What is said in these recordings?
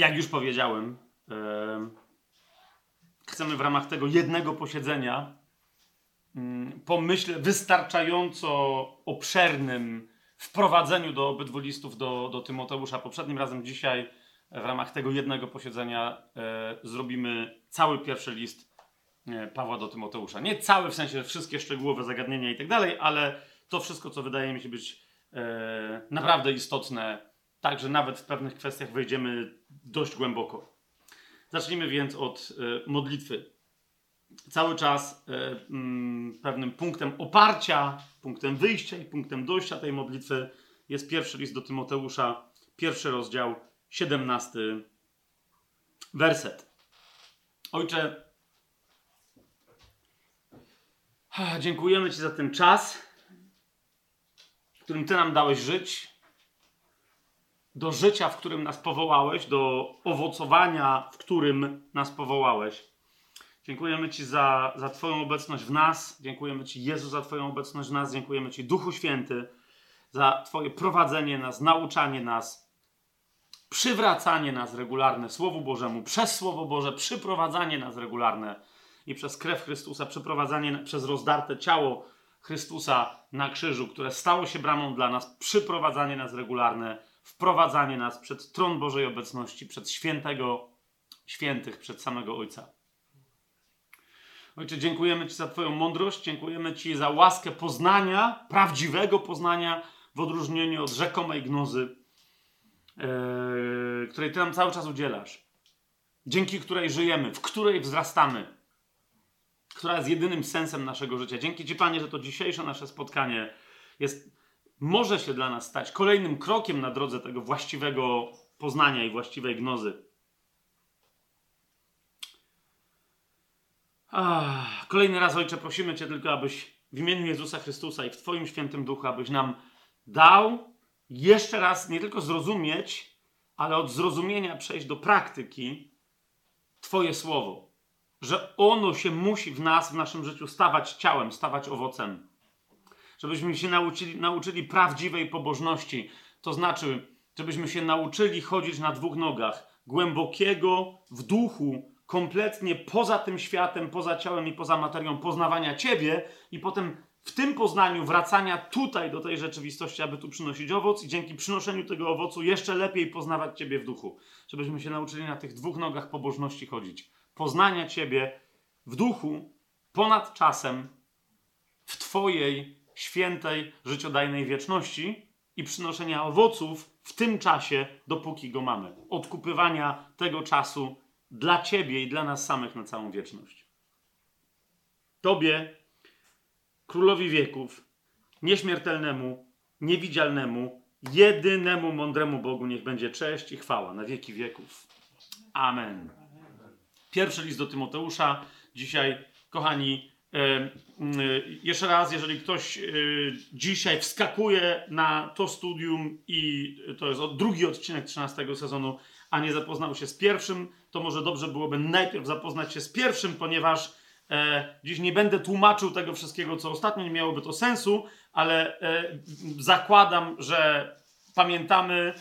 jak już powiedziałem, chcemy w ramach tego jednego posiedzenia mm, po myślę wystarczająco obszernym wprowadzeniu do obydwu listów do, do Tymoteusza. Poprzednim razem dzisiaj w ramach tego jednego posiedzenia e, zrobimy cały pierwszy list e, Pawła do Tymoteusza. Nie cały, w sensie wszystkie szczegółowe zagadnienia i tak dalej, ale to wszystko, co wydaje mi się być e, naprawdę istotne, także nawet w pewnych kwestiach wejdziemy dość głęboko. Zacznijmy więc od e, modlitwy. Cały czas e, mm, pewnym punktem oparcia, punktem wyjścia i punktem dojścia tej modlitwy jest pierwszy list do Tymoteusza, pierwszy rozdział, 17 werset. Ojcze, dziękujemy Ci za ten czas którym Ty nam dałeś żyć, do życia, w którym nas powołałeś, do owocowania, w którym nas powołałeś. Dziękujemy Ci za, za Twoją obecność w nas. Dziękujemy Ci, Jezu, za Twoją obecność w nas. Dziękujemy Ci, Duchu Święty, za Twoje prowadzenie nas, nauczanie nas, przywracanie nas regularne Słowu Bożemu, przez Słowo Boże, przyprowadzanie nas regularne i przez krew Chrystusa, przeprowadzanie przez rozdarte ciało Chrystusa na krzyżu, które stało się bramą dla nas, przyprowadzanie nas regularne, wprowadzanie nas przed tron Bożej obecności, przed świętego, świętych, przed samego Ojca. Ojcze, dziękujemy Ci za Twoją mądrość, dziękujemy Ci za łaskę poznania, prawdziwego poznania, w odróżnieniu od rzekomej gnozy, yy, której Ty nam cały czas udzielasz, dzięki której żyjemy, w której wzrastamy która jest jedynym sensem naszego życia. Dzięki Ci, Panie, że to dzisiejsze nasze spotkanie jest, może się dla nas stać kolejnym krokiem na drodze tego właściwego poznania i właściwej gnozy. Ach, kolejny raz, Ojcze, prosimy Cię tylko, abyś w imieniu Jezusa Chrystusa i w Twoim świętym duchu, abyś nam dał jeszcze raz nie tylko zrozumieć, ale od zrozumienia przejść do praktyki Twoje słowo że ono się musi w nas, w naszym życiu stawać ciałem, stawać owocem. Żebyśmy się nauczyli, nauczyli prawdziwej pobożności. To znaczy, żebyśmy się nauczyli chodzić na dwóch nogach, głębokiego w duchu, kompletnie poza tym światem, poza ciałem i poza materią poznawania Ciebie i potem w tym poznaniu wracania tutaj do tej rzeczywistości, aby tu przynosić owoc i dzięki przynoszeniu tego owocu jeszcze lepiej poznawać Ciebie w duchu. Żebyśmy się nauczyli na tych dwóch nogach pobożności chodzić poznania Ciebie w duchu, ponad czasem, w Twojej świętej, życiodajnej wieczności i przynoszenia owoców w tym czasie, dopóki go mamy. Odkupywania tego czasu dla Ciebie i dla nas samych na całą wieczność. Tobie, królowi wieków, nieśmiertelnemu, niewidzialnemu, jedynemu mądremu Bogu niech będzie cześć i chwała na wieki wieków. Amen. Pierwszy list do Tymoteusza. Dzisiaj, kochani, jeszcze raz, jeżeli ktoś e, dzisiaj wskakuje na to studium i to jest drugi odcinek 13 sezonu, a nie zapoznał się z pierwszym, to może dobrze byłoby najpierw zapoznać się z pierwszym, ponieważ dziś nie będę tłumaczył tego wszystkiego, co ostatnio, nie miałoby to sensu, ale zakładam, że pamiętamy,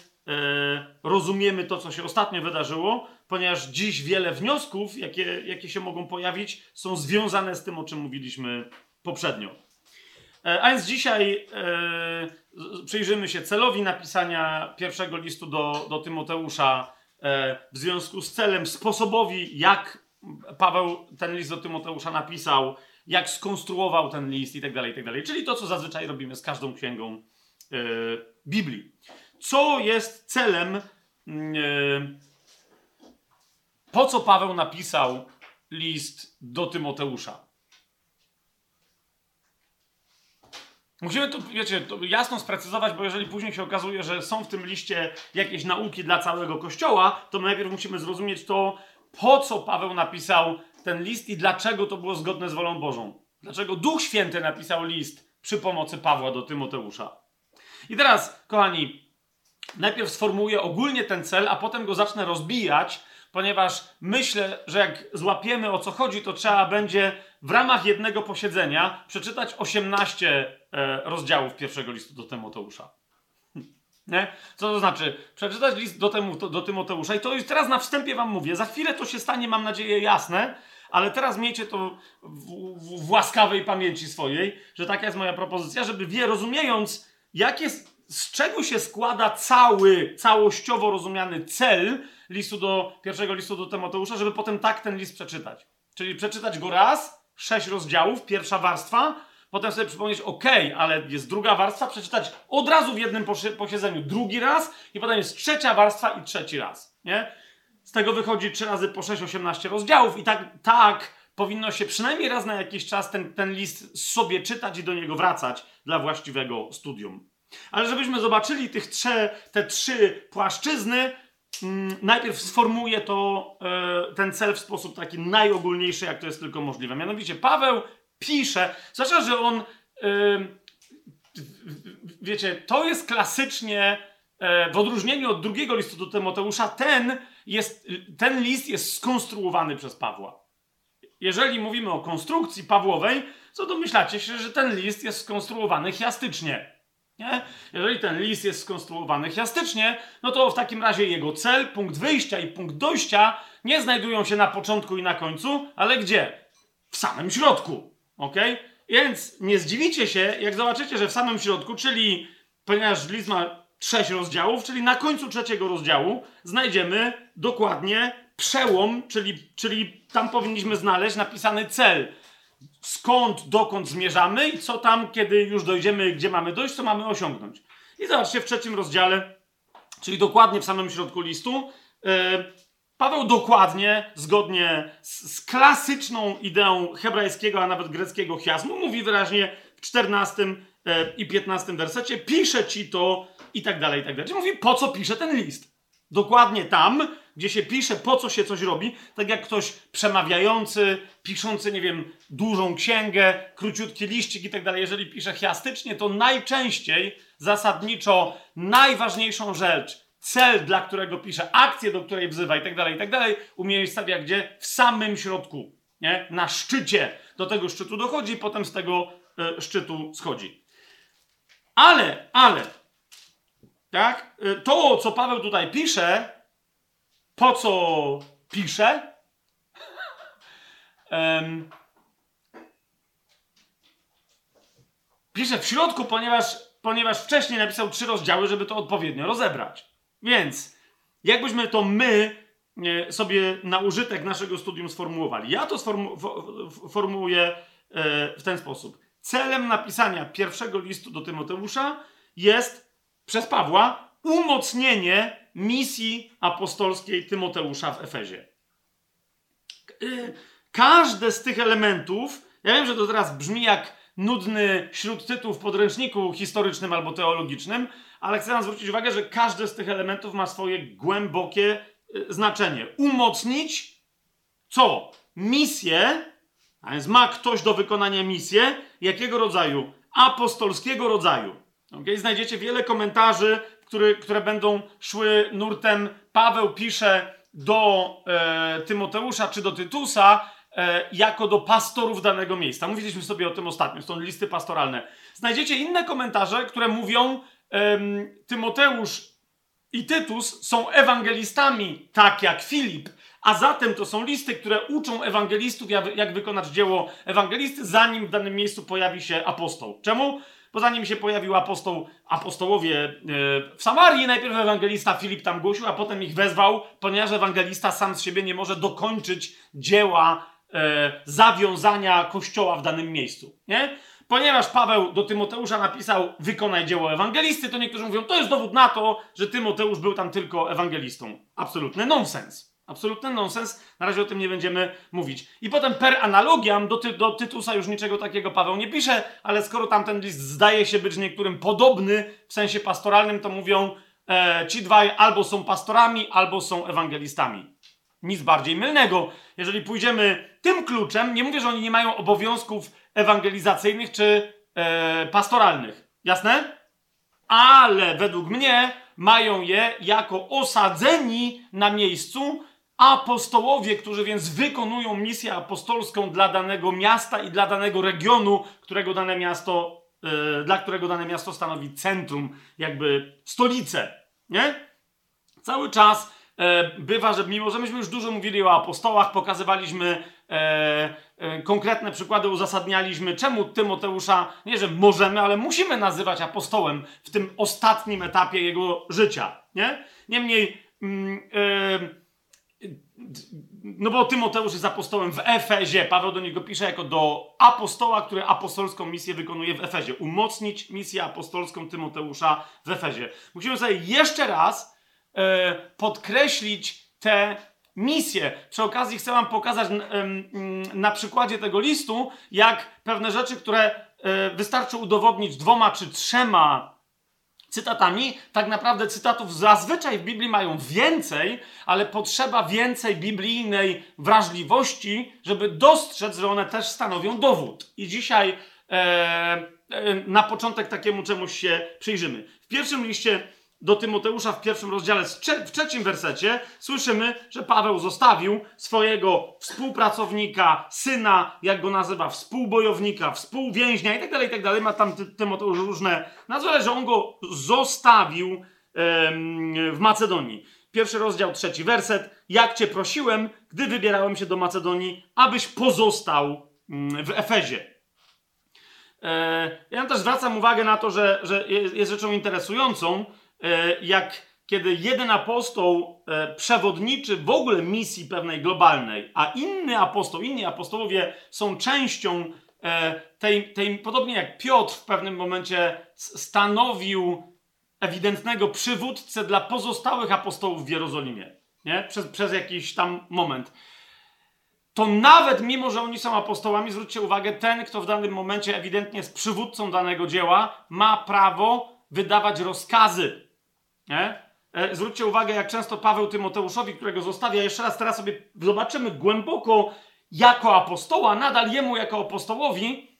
rozumiemy to, co się ostatnio wydarzyło, ponieważ dziś wiele wniosków, jakie, jakie się mogą pojawić, są związane z tym, o czym mówiliśmy poprzednio. E, a więc dzisiaj e, przyjrzymy się celowi napisania pierwszego listu do, do Tymoteusza e, w związku z celem, sposobowi, jak Paweł ten list do Tymoteusza napisał, jak skonstruował ten list i tak dalej, tak dalej. Czyli to, co zazwyczaj robimy z każdą księgą e, Biblii. Co jest celem mm, e, po co Paweł napisał list do Tymoteusza? Musimy to, wiecie, to jasno sprecyzować, bo jeżeli później się okazuje, że są w tym liście jakieś nauki dla całego kościoła, to najpierw musimy zrozumieć to, po co Paweł napisał ten list i dlaczego to było zgodne z wolą Bożą. Dlaczego Duch Święty napisał list przy pomocy Pawła do Tymoteusza. I teraz, kochani, najpierw sformułuję ogólnie ten cel, a potem go zacznę rozbijać ponieważ myślę, że jak złapiemy o co chodzi, to trzeba będzie w ramach jednego posiedzenia przeczytać 18 e, rozdziałów pierwszego listu do Tymoteusza. Nie? Co to znaczy? Przeczytać list do, temu, do Tymoteusza i to już teraz na wstępie wam mówię. Za chwilę to się stanie, mam nadzieję, jasne, ale teraz miejcie to w, w, w łaskawej pamięci swojej, że taka jest moja propozycja, żeby wie, rozumiejąc, jak jest, z czego się składa cały, całościowo rozumiany cel listu do, pierwszego listu do Tymoteusza, żeby potem tak ten list przeczytać. Czyli przeczytać go raz, sześć rozdziałów, pierwsza warstwa, potem sobie przypomnieć, ok, ale jest druga warstwa, przeczytać od razu w jednym posiedzeniu drugi raz i potem jest trzecia warstwa i trzeci raz, nie? Z tego wychodzi 3 razy po 6, 18 rozdziałów i tak, tak powinno się przynajmniej raz na jakiś czas ten, ten list sobie czytać i do niego wracać dla właściwego studium. Ale żebyśmy zobaczyli tych te trzy płaszczyzny, mm, najpierw sformułuję to, e, ten cel w sposób taki najogólniejszy, jak to jest tylko możliwe. Mianowicie Paweł pisze, zwłaszcza, że on, wiecie, to jest klasycznie, e, w odróżnieniu od drugiego listu do Tymoteusza, ten, jest, ten list jest skonstruowany przez Pawła. Jeżeli mówimy o konstrukcji Pawłowej, to domyślacie się, że ten list jest skonstruowany chiastycznie. Nie? Jeżeli ten list jest skonstruowany chiastycznie, no to w takim razie jego cel, punkt wyjścia i punkt dojścia nie znajdują się na początku i na końcu, ale gdzie? W samym środku. Ok? Więc nie zdziwicie się, jak zobaczycie, że w samym środku, czyli ponieważ list ma sześć rozdziałów, czyli na końcu trzeciego rozdziału znajdziemy dokładnie przełom, czyli, czyli tam powinniśmy znaleźć napisany cel. Skąd, dokąd zmierzamy i co tam, kiedy już dojdziemy, gdzie mamy dojść, co mamy osiągnąć. I zobaczcie w trzecim rozdziale, czyli dokładnie w samym środku listu, yy, Paweł dokładnie, zgodnie z, z, klasyczną ideą hebrajskiego, a nawet greckiego chiasmu, mówi wyraźnie w 14 e, i 15 wersecie, pisze ci to i tak dalej, i tak dalej. Mówi, po co pisze ten list. Dokładnie tam, gdzie się pisze, po co się coś robi, tak jak ktoś przemawiający, piszący, nie wiem, dużą księgę, króciutki liścik i tak dalej, jeżeli pisze chiastycznie, to najczęściej, zasadniczo, najważniejszą rzecz, cel, dla którego pisze, akcję, do której wzywa i tak dalej, i tak dalej, umiejscawia gdzie? W samym środku, nie? Na szczycie. Do tego szczytu dochodzi potem z tego y, szczytu schodzi. Ale, ale, tak? Y, to, co Paweł tutaj pisze, po co pisze, um, pisze w środku, ponieważ, ponieważ wcześniej napisał trzy rozdziały, żeby to odpowiednio rozebrać. Więc, jakbyśmy to my e, sobie na użytek naszego studium sformułowali. Ja to sformu formułuję e, w ten sposób. Celem napisania pierwszego listu do Tymoteusza jest przez Pawła umocnienie misji apostolskiej Tymoteusza w Efezie. Każde z tych elementów, ja wiem, że to teraz brzmi jak nudny śródtytuł w podręczniku historycznym albo teologicznym, ale chcę wam zwrócić uwagę, że każdy z tych elementów ma swoje głębokie y, znaczenie. Umocnić co? Misję, a więc ma ktoś do wykonania misję, jakiego rodzaju? Apostolskiego rodzaju. Okay? Znajdziecie wiele komentarzy, który, które będą szły nurtem. Paweł pisze do e, Tymoteusza czy do Tytusa, e, jako do pastorów danego miejsca. Mówiliśmy sobie o tym ostatnio, są listy pastoralne. Znajdziecie inne komentarze, które mówią, Tymoteusz i Tytus są ewangelistami, tak jak Filip, a zatem to są listy, które uczą ewangelistów, jak, jak wykonać dzieło ewangelisty, zanim w danym miejscu pojawi się apostoł. Czemu? Bo zanim się pojawił apostoł, apostołowie e, w Samarii, najpierw ewangelista Filip tam głosił, a potem ich wezwał, ponieważ ewangelista sam z siebie nie może dokończyć dzieła e, zawiązania kościoła w danym miejscu. Nie? ponieważ Paweł do Tymoteusza napisał wykonaj dzieło ewangelisty, to niektórzy mówią, to jest dowód na to, że Tymoteusz był tam tylko ewangelistą. Absolutny nonsens. Absolutny nonsens. Na razie o tym nie będziemy mówić. I potem per analogiam do, ty, do Tytusa już niczego takiego Paweł nie pisze, ale skoro tamten list zdaje się być niektórym podobny w sensie pastoralnym, to mówią e, ci dwaj albo są pastorami, albo są ewangelistami. Nic bardziej mylnego. Jeżeli pójdziemy tym kluczem, nie mówię, że oni nie mają obowiązków ewangelizacyjnych czy e, pastoralnych. Jasne? Ale według mnie mają je jako osadzeni na miejscu apostołowie, którzy więc wykonują misję apostolską dla danego miasta i dla danego regionu, którego dane miasto e, dla którego dane miasto stanowi centrum, jakby stolicę, nie? Cały czas e, bywa, że mimo, że myśmy już dużo mówili o apostołach, pokazywaliśmy e, konkretne przykłady, uzasadnialiśmy, czemu Tymoteusza, nie że możemy, ale musimy nazywać apostołem w tym ostatnim etapie jego życia, nie? Niemniej, mm, no bo Tymoteusz jest apostołem w Efezie. Paweł do niego pisze jako do apostoła, który apostolską misję wykonuje w Efezie. Umocnić misję apostolską Tymoteusza w Efezie. Musimy sobie jeszcze raz e, podkreślić tę misję. Przy okazji chcę Wam pokazać na przykładzie tego listu, jak pewne rzeczy, które e, wystarczy udowodnić dwoma czy trzema cytatami. Tak naprawdę cytatów zazwyczaj w Biblii mają więcej, ale potrzeba więcej biblijnej wrażliwości, żeby dostrzec, że one też stanowią dowód. I dzisiaj e, e, na początek takiemu czemuś się przyjrzymy. W pierwszym liście do Tymoteusza w pierwszym rozdziale, w trzecim wersecie, słyszymy, że Paweł zostawił swojego współpracownika, syna, jak go nazywa, współbojownika, współwięźnia i tak dalej, i tak. Ma tam Tymoteusz różne nazwy, że on go zostawił w Macedonii. Pierwszy rozdział, trzeci werset. Jak cię prosiłem, gdy wybierałem się do Macedonii, abyś pozostał mm, w Efezie. E, ja też zwracam uwagę na to, że, że jest rzeczą interesującą, jak kiedy jeden apostoł e, przewodniczy w ogóle misji pewnej globalnej, a inny apostoł, inni apostołowie są częścią e, tej, tej, podobnie jak Piotr w pewnym momencie stanowił ewidentnego przywódcę dla pozostałych apostołów w Jerozolimie, nie? Przez, przez jakiś tam moment. To nawet mimo, że oni są apostołami, zwróćcie uwagę, ten, kto w danym momencie ewidentnie jest przywódcą danego dzieła, ma prawo wydawać rozkazy nie? E, zwróćcie uwagę, jak często Paweł Tymoteuszowi, którego zostawia, jeszcze raz teraz sobie zobaczymy głęboko jako apostoła, nadal jemu jako apostołowi,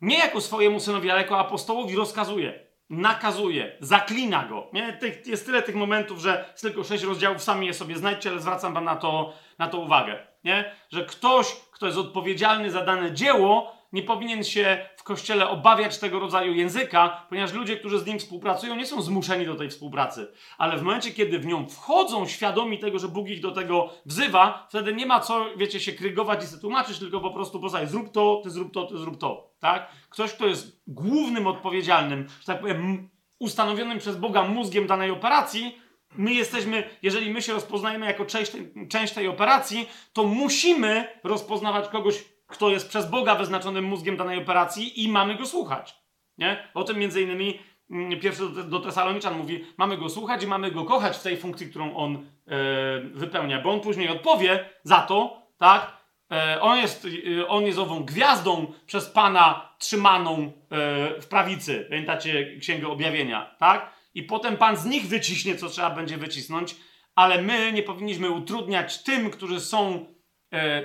nie jako swojemu synowi, ale jako apostołowi rozkazuje, nakazuje, zaklina go. Nie? Tych, jest tyle tych momentów, że jest tylko sześć rozdziałów, sami je sobie znajdźcie, ale zwracam wam na to, na to uwagę. Nie? Że ktoś, kto jest odpowiedzialny za dane dzieło, nie powinien się w kościele obawiać tego rodzaju języka, ponieważ ludzie, którzy z nim współpracują, nie są zmuszeni do tej współpracy. Ale w momencie, kiedy w nią wchodzą, świadomi tego, że Bóg ich do tego wzywa, wtedy nie ma co, wiecie, się krygować i sobie tłumaczyć, tylko po prostu poznaj, zrób to, ty zrób to, ty zrób to. Tak? Ktoś, kto jest głównym odpowiedzialnym, że tak powiem, ustanowionym przez Boga mózgiem danej operacji, My jesteśmy, jeżeli my się rozpoznajemy jako część część tej operacji, to musimy rozpoznawać kogoś kto jest przez Boga wyznaczonym mózgiem danej operacji i mamy go słuchać. Nie? O tym między innymi mm, pierwszy do, Tesaloniczan mówi, mamy go słuchać i mamy go kochać w tej funkcji, którą on e, wypełnia, bo on później odpowie za to, tak? E, on, jest, e, on jest ową gwiazdą przez Pana trzymaną e, w prawicy. Pamiętacie Księgę Objawienia, tak? I potem Pan z nich wyciśnie, co trzeba będzie wycisnąć, ale my nie powinniśmy utrudniać tym, którzy są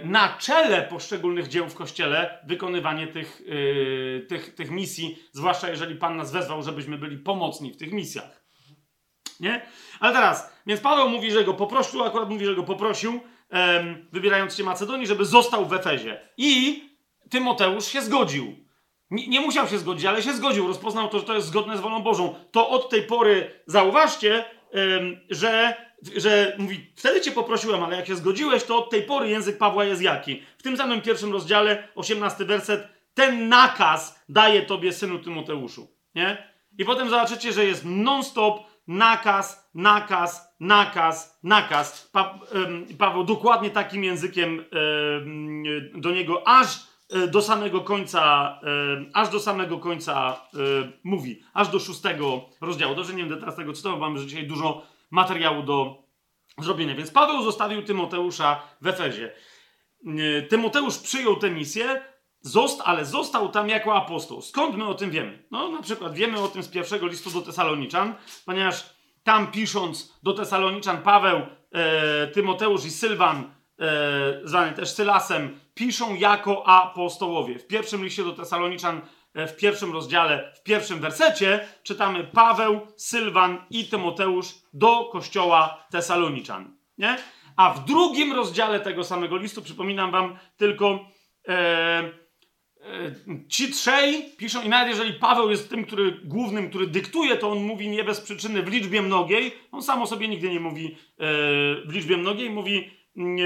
na czele poszczególnych dzieł w kościele wykonywanie tych, yy, tych, tych misji, zwłaszcza jeżeli Pan nas wezwał, żebyśmy byli pomocni w tych misjach. Nie? Ale teraz, więc Paweł mówi, że go poprosił, akurat mówi, że go poprosił, wybierając się Macedonii, żeby został w Efezie. I Tymoteusz się zgodził. Nie, nie, musiał się zgodzić, ale się zgodził. Rozpoznał to, że to jest zgodne z wolą Bożą. To od tej pory zauważcie, że że mówi, wtedy cię poprosiłem, ale jak się zgodziłeś, to od tej pory język Pawła jest jaki? W tym samym pierwszym rozdziale, 18 werset, ten nakaz daje tobie, synu Tymoteuszu. Nie? I potem zobaczycie, że jest non-stop nakaz, nakaz, nakaz, nakaz. Pa, Paweł dokładnie takim językiem do niego aż e, do samego końca, aż do samego końca e, mówi, aż do szóstego rozdziału. Dobrze, nie będę teraz tego czytał, mamy dzisiaj dużo materiału do zrobienia. Więc Paweł zostawił Tymoteusza w Efezie. Tymoteusz przyjął tę misję, zost, ale został tam jako apostoł. Skąd my o tym wiemy? No, na przykład wiemy o tym z pierwszego listu do Tesaloniczan, ponieważ tam pisząc do Tesaloniczan Paweł, e, Tymoteusz i Sylwan, e, zwany też Sylasem, piszą jako apostołowie. W pierwszym liście do Tesaloniczan w pierwszym rozdziale, w pierwszym wersecie, czytamy Paweł, Sylwan i Tymoteusz do kościoła Tesaloniczan. Nie? A w drugim rozdziale tego samego listu, przypominam wam tylko, e, e, ci trzej piszą, i nawet jeżeli Paweł jest tym, który głównym, który dyktuje, to on mówi nie bez przyczyny w liczbie mnogiej. On sam o sobie nigdy nie mówi e, w liczbie mnogiej, mówi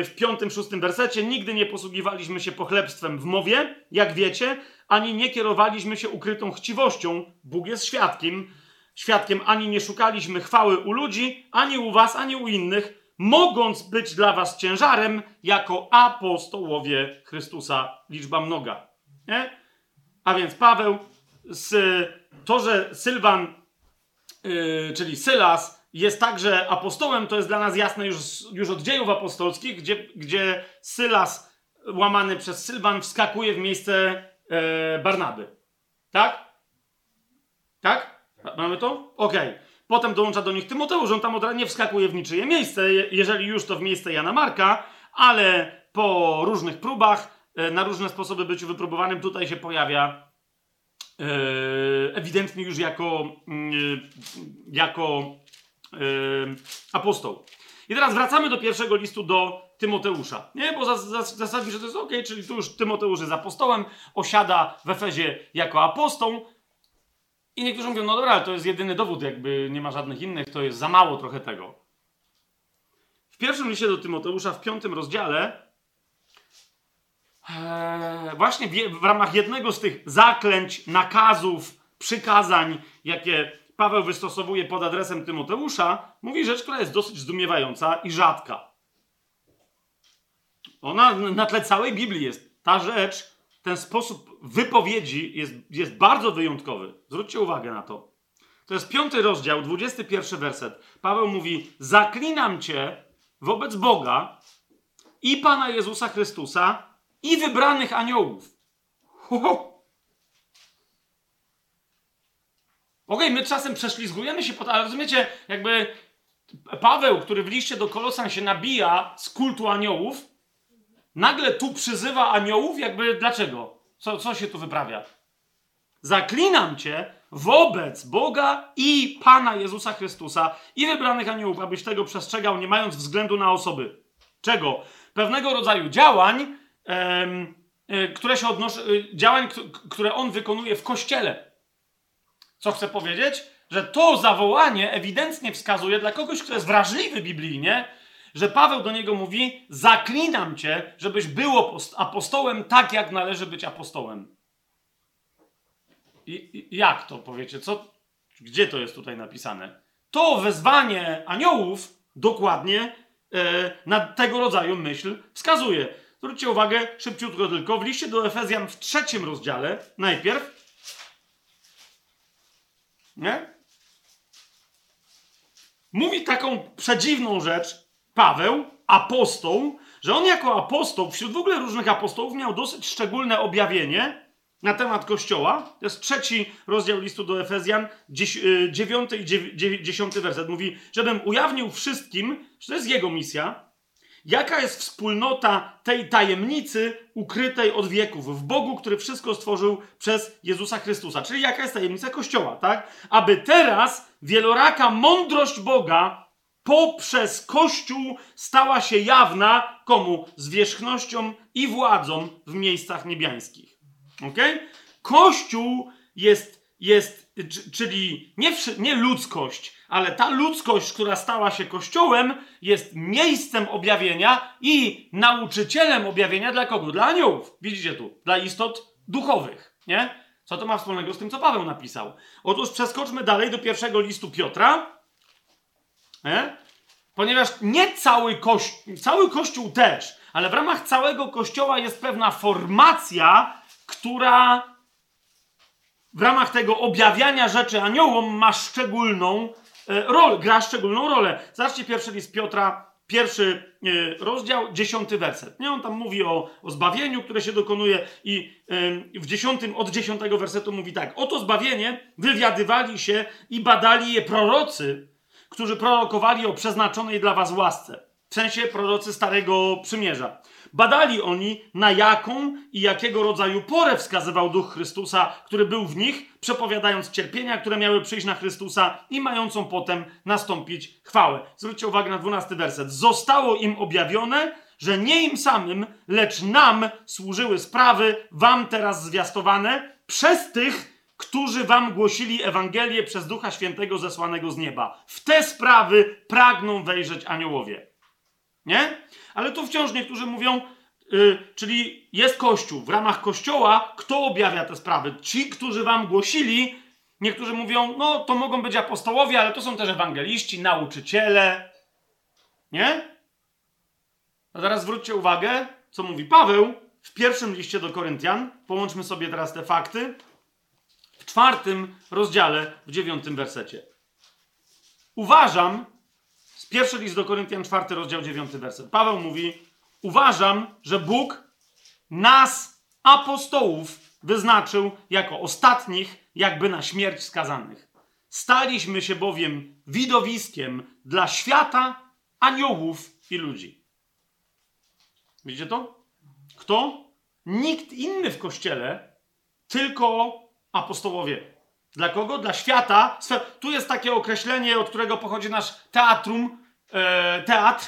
w piątym, szóstym wersecie: Nigdy nie posługiwaliśmy się pochlebstwem w mowie, jak wiecie, ani nie kierowaliśmy się ukrytą chciwością. Bóg jest świadkiem, świadkiem, ani nie szukaliśmy chwały u ludzi, ani u was, ani u innych, mogąc być dla was ciężarem jako apostołowie Chrystusa, liczba mnoga. Nie? A więc Paweł, z, to, że Sylwan, yy, czyli Sylas, jest także apostołem, to jest dla nas jasne już, już od dziejów apostolskich, gdzie, gdzie Sylas, łamany przez Sylwan, wskakuje w miejsce yy, Barnaby. Tak? Tak? Mamy to? Okej. Okay. Potem dołącza do nich Tymoteusz, on tam od razu nie wskakuje w niczyje miejsce, jeżeli już to w miejsce Jana Marka, ale po różnych próbach, e, na różne sposoby byciu wypróbowanym, tutaj się pojawia e, ewidentnie już jako, mm, jako e, apostoł. I teraz wracamy do pierwszego listu do Tymoteusza. Nie, bo zasadniczo to jest ok, czyli tu już Tymoteusz jest apostołem, osiada w Efezie jako apostoł, i niektórzy mówią, no dobra, ale to jest jedyny dowód, jakby nie ma żadnych innych, to jest za mało trochę tego. W pierwszym liście do Tymoteusza, w piątym rozdziale, ee, właśnie w, w ramach jednego z tych zaklęć, nakazów, przykazań, jakie Paweł wystosowuje pod adresem Tymoteusza, mówi rzecz, która jest dosyć zdumiewająca i rzadka. Ona na tle całej Biblii jest. Ta rzecz, ten sposób wypowiedzi jest, jest bardzo wyjątkowy. Zwróćcie uwagę na to. To jest piąty rozdział, dwudziesty pierwszy werset. Paweł mówi: Zaklinam cię wobec Boga i Pana Jezusa Chrystusa i wybranych aniołów. Okej, okay, my czasem prześlizgujemy się pod, ale rozumiecie, jakby Paweł, który w liście do Kolosan się nabija z kultu aniołów, nagle tu przyzywa aniołów, jakby dlaczego? Co, co się tu wyprawia? Zaklinam cię wobec Boga i Pana Jezusa Chrystusa i wybranych aniołów, abyś tego przestrzegał, nie mając względu na osoby. Czego? Pewnego rodzaju działań, em, e, które się odnoszą, e, działań, które on wykonuje w kościele. Co chcę powiedzieć? Że to zawołanie ewidentnie wskazuje dla kogoś, kto jest wrażliwy biblijnie, że Paweł do niego mówi: Zaklinam cię, żebyś był apostołem tak, jak należy być apostołem. I, i jak to powiecie? Co, gdzie to jest tutaj napisane? To wezwanie aniołów dokładnie e, na tego rodzaju myśl wskazuje. Zwróćcie uwagę, szybciutko tylko, w liście do Efezjan w trzecim rozdziale, najpierw, nie? Mówi taką przedziwną rzecz, Paweł, apostoł, że on jako apostoł, wśród w ogóle różnych apostołów, miał dosyć szczególne objawienie na temat Kościoła. To jest trzeci rozdział listu do Efezjan, y, dziewiąty i dziesiąty werset. Mówi, żebym ujawnił wszystkim, że to jest jego misja, jaka jest wspólnota tej tajemnicy ukrytej od wieków w Bogu, który wszystko stworzył przez Jezusa Chrystusa. Czyli jaka jest tajemnica Kościoła, tak? Aby teraz wieloraka mądrość Boga poprzez Kościół stała się jawna komu? Zwierzchnością i władzą w miejscach niebiańskich. Ok? Kościół jest, jest czyli nie, nie ludzkość, ale ta ludzkość, która stała się Kościołem, jest miejscem objawienia i nauczycielem objawienia dla kogo? Dla aniołów. Widzicie tu? Dla istot duchowych. Nie? Co to ma wspólnego z tym, co Paweł napisał? Otóż przeskoczmy dalej do pierwszego listu Piotra, nie? Ponieważ nie cały kościół, cały kościół też, ale w ramach całego kościoła jest pewna formacja, która w ramach tego objawiania rzeczy aniołom ma szczególną e, rolę, gra szczególną rolę. Zobaczcie pierwszy list Piotra, pierwszy e, rozdział, dziesiąty werset. Nie, on tam mówi o, o zbawieniu, które się dokonuje i w dziesiątym, od dziesiątego wersetu mówi tak. Oto zbawienie wywiadywali się i badali je prorocy, którzy prorokowali o przeznaczonej dla was łasce. W sensie prorocy Starego Przymierza. Badali oni, na jaką i jakiego rodzaju porę wskazywał Duch Chrystusa, który był w nich, przepowiadając cierpienia, które miały przyjść na Chrystusa i mającą potem nastąpić chwałę. Zwróćcie uwagę na dwunasty werset. Zostało im objawione, że nie im samym, lecz nam służyły sprawy, wam teraz zwiastowane, przez tych, którzy wam głosili Ewangelię przez Ducha Świętego zesłanego z nieba. W te sprawy pragną wejrzeć aniołowie. Nie? Ale tu wciąż niektórzy mówią, yy, czyli jest Kościół. W ramach Kościoła kto objawia te sprawy? Ci, którzy wam głosili. Niektórzy mówią, no to mogą być apostołowie, ale to są też ewangeliści, nauczyciele. Nie? A teraz zwróćcie uwagę, co mówi Paweł w pierwszym liście do Koryntian. Połączmy sobie teraz te fakty. W czwartym rozdziale, w dziewiątym wersecie. Uważam, pierwszy list do Koryntian, czwarty rozdział, dziewiąty werset. Paweł mówi, uważam, że Bóg nas, apostołów, wyznaczył jako ostatnich, jakby na śmierć skazanych. Staliśmy się bowiem widowiskiem dla świata, aniołów i ludzi. Widzicie to? Kto? Nikt inny w kościele, tylko apostołowie. Dla kogo? Dla świata. Tu jest takie określenie, od którego pochodzi nasz teatrum, e, teatr.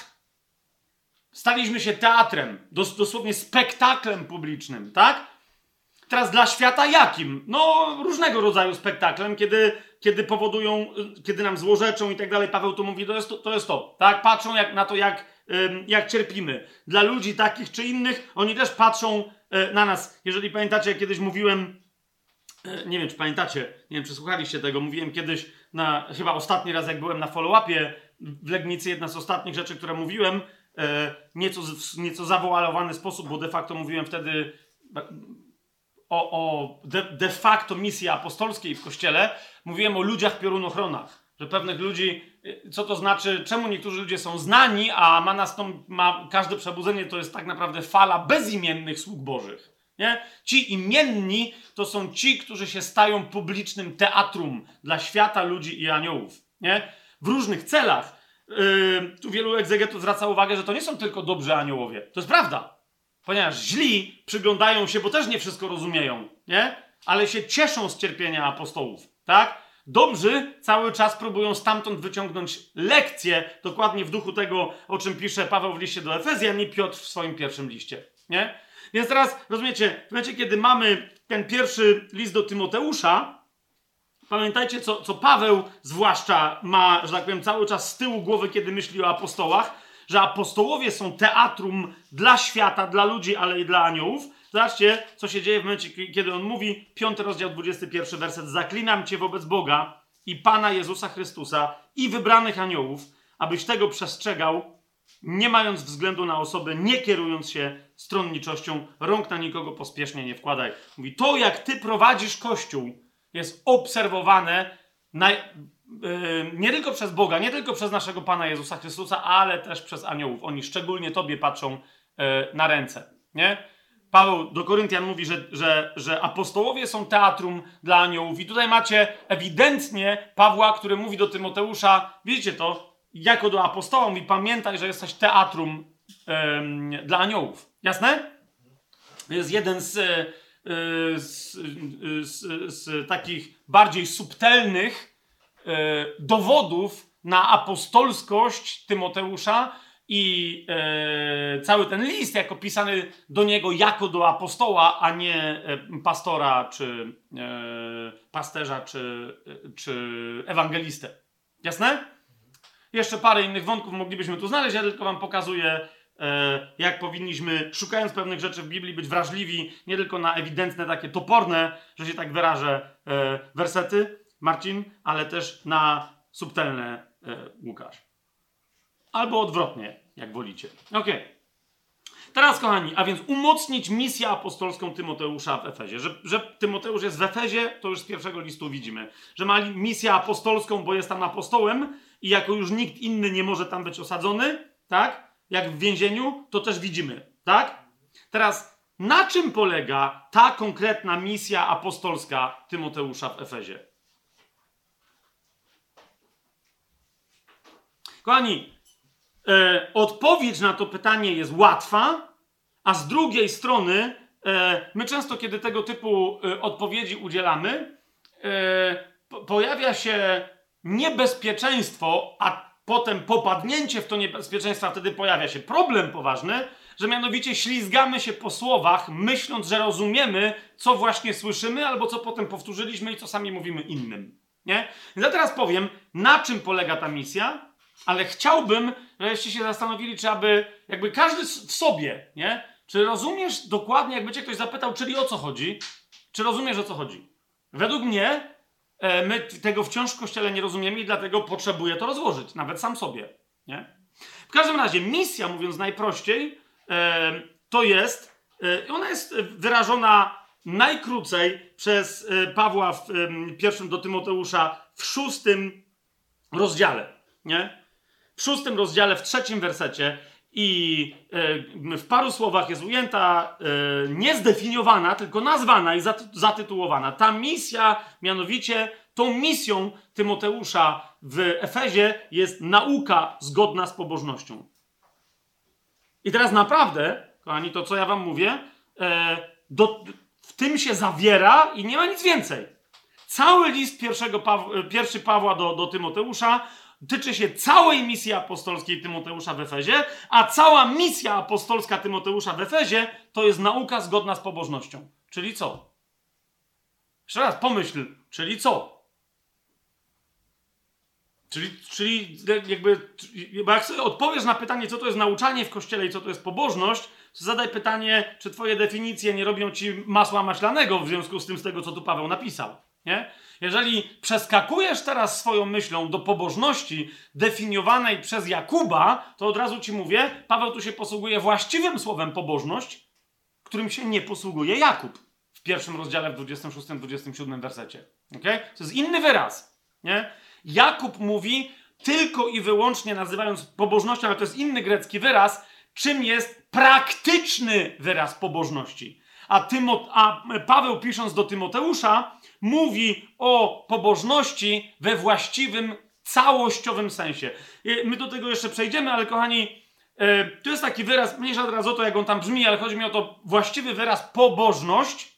Staliśmy się teatrem, dos dosłownie spektaklem publicznym, tak? Teraz dla świata jakim? No, różnego rodzaju spektaklem, kiedy, kiedy powodują, kiedy nam złorzeczą i tak dalej. Paweł tu mówi, to jest to, to, jest to tak? Patrzą jak, na to, jak, jak cierpimy. Dla ludzi takich czy innych, oni też patrzą e, na nas. Jeżeli pamiętacie, jak kiedyś mówiłem, e, nie wiem, czy pamiętacie, nie wiem, czy słuchaliście tego, mówiłem kiedyś, na, chyba ostatni raz, jak byłem na follow-upie w Legnicy, jedna z ostatnich rzeczy, które mówiłem, e, nieco, nieco zawoalowany sposób, bo de facto mówiłem wtedy o, o de, de, facto misji apostolskiej w kościele, mówiłem o ludziach piorunochronach. Że pewnych ludzi, y, co to znaczy, czemu niektórzy ludzie są znani, a ma nastąp, ma każde przebudzenie to jest tak naprawdę fala bezimiennych sług bożych. Nie? Ci imienni to są ci, którzy się stają publicznym teatrum dla świata, ludzi i aniołów. Nie? W różnych celach. Yy, tu wielu egzegetów zwraca uwagę, że to nie są tylko dobrzy aniołowie. To jest prawda. Ponieważ źli przyglądają się, bo też nie wszystko rozumieją, nie? Ale się cieszą z cierpienia apostołów, tak? Dobrzy cały czas próbują stamtąd wyciągnąć lekcje, dokładnie w duchu tego, o czym pisze Paweł w liście do Efezjan i Piotr w swoim pierwszym liście, nie? Więc teraz, rozumiecie, w momencie, kiedy mamy ten pierwszy list do Tymoteusza, pamiętajcie, co, co Paweł zwłaszcza ma, że tak powiem, cały czas z tyłu głowy, kiedy myśli o apostołach, że apostołowie są teatrum dla świata, dla ludzi, ale i dla aniołów. Zobaczcie, co się dzieje w momencie, kiedy on mówi, 5 rozdział, 21 werset. Zaklinam cię wobec Boga i Pana Jezusa Chrystusa i wybranych aniołów, abyś tego przestrzegał, nie mając względu na osobę, nie kierując się stronniczością, rąk na nikogo pospiesznie nie wkładaj. Mówi, to jak ty prowadzisz Kościół, jest obserwowane na, nie tylko przez Boga, nie tylko przez naszego Pana Jezusa Chrystusa, ale też przez aniołów. Oni szczególnie Tobie patrzą e, na ręce. Nie? Paweł do Koryntian mówi, że, że, że apostołowie są teatrum dla aniołów. I tutaj macie ewidentnie Pawła, który mówi do Tymoteusza, widzicie to, jako do apostoła, mówi, pamiętaj, że jesteś teatrum dla aniołów. Jasne? To jest jeden z, e, z, z, z takich bardziej subtelnych E, dowodów na apostolskość Tymoteusza i cały ten list jako pisany do niego jako do apostoła, a nie pastora, czy pasterza, czy, czy ewangelistę. Jasne? Jeszcze parę innych wątków moglibyśmy tu znaleźć, ja tylko wam pokazuję, jak powinniśmy, szukając pewnych rzeczy w Biblii, być wrażliwi nie tylko na ewidentne, takie toporne, że się tak wyrażę, e, wersety, Marcin, ale też na subtelne e, Łukasz. Albo odwrotnie, jak wolicie. Ok. Teraz, kochani, a więc umocnić misję apostolską Tymoteusza w Efezie. Że, że Tymoteusz jest w Efezie, to już z pierwszego listu widzimy. Że ma misję apostolską, bo jest tam apostołem i jako już nikt inny nie może tam być osadzony, tak? Jak w więzieniu, to też widzimy, tak? Teraz, na czym polega ta konkretna misja apostolska Tymoteusza w Efezie? Kochani, e, odpowiedź na to pytanie jest łatwa, a z drugiej strony, e, my często, kiedy tego typu e, odpowiedzi udzielamy, e, po, pojawia się niebezpieczeństwo, a potem popadnięcie w to niebezpieczeństwo, wtedy pojawia się problem poważny, że mianowicie ślizgamy się po słowach, myśląc, że rozumiemy, co właśnie słyszymy, albo co potem powtórzyliśmy i co sami mówimy innym. Nie? Ja teraz powiem, na czym polega ta misja, ale chciałbym, żebyście się zastanowili, czy aby, jakby każdy w sobie, nie? Czy rozumiesz dokładnie, jakby cię ktoś zapytał, czyli o co chodzi? Czy rozumiesz, o co chodzi? Według mnie my tego wciąż w Kościele nie rozumiemy i dlatego potrzebuję to rozłożyć, nawet sam sobie, nie? W każdym razie misja, mówiąc najprościej, e, to jest, e, ona jest wyrażona najkrócej przez e, Pawła w pierwszym do Tymoteusza w szóstym rozdziale, nie? W szóstym rozdziale, w trzecim wersecie i w paru słowach jest ujęta, niezdefiniowana, tylko nazwana i zatytułowana. Ta misja, mianowicie tą misją Tymoteusza w Efezie jest nauka zgodna z pobożnością. I teraz naprawdę, kochani, to co ja wam mówię, e, do, w tym się zawiera i nie ma nic więcej. Cały list pierwszego pierwszy Pawła do, do Tymoteusza tyczy się całej misji apostolskiej Tymoteusza w Efezie, a cała misja apostolska Tymoteusza w Efezie to jest nauka zgodna z pobożnością. Czyli co? Jeszcze raz, pomyśl, czyli co? Czyli, czyli jakby, jak sobie odpowiesz na pytanie, co to jest nauczanie w kościele i co to jest pobożność, to zadaj pytanie, czy twoje definicje nie robią ci masła maślanego w związku z tym, z tego, co tu Paweł napisał. Nie? Jeżeli przeskakujesz teraz swoją myślą do pobożności definiowanej przez Jakuba, to od razu ci mówię, Paweł tu się posługuje właściwym słowem pobożność, którym się nie posługuje Jakub w pierwszym rozdziale w 26-27 wersecie. Okay? To jest inny wyraz. Nie? Jakub mówi tylko i wyłącznie nazywając pobożnością, ale to jest inny grecki wyraz, czym jest praktyczny wyraz pobożności. A, Tymo, a Paweł pisząc do Tymoteusza mówi o pobożności we właściwym, całościowym sensie. My do tego jeszcze przejdziemy, ale kochani, e, to jest taki wyraz, mniejsza teraz o to, jak on tam brzmi, ale chodzi mi o to właściwy wyraz pobożność.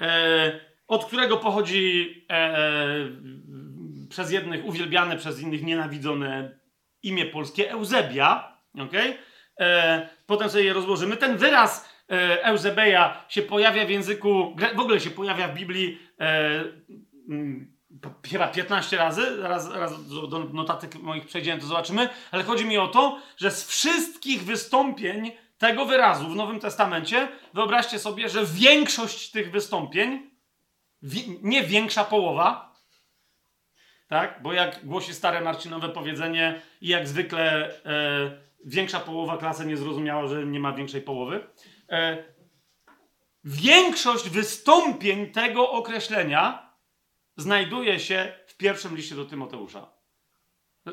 E, od którego pochodzi e, przez jednych uwielbiane, przez innych nienawidzone imię polskie Eusebia. Okay? Potem sobie je rozłożymy. Ten wyraz Eusebeja się pojawia w języku, w ogóle się pojawia w Biblii e, chyba 15 razy, raz, raz do, notatek moich przejdziemy, to zobaczymy, ale chodzi mi o to, że z wszystkich wystąpień tego wyrazu w Nowym Testamencie, wyobraźcie sobie, że większość tych wystąpień nie większa połowa, tak? Bo jak głosi stare Marcinowe powiedzenie i jak zwykle e, większa połowa klasy nie zrozumiała, że nie ma większej połowy. E, większość wystąpień tego określenia znajduje się w pierwszym liście do Tymoteusza.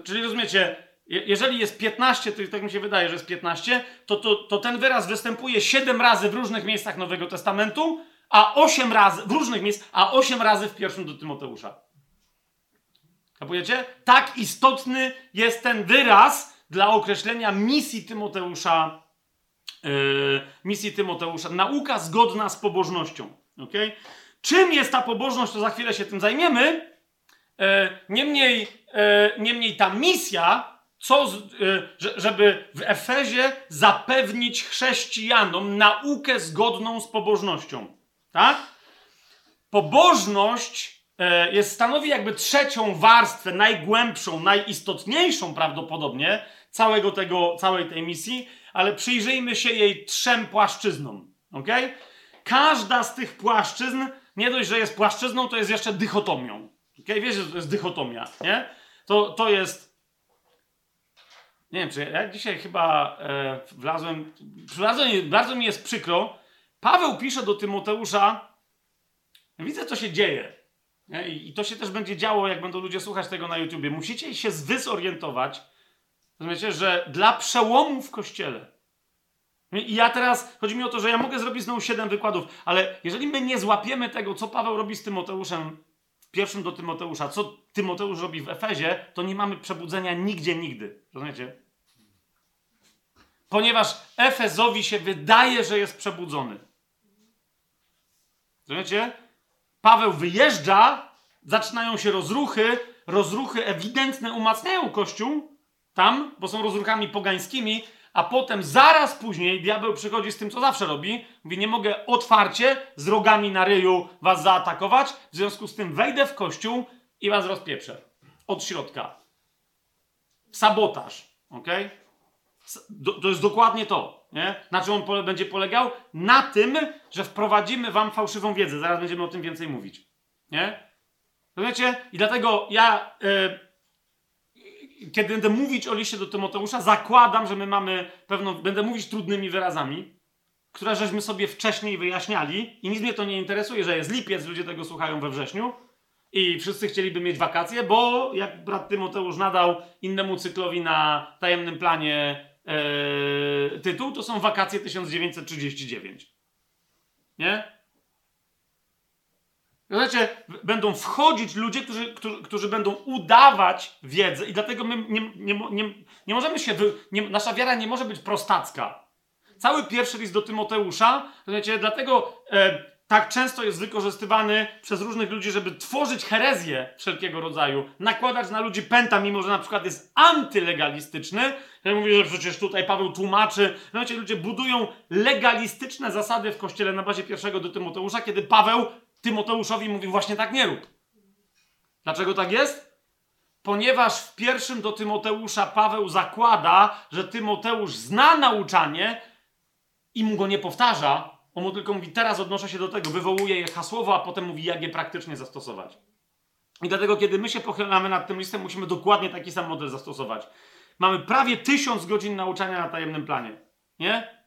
Czyli rozumiecie, jeżeli jest 15, to tak mi się wydaje, że jest 15, to, to, to ten wyraz występuje 7 razy w różnych miejscach Nowego Testamentu, a osiem razy, w różnych miejscach, a osiem razy w pierwszym do Tymoteusza. Kapujecie? Tak istotny jest ten wyraz dla określenia misji Tymoteusza, misji Tymoteusza. Nauka zgodna z pobożnością. Okay? Czym jest ta pobożność, to za chwilę się tym zajmiemy. Yy, niemniej, yy, niemniej ta misja, co, żeby w Efezie zapewnić chrześcijanom naukę zgodną z pobożnością. Tak? Pobożność e, jest, stanowi jakby trzecią warstwę, najgłębszą, najistotniejszą prawdopodobnie całego tego, całej tej misji, ale przyjrzyjmy się jej trzem płaszczyznom. ok? Każda z tych płaszczyzn, nie dość, że jest płaszczyzną, to jest jeszcze dychotomią. ok? Wiesz, że to jest dychotomia, nie? To, to jest nie wiem, czy ja dzisiaj chyba e, wlazłem, wlazłem, bardzo mi jest przykro, Paweł pisze do Tymoteusza, widzę, co się dzieje. I to się też będzie działo, jak będą ludzie słuchać tego na YouTubie. Musicie się zorientować, rozumiecie, że dla przełomu w Kościele. I ja teraz, chodzi mi o to, że ja mogę zrobić znowu siedem wykładów, ale jeżeli my nie złapiemy tego, co Paweł robi z Tymoteuszem, w pierwszym do Tymoteusza, co Tymoteusz robi w Efezie, to nie mamy przebudzenia nigdzie, nigdy. Rozumiecie? Ponieważ Efezowi się wydaje, że jest przebudzony. Rozumiecie? Paweł wyjeżdża, zaczynają się rozruchy, rozruchy ewidentne umacniają Kościół tam, bo są rozruchami pogańskimi, a potem zaraz później diabeł przychodzi z tym, co zawsze robi. Mówi, nie mogę otwarcie z rogami na ryju was zaatakować, w związku z tym wejdę w kościół i was rozpieprzę. Od środka. Sabotaż. ok? To jest dokładnie to. Nie? Na czym on pole, będzie polegał? Na tym, że wprowadzimy wam fałszywą wiedzę. Zaraz będziemy o tym więcej mówić. Nie? Rozumiecie? I dlatego ja, e, kiedy będę mówić o liście do Tymoteusza, zakładam, że my mamy pewną, będę mówić trudnymi wyrazami, które żeśmy sobie wcześniej wyjaśniali i nic mnie to nie interesuje, że jest lipiec, ludzie tego słuchają we wrześniu i wszyscy chcieliby mieć wakacje, bo jak brat Tymoteusz nadał innemu cyklowi na tajemnym planie e, tytuł, to są wakacje 1939. Nie? Znaczy, będą wchodzić ludzie, którzy, którzy, którzy, będą udawać wiedzę, i dlatego my nie, nie, nie, nie możemy się. Wy, nie, nasza wiara nie może być prostacka. Cały pierwszy list do Tymoteusza, wiecie, dlatego e, tak często jest wykorzystywany przez różnych ludzi, żeby tworzyć herezję wszelkiego rodzaju, nakładać na ludzi pęta, mimo że na przykład jest antylegalistyczny. Ja mówię, że przecież tutaj Paweł tłumaczy. Wiecie, ludzie budują legalistyczne zasady w kościele na bazie pierwszego do Tymoteusza, kiedy Paweł Tymoteuszowi mówił właśnie tak nie rób. Dlaczego tak jest? Ponieważ w pierwszym do Tymoteusza Paweł zakłada, że Tymoteusz zna nauczanie i mu go nie powtarza, on mu tylko mówi, teraz odnoszę się do tego, wywołuje je hasłowo, a potem mówi, jak je praktycznie zastosować. I dlatego, kiedy my się pochylamy nad tym listem, musimy dokładnie taki sam model zastosować. Mamy prawie tysiąc godzin nauczania na tajemnym planie. Nie?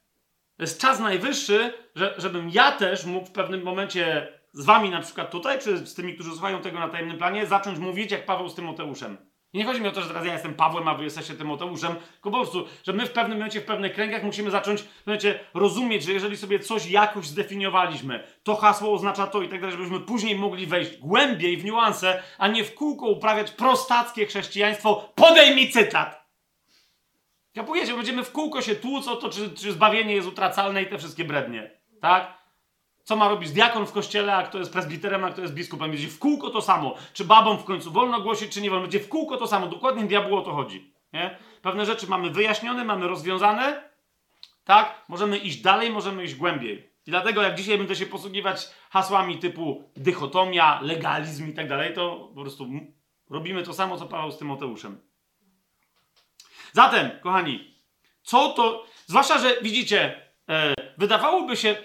To jest czas najwyższy, że, żebym ja też mógł w pewnym momencie z wami na przykład tutaj, czy z tymi, którzy słuchają tego na tajemnym planie, zacząć mówić jak Paweł z Tymoteuszem. I nie chodzi mi o to, że teraz ja jestem Pawłem, a wy jesteście Tymoteuszem, tylko po prostu, że my w pewnym momencie, w pewnych kręgach musimy zacząć momencie, rozumieć, że jeżeli sobie coś jakoś zdefiniowaliśmy, to hasło oznacza to i tak dalej, żebyśmy później mogli wejść głębiej w niuanse, a nie w kółko uprawiać prostackie chrześcijaństwo. Podejmij cytat! Kapujecie, będziemy w kółko się tłuc o to, czy, czy zbawienie jest utracalne i te wszystkie brednie. Tak? Co ma robić diakon w kościele, a kto jest presbiterem, a kto jest biskupem? Będzie w kółko to samo. Czy babom w końcu wolno głosić, czy nie wolno? Będzie w kółko to samo. Dokładnie diabłu o to chodzi. Nie? Pewne rzeczy mamy wyjaśnione, mamy rozwiązane. Tak? Możemy iść dalej, możemy iść głębiej. I dlatego jak dzisiaj będę się posługiwać hasłami typu dychotomia, legalizm i tak dalej, to po prostu robimy to samo, co Paweł z Tymoteuszem. Zatem, kochani, co to... Zwłaszcza, że widzicie, e, wydawałoby się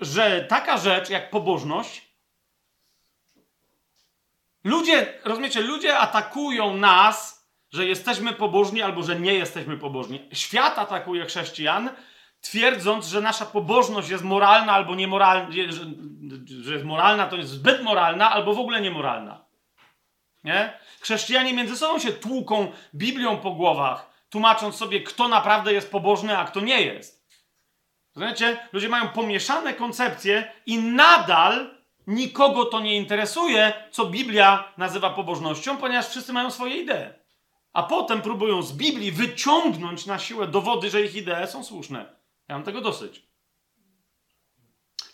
że taka rzecz jak pobożność, ludzie, rozumiecie, ludzie atakują nas, że jesteśmy pobożni albo że nie jesteśmy pobożni. Świat atakuje chrześcijan, twierdząc, że nasza pobożność jest moralna albo niemoralna, że, że jest moralna, to jest zbyt moralna albo w ogóle niemoralna. Nie? Chrześcijanie między sobą się tłuką Biblią po głowach, tłumacząc sobie, kto naprawdę jest pobożny, a kto nie jest. Rozumiecie? Ludzie mają pomieszane koncepcje i nadal nikogo to nie interesuje, co Biblia nazywa pobożnością, ponieważ wszyscy mają swoje idee. A potem próbują z Biblii wyciągnąć na siłę dowody, że ich idee są słuszne. Ja mam tego dosyć.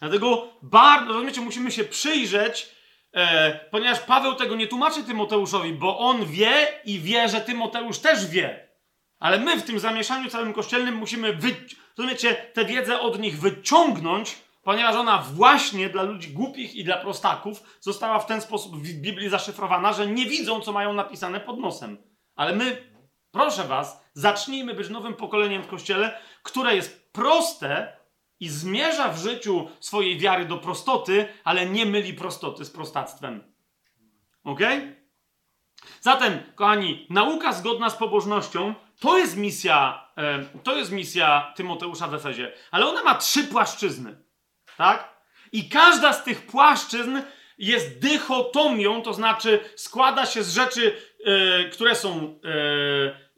Dlatego bardzo, rozumiecie, musimy się przyjrzeć, e, ponieważ Paweł tego nie tłumaczy Tymoteuszowi, bo on wie i wie, że Tymoteusz też wie. Ale my w tym zamieszaniu całym kościelnym musimy wy, rozumiecie, tę wiedzę od nich wyciągnąć, ponieważ ona właśnie dla ludzi głupich i dla prostaków została w ten sposób w Biblii zaszyfrowana, że nie widzą, co mają napisane pod nosem. Ale my, proszę was, zacznijmy być nowym pokoleniem w kościele, które jest proste i zmierza w życiu swojej wiary do prostoty, ale nie myli prostoty z prostactwem. Ok? Zatem, kochani, nauka zgodna z pobożnością to jest misja, to jest misja Tymoteusza w Efezie. Ale ona ma trzy płaszczyzny. Tak? I każda z tych płaszczyzn jest dychotomią, to znaczy składa się z rzeczy, e, które są, e,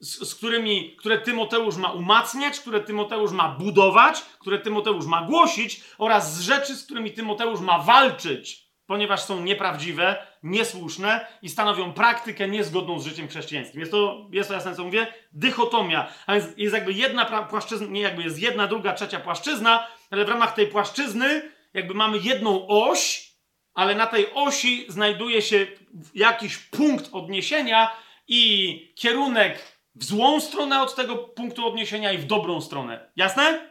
z, z, którymi, które Tymoteusz ma umacniać, które Tymoteusz ma budować, które Tymoteusz ma głosić, oraz z rzeczy, z którymi Tymoteusz ma walczyć ponieważ są nieprawdziwe, niesłuszne i stanowią praktykę niezgodną z życiem chrześcijańskim. Jest to, jest to jasne, co mówię? Dychotomia. A więc jest jakby jedna płaszczyzna, nie jakby jest jedna, druga, trzecia płaszczyzna, ale w ramach tej płaszczyzny jakby mamy jedną oś, ale na tej osi znajduje się jakiś punkt odniesienia i kierunek w złą stronę od tego punktu odniesienia i w dobrą stronę. Jasne?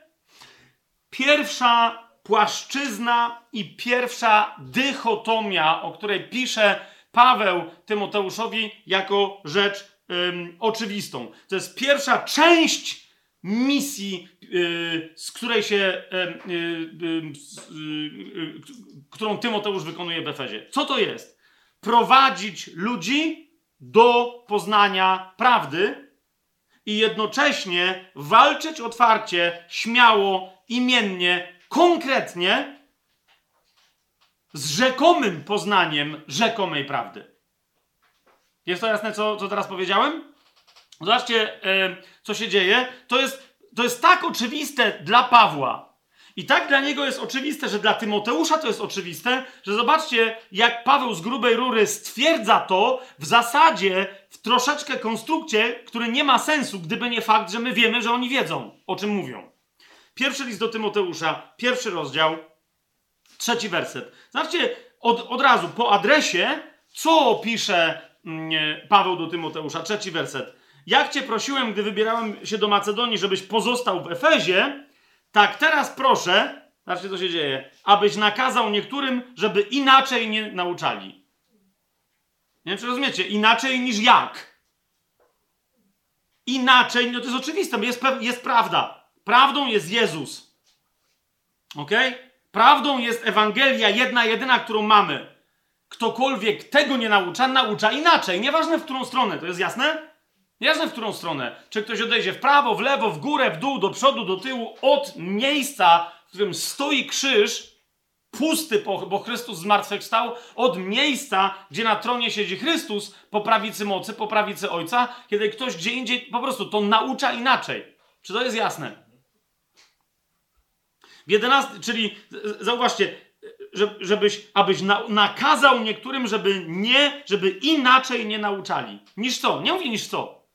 Pierwsza płaszczyzna i pierwsza dychotomia, o której pisze Paweł Tymoteuszowi jako rzecz ym, oczywistą. To jest pierwsza część misji, yy, z której się, yy, yy, którą Tymoteusz wykonuje w Efezie. Co to jest? Prowadzić ludzi do poznania prawdy i jednocześnie walczyć otwarcie, śmiało, imiennie, konkretnie z rzekomym poznaniem rzekomej prawdy. Jest to jasne, co, co teraz powiedziałem? Zobaczcie, e, co się dzieje. To jest, to jest tak oczywiste dla Pawła. I tak dla niego jest oczywiste, że dla Tymoteusza to jest oczywiste, że zobaczcie, jak Paweł z grubej rury stwierdza to w zasadzie w troszeczkę konstrukcie, który nie ma sensu, gdyby nie fakt, że my wiemy, że oni wiedzą, o czym mówią. Pierwszy list do Tymoteusza, pierwszy rozdział, trzeci werset. Zobaczcie od, od razu po adresie, co pisze mm, Paweł do Tymoteusza, trzeci werset. Jak cię prosiłem, gdy wybierałem się do Macedonii, żebyś pozostał w Efezie, tak teraz proszę, zobaczcie co się dzieje, abyś nakazał niektórym, żeby inaczej nie nauczali. Nie wiem, czy rozumiecie? Inaczej niż jak. Inaczej, no to jest oczywiste, jest, jest prawda. Prawdą jest Jezus. Ok? Prawdą jest Ewangelia, jedna, jedyna, którą mamy. Ktokolwiek tego nie naucza, naucza inaczej. Nieważne w którą stronę, to jest jasne? Nieważne w którą stronę. Czy ktoś odejdzie w prawo, w lewo, w górę, w dół, do przodu, do tyłu, od miejsca, w którym stoi krzyż, pusty, bo Chrystus zmartwychwstał, od miejsca, gdzie na tronie siedzi Chrystus, po prawicy mocy, po prawicy Ojca, kiedy ktoś gdzie indziej po prostu to naucza inaczej. Czy to jest jasne? W 11, czyli zauważcie, żebyś, abyś na, nakazał niektórym, żeby nie, żeby inaczej nie nauczali. Niż co? Nie mówię niż co.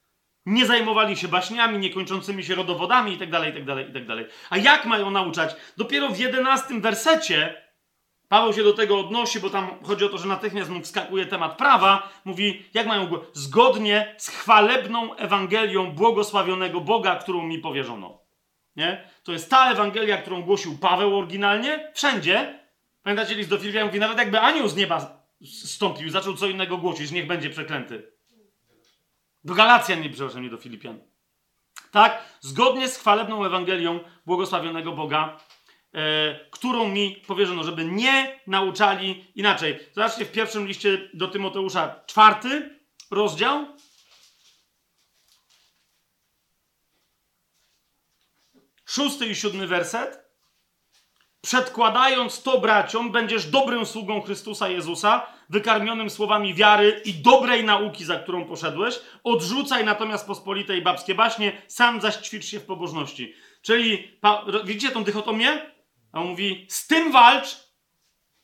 Nie zajmowali się baśniami, niekończącymi się rodowodami itd., itd., itd. A jak mają nauczać? Dopiero w jedenastym wersecie Paweł się do tego odnosi, bo tam chodzi o to, że natychmiast mu wskakuje temat prawa. Mówi, jak mają zgodnie z chwalebną Ewangelią błogosławionego Boga, którą mi powierzono. Nie? To jest ta Ewangelia, którą głosił Paweł oryginalnie, wszędzie. Pamiętacie list do Filipian? Mówi, nawet jakby anioł z nieba stąpił, zaczął co innego głosić, niech będzie przeklęty. Do Galacjan, nie przepraszam, nie do Filipian. Tak? Zgodnie z chwalebną Ewangelią błogosławionego Boga, e, którą mi powierzono, żeby nie nauczali inaczej. Zobaczcie w pierwszym liście do Tymoteusza, czwarty rozdział. Szósty i siódmy werset. Przedkładając to braciom, będziesz dobrym sługą Chrystusa Jezusa, wykarmionym słowami wiary i dobrej nauki, za którą poszedłeś. Odrzucaj natomiast pospolite i babskie baśnie, sam zaś ćwicz się w pobożności. Czyli, widzicie tą dychotomię? A on mówi, z tym walcz,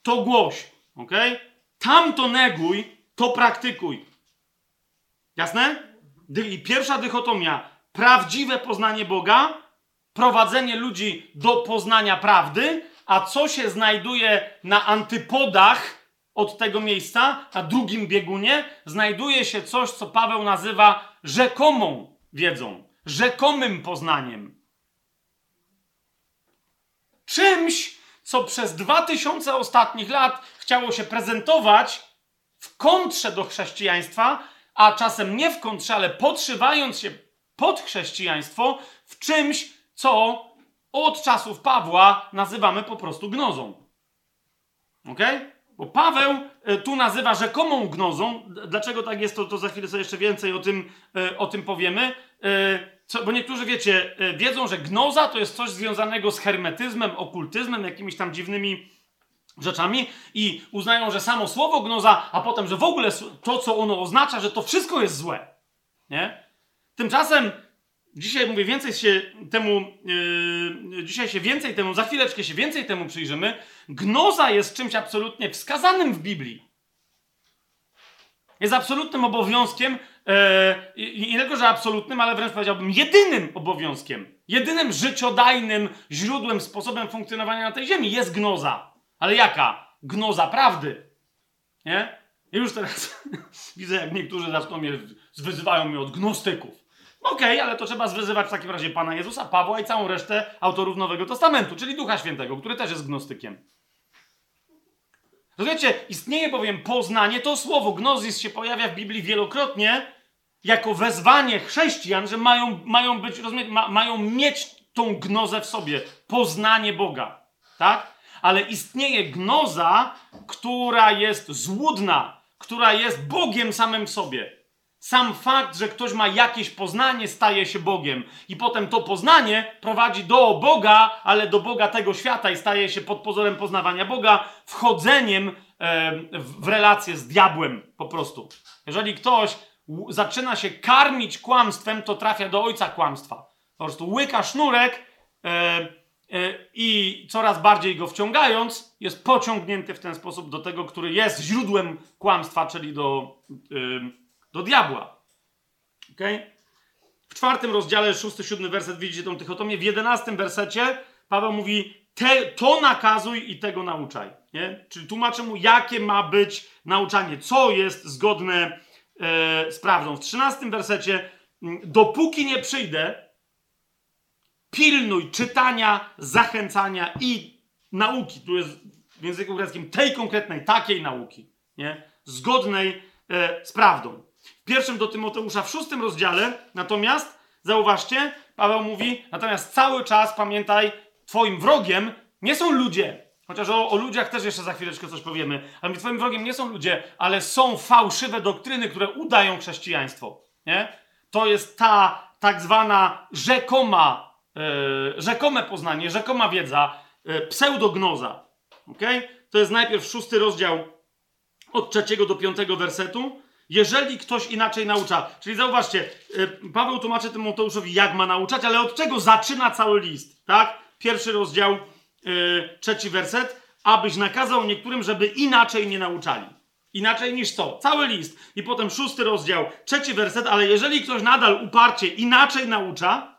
to głoś. ok? Tam to neguj, to praktykuj. Jasne? I pierwsza dychotomia, prawdziwe poznanie Boga, prowadzenie ludzi do poznania prawdy, a co się znajduje na antypodach od tego miejsca, na drugim biegunie, znajduje się coś, co Paweł nazywa rzekomą wiedzą, rzekomym poznaniem. Czymś, co przez dwa tysiące ostatnich lat chciało się prezentować w kontrze do chrześcijaństwa, a czasem nie w kontrze, ale podszywając się pod chrześcijaństwo w czymś, co od czasów Pawła nazywamy po prostu gnozą. Ok? Bo Paweł e, tu nazywa rzekomą gnozą. Dlaczego tak jest, to, to za chwilę sobie jeszcze więcej o tym, e, o tym powiemy. E, co, bo niektórzy, wiecie, wiedzą, że gnoza to jest coś związanego z hermetyzmem, okultyzmem, jakimiś tam dziwnymi rzeczami i uznają, że samo słowo gnoza, a potem, że w ogóle to, co ono oznacza, że to wszystko jest złe. Nie? Tymczasem Dzisiaj mówię, więcej się temu, yy, dzisiaj się więcej temu, za chwileczkę się więcej temu przyjrzymy. Gnoza jest czymś absolutnie wskazanym w Biblii. Jest absolutnym obowiązkiem, yy, nie tylko, że absolutnym, ale wręcz powiedziałbym jedynym obowiązkiem, jedynym życiodajnym źródłem, sposobem funkcjonowania na tej ziemi jest gnoza. Ale jaka? Gnoza prawdy. Nie? I już teraz widzę, jak niektórzy zaczną mnie, wyzywają mnie od gnostyków. Okej, okay, ale to trzeba zwyzywać w takim razie Pana Jezusa, Pawła i całą resztę autorów Nowego Testamentu, czyli Ducha Świętego, który też jest gnostykiem. Rozumiecie, istnieje bowiem poznanie, to słowo gnozis się pojawia w Biblii wielokrotnie jako wezwanie chrześcijan, że mają, mają być, rozumiecie, ma, mają mieć tą gnozę w sobie, poznanie Boga, tak? Ale istnieje gnoza, która jest złudna, która jest Bogiem samym w sobie. Sam fakt, że ktoś ma jakieś poznanie, staje się Bogiem. I potem to poznanie prowadzi do Boga, ale do Boga tego świata i staje się pod pozorem poznawania Boga wchodzeniem w relację z diabłem po prostu. Jeżeli ktoś zaczyna się karmić kłamstwem, to trafia do ojca kłamstwa. Po prostu łyka sznurek e, e, i coraz bardziej go wciągając, jest pociągnięty w ten sposób do tego, który jest źródłem kłamstwa, czyli do, do diabła. Okay? W czwartym rozdziale, szósty, siódmy werset, widzicie tą tychotomię. W jedenastym wersecie Paweł mówi, te, to nakazuj i tego nauczaj. Nie? Czyli tłumaczy mu, jakie ma być nauczanie, co jest zgodne e, z prawdą. W trzynastym wersecie, dopóki nie przyjdę, pilnuj czytania, zachęcania i nauki. Tu jest w języku greckim tej konkretnej, takiej nauki, nie? zgodnej e, z prawdą. Pierwszym do Tymoteusza w szóstym rozdziale, natomiast, zauważcie, Paweł mówi, natomiast cały czas pamiętaj, twoim wrogiem nie są ludzie. Chociaż o, o ludziach też jeszcze za chwileczkę coś powiemy. Ale twoim wrogiem nie są ludzie, ale są fałszywe doktryny, które udają chrześcijaństwo. Nie? To jest ta tak zwana rzekoma, yy, rzekome poznanie, rzekoma wiedza, yy, pseudognoza. Okay? To jest najpierw szósty rozdział od trzeciego do piątego wersetu. Jeżeli ktoś inaczej naucza, czyli zauważcie, yy, Paweł tłumaczy Tymoteuszowi, jak ma nauczać, ale od czego zaczyna cały list, tak? Pierwszy rozdział, yy, trzeci werset, abyś nakazał niektórym, żeby inaczej nie nauczali. Inaczej niż to. Cały list. I potem szósty rozdział, trzeci werset, ale jeżeli ktoś nadal uparcie inaczej naucza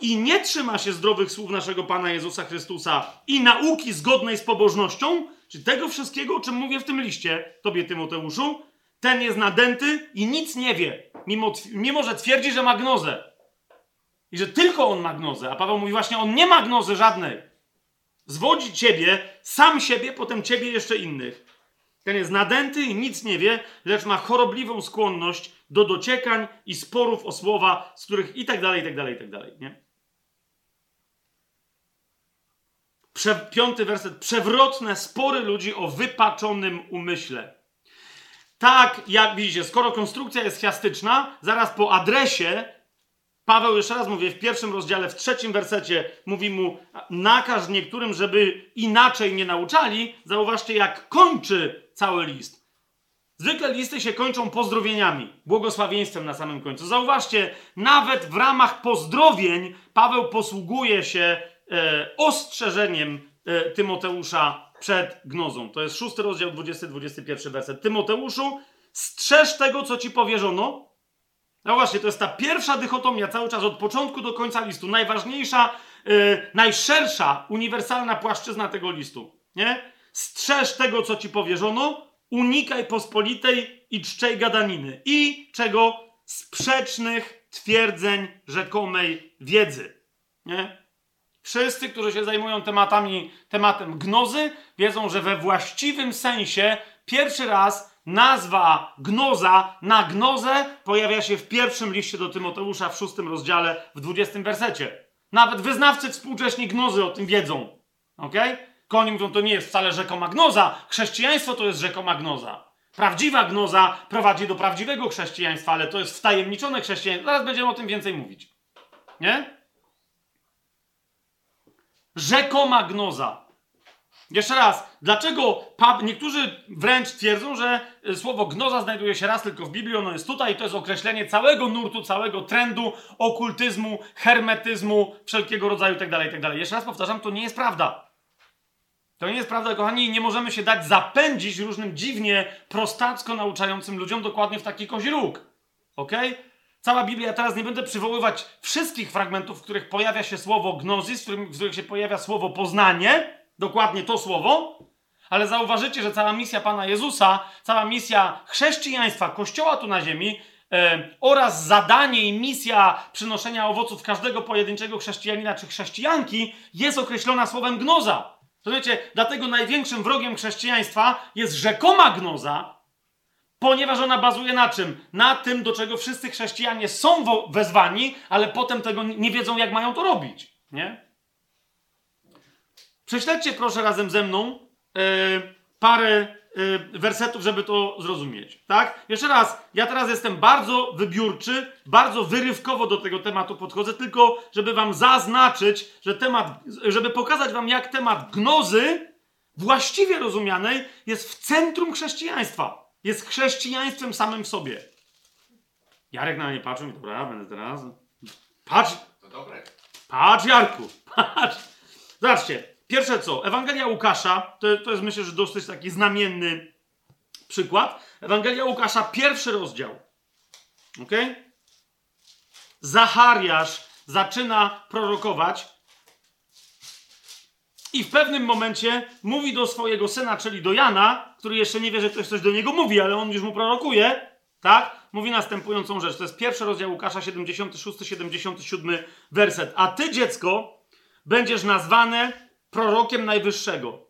i nie trzyma się zdrowych słów naszego Pana Jezusa Chrystusa i nauki zgodnej z pobożnością, czy tego wszystkiego, o czym mówię w tym liście, tobie Tymoteuszu, ten jest nadęty i nic nie wie, mimo, mimo że twierdzi, że ma gnozę. I że tylko on ma gnozę. A Paweł mówi właśnie, on nie ma gnozy żadnej. Zwodzi ciebie, sam siebie, potem ciebie jeszcze innych. Ten jest nadęty i nic nie wie, lecz ma chorobliwą skłonność do dociekań i sporów o słowa, z których i tak dalej, i tak dalej, i tak dalej, nie? Prze piąty werset. Przewrotne spory ludzi o wypaczonym umyśle. Tak, jak widzicie, skoro konstrukcja jest chiastyczna, zaraz po adresie Paweł, jeszcze raz mówię, w pierwszym rozdziale, w trzecim wersecie mówi mu nakaż niektórym, żeby inaczej nie nauczali. Zauważcie, jak kończy cały list. Zwykle listy się kończą pozdrowieniami, błogosławieństwem na samym końcu. Zauważcie, nawet w ramach pozdrowień Paweł posługuje się e, ostrzeżeniem e, Tymoteusza przed gnozą. To jest szósty rozdział, 20-21 werset. Tymoteuszu, strzeż tego, co ci powierzono, no właśnie, to jest ta pierwsza dychotomia cały czas od początku do końca listu. Najważniejsza, yy, najszersza, uniwersalna płaszczyzna tego listu. Nie? Strzeż tego, co ci powierzono, unikaj pospolitej i czczej gadaniny. I czego? Sprzecznych twierdzeń rzekomej wiedzy. Nie? Wszyscy, którzy się zajmują tematami, tematem gnozy, wiedzą, że we właściwym sensie pierwszy raz Nazwa gnoza na gnozę pojawia się w pierwszym liście do Tymoteusza w szóstym rozdziale, w dwudziestym wersecie. Nawet wyznawcy współcześni gnozy o tym wiedzą. Ok? Koni mówią, to nie jest wcale rzekoma gnoza. Chrześcijaństwo to jest rzekoma gnoza. Prawdziwa gnoza prowadzi do prawdziwego chrześcijaństwa, ale to jest wtajemniczone chrześcijaństwo. Zaraz będziemy o tym więcej mówić. Nie? Rzekoma gnoza. Jeszcze raz, dlaczego pap, niektórzy wręcz twierdzą, że y, słowo gnoza znajduje się raz tylko w Biblii, ono jest tutaj i to jest określenie całego nurtu, całego trendu okultyzmu, hermetyzmu, wszelkiego rodzaju itd., tak itd. Tak Jeszcze raz powtarzam, to nie jest prawda. To nie jest prawda, kochani, nie możemy się dać zapędzić różnym dziwnie prostacko nauczającym ludziom dokładnie w taki kozi róg. Ok? Cała Biblia, teraz nie będę przywoływać wszystkich fragmentów, w których pojawia się słowo gnozis, w których się pojawia słowo poznanie, dokładnie to słowo, ale zauważycie, że cała misja Pana Jezusa, cała misja chrześcijaństwa, Kościoła tu na ziemi, e, oraz zadanie i misja przynoszenia owoców każdego pojedynczego chrześcijanina czy chrześcijanki jest określona słowem gnoza. Rozumiecie? Dlatego największym wrogiem chrześcijaństwa jest rzekoma gnoza, ponieważ ona bazuje na czym? Na tym, do czego wszyscy chrześcijanie są wezwani, ale potem tego nie wiedzą, jak mają to robić. Nie? Prześledźcie proszę razem ze mną yy, parę yy, wersetów, żeby to zrozumieć. Tak? Jeszcze raz, ja teraz jestem bardzo wybiórczy, bardzo wyrywkowo do tego tematu podchodzę, tylko żeby wam zaznaczyć, że temat, żeby pokazać wam, jak temat gnozy właściwie rozumianej jest w centrum chrześcijaństwa. Jest chrześcijaństwem samym w sobie. Jarek na mnie patrzył i dobra, będę teraz. Patrz. To dobre. Patrz, Jarku, patrz. Zobaczcie, pierwsze co, Ewangelia Łukasza, to, to jest myślę, że dosyć taki znamienny przykład. Ewangelia Łukasza, pierwszy rozdział. Ok? Zachariasz zaczyna prorokować i w pewnym momencie mówi do swojego syna, czyli do Jana, który jeszcze nie wie, że ktoś coś do niego mówi, ale on już mu prorokuje, tak? Mówi następującą rzecz. To jest pierwszy rozdział Łukasza, 76-77 werset. A ty, dziecko, będziesz nazwane prorokiem Najwyższego,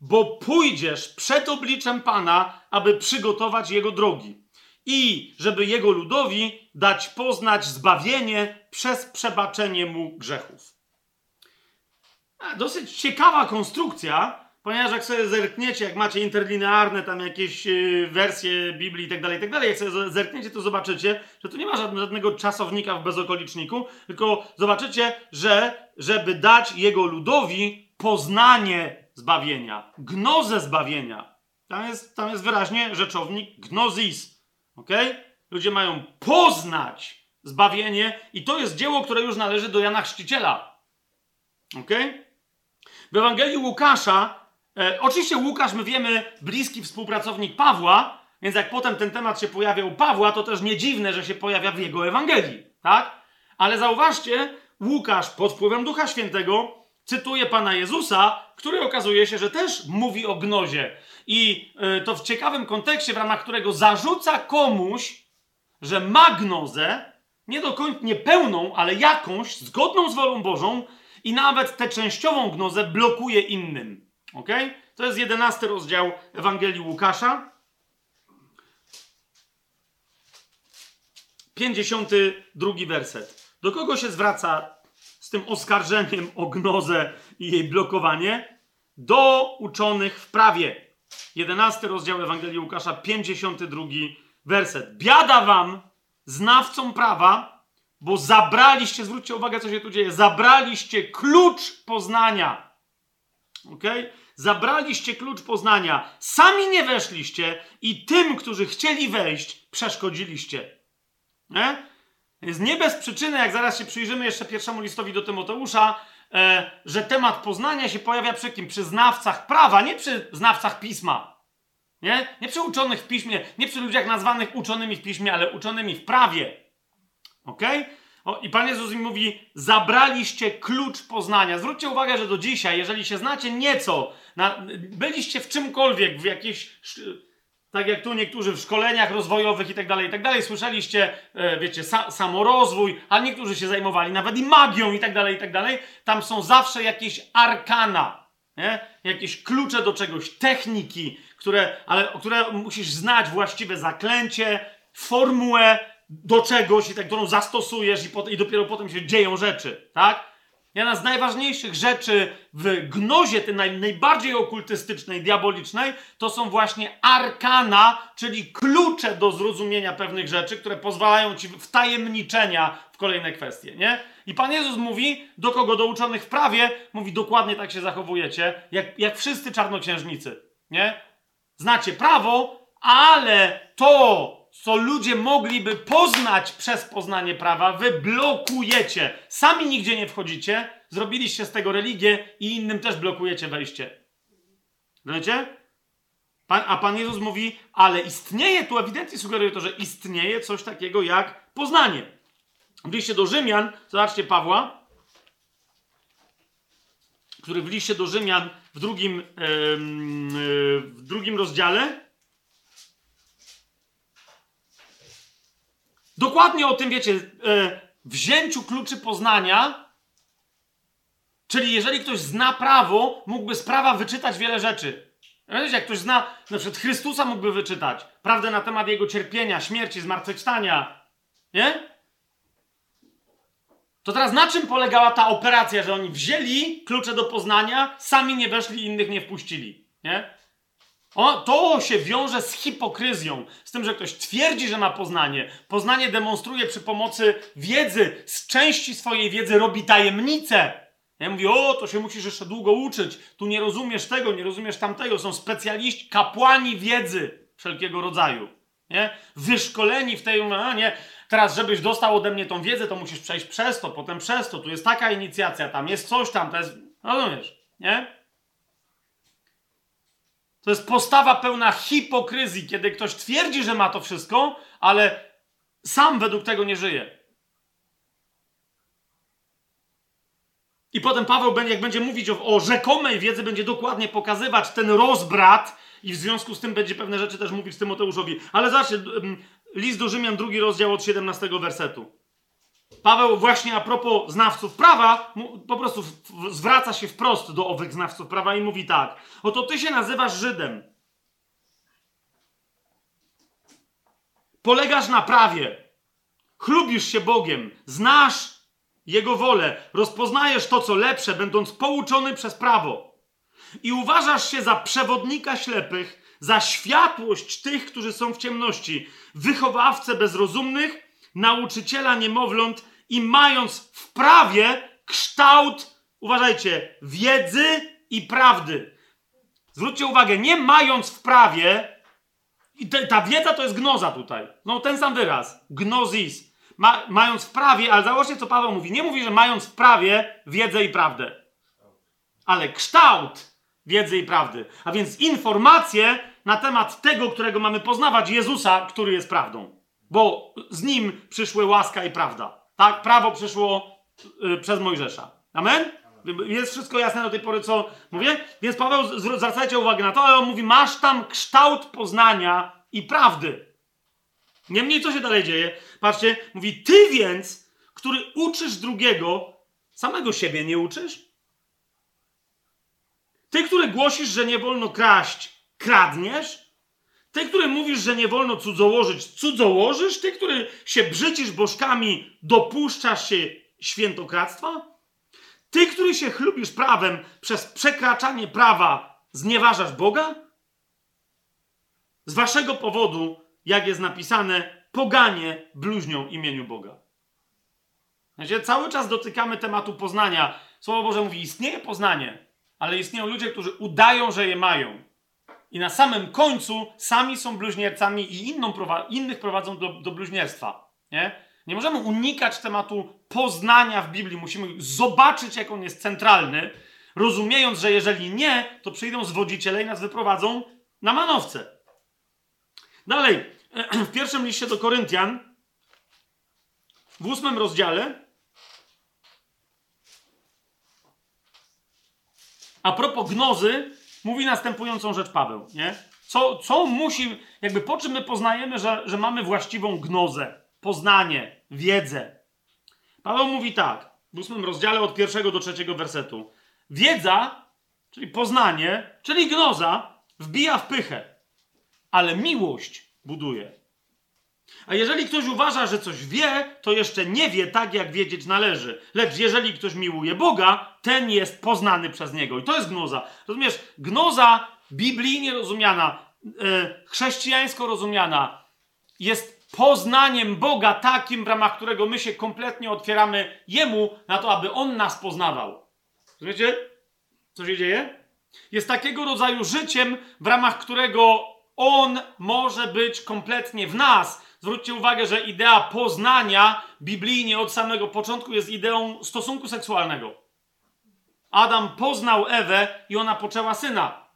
bo pójdziesz przed obliczem Pana, aby przygotować jego drogi i żeby jego ludowi dać poznać zbawienie przez przebaczenie mu grzechów. Dosyć ciekawa konstrukcja, ponieważ jak sobie zerkniecie, jak macie interlinearne tam jakieś y, wersje Biblii i tak dalej, i tak jak sobie zerkniecie, to zobaczycie, że tu nie ma żadnego czasownika w bezokoliczniku, tylko zobaczycie, że żeby dać jego ludowi poznanie zbawienia, gnozę zbawienia. Tam jest, tam jest wyraźnie rzeczownik gnozis. Ok? Ludzie mają poznać zbawienie i to jest dzieło, które już należy do Jana Chrzciciela. Ok? W Ewangelii Łukasza, e, oczywiście Łukasz, my wiemy, bliski współpracownik Pawła, więc jak potem ten temat się pojawia u Pawła, to też nie dziwne, że się pojawia w jego Ewangelii, tak? Ale zauważcie, Łukasz pod wpływem Ducha Świętego cytuje Pana Jezusa, który okazuje się, że też mówi o gnozie. I e, to w ciekawym kontekście, w ramach którego zarzuca komuś, że ma gnozę, nie do końca nie pełną, ale jakąś, zgodną z wolą Bożą, i nawet tę częściową gnozę blokuje innym. Ok? To jest jedenasty rozdział Ewangelii Łukasza. 52 werset. Do kogo się zwraca z tym oskarżeniem o gnozę i jej blokowanie? Do uczonych w prawie. 11 rozdział Ewangelii Łukasza, 52 werset. Biada wam, znawcom prawa, bo zabraliście, zwróćcie uwagę, co się tu dzieje, zabraliście klucz poznania. Ok? Zabraliście klucz poznania. Sami nie weszliście i tym, którzy chcieli wejść, przeszkodziliście. Nie? Więc nie bez przyczyny, jak zaraz się przyjrzymy jeszcze pierwszemu listowi do Tymoteusza, e, że temat poznania się pojawia przy kim? Przy znawcach prawa, nie przy znawcach pisma. Nie? nie przy uczonych w piśmie, nie przy ludziach nazwanych uczonymi w piśmie, ale uczonymi w prawie. Ok? O, I Pan Jezus im mówi: Zabraliście klucz poznania. Zwróćcie uwagę, że do dzisiaj, jeżeli się znacie nieco, na, byliście w czymkolwiek, w jakiejś. Tak jak tu niektórzy w szkoleniach rozwojowych i tak dalej, i tak dalej, słyszeliście, e, wiecie, sa, samorozwój, a niektórzy się zajmowali nawet i magią i tak dalej, i tak dalej. Tam są zawsze jakieś arkana, nie? jakieś klucze do czegoś, techniki, które, ale, które musisz znać właściwe zaklęcie, formułę, do czegoś, i tak, którą zastosujesz, i, pot, i dopiero potem się dzieją rzeczy, tak? Jedna z najważniejszych rzeczy w gnozie, tej naj, najbardziej okultystycznej, diabolicznej, to są właśnie arkana, czyli klucze do zrozumienia pewnych rzeczy, które pozwalają ci wtajemniczenia w kolejne kwestie, nie? I Pan Jezus mówi, do kogo? Do uczonych w prawie, mówi, dokładnie tak się zachowujecie, jak, jak wszyscy czarnoksiężnicy, nie? Znacie prawo, ale to, co ludzie mogliby poznać przez poznanie prawa, wy blokujecie. Sami nigdzie nie wchodzicie, zrobiliście z tego religię i innym też blokujecie wejście. Wiecie? Pan, a Pan Jezus mówi, ale istnieje, tu ewidentnie sugeruje to, że istnieje coś takiego jak poznanie. W liście do Rzymian, zobaczcie Pawła, który w liście do Rzymian w drugim, yy, yy, w drugim rozdziale dokładnie o tym wiecie, e, wzięciu kluczy poznania, czyli jeżeli ktoś zna prawo, mógłby z prawa wyczytać wiele rzeczy. Wiecie, jak ktoś zna, na przykład Chrystusa mógłby wyczytać prawdę na temat jego cierpienia, śmierci, zmartwychwstania, nie? To teraz na czym polegała ta operacja, że oni wzięli klucze do poznania, sami nie weszli, innych nie wpuścili, nie? O, to się wiąże z hipokryzją, z tym, że ktoś twierdzi, że ma poznanie. Poznanie demonstruje przy pomocy wiedzy, z części swojej wiedzy robi tajemnicę. Ja mówię, o, to się musisz jeszcze długo uczyć, tu nie rozumiesz tego, nie rozumiesz tamtego. Są specjaliści, kapłani wiedzy wszelkiego rodzaju. Nie? Wyszkoleni w tej, a nie, teraz żebyś dostał ode mnie tą wiedzę, to musisz przejść przez to, potem przez to, tu jest taka inicjacja, tam jest coś tam, to jest, rozumiesz, nie? To jest postawa pełna hipokryzji, kiedy ktoś twierdzi, że ma to wszystko, ale sam według tego nie żyje. I potem Paweł, jak będzie mówić o, o rzekomej wiedzy, będzie dokładnie pokazywać ten rozbrat i w związku z tym będzie pewne rzeczy też mówić Tymoteuszowi. Ale zobaczcie, list do Rzymian, drugi rozdział od 17 wersetu. Paweł właśnie a propos znawców prawa, po prostu zwraca się wprost do owych znawców prawa i mówi tak. Oto ty się nazywasz Żydem. Polegasz na prawie. Chlubisz się Bogiem. Znasz Jego wolę. Rozpoznajesz to, co lepsze, będąc pouczony przez prawo. I uważasz się za przewodnika ślepych, za światłość tych, którzy są w ciemności, wychowawcę bezrozumnych, nauczyciela niemowląt i mając w prawie kształt, uważajcie, wiedzy i prawdy. Zwróćcie uwagę, nie mając w prawie, i te, ta wiedza to jest gnoza tutaj. No ten sam wyraz. Gnozis. Ma, mając w prawie, ale zobaczcie, co Paweł mówi. Nie mówi, że mając w prawie wiedzę i prawdę. Ale kształt wiedzy i prawdy. A więc informacje na temat tego, którego mamy poznawać, Jezusa, który jest prawdą. Bo z nim przyszły łaska i prawda. Tak? Prawo przyszło y, przez Mojżesza. Amen? Jest wszystko jasne do tej pory, co mówię? Więc Paweł, zwracajcie uwagę na to, ale on mówi, masz tam kształt poznania i prawdy. Niemniej, co się dalej dzieje? Patrzcie, mówi, ty więc, który uczysz drugiego, samego siebie nie uczysz? Ty, który głosisz, że nie wolno kraść, kradniesz? Ty, który mówisz, że nie wolno cudzołożyć, cudzołożysz? Ty, który się brzydzisz bożkami, dopuszczasz się świętokradztwa? Ty, który się chlubisz prawem, przez przekraczanie prawa znieważasz Boga? Z waszego powodu, jak jest napisane, poganie bluźnią imieniu Boga. Znaczy, cały czas dotykamy tematu poznania. Słowo Boże mówi, istnieje poznanie, ale istnieją ludzie, którzy udają, że je mają. I na samym końcu sami są bluźniercami i inną innych prowadzą do, do bluźnierstwa. Nie? nie możemy unikać tematu poznania w Biblii. Musimy zobaczyć, jak on jest centralny, rozumiejąc, że jeżeli nie, to przyjdą zwodziciele i nas wyprowadzą na manowce. Dalej, w pierwszym liście do Koryntian, w ósmym rozdziale, a propos gnozy, mówi następującą rzecz Paweł, nie? Co, co musi, jakby po czym my poznajemy, że, że mamy właściwą gnozę, poznanie, wiedzę. Paweł mówi tak, w ósmym rozdziale od pierwszego do trzeciego wersetu. Wiedza, czyli poznanie, czyli gnoza, wbija w pychę, ale miłość buduje. A jeżeli ktoś uważa, że coś wie, to jeszcze nie wie tak, jak wiedzieć należy. Lecz jeżeli ktoś miłuje Boga, ten jest poznany przez niego. I to jest gnoza. Rozumiesz? Gnoza biblijnie rozumiana, e, chrześcijańsko rozumiana, jest poznaniem Boga takim, w ramach którego my się kompletnie otwieramy Jemu na to, aby On nas poznawał. Rozumiecie? Co się dzieje? Jest takiego rodzaju życiem, w ramach którego On może być kompletnie w nas, Zwróćcie uwagę, że idea poznania biblijnie od samego początku jest ideą stosunku seksualnego. Adam poznał Ewę i ona poczęła syna.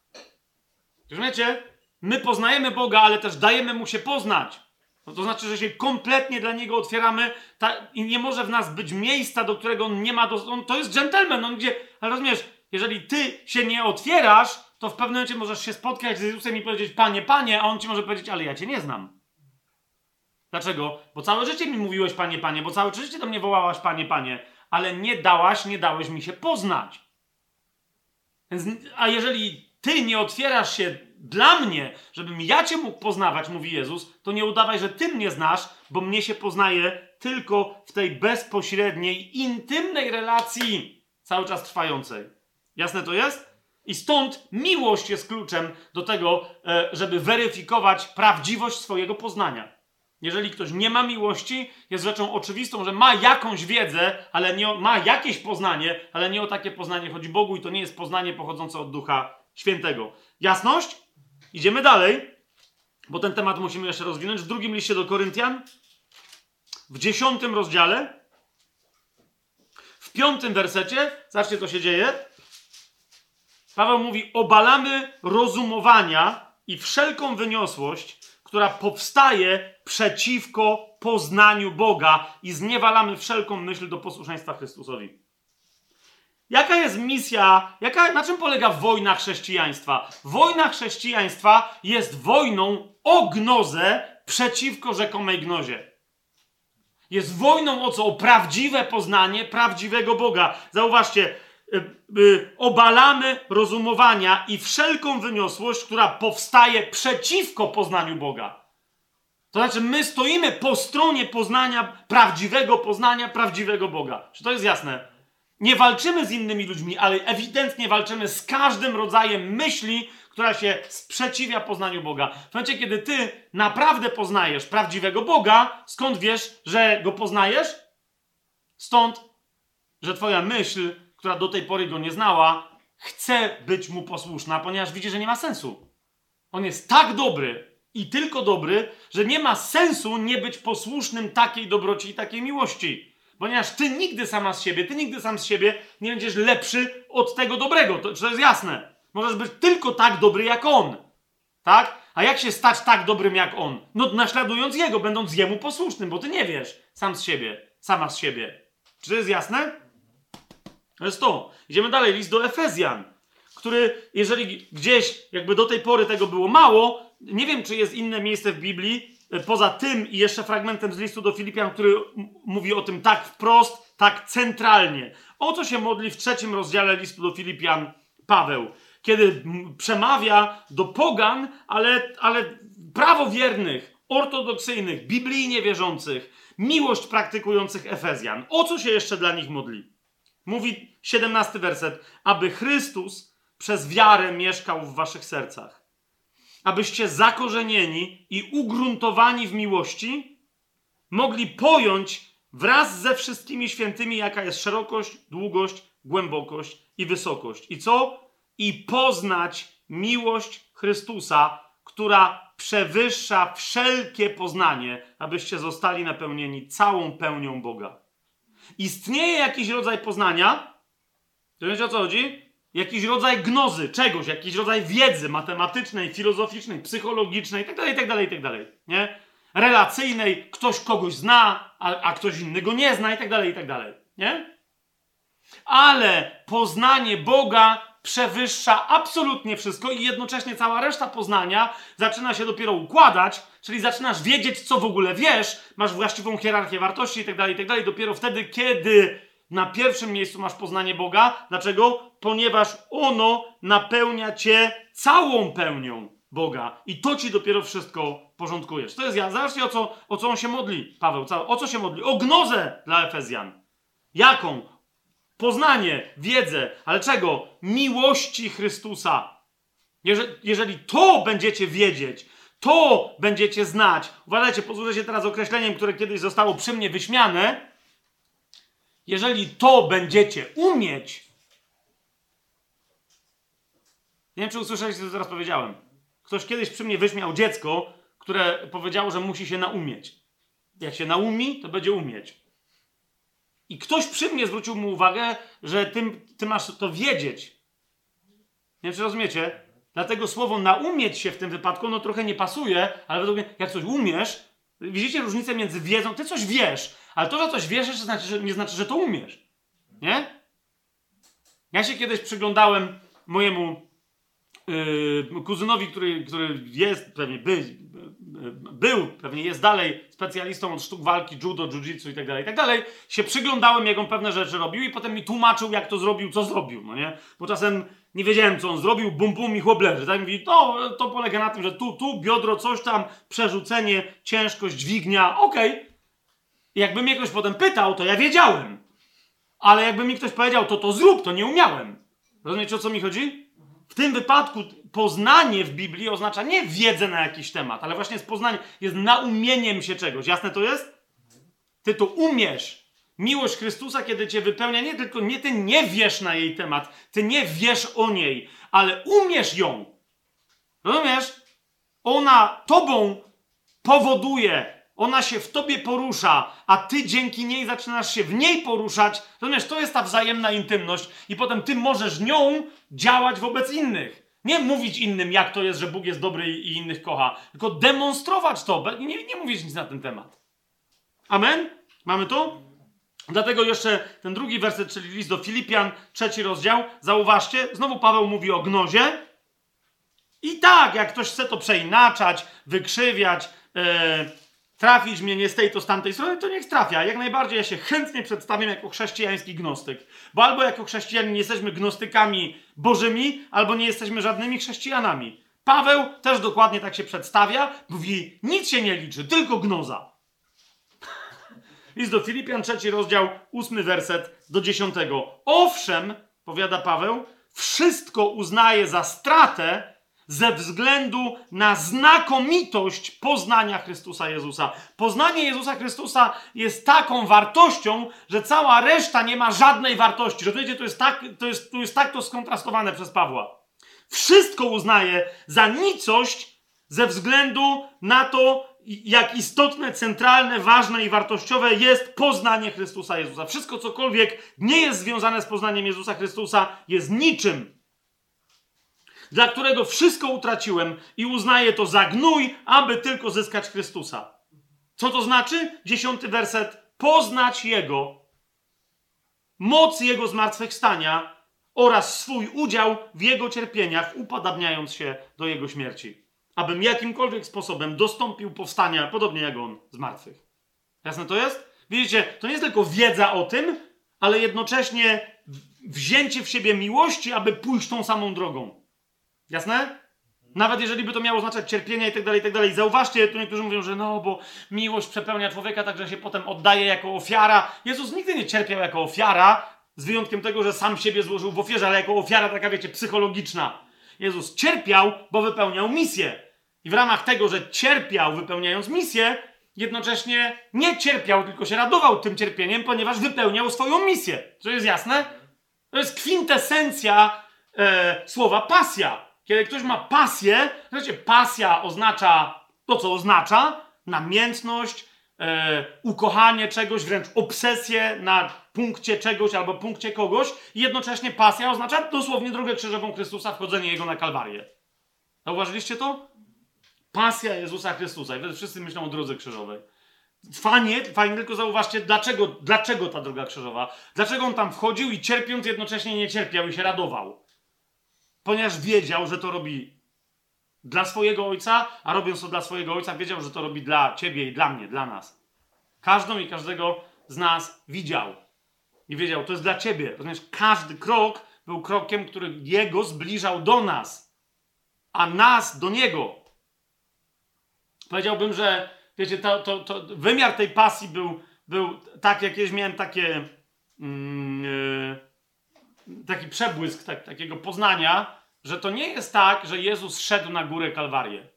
Rozumiecie? My poznajemy Boga, ale też dajemy mu się poznać. No to znaczy, że się kompletnie dla niego otwieramy ta, i nie może w nas być miejsca, do którego on nie ma. Do, on, to jest dżentelmen, on gdzie. Ale rozumiesz, jeżeli ty się nie otwierasz, to w pewnym momencie możesz się spotkać z Jezusem i powiedzieć: Panie, panie, a on ci może powiedzieć: Ale ja cię nie znam. Dlaczego? Bo całe życie mi mówiłeś, panie, panie, bo całe życie do mnie wołałaś, panie, panie, ale nie dałaś, nie dałeś mi się poznać. Więc, a jeżeli ty nie otwierasz się dla mnie, żebym ja cię mógł poznawać, mówi Jezus, to nie udawaj, że ty mnie znasz, bo mnie się poznaje tylko w tej bezpośredniej, intymnej relacji, cały czas trwającej. Jasne to jest? I stąd miłość jest kluczem do tego, e, żeby weryfikować prawdziwość swojego poznania. Jeżeli ktoś nie ma miłości, jest rzeczą oczywistą, że ma jakąś wiedzę, ale nie ma jakieś poznanie, ale nie o takie poznanie chodzi Bogu i to nie jest poznanie pochodzące od Ducha Świętego. Jasność? Idziemy dalej, bo ten temat musimy jeszcze rozwinąć. W drugim liście do Koryntian, w dziesiątym rozdziale, w piątym wersecie, zobaczcie co się dzieje. Paweł mówi: Obalamy rozumowania i wszelką wyniosłość, która powstaje przeciwko poznaniu Boga i zniewalamy wszelką myśl do posłuszeństwa Chrystusowi. Jaka jest misja, jaka, na czym polega wojna chrześcijaństwa? Wojna chrześcijaństwa jest wojną o gnozę przeciwko rzekomej gnozie. Jest wojną o co? O prawdziwe poznanie prawdziwego Boga. Zauważcie, obalamy rozumowania i wszelką wyniosłość, która powstaje przeciwko poznaniu Boga. To znaczy, my stoimy po stronie poznania, prawdziwego poznania, prawdziwego Boga. Czy to jest jasne? Nie walczymy z innymi ludźmi, ale ewidentnie walczymy z każdym rodzajem myśli, która się sprzeciwia poznaniu Boga. W momencie, kiedy ty naprawdę poznajesz prawdziwego Boga, skąd wiesz, że go poznajesz? Stąd, że twoja myśl, która do tej pory go nie znała, chce być mu posłuszna, ponieważ widzi, że nie ma sensu. On jest tak dobry i tylko dobry, że nie ma sensu nie być posłusznym takiej dobroci i takiej miłości. Ponieważ ty nigdy sama z siebie, ty nigdy sam z siebie nie będziesz lepszy od tego dobrego. To, to jest jasne. Możesz być tylko tak dobry jak on. Tak? A jak się stać tak dobrym jak on? No naśladując jego, będąc jemu posłusznym, bo ty nie wiesz sam z siebie, sama z siebie. Czy to jest jasne? To jest to. Idziemy dalej. List do Efezjan, który, jeżeli gdzieś jakby do tej pory tego było mało, nie wiem, czy jest inne miejsce w Biblii, e, poza tym i jeszcze fragmentem z listu do Filipian, który mówi o tym tak wprost, tak centralnie. O co się modli w trzecim rozdziale listu do Filipian Paweł? Kiedy przemawia do pogan, ale, ale prawowiernych, ortodoksyjnych, biblijnie wierzących, miłość praktykujących Efezjan. O co się jeszcze dla nich modli? Mówi 17 werset, aby Chrystus przez wiarę mieszkał w waszych sercach. Abyście zakorzenieni i ugruntowani w miłości mogli pojąć wraz ze wszystkimi świętymi, jaka jest szerokość, długość, głębokość i wysokość. I co? I poznać miłość Chrystusa, która przewyższa wszelkie poznanie, abyście zostali napełnieni całą pełnią Boga. Istnieje jakiś rodzaj poznania, to wiecie o co chodzi? Jakiś rodzaj gnozy, czegoś, jakiś rodzaj wiedzy matematycznej, filozoficznej, psychologicznej, itd., itd., itd., nie? Relacyjnej, ktoś kogoś zna, a, a ktoś innego nie zna, itd., itd., nie? Ale poznanie Boga przewyższa absolutnie wszystko i jednocześnie cała reszta poznania zaczyna się dopiero układać, czyli zaczynasz wiedzieć, co w ogóle wiesz, masz właściwą hierarchię wartości itd., itd., dopiero wtedy, kiedy na pierwszym miejscu masz poznanie Boga. Dlaczego? Ponieważ ono napełnia cię całą pełnią Boga. I to ci dopiero wszystko porządkujesz. To jest ja. Zobaczcie, o co, o co on się modli, Paweł. O co się modli? O gnozę dla Efezjan. Jaką? Poznanie, wiedzę. Ale czego? Miłości Chrystusa. Jeżeli, to będziecie wiedzieć, to będziecie znać. Uważajcie, posłużę się teraz określeniem, które kiedyś zostało przy mnie wyśmiane jeżeli to będziecie umieć, nie wiem, czy usłyszeliście, co teraz powiedziałem. Ktoś kiedyś przy mnie wyśmiał dziecko, które powiedziało, że musi się naumieć. Jak się naumi, to będzie umieć. I ktoś przy mnie zwrócił mu uwagę, że ty, ty masz to wiedzieć. Nie wiem, czy rozumiecie? Dlatego słowo naumieć się w tym wypadku, no trochę nie pasuje, ale według mnie, jak coś umiesz, widzicie różnicę między wiedzą, ty coś wiesz, ale to, że coś wiesz, jeszcze znaczy, że, nie znaczy, że to umiesz. Nie? Ja się kiedyś przyglądałem mojemu yy, kuzynowi, który, który jest, pewnie by, był, pewnie jest dalej specjalistą od sztuk walki, judo, jiu-jitsu i tak dalej, i tak dalej, się przyglądałem, jak on pewne rzeczy robił i potem mi tłumaczył, jak to zrobił, co zrobił, no nie? Bo czasem nie wiedziałem, co on zrobił, bum, bum i chłop leży. Tak mówi, to, to polega na tym, że tu, tu, biodro, coś tam, przerzucenie, ciężkość, dźwignia, okej. Okay. Jakby mnie ktoś potem pytał, to ja wiedziałem. Ale jakby mi ktoś powiedział, to to zrób, to nie umiałem. Rozumiecie, o co mi chodzi? W tym wypadku poznanie w Biblii oznacza nie wiedzę na jakiś temat, ale właśnie jest poznanie, jest naumieniem się czegoś. Jasne to jest? Ty to umiesz. Miłość Chrystusa, kiedy cię wypełnia, nie tylko nie ty nie wiesz na jej temat, ty nie wiesz o niej, ale umiesz ją. Rozumiesz? Ona tobą powoduje, ona się w tobie porusza, a ty dzięki niej zaczynasz się w niej poruszać. Rozumiesz? To jest ta wzajemna intymność, i potem ty możesz nią działać wobec innych. Nie mówić innym, jak to jest, że Bóg jest dobry i innych kocha, tylko demonstrować to, nie, nie mówić nic na ten temat. Amen? Mamy to? Dlatego jeszcze ten drugi werset, czyli list do Filipian, trzeci rozdział. Zauważcie, znowu Paweł mówi o gnozie. I tak, jak ktoś chce to przeinaczać, wykrzywiać, e, trafić mnie nie z tej, to z tamtej strony, to niech trafia. Jak najbardziej ja się chętnie przedstawiam jako chrześcijański gnostyk. Bo albo jako chrześcijanie nie jesteśmy gnostykami bożymi, albo nie jesteśmy żadnymi chrześcijanami. Paweł też dokładnie tak się przedstawia. Mówi, nic się nie liczy, tylko gnoza. List do Filipian, trzeci rozdział, ósmy werset do dziesiątego. Owszem, powiada Paweł, wszystko uznaje za stratę ze względu na znakomitość poznania Chrystusa Jezusa. Poznanie Jezusa Chrystusa jest taką wartością, że cała reszta nie ma żadnej wartości. Rozumiecie, to jest tak to, jest, to, jest tak to skontrastowane przez Pawła. Wszystko uznaje za nicość ze względu na to, jak istotne, centralne, ważne i wartościowe jest poznanie Chrystusa Jezusa. Wszystko, cokolwiek nie jest związane z poznaniem Jezusa Chrystusa, jest niczym, dla którego wszystko utraciłem i uznaję to za gnój, aby tylko zyskać Chrystusa. Co to znaczy? Dziesiąty werset. Poznać Jego, moc Jego zmartwychwstania oraz swój udział w Jego cierpieniach, upadabniając się do Jego śmierci abym jakimkolwiek sposobem dostąpił powstania, podobnie jak on, z martwych. Jasne to jest? Widzicie, to nie jest tylko wiedza o tym, ale jednocześnie wzięcie w siebie miłości, aby pójść tą samą drogą. Jasne? Nawet jeżeli by to miało oznaczać cierpienia i tak dalej, i tak dalej. Zauważcie, tu niektórzy mówią, że no, bo miłość przepełnia człowieka tak, że się potem oddaje jako ofiara. Jezus nigdy nie cierpiał jako ofiara, z wyjątkiem tego, że sam siebie złożył w ofierze, ale jako ofiara taka, wiecie, psychologiczna. Jezus cierpiał, bo wypełniał misję. I w ramach tego, że cierpiał wypełniając misję, jednocześnie nie cierpiał, tylko się radował tym cierpieniem, ponieważ wypełniał swoją misję. To jest jasne? To jest kwintesencja e, słowa pasja. Kiedy ktoś ma pasję, znaczy pasja oznacza to, co oznacza, namiętność, e, ukochanie czegoś, wręcz obsesję na punkcie czegoś albo punkcie kogoś. I jednocześnie pasja oznacza dosłownie drogę krzyżową Chrystusa, wchodzenie Jego na Kalwarię. Zauważyliście to? Pasja Jezusa Chrystusa. I wszyscy myślą o drodze krzyżowej. Fajnie, fajnie, tylko zauważcie, dlaczego, dlaczego ta droga krzyżowa? Dlaczego on tam wchodził i cierpiąc jednocześnie nie cierpiał i się radował? Ponieważ wiedział, że to robi dla swojego ojca, a robiąc to dla swojego ojca, wiedział, że to robi dla ciebie i dla mnie, dla nas. Każdą i każdego z nas widział. I wiedział, to jest dla ciebie. Rozumiesz, każdy krok był krokiem, który jego zbliżał do nas, a nas do niego. Powiedziałbym, że wiecie, to, to, to wymiar tej pasji był, był tak, jakieś miałem takie yy, taki przebłysk tak, takiego poznania, że to nie jest tak, że Jezus szedł na górę Kalwarię.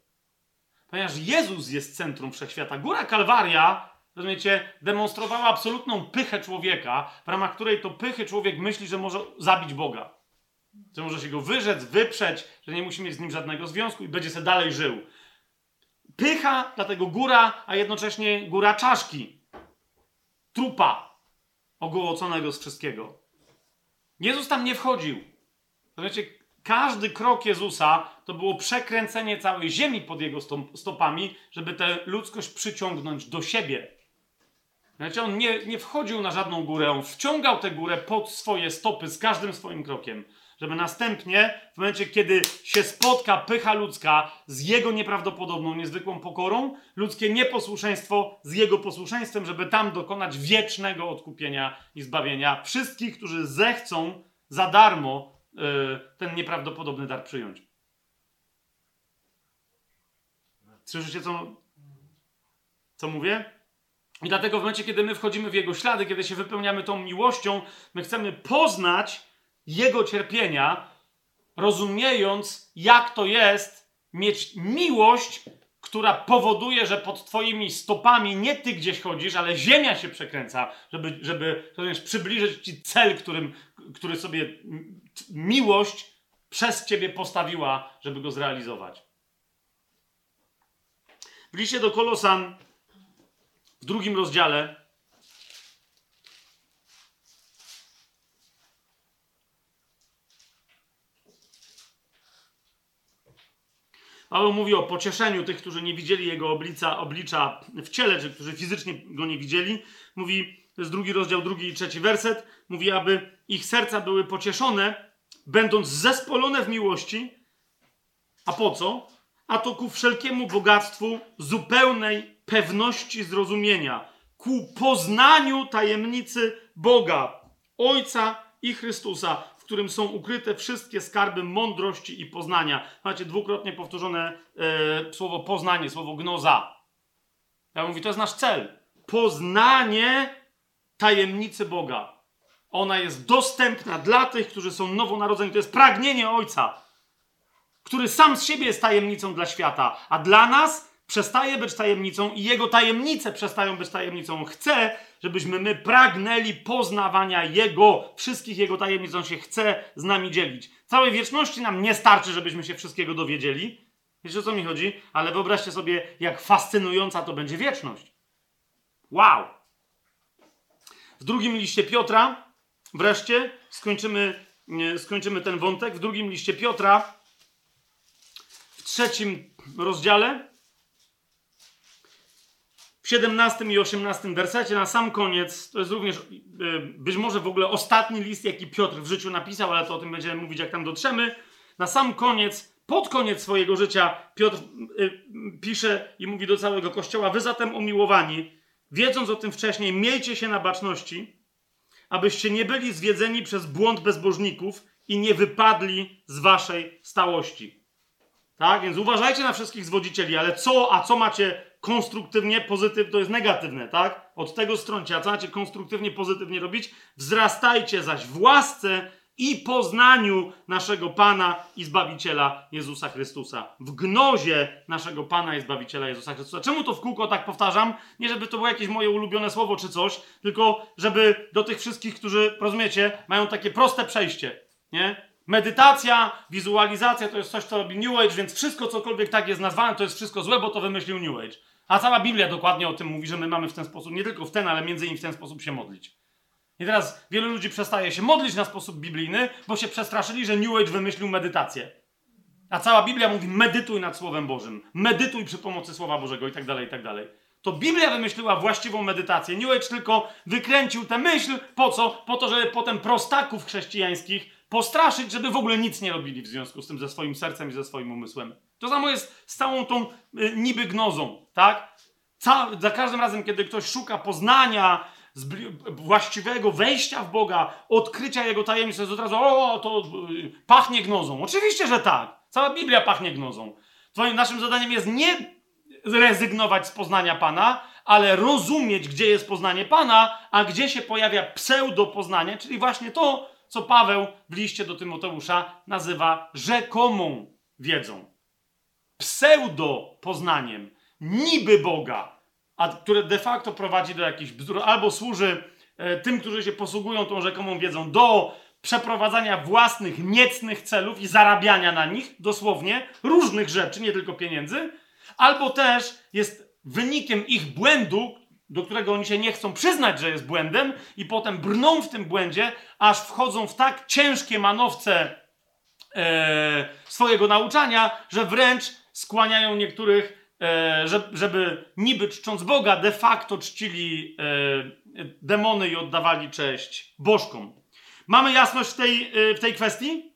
Ponieważ Jezus jest centrum wszechświata. Góra Kalwaria, rozumiecie, demonstrowała absolutną pychę człowieka, w ramach której to pychy człowiek myśli, że może zabić Boga. Że może się go wyrzec, wyprzeć, że nie musi mieć z nim żadnego związku i będzie sobie dalej żył pycha, dlatego góra, a jednocześnie góra czaszki. Trupa ogołoconego z wszystkiego. Jezus tam nie wchodził. Wiecie, każdy krok Jezusa to było przekręcenie całej ziemi pod jego stopami, żeby tę ludzkość przyciągnąć do siebie. Wiecie, on nie, nie wchodził na żadną górę, on wciągał tę górę pod swoje stopy z każdym swoim krokiem żeby następnie, w momencie, kiedy się spotka pycha ludzka z jego nieprawdopodobną, niezwykłą pokorą, ludzkie nieposłuszeństwo z jego posłuszeństwem, żeby tam dokonać wiecznego odkupienia i zbawienia wszystkich, którzy zechcą za darmo ten nieprawdopodobny dar przyjąć. Słyszycie, co, co mówię? I dlatego w momencie, kiedy my wchodzimy w Jego ślady, kiedy się wypełniamy tą miłością, my chcemy poznać Jego cierpienia, rozumiejąc, jak to jest mieć miłość, która powoduje, że pod Twoimi stopami nie Ty gdzieś chodzisz, ale ziemia się przekręca, żeby, żeby przybliżyć Ci cel, którym, który sobie miłość przez Ciebie postawiła, żeby go zrealizować. W liście do Kolosan w drugim rozdziale Paweł mówi o pocieszeniu tych, którzy nie widzieli jego oblicza, oblicza w ciele, czy którzy fizycznie go nie widzieli. Mówi, to jest drugi rozdział, drugi i trzeci werset. Mówi, aby ich serca były pocieszone, będąc zespolone w miłości. A po co? A to ku wszelkiemu bogactwu zupełnej pewności zrozumienia, ku poznaniu tajemnicy Boga, Ojca i Chrystusa, w którym są ukryte wszystkie skarby mądrości i poznania. Macie dwukrotnie powtórzone e, słowo poznanie, słowo gnoza. Ja mówię, to jest nasz cel. Poznanie tajemnicy Boga. Ona jest dostępna dla tych, którzy są nowonarodzeni. To jest pragnienie Ojca, który sam z siebie jest tajemnicą dla świata, a dla nas przestaje być tajemnicą i jego tajemnice przestają być tajemnicą. Chce, żebyśmy my pragnęli poznawania Jego, wszystkich Jego tajemnic. On się chce z nami dzielić. Całej wieczności nam nie starczy, żebyśmy się wszystkiego dowiedzieli. Wiecie o co mi chodzi? Ale wyobraźcie sobie, jak fascynująca to będzie wieczność. Wow! W drugim liście Piotra, wreszcie, skończymy, skończymy ten wątek. W drugim liście Piotra, w trzecim rozdziale, w 17 i 18 wersecie, na sam koniec, to jest również e, być może w ogóle ostatni list, jaki Piotr w życiu napisał, ale to o tym będziemy mówić, jak tam dotrzemy. Na sam koniec, pod koniec swojego życia, Piotr e, pisze i mówi do całego kościoła: Wy zatem umiłowani, wiedząc o tym wcześniej, miejcie się na baczności, abyście nie byli zwiedzeni przez błąd bezbożników i nie wypadli z waszej stałości. Tak? Więc uważajcie na wszystkich zwodzicieli, ale co, a co macie konstruktywnie, pozytywnie, to jest negatywne, tak? Od tego stroncie, a co macie konstruktywnie, pozytywnie robić? Wzrastajcie zaś w łasce i poznaniu naszego Pana i Zbawiciela Jezusa Chrystusa. W gnozie naszego Pana i Zbawiciela Jezusa Chrystusa. Czemu to w kółko tak powtarzam? Nie żeby to było jakieś moje ulubione słowo czy coś, tylko żeby do tych wszystkich, którzy, rozumiecie, mają takie proste przejście, nie? Medytacja, wizualizacja to jest coś, co robi New Age, więc wszystko, cokolwiek tak jest nazwane, to jest wszystko złe, bo to wymyślił New Age. A cała Biblia dokładnie o tym mówi, że my mamy w ten sposób, nie tylko w ten, ale między innymi w ten sposób się modlić. I teraz wielu ludzi przestaje się modlić na sposób biblijny, bo się przestraszyli, że New Age wymyślił medytację. A cała Biblia mówi: medytuj nad Słowem Bożym, medytuj przy pomocy Słowa Bożego i tak dalej, i tak dalej. To Biblia wymyśliła właściwą medytację. New Age tylko wykręcił tę myśl, po co? Po to, żeby potem prostaków chrześcijańskich postraszyć, żeby w ogóle nic nie robili w związku z tym ze swoim sercem i ze swoim umysłem. To samo jest z całą tą y, niby gnozą, tak? Ca za każdym razem, kiedy ktoś szuka poznania, właściwego wejścia w Boga, odkrycia Jego tajemnic, to jest od razu, o, to y, pachnie gnozą. Oczywiście, że tak. Cała Biblia pachnie gnozą. Twoim naszym zadaniem jest nie rezygnować z poznania Pana, ale rozumieć, gdzie jest poznanie Pana, a gdzie się pojawia pseudo poznanie, czyli właśnie to, co Paweł w liście do Tymoteusza nazywa rzekomą wiedzą pseudo-poznaniem, niby Boga, a które de facto prowadzi do jakichś bzdur, albo służy e, tym, którzy się posługują tą rzekomą wiedzą, do przeprowadzania własnych, niecnych celów i zarabiania na nich, dosłownie, różnych rzeczy, nie tylko pieniędzy, albo też jest wynikiem ich błędu, do którego oni się nie chcą przyznać, że jest błędem, i potem brną w tym błędzie, aż wchodzą w tak ciężkie manowce e, swojego nauczania, że wręcz skłaniają niektórych, żeby niby czcząc Boga, de facto czcili e, demony i oddawali cześć bożkom. Mamy jasność w tej, e, w tej kwestii?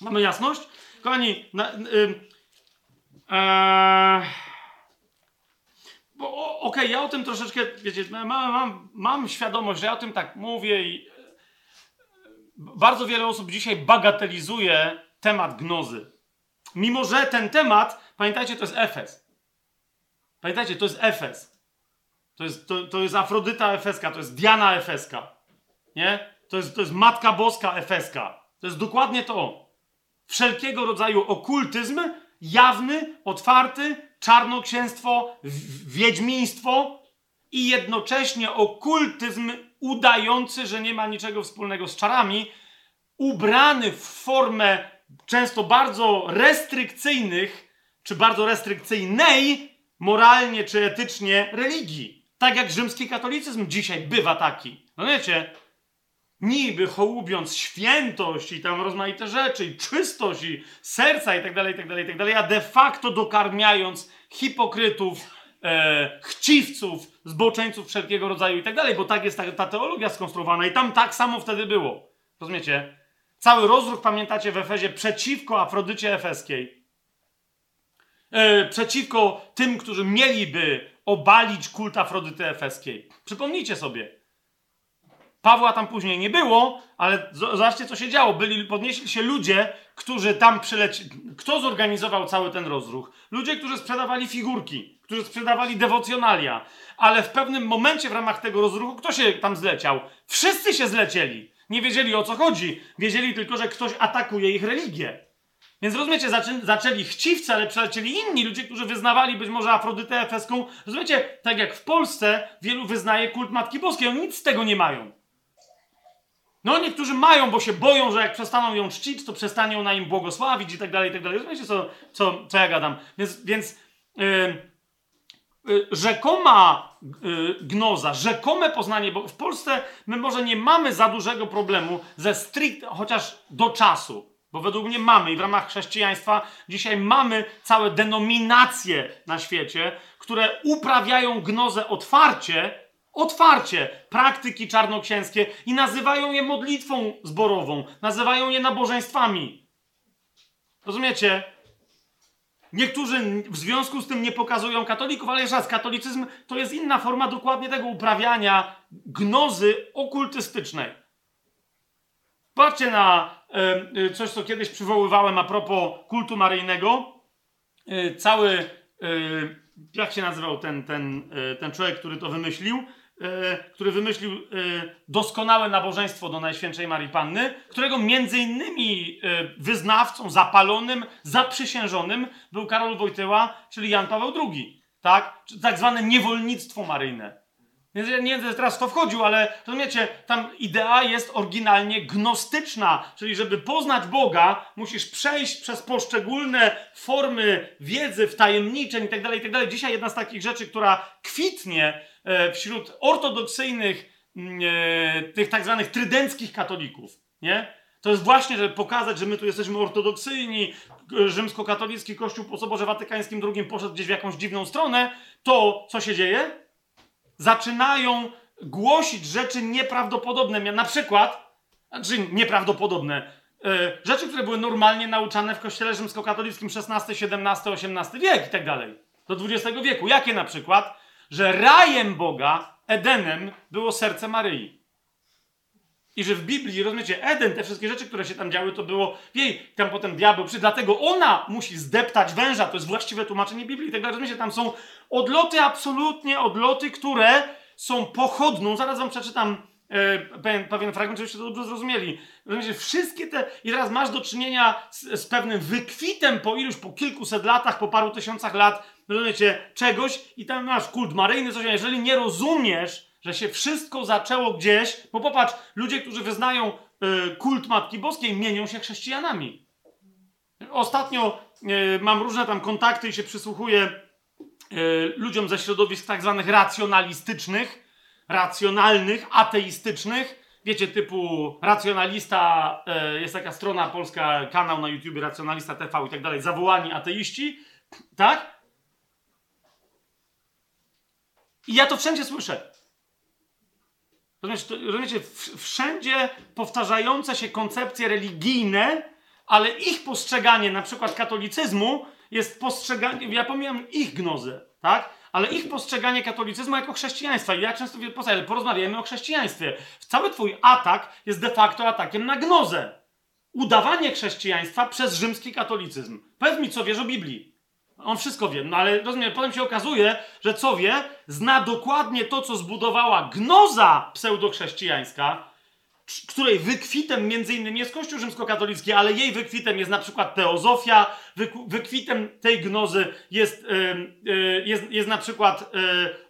Mamy jasność? Kochani, na, y, e, Okej, okay, ja o tym troszeczkę, wiecie, mam, mam, mam świadomość, że ja o tym tak mówię i bardzo wiele osób dzisiaj bagatelizuje temat gnozy. Mimo, że ten temat, pamiętajcie, to jest Efes. Pamiętajcie, to jest Efes. To jest, to, to jest Afrodyta Efeska, to jest Diana Efeska. Nie? To jest, to jest Matka Boska Efeska. To jest dokładnie to. Wszelkiego rodzaju okultyzm, jawny, otwarty, czarnoksięstwo, wiedźmiństwo i jednocześnie okultyzm udający, że nie ma niczego wspólnego z czarami, ubrany w formę często bardzo restrykcyjnych, czy bardzo restrykcyjnej, moralnie czy etycznie, religii. Tak jak rzymski katolicyzm dzisiaj bywa taki. No wiecie, niby hołubiąc świętość i tam rozmaite rzeczy, i czystość, i serca i tak dalej, i tak dalej, i tak dalej, a de facto dokarmiając hipokrytów, e, chciwców, zboczeńców wszelkiego rodzaju i tak dalej, bo tak jest ta, ta teologia skonstruowana i tam tak samo wtedy było. Rozumiecie? Cały rozruch, pamiętacie, w Efezie przeciwko Afrodycie Efeskiej. E, przeciwko tym, którzy mieliby obalić kult Afrodyty Efeskiej. Przypomnijcie sobie. Pawła tam później nie było, ale zobaczcie, co się działo. Byli, podnieśli się ludzie, którzy tam przylecieli. Kto zorganizował cały ten rozruch? Ludzie, którzy sprzedawali figurki, którzy sprzedawali dewocjonalia. Ale w pewnym momencie w ramach tego rozruchu, kto się tam zleciał? Wszyscy się zlecieli. Nie wiedzieli o co chodzi. Wiedzieli tylko, że ktoś atakuje ich religię. Więc rozumiecie, zaczę, zaczęli chciwcy, ale przelecieli inni ludzie, którzy wyznawali być może Afrodytę Efeską. Rozumiecie, tak jak w Polsce wielu wyznaje kult Matki Boskiej, oni nic z tego nie mają. No niektórzy mają, bo się boją, że jak przestaną ją czcić, to przestanie ona im błogosławić i tak dalej, i tak dalej. Rozumiecie, co, co, co ja gadam? Więc, więc yy, yy, rzekoma yy, gnoza, rzekome poznanie, bo w Polsce my może nie mamy za dużego problemu ze strict, chociaż do czasu, bo według mnie mamy i w ramach chrześcijaństwa dzisiaj mamy całe denominacje na świecie, które uprawiają gnozę otwarcie, otwarcie praktyki czarnoksięskie i nazywają je modlitwą zborową, nazywają je nabożeństwami. Rozumiecie? Niektórzy w związku z tym nie pokazują katolików, ale jeszcze raz, katolicyzm to jest inna forma dokładnie tego uprawiania gnozy okultystycznej. Patrzcie na coś, co kiedyś przywoływałem a propos kultu maryjnego. E, cały, e, jak się nazywał ten, ten, ten człowiek, który to wymyślił? Który wymyślił doskonałe nabożeństwo do Najświętszej Marii Panny, którego między innymi wyznawcą, zapalonym, zaprzysiężonym był Karol Wojtyła, czyli Jan Paweł II. Tak? Tak zwane niewolnictwo maryjne. Więc ja nie wiem, teraz to wchodził, ale rozumiecie, tam idea jest oryginalnie gnostyczna, czyli żeby poznać Boga, musisz przejść przez poszczególne formy wiedzy, wtajemniczeń itd., itd. Dzisiaj jedna z takich rzeczy, która kwitnie E, wśród ortodoksyjnych, mm, e, tych tak zwanych trydenckich katolików, nie? To jest właśnie, żeby pokazać, że my tu jesteśmy ortodoksyjni, rzymskokatolicki kościół po Soborze Watykańskim II poszedł gdzieś w jakąś dziwną stronę, to co się dzieje? Zaczynają głosić rzeczy nieprawdopodobne. Na przykład, znaczy nieprawdopodobne, e, rzeczy, które były normalnie nauczane w kościele rzymskokatolickim XVI, XVII, XVIII wiek i tak dalej. Do XX wieku. Jakie na przykład? że rajem Boga, Edenem, było serce Maryi. I że w Biblii, rozumiecie, Eden, te wszystkie rzeczy, które się tam działy, to było jej, tam potem diabeł przy, dlatego ona musi zdeptać węża, to jest właściwe tłumaczenie Biblii, tak rozumiecie, tam są odloty, absolutnie odloty, które są pochodną, zaraz wam przeczytam e, pewien, pewien fragment, żebyście to dobrze zrozumieli. Rozumiecie, wszystkie te, i teraz masz do czynienia z, z pewnym wykwitem po iluś, po kilkuset latach, po paru tysiącach lat, rozumiecie, czegoś i tam masz kult maryjny, coś, jeżeli nie rozumiesz, że się wszystko zaczęło gdzieś, bo popatrz, ludzie, którzy wyznają y, kult Matki Boskiej, mienią się chrześcijanami. Ostatnio y, mam różne tam kontakty i się przysłuchuję y, ludziom ze środowisk tak zwanych racjonalistycznych, racjonalnych, ateistycznych, wiecie, typu racjonalista, jest taka strona polska, kanał na YouTube, racjonalista TV i tak dalej, zawołani ateiści, tak? I ja to wszędzie słyszę. Rozumiecie, wszędzie powtarzające się koncepcje religijne ale ich postrzeganie na przykład katolicyzmu jest postrzeganie, ja pomijam ich gnozę, tak? Ale ich postrzeganie katolicyzmu jako chrześcijaństwa. I ja często mówię, porozmawiajmy o chrześcijaństwie. Cały twój atak jest de facto atakiem na gnozę. Udawanie chrześcijaństwa przez rzymski katolicyzm. Powiedz mi, co wiesz o Biblii. On wszystko wie, no ale rozumiem, potem się okazuje, że co wie, zna dokładnie to, co zbudowała gnoza pseudochrześcijańska, której wykwitem między innymi jest Kościół rzymskokatolicki, ale jej wykwitem jest na przykład teozofia, wykwitem tej gnozy jest, yy, jest, jest na przykład yy,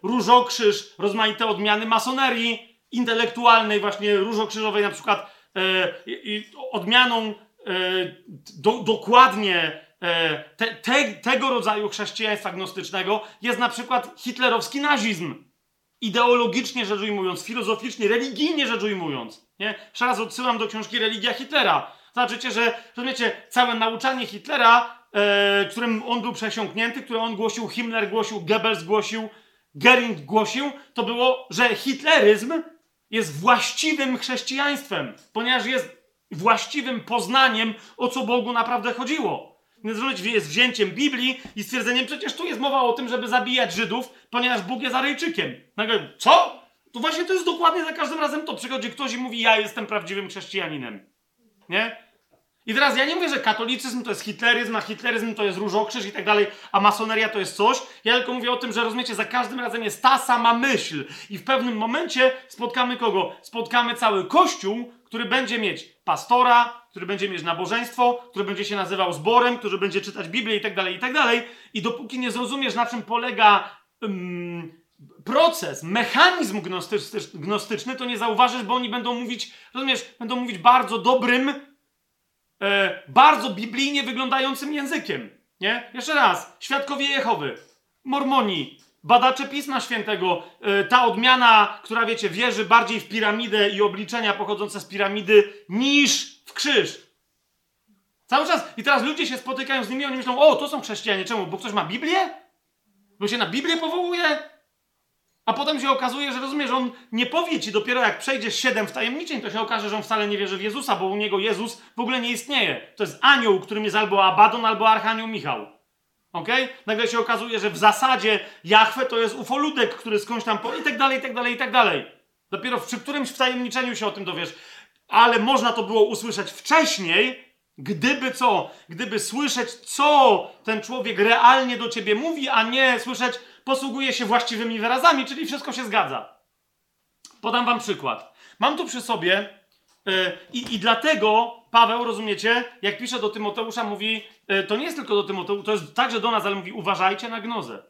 różokrzyż, rozmaite odmiany masonerii intelektualnej, właśnie różokrzyżowej na przykład yy, odmianą do, dokładnie te, te, tego rodzaju chrześcijaństwa gnostycznego jest na przykład hitlerowski nazizm. Ideologicznie rzecz ujmując, filozoficznie, religijnie rzecz ujmując. Nie? Raz odsyłam do książki Religia Hitlera. Zobaczycie, że rozumiecie, całe nauczanie Hitlera, e, którym on był przesiąknięty, które on głosił, Himmler głosił, Goebbels głosił, Goering głosił, to było, że hitleryzm jest właściwym chrześcijaństwem, ponieważ jest właściwym poznaniem, o co Bogu naprawdę chodziło. Więc jest wzięciem Biblii i stwierdzeniem, przecież tu jest mowa o tym, żeby zabijać Żydów, ponieważ Bóg jest Aryjczykiem. Nagle, co? To właśnie to jest dokładnie za każdym razem to. Przychodzi ktoś i mówi, ja jestem prawdziwym chrześcijaninem. Nie? I teraz ja nie mówię, że katolicyzm to jest hitleryzm, a hitleryzm to jest różokrzyż i tak dalej, a masoneria to jest coś. Ja tylko mówię o tym, że rozumiecie, za każdym razem jest ta sama myśl. I w pewnym momencie spotkamy kogo? Spotkamy cały kościół, który będzie mieć pastora, który będzie mieć nabożeństwo, który będzie się nazywał zborem, który będzie czytać Biblię i tak dalej, i tak dalej. I dopóki nie zrozumiesz, na czym polega um, proces, mechanizm gnostyczny, to nie zauważysz, bo oni będą mówić, rozumiesz, będą mówić bardzo dobrym, e, bardzo biblijnie wyglądającym językiem. Nie? Jeszcze raz, świadkowie Jehowy, mormoni, badacze Pisma Świętego, e, ta odmiana, która wiecie, wierzy bardziej w piramidę i obliczenia pochodzące z piramidy niż w krzyż. Cały czas. I teraz ludzie się spotykają z nimi, oni myślą, o, to są chrześcijanie. Czemu? Bo ktoś ma Biblię? Bo się na Biblię powołuje? A potem się okazuje, że rozumiesz, on nie powie ci dopiero jak przejdziesz siedem wtajemniczeń, to się okaże, że on wcale nie wierzy w Jezusa, bo u niego Jezus w ogóle nie istnieje. To jest anioł, którym jest albo Abaddon, albo Archanioł Michał. Ok? Nagle się okazuje, że w zasadzie Jachwę to jest ufoludek, który skądś tam po... i tak dalej, i tak dalej, i tak dalej. Dopiero przy którymś wtajemniczeniu się o tym dowiesz. Ale można to było usłyszeć wcześniej, gdyby co? Gdyby słyszeć, co ten człowiek realnie do ciebie mówi, a nie słyszeć, posługuje się właściwymi wyrazami, czyli wszystko się zgadza. Podam wam przykład. Mam tu przy sobie yy, i, i dlatego Paweł, rozumiecie, jak pisze do Tymoteusza, mówi, yy, to nie jest tylko do Tymoteusza, to jest także do nas, ale mówi, uważajcie na gnozę.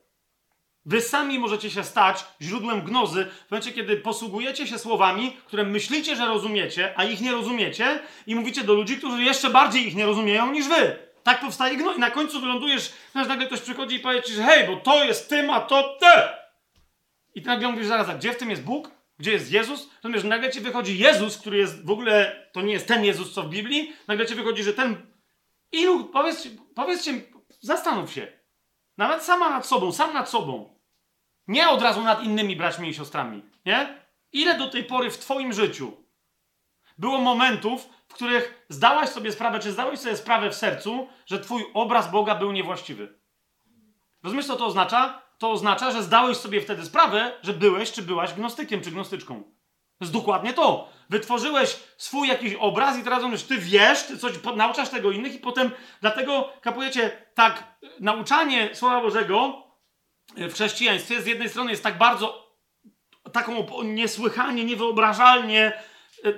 Wy sami możecie się stać źródłem gnozy w momencie, kiedy posługujecie się słowami, które myślicie, że rozumiecie, a ich nie rozumiecie i mówicie do ludzi, którzy jeszcze bardziej ich nie rozumieją niż wy. Tak powstaje gnój. I na końcu wylądujesz, znasz, nagle ktoś przychodzi i powie ci, że hej, bo to jest tym, a to te. I ty nagle mówisz zaraz, a gdzie w tym jest Bóg? Gdzie jest Jezus? Rozumiesz, nagle ci wychodzi Jezus, który jest w ogóle, to nie jest ten Jezus, co w Biblii. Nagle ci wychodzi, że ten... Ilu, powiedz, powiedzcie, zastanów się. Nawet sama nad sobą, sam nad sobą. Nie od razu nad innymi braćmi i siostrami, nie? Ile do tej pory w twoim życiu było momentów, w których zdałaś sobie sprawę, czy zdałeś sobie sprawę w sercu, że twój obraz Boga był niewłaściwy. Rozumiesz, co to oznacza? To oznacza, że zdałeś sobie wtedy sprawę, że byłeś, czy byłaś gnostykiem, czy gnostyczką. To jest dokładnie to. Wytworzyłeś swój jakiś obraz i teraz mówisz, ty wiesz, ty coś nauczasz tego innych i potem dlatego, kapujecie, tak, nauczanie Słowa Bożego w chrześcijaństwie z jednej strony jest tak bardzo, taką niesłychanie, niewyobrażalnie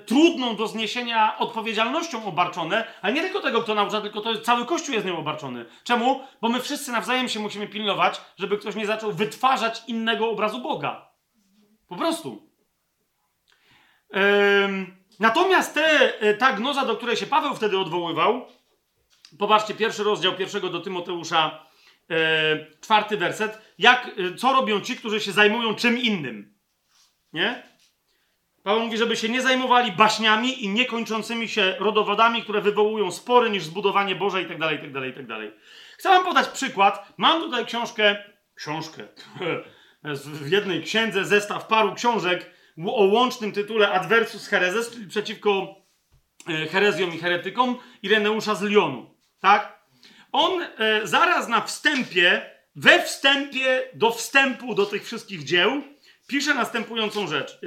trudną do zniesienia odpowiedzialnością obarczone, ale nie tylko tego, kto naucza, tylko to jest, cały Kościół jest nią obarczony. Czemu? Bo my wszyscy nawzajem się musimy pilnować, żeby ktoś nie zaczął wytwarzać innego obrazu Boga. Po prostu. Ym, natomiast te, e, ta gnoza, do której się Paweł wtedy odwoływał, popatrzcie, pierwszy rozdział pierwszego do Tymoteusza, yy, czwarty werset, jak, co robią ci, którzy się zajmują czym innym. Nie? Paweł mówi, żeby się nie zajmowali baśniami i niekończącymi się rodowodami, które wywołują spory niż zbudowanie Boże itd., itd., itd. Chcę wam podać przykład. Mam tutaj książkę, książkę, w jednej księdze zestaw paru książek o łącznym tytule Adversus Hereses, czyli przeciwko e, herezjom i heretykom Ireneusza z Lyonu. Tak? On e, zaraz na wstępie, we wstępie do wstępu do tych wszystkich dzieł, pisze następującą rzecz.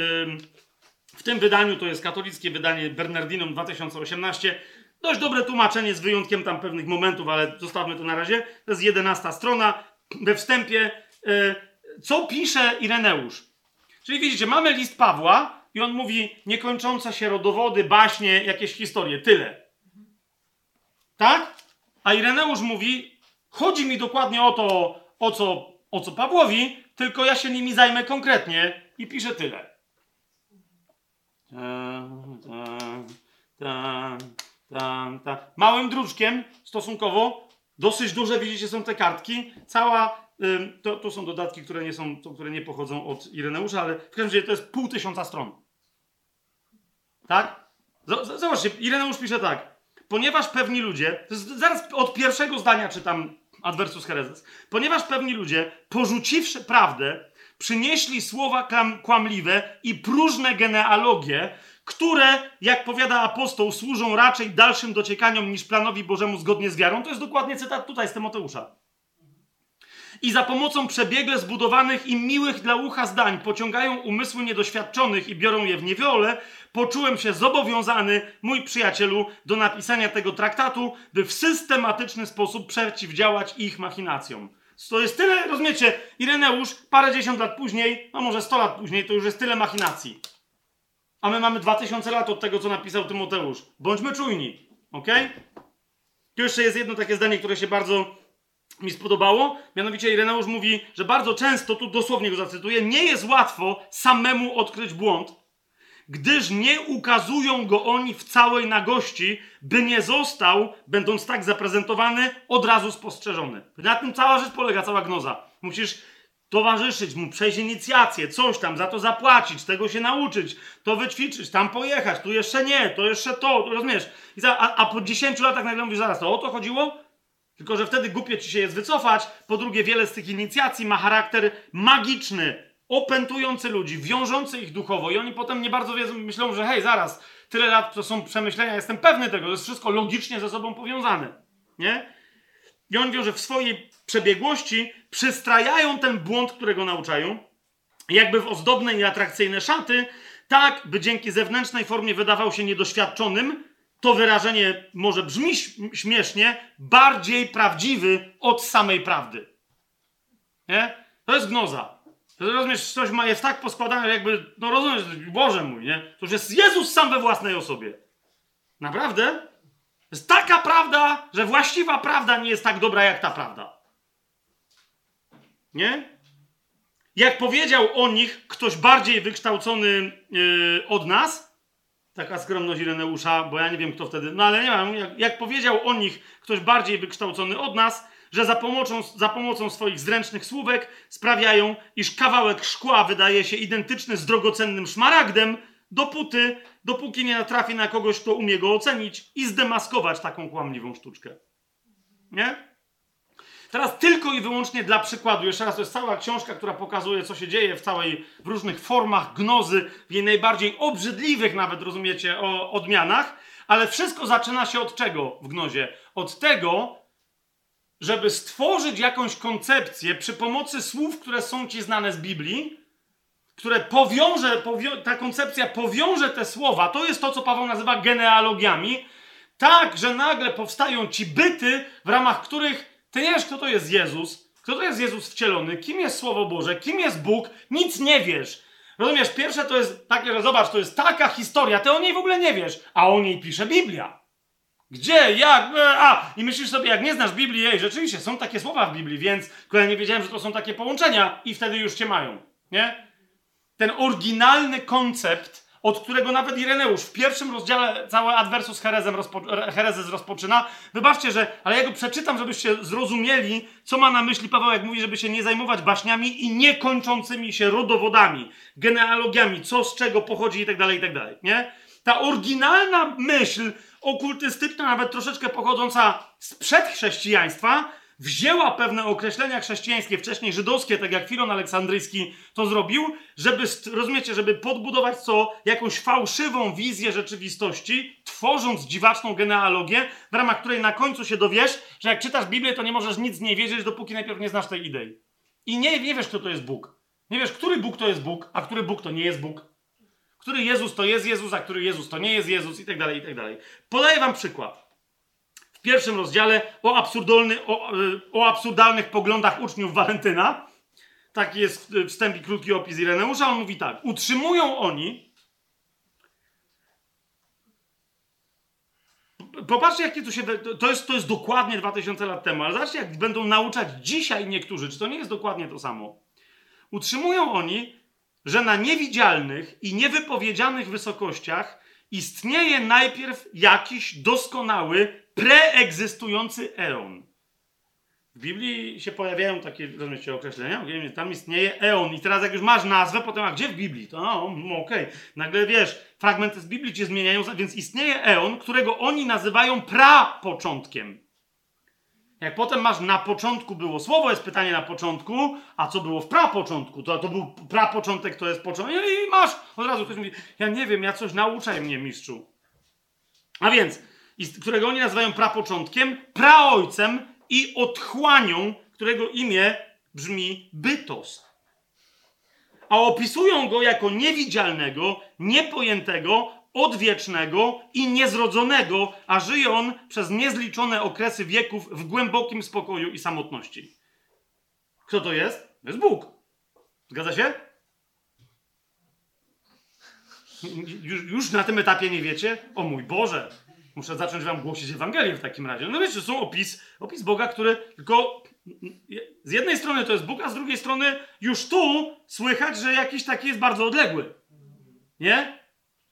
W tym wydaniu, to jest katolickie wydanie Bernardinum 2018, dość dobre tłumaczenie z wyjątkiem tam pewnych momentów, ale zostawmy to na razie. To jest 11 strona. We wstępie, e, co pisze Ireneusz? Czyli widzicie, mamy list Pawła i on mówi niekończące się rodowody, baśnie, jakieś historie. Tyle. Tak? A Ireneusz mówi, chodzi mi dokładnie o to, o co, o co Pawłowi, tylko ja się nimi zajmę konkretnie i piszę tyle. Małym druczkiem stosunkowo, dosyć duże, widzicie, są te kartki. Cała, to, to są dodatki, które nie, są, to, które nie pochodzą od Ireneusza, ale w każdym razie to jest pół tysiąca stron. Tak? Zobaczcie, Ireneusz pisze tak. Ponieważ pewni ludzie, zaraz od pierwszego zdania czytam adversus hereses, ponieważ pewni ludzie, porzuciwszy prawdę, przynieśli słowa kłamliwe i próżne genealogie, które, jak powiada apostoł, służą raczej dalszym dociekaniom niż planowi Bożemu zgodnie z wiarą. To jest dokładnie cytat tutaj z Tymoteusza. I za pomocą przebiegle zbudowanych i miłych dla ucha zdań pociągają umysły niedoświadczonych i biorą je w niewiole, poczułem się zobowiązany, mój przyjacielu, do napisania tego traktatu, by w systematyczny sposób przeciwdziałać ich machinacjom. To jest tyle, rozumiecie, Ireneusz parę dziesiąt lat później, no może sto lat później, to już jest tyle machinacji. A my mamy dwa tysiące lat od tego, co napisał Tymoteusz. Bądźmy czujni, ok? Tu jeszcze jest jedno takie zdanie, które się bardzo mi spodobało. Mianowicie Ireneusz mówi, że bardzo często, tu dosłownie go zacytuję, nie jest łatwo samemu odkryć błąd, gdyż nie ukazują go oni w całej nagości, by nie został, będąc tak zaprezentowany, od razu spostrzeżony. Na tym cała rzecz polega, cała gnoza. Musisz towarzyszyć mu, przejść inicjację, coś tam, za to zapłacić, tego się nauczyć, to wyćwiczyć, tam pojechać, tu jeszcze nie, to jeszcze to, rozumiesz? Za, a, a po 10 latach nagle mówisz, zaraz, to o to chodziło? Tylko, że wtedy głupie ci się jest wycofać. Po drugie, wiele z tych inicjacji ma charakter magiczny, opętujący ludzi, wiążący ich duchowo i oni potem nie bardzo wiedzą, myślą, że hej, zaraz, tyle lat to są przemyślenia, jestem pewny tego, to jest wszystko logicznie ze sobą powiązane, nie? I on wiąże w swojej przebiegłości, przystrajają ten błąd, którego nauczają, jakby w ozdobne i atrakcyjne szaty, tak, by dzięki zewnętrznej formie wydawał się niedoświadczonym, to wyrażenie może brzmi śmiesznie, bardziej prawdziwy od samej prawdy. Nie? To jest gnoza. To rozumiesz, coś ma, jest tak poskładane, jakby, no rozumiesz, Boże mój, nie? To już jest Jezus sam we własnej osobie. Naprawdę? Jest taka prawda, że właściwa prawda nie jest tak dobra jak ta prawda. Nie? Jak powiedział o nich ktoś bardziej wykształcony yy, od nas, taka skromność Ireneusza, bo ja nie wiem kto wtedy, no ale nie wiem, jak, jak powiedział o nich ktoś bardziej wykształcony od nas, że za pomocą, za pomocą swoich zręcznych słówek sprawiają, iż kawałek szkła wydaje się identyczny z drogocennym szmaragdem, dopóty, dopóki nie natrafi na kogoś, kto umie go ocenić i zdemaskować taką kłamliwą sztuczkę. Nie? Teraz tylko i wyłącznie dla przykładu, jeszcze raz, to jest cała książka, która pokazuje, co się dzieje w całej, w różnych formach gnozy, w jej najbardziej obrzydliwych nawet, rozumiecie, o, odmianach, ale wszystko zaczyna się od czego w gnozie? Od tego, żeby stworzyć jakąś koncepcję przy pomocy słów, które są ci znane z Biblii, które powiąże, powią ta koncepcja powiąże te słowa, to jest to, co Paweł nazywa genealogiami, tak, że nagle powstają ci byty, w ramach których ty wiesz, kto to jest Jezus, kto to jest Jezus wcielony, kim jest Słowo Boże, kim jest Bóg, nic nie wiesz. Rozumiesz, pierwsze to jest takie, że zobacz, to jest taka historia, ty o niej w ogóle nie wiesz, a o niej pisze Biblia. Gdzie, jak, e, a, i myślisz sobie, jak nie znasz Biblii, ej, rzeczywiście, są takie słowa w Biblii, więc ja nie wiedziałem, że to są takie połączenia i wtedy już cię mają, nie? Ten oryginalny koncept od którego nawet Ireneusz w pierwszym rozdziale cały adversus herezem rozpo, herezes rozpoczyna. Wybaczcie, że, ale ja go przeczytam, żebyście zrozumieli, co ma na myśli Paweł, jak mówi, żeby się nie zajmować baśniami i niekończącymi się rodowodami, genealogiami, co z czego pochodzi i tak dalej, i tak dalej, nie? Ta oryginalna myśl okultystyczna, nawet troszeczkę pochodząca sprzed chrześcijaństwa, wzięła pewne określenia chrześcijańskie, wcześniej żydowskie, tak jak Filon Aleksandryjski to zrobił, żeby, rozumiecie, żeby podbudować co? Jakąś fałszywą wizję rzeczywistości, tworząc dziwaczną genealogię, w ramach której na końcu się dowiesz, że jak czytasz Biblię, to nie możesz nic z niej wiedzieć, dopóki najpierw nie znasz tej idei. I nie, nie wiesz, kto to jest Bóg. Nie wiesz, który Bóg to jest Bóg, a który Bóg to nie jest Bóg. Który Jezus to jest Jezus, a który Jezus to nie jest Jezus i tak dalej, i tak dalej. Podaję wam przykład pierwszym rozdziale o, o, o absurdalnych poglądach uczniów Walentyna. Taki jest wstęp i krótki opis Ireneusza. On mówi tak. Utrzymują oni. Popatrzcie, jakie tu się. To jest, to jest dokładnie 2000 lat temu, ale zobaczcie, jak będą nauczać dzisiaj niektórzy, czy to nie jest dokładnie to samo. Utrzymują oni, że na niewidzialnych i niewypowiedzianych wysokościach istnieje najpierw jakiś doskonały, preegzystujący eon. W Biblii się pojawiają takie, rozumiecie, określenia, tam istnieje eon i teraz jak już masz nazwę, potem a gdzie w Biblii? To no, okej, okay. nagle wiesz, fragmenty z Biblii cię zmieniają, więc istnieje eon, którego oni nazywają prapoczątkiem. Jak potem masz na początku było słowo, jest pytanie na początku, a co było w prapoczątku? To, to był prapoczątek, to jest początek. I masz, od razu ktoś mówi, ja nie wiem, ja coś nauczaj mnie, mistrzu. A więc, którego oni nazywają prapoczątkiem, praojcem i otchłanią, którego imię brzmi bytos. A opisują go jako niewidzialnego, niepojętego, odwiecznego i niezrodzonego, a żyje on przez niezliczone okresy wieków w głębokim spokoju i samotności. Kto to jest? To jest Bóg. Zgadza się? Już, już na tym etapie nie wiecie? O mój Boże! Muszę zacząć wam głosić Ewangelię w takim razie. No wiecie, są opis, opis Boga, który tylko z jednej strony to jest Bóg, a z drugiej strony już tu słychać, że jakiś taki jest bardzo odległy. Nie?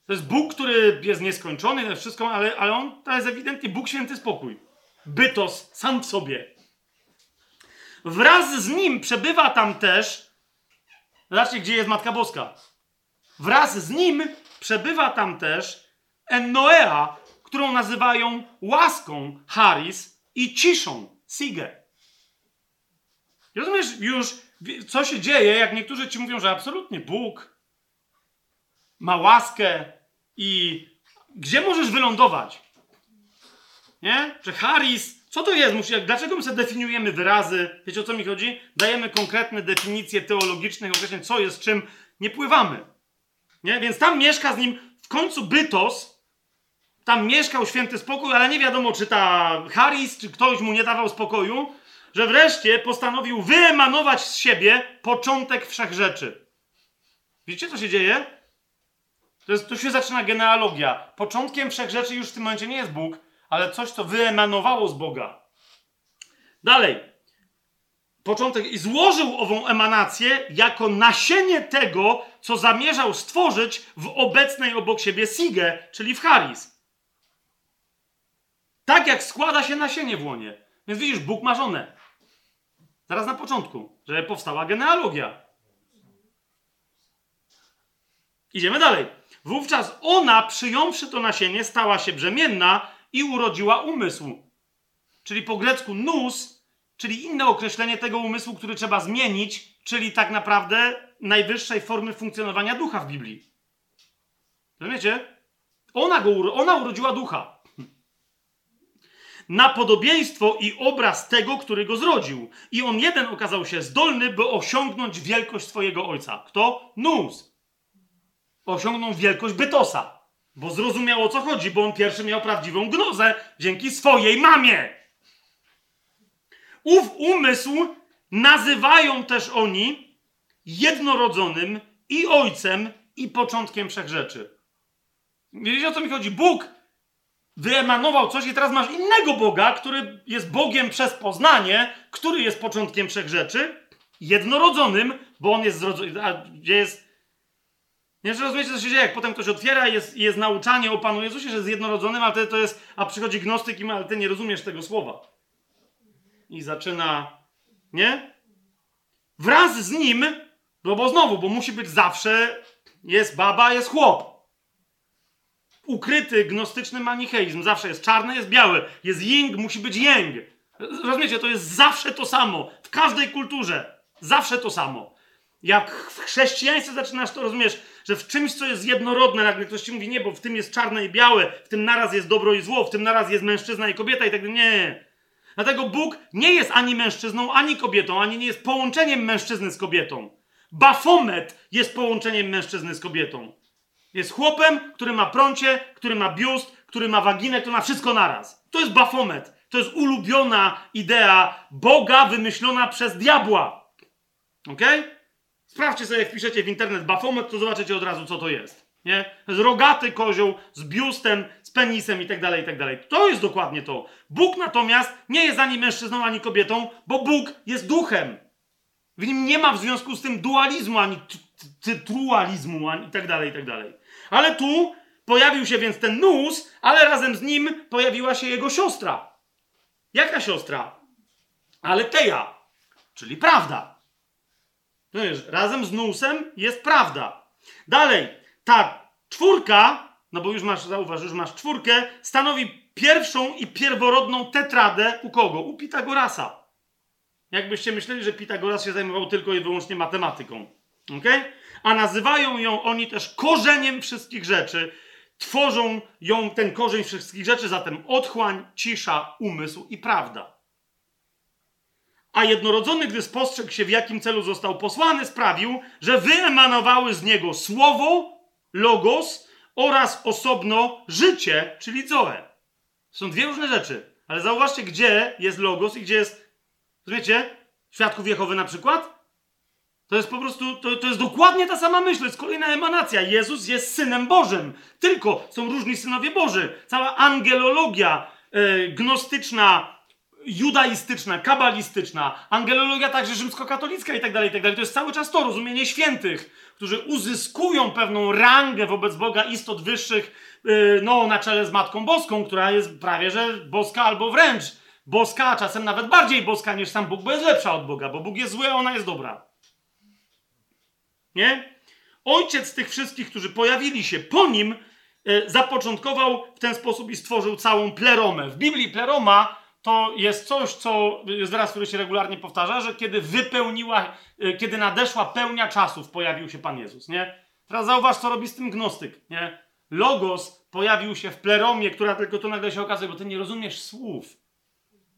To jest Bóg, który jest nieskończony, wszystko, ale, ale on to jest ewidentnie Bóg święty spokój. Bytos sam w sobie. Wraz z nim przebywa tam też. Zobaczcie, gdzie jest Matka Boska. Wraz z nim przebywa tam też Ennoea, którą nazywają łaską Haris i ciszą Sige. Rozumiesz już, co się dzieje, jak niektórzy ci mówią, że absolutnie Bóg ma łaskę i gdzie możesz wylądować? Nie? Że Haris, co to jest? Dlaczego my sobie definiujemy wyrazy? Wiecie o co mi chodzi? Dajemy konkretne definicje teologiczne, określeń, co jest czym. Nie pływamy. Nie? Więc tam mieszka z nim w końcu Bytos, tam mieszkał święty spokój, ale nie wiadomo, czy ta Haris, czy ktoś mu nie dawał spokoju, że wreszcie postanowił wyemanować z siebie początek wszechrzeczy. Wiecie, co się dzieje? To jest, tu się zaczyna genealogia. Początkiem wszech rzeczy już w tym momencie nie jest Bóg, ale coś, co wyemanowało z Boga. Dalej. Początek i złożył ową emanację jako nasienie tego, co zamierzał stworzyć w obecnej obok siebie Sige, czyli w Haris. Tak jak składa się nasienie w łonie. Więc widzisz, Bóg ma żonę. Zaraz na początku, że powstała genealogia. Idziemy dalej. Wówczas ona, przyjąwszy to nasienie, stała się brzemienna i urodziła umysł. Czyli po grecku nus, czyli inne określenie tego umysłu, który trzeba zmienić, czyli tak naprawdę najwyższej formy funkcjonowania ducha w Biblii. Rozumiecie? Ona, go, ona urodziła ducha. Na podobieństwo i obraz tego, który go zrodził. I on jeden okazał się zdolny, by osiągnąć wielkość swojego ojca. Kto? Nus osiągnął wielkość Bytosa. Bo zrozumiał o co chodzi, bo on pierwszy miał prawdziwą gnozę dzięki swojej mamie. Ów umysł nazywają też oni jednorodzonym i ojcem i początkiem wszech rzeczy. Wiecie o co mi chodzi? Bóg wyemanował coś i teraz masz innego Boga, który jest Bogiem przez poznanie, który jest początkiem wszech rzeczy, jednorodzonym, bo on jest zrodzony, a gdzie jest nie, że rozumiecie, co się dzieje, jak potem ktoś otwiera i jest, jest nauczanie o Panu Jezusie, że jest jednorodzonym, ale to jest, a przychodzi gnostyk i ma, ale ty nie rozumiesz tego słowa. I zaczyna, nie? Wraz z nim, no bo znowu, bo musi być zawsze, jest baba, jest chłop. Ukryty gnostyczny manicheizm, zawsze jest czarny, jest biały, jest ying, musi być yang. Rozumiecie, to jest zawsze to samo. W każdej kulturze. Zawsze to samo. Jak w chrześcijaństwie zaczynasz to rozumiesz, że w czymś, co jest jednorodne, nagle ktoś ci mówi, nie, bo w tym jest czarne i białe, w tym naraz jest dobro i zło, w tym naraz jest mężczyzna i kobieta i tak dalej. Nie. Dlatego Bóg nie jest ani mężczyzną, ani kobietą, ani nie jest połączeniem mężczyzny z kobietą. Bafomet jest połączeniem mężczyzny z kobietą. Jest chłopem, który ma prącie, który ma biust, który ma waginę, który ma wszystko naraz. To jest Bafomet. To jest ulubiona idea Boga wymyślona przez diabła. Ok? Sprawdźcie sobie, jak piszecie w internet Bafomet, to zobaczycie od razu, co to jest. Nie? Jest rogaty kozioł z biustem, z penisem i tak dalej, i tak dalej. To jest dokładnie to. Bóg natomiast nie jest ani mężczyzną, ani kobietą, bo Bóg jest duchem. W nim nie ma w związku z tym dualizmu, ani trualizmu, ani i tak dalej, i tak dalej. Ale tu pojawił się więc ten nus, ale razem z nim pojawiła się jego siostra. Jaka siostra? Ale Teja, czyli prawda. Wiesz, razem z nusem jest prawda. Dalej, ta czwórka, no bo już masz, zauważ, już masz czwórkę, stanowi pierwszą i pierworodną tetradę u kogo? U Pitagorasa. Jakbyście myśleli, że Pitagoras się zajmował tylko i wyłącznie matematyką. ok? A nazywają ją oni też korzeniem wszystkich rzeczy. Tworzą ją ten korzeń wszystkich rzeczy, zatem otchłań, cisza, umysł i prawda. A jednorodzony, gdy spostrzegł się, w jakim celu został posłany, sprawił, że wyemanowały z niego słowo, logos oraz osobno życie, czyli zoe. Są dwie różne rzeczy. Ale zauważcie, gdzie jest logos i gdzie jest Rozumiecie? Świadków Jehowy na przykład? To jest po prostu, to, to jest dokładnie ta sama myśl, to jest kolejna emanacja. Jezus jest Synem Bożym. Tylko są różni synowie Boży. Cała angelologia yy, gnostyczna, judaistyczna, kabalistyczna, angelologia także rzymskokatolicka i tak dalej, i tak dalej. To jest cały czas to rozumienie świętych, którzy uzyskują pewną rangę wobec Boga istot wyższych, yy, no na czele z Matką Boską, która jest prawie że boska albo wręcz boska, a czasem nawet bardziej boska niż sam Bóg, bo jest lepsza od Boga, bo Bóg jest zły, a ona jest dobra. Nie? Ojciec tych wszystkich, którzy pojawili się po nim, e, zapoczątkował w ten sposób i stworzył całą pleromę. W Biblii pleroma to jest coś, co jest wyraz, który się regularnie powtarza, że kiedy wypełniła, e, kiedy nadeszła pełnia czasów, pojawił się Pan Jezus, nie? Teraz zauważ, co robi z tym gnostyk, nie? Logos pojawił się w pleromie, która tylko to nagle się okazuje, bo ty nie rozumiesz słów.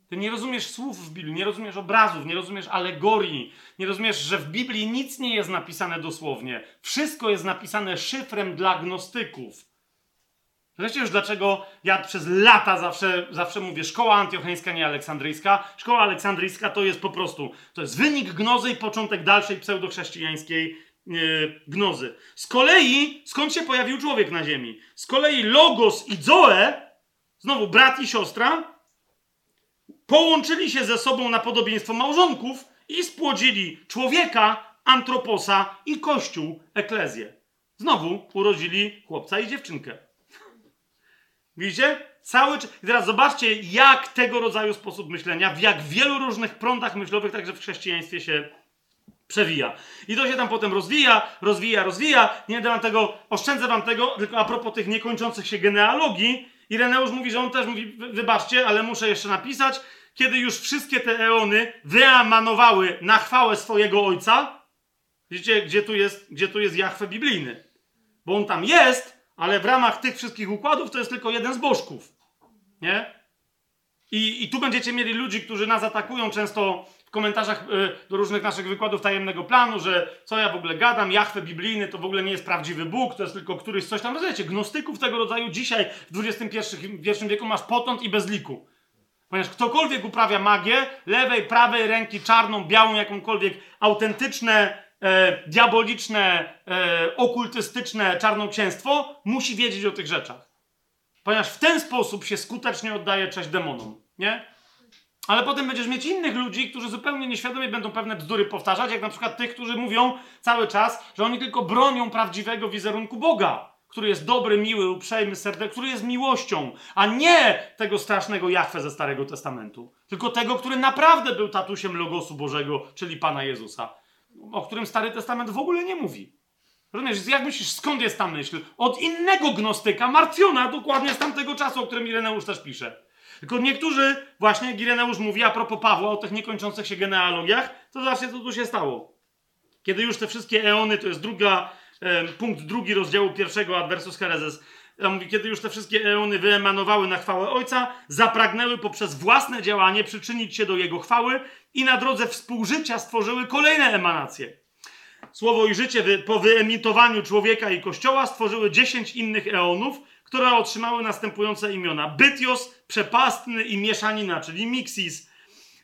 Ty nie rozumiesz słów w Biblii, nie rozumiesz obrazów, nie rozumiesz alegorii, nie rozumiesz, że w Biblii nic nie jest napisane dosłownie. Wszystko jest napisane szyfrem dla gnostyków. Wiecie już dlaczego ja przez lata zawsze, zawsze mówię szkoła antiocheńska, nie aleksandryjska. Szkoła aleksandryjska to jest po prostu, to jest wynik gnozy i początek dalszej pseudochrześcijańskiej yy, gnozy. Z kolei, skąd się pojawił człowiek na ziemi? Z kolei Logos i Zoe, znowu brat i siostra, połączyli się ze sobą na podobieństwo małżonków i spłodzili człowieka, antroposa i kościół, eklezję. Znowu urodzili chłopca i dziewczynkę. Widzicie? Cały teraz zobaczcie, jak tego rodzaju sposób myślenia, w jak wielu różnych prądach myślowych, także w chrześcijaństwie się przewija. I to się tam potem rozwija, rozwija, rozwija. Nie będę wam tego, oszczędzę wam tego, tylko a propos tych niekończących się genealogii, Ireneusz mówi, że on też mówi, wybaczcie, ale muszę jeszcze napisać, kiedy już wszystkie te eony wyamanowały na chwałę swojego ojca, widzicie, gdzie tu jest, gdzie tu jest Jachwę biblijny. Bo on tam jest, ale w ramach tych wszystkich układów to jest tylko jeden z bożków. Nie? I, I tu będziecie mieli ludzi, którzy nas atakują często w komentarzach y, do różnych naszych wykładów tajemnego planu, że co ja w ogóle gadam, Jachwę biblijny to w ogóle nie jest prawdziwy Bóg, to jest tylko któryś coś tam. Rozumiecie, gnostyków tego rodzaju dzisiaj w XXI wieku masz potąd i bez liku. Ponieważ ktokolwiek uprawia magię, lewej, prawej ręki, czarną, białą, jakąkolwiek, autentyczne, e, diaboliczne, e, okultystyczne czarnoksięstwo, musi wiedzieć o tych rzeczach. Ponieważ w ten sposób się skutecznie oddaje cześć demonom, nie? Ale potem będziesz mieć innych ludzi, którzy zupełnie nieświadomie będą pewne bzdury powtarzać, jak na przykład tych, którzy mówią cały czas, że oni tylko bronią prawdziwego wizerunku Boga który jest dobry, miły, uprzejmy, serdeczny, który jest miłością, a nie tego strasznego Jachwę ze Starego Testamentu, tylko tego, który naprawdę był tatusiem Logosu Bożego, czyli Pana Jezusa, o którym Stary Testament w ogóle nie mówi. Rozumiesz, jak myślisz, skąd jest ta myśl? Od innego gnostyka, Marcjona, dokładnie z tamtego czasu, o którym Ireneusz też pisze. Tylko niektórzy, właśnie Ireneusz mówi a propos Pawła o tych niekończących się genealogiach, to zobaczcie, co tu się stało. Kiedy już te wszystkie eony, to jest druga, punkt drugi rozdziału pierwszego Adversus Mówi, kiedy już te wszystkie eony wyemanowały na chwałę Ojca, zapragnęły poprzez własne działanie przyczynić się do Jego chwały i na drodze współżycia stworzyły kolejne emanacje. Słowo i życie po wyemitowaniu człowieka i Kościoła stworzyły dziesięć innych eonów, które otrzymały następujące imiona. Bytios, przepastny i mieszanina, czyli mixis.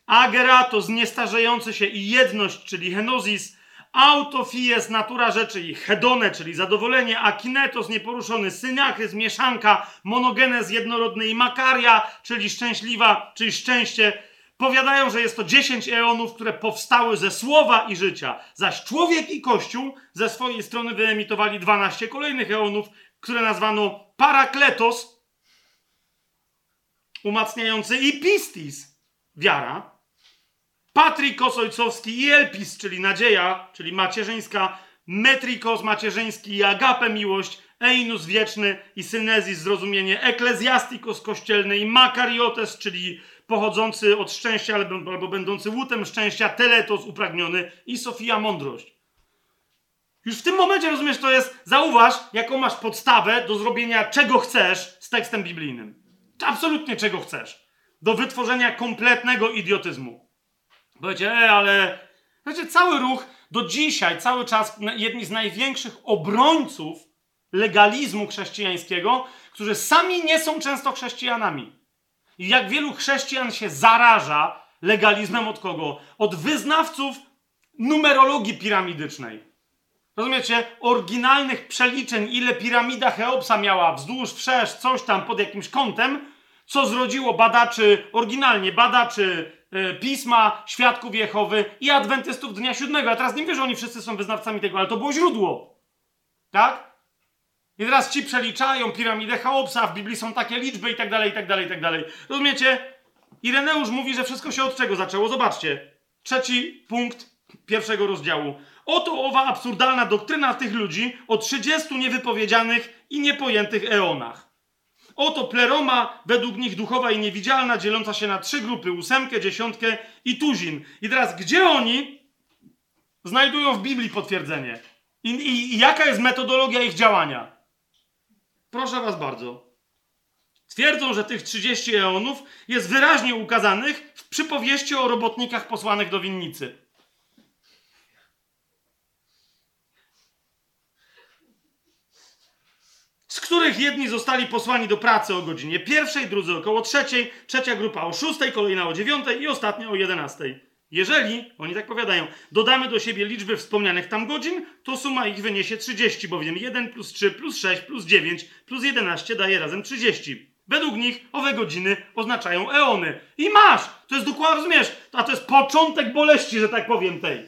Ageratos, niestarzejący się i jedność, czyli henozis. Autofies, natura rzeczy i hedone, czyli zadowolenie. Akinetos, nieporuszony. Syniachys, mieszanka. Monogenes, jednorodny i makaria, czyli szczęśliwa, czyli szczęście. Powiadają, że jest to 10 eonów, które powstały ze słowa i życia. Zaś człowiek i Kościół ze swojej strony wyemitowali 12 kolejnych eonów, które nazwano parakletos, umacniający i pistis, wiara, patrikos ojcowski i elpis, czyli nadzieja, czyli macierzyńska, metrikos macierzyński i agape miłość, einus wieczny i synezis zrozumienie, eklezjastikos kościelny i makariotes, czyli pochodzący od szczęścia albo, albo będący łutem szczęścia, teletos upragniony i sofia mądrość. Już w tym momencie rozumiesz, to jest, zauważ, jaką masz podstawę do zrobienia czego chcesz z tekstem biblijnym. Absolutnie czego chcesz. Do wytworzenia kompletnego idiotyzmu. Powiecie, e, ale. Znaczy, cały ruch do dzisiaj, cały czas, jedni z największych obrońców legalizmu chrześcijańskiego, którzy sami nie są często chrześcijanami. I jak wielu chrześcijan się zaraża legalizmem od kogo? Od wyznawców numerologii piramidycznej. Rozumiecie? Oryginalnych przeliczeń, ile piramida Cheopsa miała wzdłuż, wszerz, coś tam pod jakimś kątem, co zrodziło badaczy, oryginalnie badaczy pisma, świadków Jehowy i adwentystów dnia siódmego. A teraz nie wiem, że oni wszyscy są wyznawcami tego, ale to było źródło. Tak? I teraz ci przeliczają piramidę Cheopsa, w Biblii są takie liczby i tak dalej, i tak dalej, i tak dalej. Rozumiecie? Ireneusz mówi, że wszystko się od czego zaczęło. Zobaczcie. Trzeci punkt pierwszego rozdziału. Oto owa absurdalna doktryna tych ludzi o 30 niewypowiedzianych i niepojętych eonach. Oto pleroma, według nich duchowa i niewidzialna, dzieląca się na trzy grupy: ósemkę, dziesiątkę i tuzin. I teraz, gdzie oni znajdują w Biblii potwierdzenie? I, i, i jaka jest metodologia ich działania? Proszę Was bardzo. Twierdzą, że tych 30 eonów jest wyraźnie ukazanych w przypowieści o robotnikach posłanych do winnicy. Z których jedni zostali posłani do pracy o godzinie pierwszej, drudzy około trzeciej, trzecia grupa o szóstej, kolejna o dziewiątej i ostatnia o jedenastej. Jeżeli, oni tak powiadają, dodamy do siebie liczby wspomnianych tam godzin, to suma ich wyniesie 30, bowiem 1 plus 3 plus 6 plus 9 plus 11 daje razem 30. Według nich owe godziny oznaczają eony. I masz! To jest dokładnie, rozumiesz? A to jest początek boleści, że tak powiem, tej.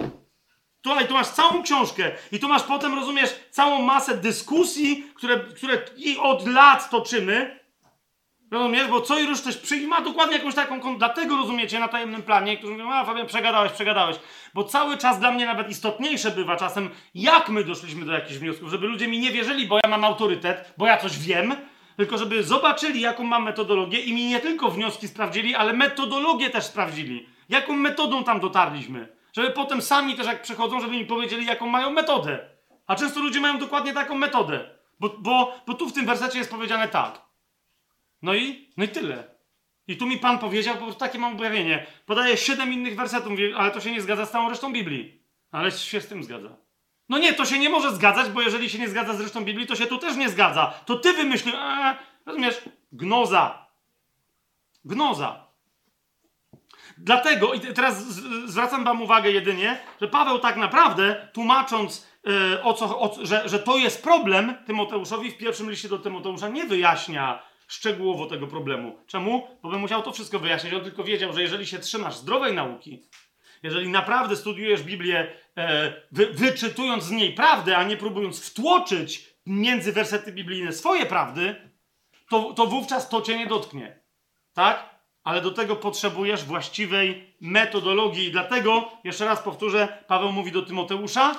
Tutaj tu masz całą książkę i tu masz potem, rozumiesz, całą masę dyskusji, które, które i od lat toczymy. Rozumiesz? Bo co i róż też przyjma dokładnie jakąś taką. Dlatego rozumiecie na tajemnym planie, którzy mówią, a Fabian, przegadałeś, przegadałeś. Bo cały czas dla mnie nawet istotniejsze bywa czasem, jak my doszliśmy do jakichś wniosków, żeby ludzie mi nie wierzyli, bo ja mam autorytet, bo ja coś wiem, tylko żeby zobaczyli, jaką mam metodologię i mi nie tylko wnioski sprawdzili, ale metodologię też sprawdzili. Jaką metodą tam dotarliśmy. Żeby potem sami też jak przychodzą, żeby mi powiedzieli, jaką mają metodę. A często ludzie mają dokładnie taką metodę. Bo, bo, bo tu w tym wersecie jest powiedziane tak. No i, no i tyle. I tu mi Pan powiedział, bo takie mam objawienie. Podaję siedem innych wersetów, ale to się nie zgadza z całą resztą Biblii. Ale się z tym zgadza. No nie, to się nie może zgadzać, bo jeżeli się nie zgadza z resztą Biblii, to się tu też nie zgadza. To ty wymyślisz, rozumiesz, gnoza. Gnoza. Dlatego, i teraz zwracam Wam uwagę jedynie, że Paweł tak naprawdę, tłumacząc, yy, o co, o, że, że to jest problem Tymoteuszowi, w pierwszym liście do Tymoteusza nie wyjaśnia szczegółowo tego problemu. Czemu? Bo by musiał to wszystko wyjaśnić. On tylko wiedział, że jeżeli się trzymasz zdrowej nauki, jeżeli naprawdę studiujesz Biblię, e, wy, wyczytując z niej prawdę, a nie próbując wtłoczyć między wersety biblijne swoje prawdy, to, to wówczas to cię nie dotknie. Tak? Ale do tego potrzebujesz właściwej metodologii. I dlatego, jeszcze raz powtórzę, Paweł mówi do Tymoteusza,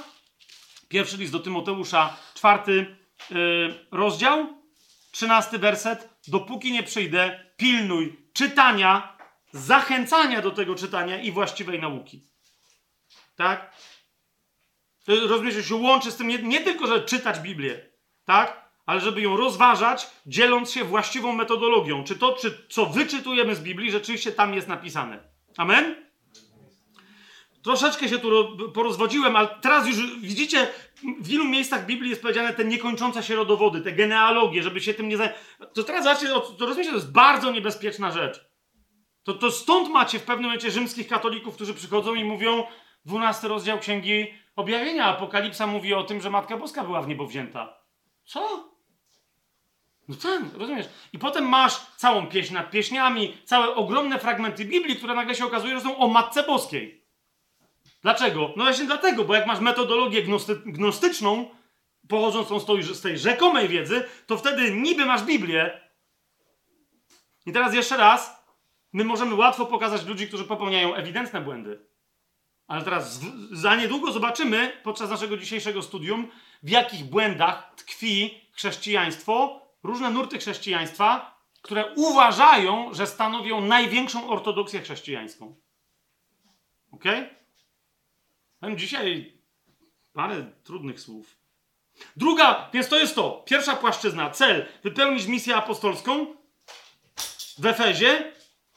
pierwszy list do Tymoteusza, czwarty yy, rozdział, trzynasty werset, dopóki nie przyjdę, pilnuj czytania, zachęcania do tego czytania i właściwej nauki. Tak? Rozumiesz, że się łączy z tym nie, nie tylko, że czytać Biblię, tak? Ale żeby ją rozważać, dzieląc się właściwą metodologią. Czy to, czy, co wyczytujemy z Biblii, rzeczywiście tam jest napisane. Amen? Troszeczkę się tu porozwodziłem, ale teraz już widzicie, w wielu miejscach Biblii jest powiedziane te niekończące się rodowody, te genealogie, żeby się tym nie. To teraz zobaczcie, to rozumiecie, to jest bardzo niebezpieczna rzecz. To, to stąd macie w pewnym momencie rzymskich katolików, którzy przychodzą i mówią, 12 rozdział Księgi Objawienia, Apokalipsa mówi o tym, że Matka Boska była w niebo wzięta. Co? No tak, rozumiesz? I potem masz całą pieśń nad pieśniami, całe ogromne fragmenty Biblii, które nagle się okazuje, że są o Matce Boskiej. Dlaczego? No właśnie dlatego, bo jak masz metodologię gnosty gnostyczną, pochodzącą z tej rzekomej wiedzy, to wtedy niby masz Biblię. I teraz jeszcze raz, my możemy łatwo pokazać ludzi, którzy popełniają ewidentne błędy. Ale teraz za niedługo zobaczymy podczas naszego dzisiejszego studium, w jakich błędach tkwi chrześcijaństwo, różne nurty chrześcijaństwa, które uważają, że stanowią największą ortodoksję chrześcijańską. Ok? Mam dzisiaj parę trudnych słów. Druga, więc to jest to. Pierwsza płaszczyzna, cel, wypełnić misję apostolską w Efezie,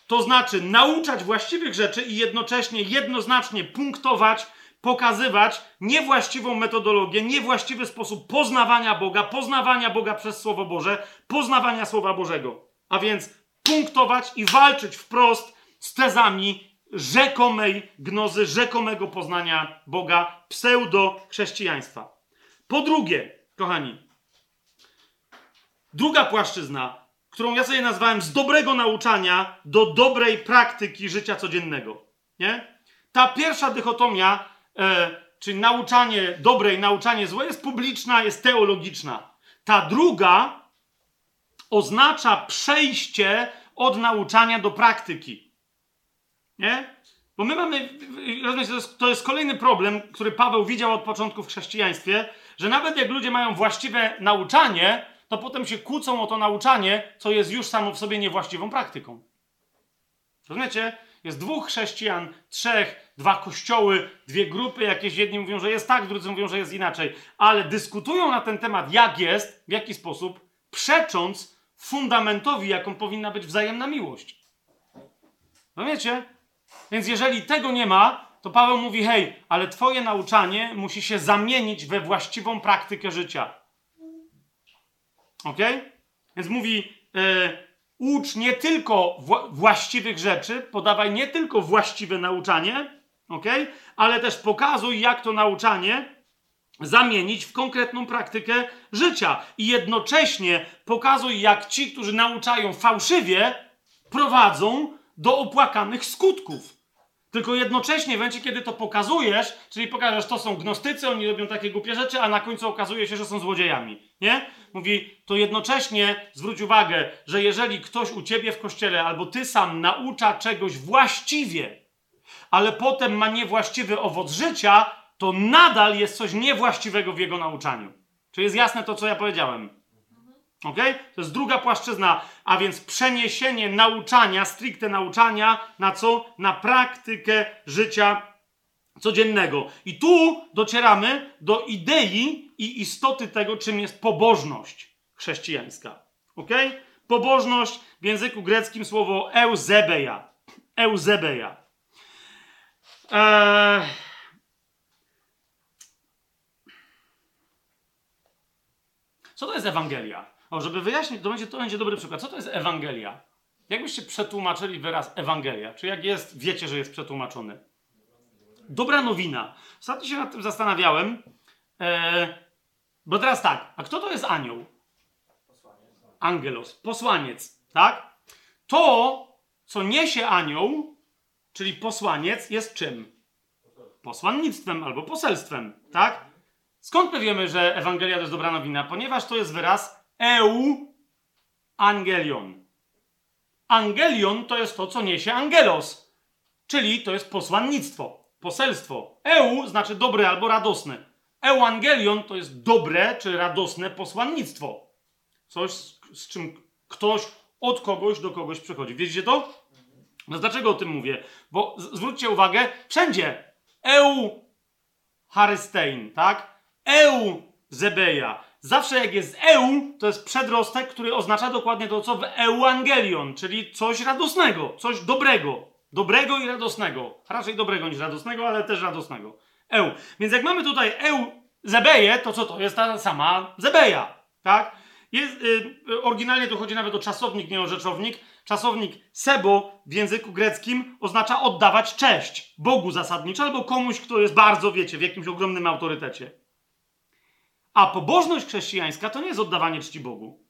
to znaczy nauczać właściwych rzeczy i jednocześnie jednoznacznie punktować, pokazywać niewłaściwą metodologię, niewłaściwy sposób poznawania Boga, poznawania Boga przez Słowo Boże, poznawania Słowa Bożego. A więc punktować i walczyć wprost z tezami rzekomej gnozy, rzekomego poznania Boga, pseudo-chrześcijaństwa. Po drugie, kochani, druga płaszczyzna którą ja sobie nazwałem z dobrego nauczania do dobrej praktyki życia codziennego. Nie? Ta pierwsza dychotomia, e, czyli nauczanie dobre i nauczanie złe, jest publiczna, jest teologiczna. Ta druga oznacza przejście od nauczania do praktyki. Nie? Bo my mamy, rozumiecie, to jest kolejny problem, który Paweł widział od początku w chrześcijaństwie, że nawet jak ludzie mają właściwe nauczanie, to potem się kłócą o to nauczanie, co jest już samo w sobie niewłaściwą praktyką. Rozumiecie? Jest dwóch chrześcijan, trzech, dwa kościoły, dwie grupy, jakieś jedni mówią, że jest tak, drudzy mówią, że jest inaczej, ale dyskutują na ten temat, jak jest, w jaki sposób, przecząc fundamentowi, jaką powinna być wzajemna miłość. Rozumiecie? Więc jeżeli tego nie ma, to Paweł mówi: hej, ale twoje nauczanie musi się zamienić we właściwą praktykę życia. Ok? Więc mówi, e, ucz nie tylko właściwych rzeczy, podawaj nie tylko właściwe nauczanie, ok? Ale też pokazuj, jak to nauczanie zamienić w konkretną praktykę życia. I jednocześnie pokazuj, jak ci, którzy nauczają fałszywie, prowadzą do opłakanych skutków. Tylko jednocześnie w momencie, kiedy to pokazujesz, czyli pokażesz, to są gnostycy, oni robią takie głupie rzeczy, a na końcu okazuje się, że są złodziejami. Nie? Mówi, to jednocześnie zwróć uwagę, że jeżeli ktoś u ciebie w kościele albo ty sam naucza czegoś właściwie, ale potem ma niewłaściwy owoc życia, to nadal jest coś niewłaściwego w jego nauczaniu. Czy jest jasne to, co ja powiedziałem? Ok? To jest druga płaszczyzna, a więc przeniesienie nauczania, stricte nauczania, na co? Na praktykę życia codziennego. I tu docieramy do idei i istoty tego, czym jest pobożność chrześcijańska. Ok? Pobożność w języku greckim słowo euzebeja. Euzebeja. Eee... Co to jest Ewangelia? O, żeby wyjaśnić, to będzie, to będzie dobry przykład. Co to jest Ewangelia? Jakbyście przetłumaczyli wyraz Ewangelia? Czy jak jest, wiecie, że jest przetłumaczony? Dobra nowina. Ostatnio się nad tym zastanawiałem, e, bo teraz tak, a kto to jest anioł? Angelos, posłaniec, tak? To, co niesie anioł, czyli posłaniec, jest czym? Posłannictwem albo poselstwem, tak? Skąd my wiemy, że Ewangelia to jest dobra nowina? Ponieważ to jest wyraz eu angelion. Angelion to jest to, co niesie angelos, czyli to jest posłannictwo, poselstwo. Eu znaczy dobre albo radosne. Euangelion to jest dobre czy radosne posłannictwo. Coś, z czym ktoś od kogoś do kogoś przechodzi. Wiecie to? No dlaczego o tym mówię? Bo zwróćcie uwagę, wszędzie eu Harystein, tak? Eu Zebeja. Zawsze jak jest eu, to jest przedrostek, który oznacza dokładnie to, co w euangelion, czyli coś radosnego, coś dobrego. Dobrego i radosnego. Raczej dobrego niż radosnego, ale też radosnego. Eu. Więc jak mamy tutaj eu Zebeję, to co to? Jest ta sama Zebeja, tak? Jest, y, oryginalnie to chodzi nawet o czasownik, nie o rzeczownik. Czasownik sebo w języku greckim oznacza oddawać cześć Bogu zasadniczo albo komuś, kto jest bardzo, wiecie, w jakimś ogromnym autorytecie. A pobożność chrześcijańska to nie jest oddawanie czci Bogu.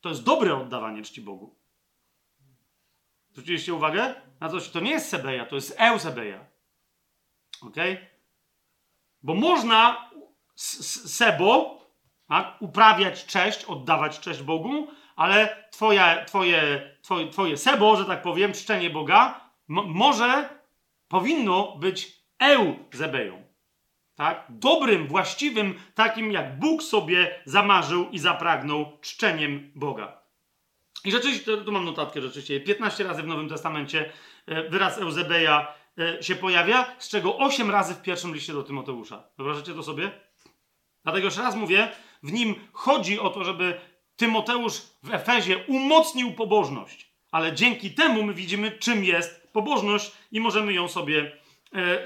To jest dobre oddawanie czci Bogu. Zwróciliście uwagę? Na coś, to nie jest Sebeja, to jest Eusebeja. Ok? Bo można sebo tak, uprawiać cześć, oddawać cześć Bogu, ale twoje, twoje, twoje, twoje sebo, że tak powiem, czczenie Boga, może, powinno być Eusebeją tak? dobrym, właściwym, takim jak Bóg sobie zamarzył i zapragnął czczeniem Boga. I rzeczywiście, tu mam notatkę rzeczywiście, 15 razy w Nowym Testamencie e, wyraz Eusebeja e, się pojawia, z czego 8 razy w pierwszym liście do Tymoteusza. Wyobrażacie to sobie? Dlatego jeszcze raz mówię, w nim chodzi o to, żeby Tymoteusz w Efezie umocnił pobożność. Ale dzięki temu my widzimy, czym jest pobożność i możemy ją sobie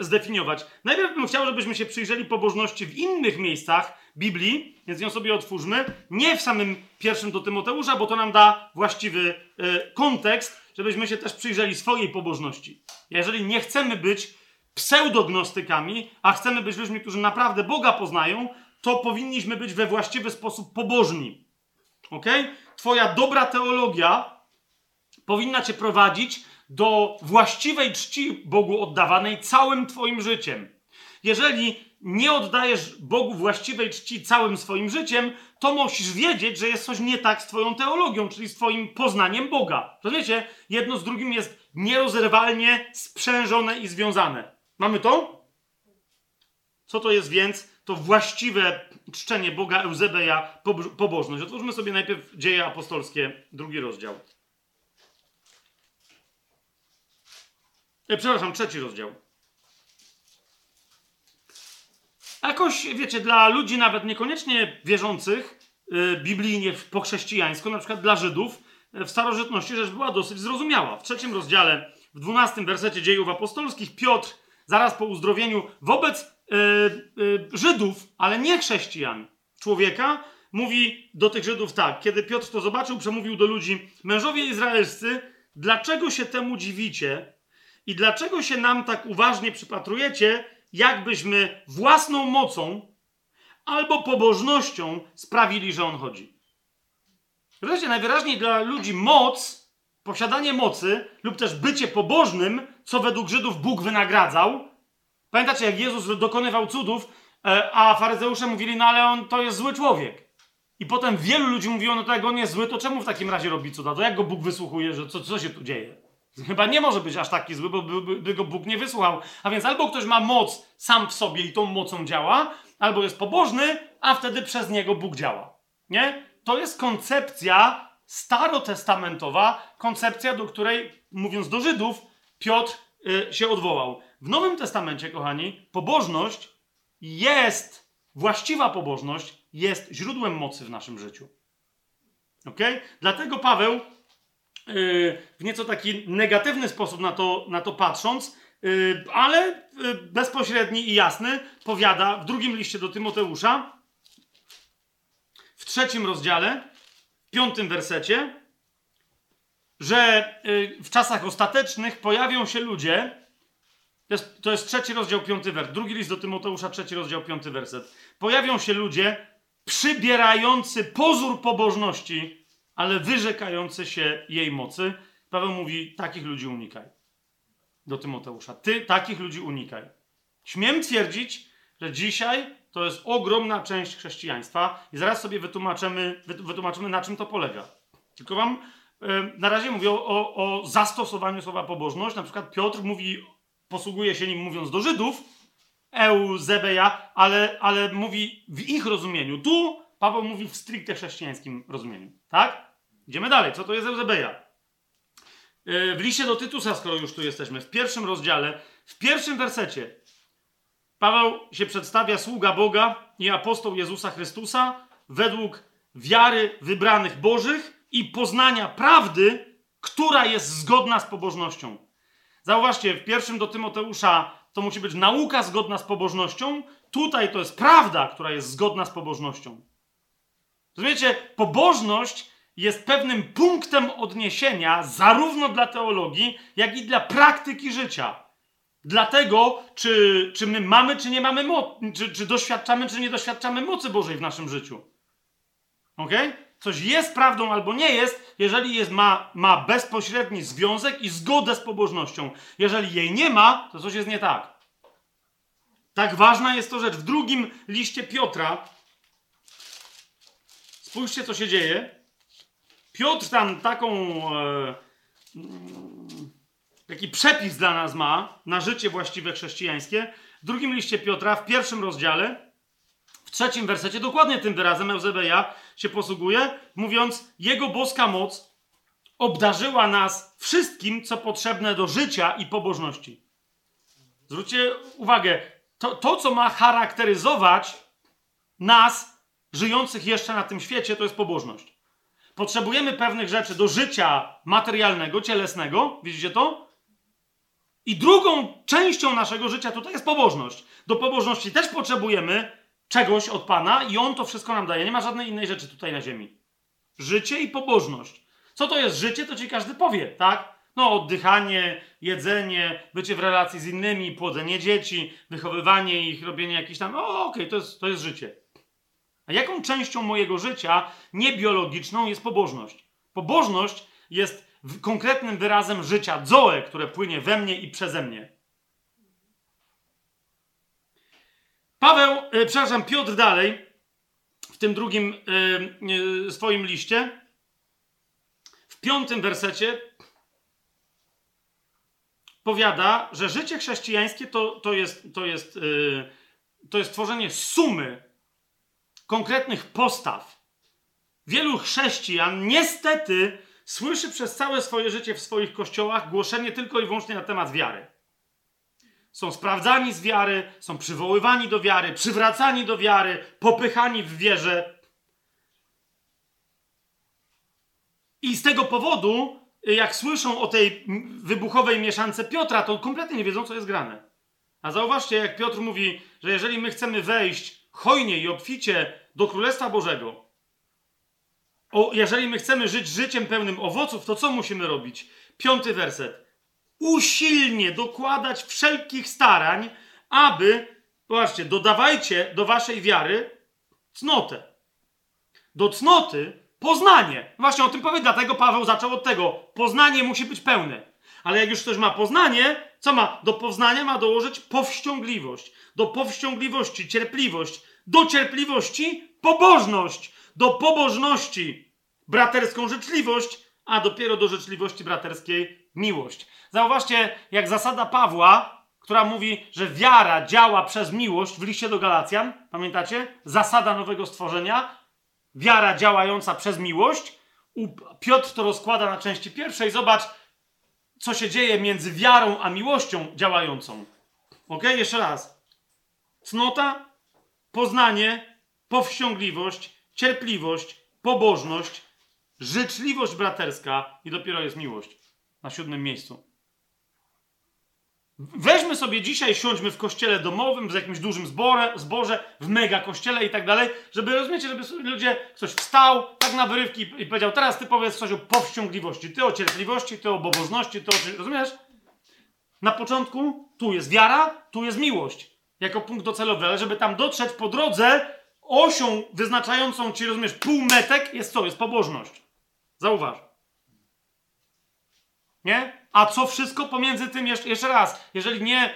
zdefiniować. Najpierw bym chciał, żebyśmy się przyjrzeli pobożności w innych miejscach Biblii, więc ją sobie otwórzmy. Nie w samym pierwszym do Tymoteusza, bo to nam da właściwy e, kontekst, żebyśmy się też przyjrzeli swojej pobożności. Jeżeli nie chcemy być pseudognostykami, a chcemy być ludźmi, którzy naprawdę Boga poznają, to powinniśmy być we właściwy sposób pobożni. Ok? Twoja dobra teologia powinna cię prowadzić do właściwej czci Bogu oddawanej całym Twoim życiem. Jeżeli nie oddajesz Bogu właściwej czci całym swoim życiem, to musisz wiedzieć, że jest coś nie tak z Twoją teologią, czyli z Twoim poznaniem Boga. Rozumiecie? Jedno z drugim jest nierozerwalnie sprzężone i związane. Mamy to? Co to jest więc? To właściwe czczenie Boga Eusebeja, pobożność. Otwórzmy sobie najpierw Dzieje Apostolskie, drugi rozdział. E, przepraszam, trzeci rozdział. Jakoś, wiecie, dla ludzi nawet niekoniecznie wierzących yy, biblijnie, po chrześcijańsku, na przykład dla Żydów, w starożytności rzecz była dosyć zrozumiała. W trzecim rozdziale, w dwunastym wersecie dziejów apostolskich, Piotr, zaraz po uzdrowieniu, wobec yy, Żydów, ale nie chrześcijan, człowieka, mówi do tych Żydów tak. Kiedy Piotr to zobaczył, przemówił do ludzi: Mężowie izraelscy, dlaczego się temu dziwicie? I dlaczego się nam tak uważnie przypatrujecie, jakbyśmy własną mocą albo pobożnością sprawili, że on chodzi? Wreszcie najwyraźniej dla ludzi moc, posiadanie mocy lub też bycie pobożnym, co według Żydów Bóg wynagradzał. Pamiętacie, jak Jezus dokonywał cudów, e, a faryzeusze mówili, no ale on to jest zły człowiek. I potem wielu ludzi mówiło, no to jak on jest zły, to czemu w takim razie robi cuda? To jak go Bóg wysłuchuje, że co, co się tu dzieje? Chyba nie może być aż taki zły, bo by, by, by, go Bóg nie wysłuchał. A więc albo ktoś ma moc sam w sobie i tą mocą działa, albo jest pobożny, a wtedy przez niego Bóg działa. Nie? To jest koncepcja starotestamentowa, koncepcja, do której, mówiąc do Żydów, Piotr y, się odwołał. W Nowym Testamencie, kochani, pobożność jest, właściwa pobożność jest źródłem mocy w naszym życiu. Ok? Dlatego Paweł w nieco taki negatywny sposób na to, na to patrząc, y, ale y, bezpośredni i jasny, powiada w drugim liście do Tymoteusza, w trzecim rozdziale, piątym wersecie, że y, w czasach ostatecznych pojawią się ludzie, to jest, to jest trzeci rozdział, piąty werset, drugi list do Tymoteusza, trzeci rozdział, piąty werset. Pojawią się ludzie przybierający pozór pobożności, ale wyrzekający się jej mocy. Paweł mówi: takich ludzi unikaj. Do Tymoteusza. Ty takich ludzi unikaj. Śmiem twierdzić, że dzisiaj to jest ogromna część chrześcijaństwa i zaraz sobie wytłumaczymy, wytłumaczymy na czym to polega. Tylko wam na razie mówię o, o zastosowaniu słowa pobożność. Na przykład Piotr mówi, posługuje się nim mówiąc do Żydów, Euzebeja, ale, ale mówi w ich rozumieniu. Tu Paweł mówi w stricte chrześcijańskim rozumieniu. Tak? Idziemy dalej. Co to jest Eusebeja? W liście do Tytusa, skoro już tu jesteśmy, w pierwszym rozdziale, w pierwszym wersecie, Paweł się przedstawia sługa Boga i apostoł Jezusa Chrystusa według wiary wybranych Bożych i poznania prawdy, która jest zgodna z pobożnością. Zauważcie, w pierwszym do Tymoteusza to musi być nauka zgodna z pobożnością, tutaj to jest prawda, która jest zgodna z pobożnością. Rozumiecie? Pobożność jest pewnym punktem odniesienia zarówno dla teologii, jak i dla praktyki życia. Dlatego, czy, czy my mamy, czy nie mamy mocy, czy, czy doświadczamy, czy nie doświadczamy mocy Bożej w naszym życiu. Ok? Coś jest prawdą albo nie jest, jeżeli jest, ma, ma bezpośredni związek i zgodę z pobożnością. Jeżeli jej nie ma, to coś jest nie tak. Tak ważna jest to rzecz. W drugim liście Piotra, spójrzcie, co się dzieje. Piotr tam taką. E, taki przepis dla nas ma na życie właściwe chrześcijańskie. W drugim liście Piotra, w pierwszym rozdziale, w trzecim wersecie, dokładnie tym wyrazem Eusebeja się posługuje, mówiąc: Jego boska moc obdarzyła nas wszystkim, co potrzebne do życia i pobożności. Zwróćcie uwagę, to, to co ma charakteryzować nas, żyjących jeszcze na tym świecie, to jest pobożność. Potrzebujemy pewnych rzeczy do życia materialnego, cielesnego. Widzicie to? I drugą częścią naszego życia tutaj jest pobożność. Do pobożności też potrzebujemy czegoś od Pana i On to wszystko nam daje. Nie ma żadnej innej rzeczy tutaj na ziemi. Życie i pobożność. Co to jest życie, to ci każdy powie, tak? No, oddychanie, jedzenie, bycie w relacji z innymi, płodzenie dzieci, wychowywanie ich, robienie jakichś tam. O, okej, okay, to, jest, to jest życie. A jaką częścią mojego życia, niebiologiczną, jest pobożność? Pobożność jest konkretnym wyrazem życia, zoe, które płynie we mnie i przeze mnie. Paweł, e, przepraszam, Piotr dalej, w tym drugim e, e, swoim liście, w piątym wersecie, powiada, że życie chrześcijańskie to, to, jest, to, jest, to jest tworzenie sumy konkretnych postaw. Wielu chrześcijan niestety słyszy przez całe swoje życie w swoich kościołach głoszenie tylko i wyłącznie na temat wiary. Są sprawdzani z wiary, są przywoływani do wiary, przywracani do wiary, popychani w wierze. I z tego powodu, jak słyszą o tej wybuchowej mieszance Piotra, to kompletnie nie wiedzą, co jest grane. A zauważcie, jak Piotr mówi, że jeżeli my chcemy wejść hojnie i obficie do Królestwa Bożego, o, jeżeli my chcemy żyć życiem pełnym owoców, to co musimy robić? Piąty werset. Usilnie dokładać wszelkich starań, aby, zobaczcie, dodawajcie do waszej wiary cnotę. Do cnoty poznanie. Właśnie o tym powie, dlatego Paweł zaczął od tego. Poznanie musi być pełne. Ale jak już ktoś ma poznanie, co ma? Do poznania ma dołożyć powściągliwość. Do powściągliwości cierpliwość. Do cierpliwości pobożność. Do pobożności braterską życzliwość, a dopiero do życzliwości braterskiej miłość. Zauważcie, jak zasada Pawła, która mówi, że wiara działa przez miłość w liście do Galacjan, pamiętacie? Zasada nowego stworzenia, wiara działająca przez miłość. Piotr to rozkłada na części pierwszej. Zobacz, co się dzieje między wiarą a miłością działającą. Ok, jeszcze raz. Cnota, poznanie, powściągliwość, cierpliwość, pobożność, życzliwość braterska i dopiero jest miłość na siódmym miejscu. Weźmy sobie dzisiaj, siądźmy w kościele domowym, w jakimś dużym zborze, zborze w mega kościele i tak dalej, żeby, rozumiecie, żeby ludzie, ktoś wstał tak na wyrywki i powiedział, teraz ty powiedz coś o powściągliwości, ty o cierpliwości, ty o bobożności, ty o... Rozumiesz? Na początku tu jest wiara, tu jest miłość. Jako punkt docelowy, ale żeby tam dotrzeć po drodze, osią wyznaczającą ci, rozumiesz, półmetek jest co? Jest pobożność. Zauważ. Nie? A co wszystko pomiędzy tym, jeszcze, raz, jeżeli nie,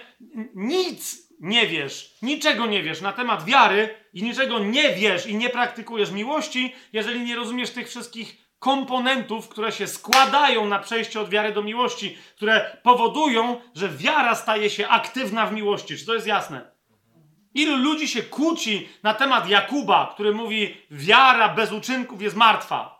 nic nie wiesz, niczego nie wiesz na temat wiary i niczego nie wiesz i nie praktykujesz miłości, jeżeli nie rozumiesz tych wszystkich komponentów, które się składają na przejście od wiary do miłości, które powodują, że wiara staje się aktywna w miłości. Czy to jest jasne? Ilu ludzi się kłóci na temat Jakuba, który mówi, wiara bez uczynków jest martwa.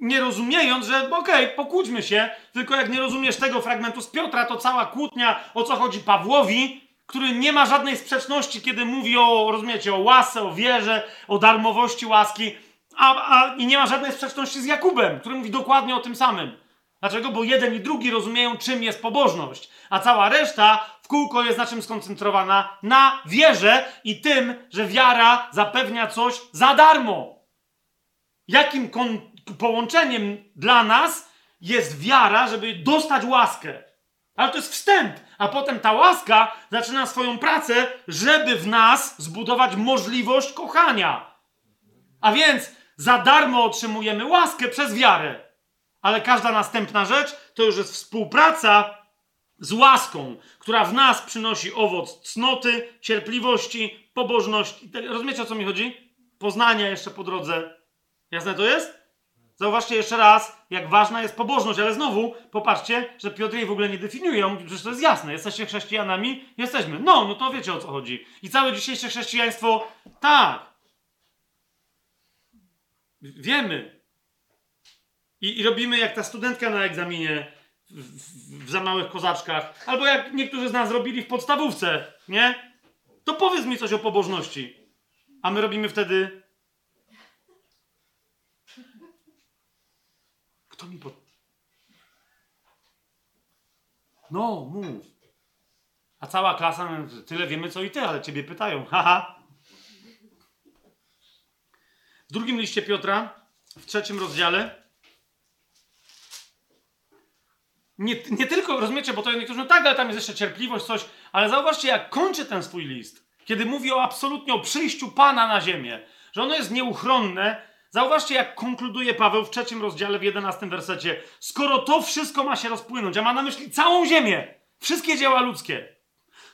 Nie rozumiejąc, że okej, okay, pokłóćmy się, tylko jak nie rozumiesz tego fragmentu z Piotra, to cała kłótnia, o co chodzi Pawłowi, który nie ma żadnej sprzeczności, kiedy mówi o, rozumiecie, o łasce, o wierze, o darmowości łaski, a, a, i nie ma żadnej sprzeczności z Jakubem, który mówi dokładnie o tym samym. Dlaczego? Bo jeden i drugi rozumieją, czym jest pobożność, a cała reszta w kółko jest na czym skoncentrowana? Na wierze i tym, że wiara zapewnia coś za darmo. Jakim połączeniem dla nas jest wiara, żeby dostać łaskę? Ale to jest wstęp, a potem ta łaska zaczyna swoją pracę, żeby w nas zbudować możliwość kochania. A więc za darmo otrzymujemy łaskę przez wiarę. Ale każda następna rzecz to już jest współpraca z łaską, która w nas przynosi owoc cnoty, cierpliwości, pobożności. Rozumiecie o co mi chodzi? Poznania jeszcze po drodze. Jasne to jest? Zauważcie jeszcze raz, jak ważna jest pobożność, ale znowu popatrzcie, że Piotr jej w ogóle nie definiuje. On mówi, że to jest jasne. Jesteście chrześcijanami? Jesteśmy. No, no to wiecie o co chodzi. I całe dzisiejsze chrześcijaństwo, tak. Wiemy. I, i robimy jak ta studentka na egzaminie w, w, w za małych kozaczkach. Albo jak niektórzy z nas robili w podstawówce, nie? To powiedz mi coś o pobożności. A my robimy wtedy Kto mi pod... No, mów. A cała klasa, tyle wiemy co i ty, ale ciebie pytają. Haha. W drugim liście Piotra, w trzecim rozdziale, nie, nie tylko, rozumiecie, bo to niektórzy, no tak, ale tam jest jeszcze cierpliwość, coś, ale zauważcie, jak kończy ten swój list, kiedy mówi o absolutnie o przyjściu Pana na ziemię, że ono jest nieuchronne, Zauważcie, jak konkluduje Paweł w trzecim rozdziale, w jedenastym wersecie. Skoro to wszystko ma się rozpłynąć, a ma na myśli całą ziemię, wszystkie dzieła ludzkie,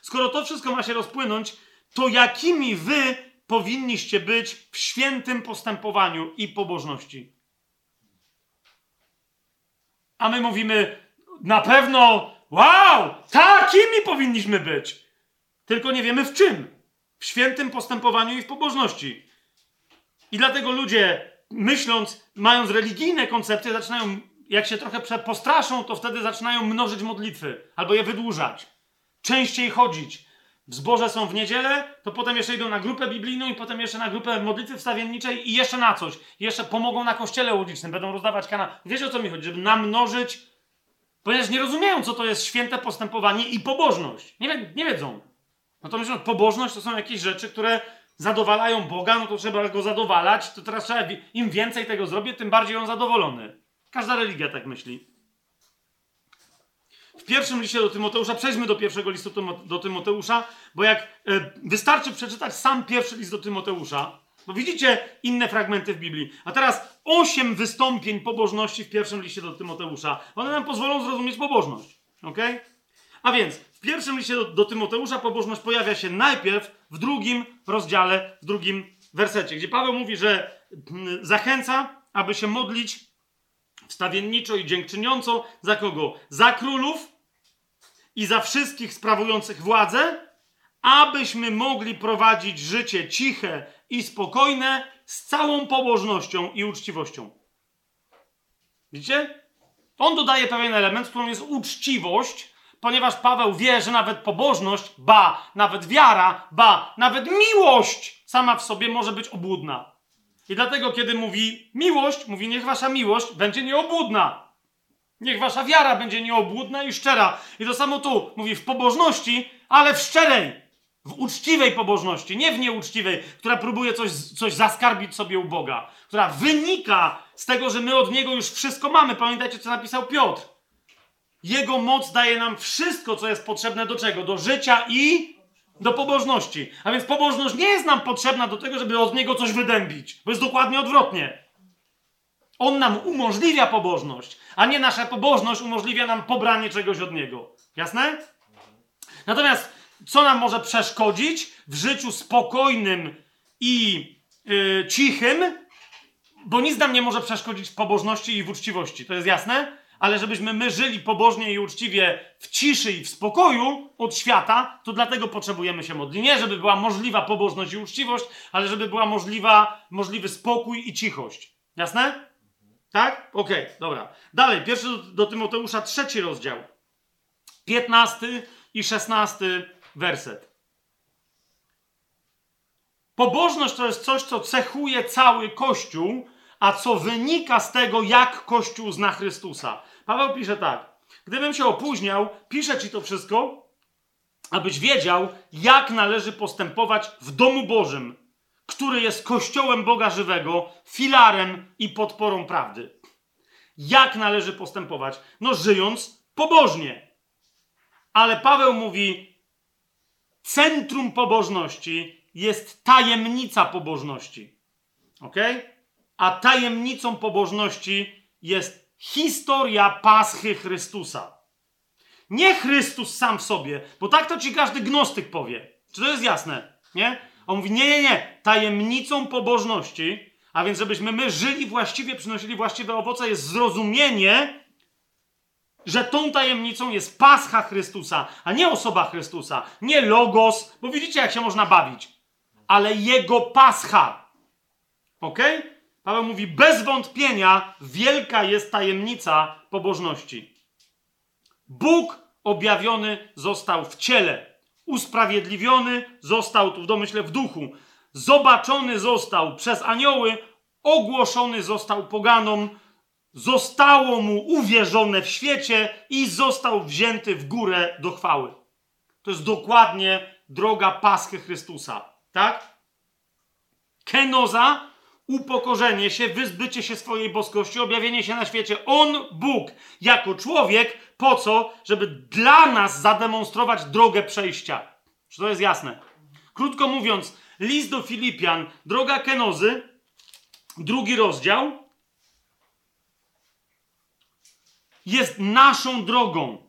skoro to wszystko ma się rozpłynąć, to jakimi wy powinniście być w świętym postępowaniu i pobożności? A my mówimy, na pewno, wow, takimi powinniśmy być. Tylko nie wiemy w czym. W świętym postępowaniu i w pobożności. I dlatego ludzie, myśląc, mając religijne koncepcje, zaczynają, jak się trochę postraszą, to wtedy zaczynają mnożyć modlitwy albo je wydłużać. Częściej chodzić. W są w niedzielę, to potem jeszcze idą na grupę biblijną i potem jeszcze na grupę modlitwy wstawienniczej i jeszcze na coś. Jeszcze pomogą na kościele ulicznym, będą rozdawać kana. Wiecie o co mi chodzi? Żeby namnożyć, ponieważ nie rozumieją, co to jest święte postępowanie i pobożność. Nie, nie wiedzą. No to myślą, pobożność to są jakieś rzeczy, które zadowalają Boga, no to trzeba go zadowalać, to teraz trzeba, im więcej tego zrobię, tym bardziej on zadowolony. Każda religia tak myśli. W pierwszym liście do Tymoteusza, przejdźmy do pierwszego listu do Tymoteusza, bo jak e, wystarczy przeczytać sam pierwszy list do Tymoteusza, bo widzicie inne fragmenty w Biblii. A teraz osiem wystąpień pobożności w pierwszym liście do Tymoteusza. One nam pozwolą zrozumieć pobożność. ok? A więc w pierwszym liście do, do Tymoteusza pobożność pojawia się najpierw w drugim rozdziale, w drugim wersecie, gdzie Paweł mówi, że mm, zachęca, aby się modlić wstawienniczo i dziękczyniąco za kogo? Za królów i za wszystkich sprawujących władzę, abyśmy mogli prowadzić życie ciche i spokojne z całą pobożnością i uczciwością. Widzicie? On dodaje pewien element, którym jest uczciwość, ponieważ Paweł wie, że nawet pobożność, ba, nawet wiara, ba, nawet miłość sama w sobie może być obłudna. I dlatego, kiedy mówi miłość, mówi niech wasza miłość będzie nieobłudna. Niech wasza wiara będzie nieobłudna i szczera. I to samo tu mówi w pobożności, ale w szczerej, w uczciwej pobożności, nie w nieuczciwej, która próbuje coś, coś zaskarbić sobie u Boga, która wynika z tego, że my od Niego już wszystko mamy. Pamiętajcie, co napisał Piotr. Jego moc daje nam wszystko, co jest potrzebne do czego? Do życia i do pobożności. A więc pobożność nie jest nam potrzebna do tego, żeby od niego coś wydębić, bo jest dokładnie odwrotnie. On nam umożliwia pobożność, a nie nasza pobożność umożliwia nam pobranie czegoś od niego. Jasne? Natomiast co nam może przeszkodzić w życiu spokojnym i yy, cichym? Bo nic nam nie może przeszkodzić w pobożności i w uczciwości. To jest jasne? Ale żebyśmy my żyli pobożnie i uczciwie w ciszy i w spokoju od świata, to dlatego potrzebujemy się modlić. Nie, żeby była możliwa pobożność i uczciwość, ale żeby była możliwa, możliwy spokój i cichość. Jasne? Tak? Okej, okay, dobra. Dalej, pierwszy do, do Tymoteusza, trzeci rozdział. 15 i 16 werset. Pobożność to jest coś, co cechuje cały Kościół, a co wynika z tego, jak Kościół zna Chrystusa. Paweł pisze tak. Gdybym się opóźniał, piszę ci to wszystko, abyś wiedział, jak należy postępować w domu Bożym, który jest kościołem Boga żywego, filarem i podporą prawdy. Jak należy postępować? No, żyjąc pobożnie. Ale Paweł mówi: centrum pobożności jest tajemnica pobożności. Ok? A tajemnicą pobożności jest historia Paschy Chrystusa. Nie Chrystus sam w sobie, bo tak to ci każdy gnostyk powie. Czy to jest jasne? Nie? On mówi: Nie, nie, nie. Tajemnicą pobożności, a więc żebyśmy my żyli właściwie, przynosili właściwe owoce, jest zrozumienie, że tą tajemnicą jest Pascha Chrystusa, a nie osoba Chrystusa, nie Logos, bo widzicie, jak się można bawić, ale Jego Pascha. Ok? Paweł mówi: bez wątpienia wielka jest tajemnica pobożności. Bóg objawiony został w ciele, usprawiedliwiony został tu w domyśle w duchu, zobaczony został przez anioły, ogłoszony został poganom, zostało mu uwierzone w świecie i został wzięty w górę do chwały. To jest dokładnie droga Paschy Chrystusa, tak? Kenoza upokorzenie się, wyzbycie się swojej boskości, objawienie się na świecie. On, Bóg, jako człowiek, po co? Żeby dla nas zademonstrować drogę przejścia. Czy to jest jasne? Krótko mówiąc, list do Filipian, droga kenozy, drugi rozdział, jest naszą drogą.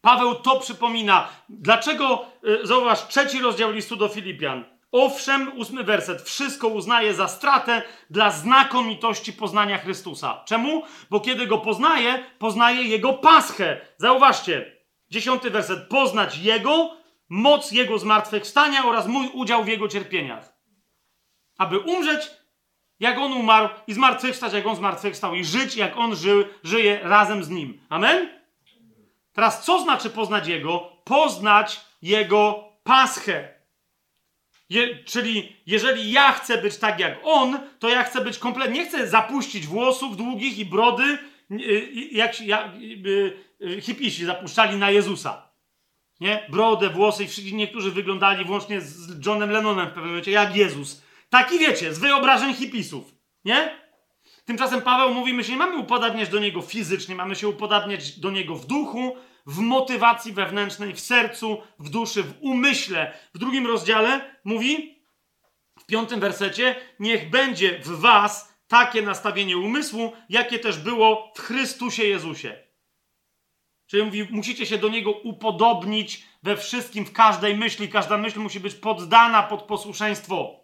Paweł to przypomina. Dlaczego, y, zauważ, trzeci rozdział listu do Filipian. Owszem, ósmy werset. Wszystko uznaje za stratę dla znakomitości poznania Chrystusa. Czemu? Bo kiedy go poznaje, poznaje jego paschę. Zauważcie, dziesiąty werset. Poznać jego, moc jego zmartwychwstania oraz mój udział w jego cierpieniach. Aby umrzeć, jak on umarł, i zmartwychwstać, jak on zmartwychwstał, i żyć, jak on żył, żyje razem z nim. Amen? Teraz, co znaczy poznać jego? Poznać jego paschę. Je, czyli jeżeli ja chcę być tak jak on, to ja chcę być kompletnie. Nie chcę zapuścić włosów długich i brody, jak, jak hipisi zapuszczali na Jezusa. Nie? Brodę, włosy i niektórzy wyglądali włącznie z Johnem Lennonem w pewnym momencie jak Jezus. Taki wiecie, z wyobrażeń hipisów. Nie? Tymczasem Paweł mówi, my się nie mamy upodabniać do niego fizycznie, mamy się upodabniać do niego w duchu, w motywacji wewnętrznej, w sercu, w duszy, w umyśle. W drugim rozdziale mówi, w piątym wersecie, niech będzie w was takie nastawienie umysłu, jakie też było w Chrystusie Jezusie. Czyli mówi, musicie się do Niego upodobnić we wszystkim, w każdej myśli. Każda myśl musi być poddana pod posłuszeństwo.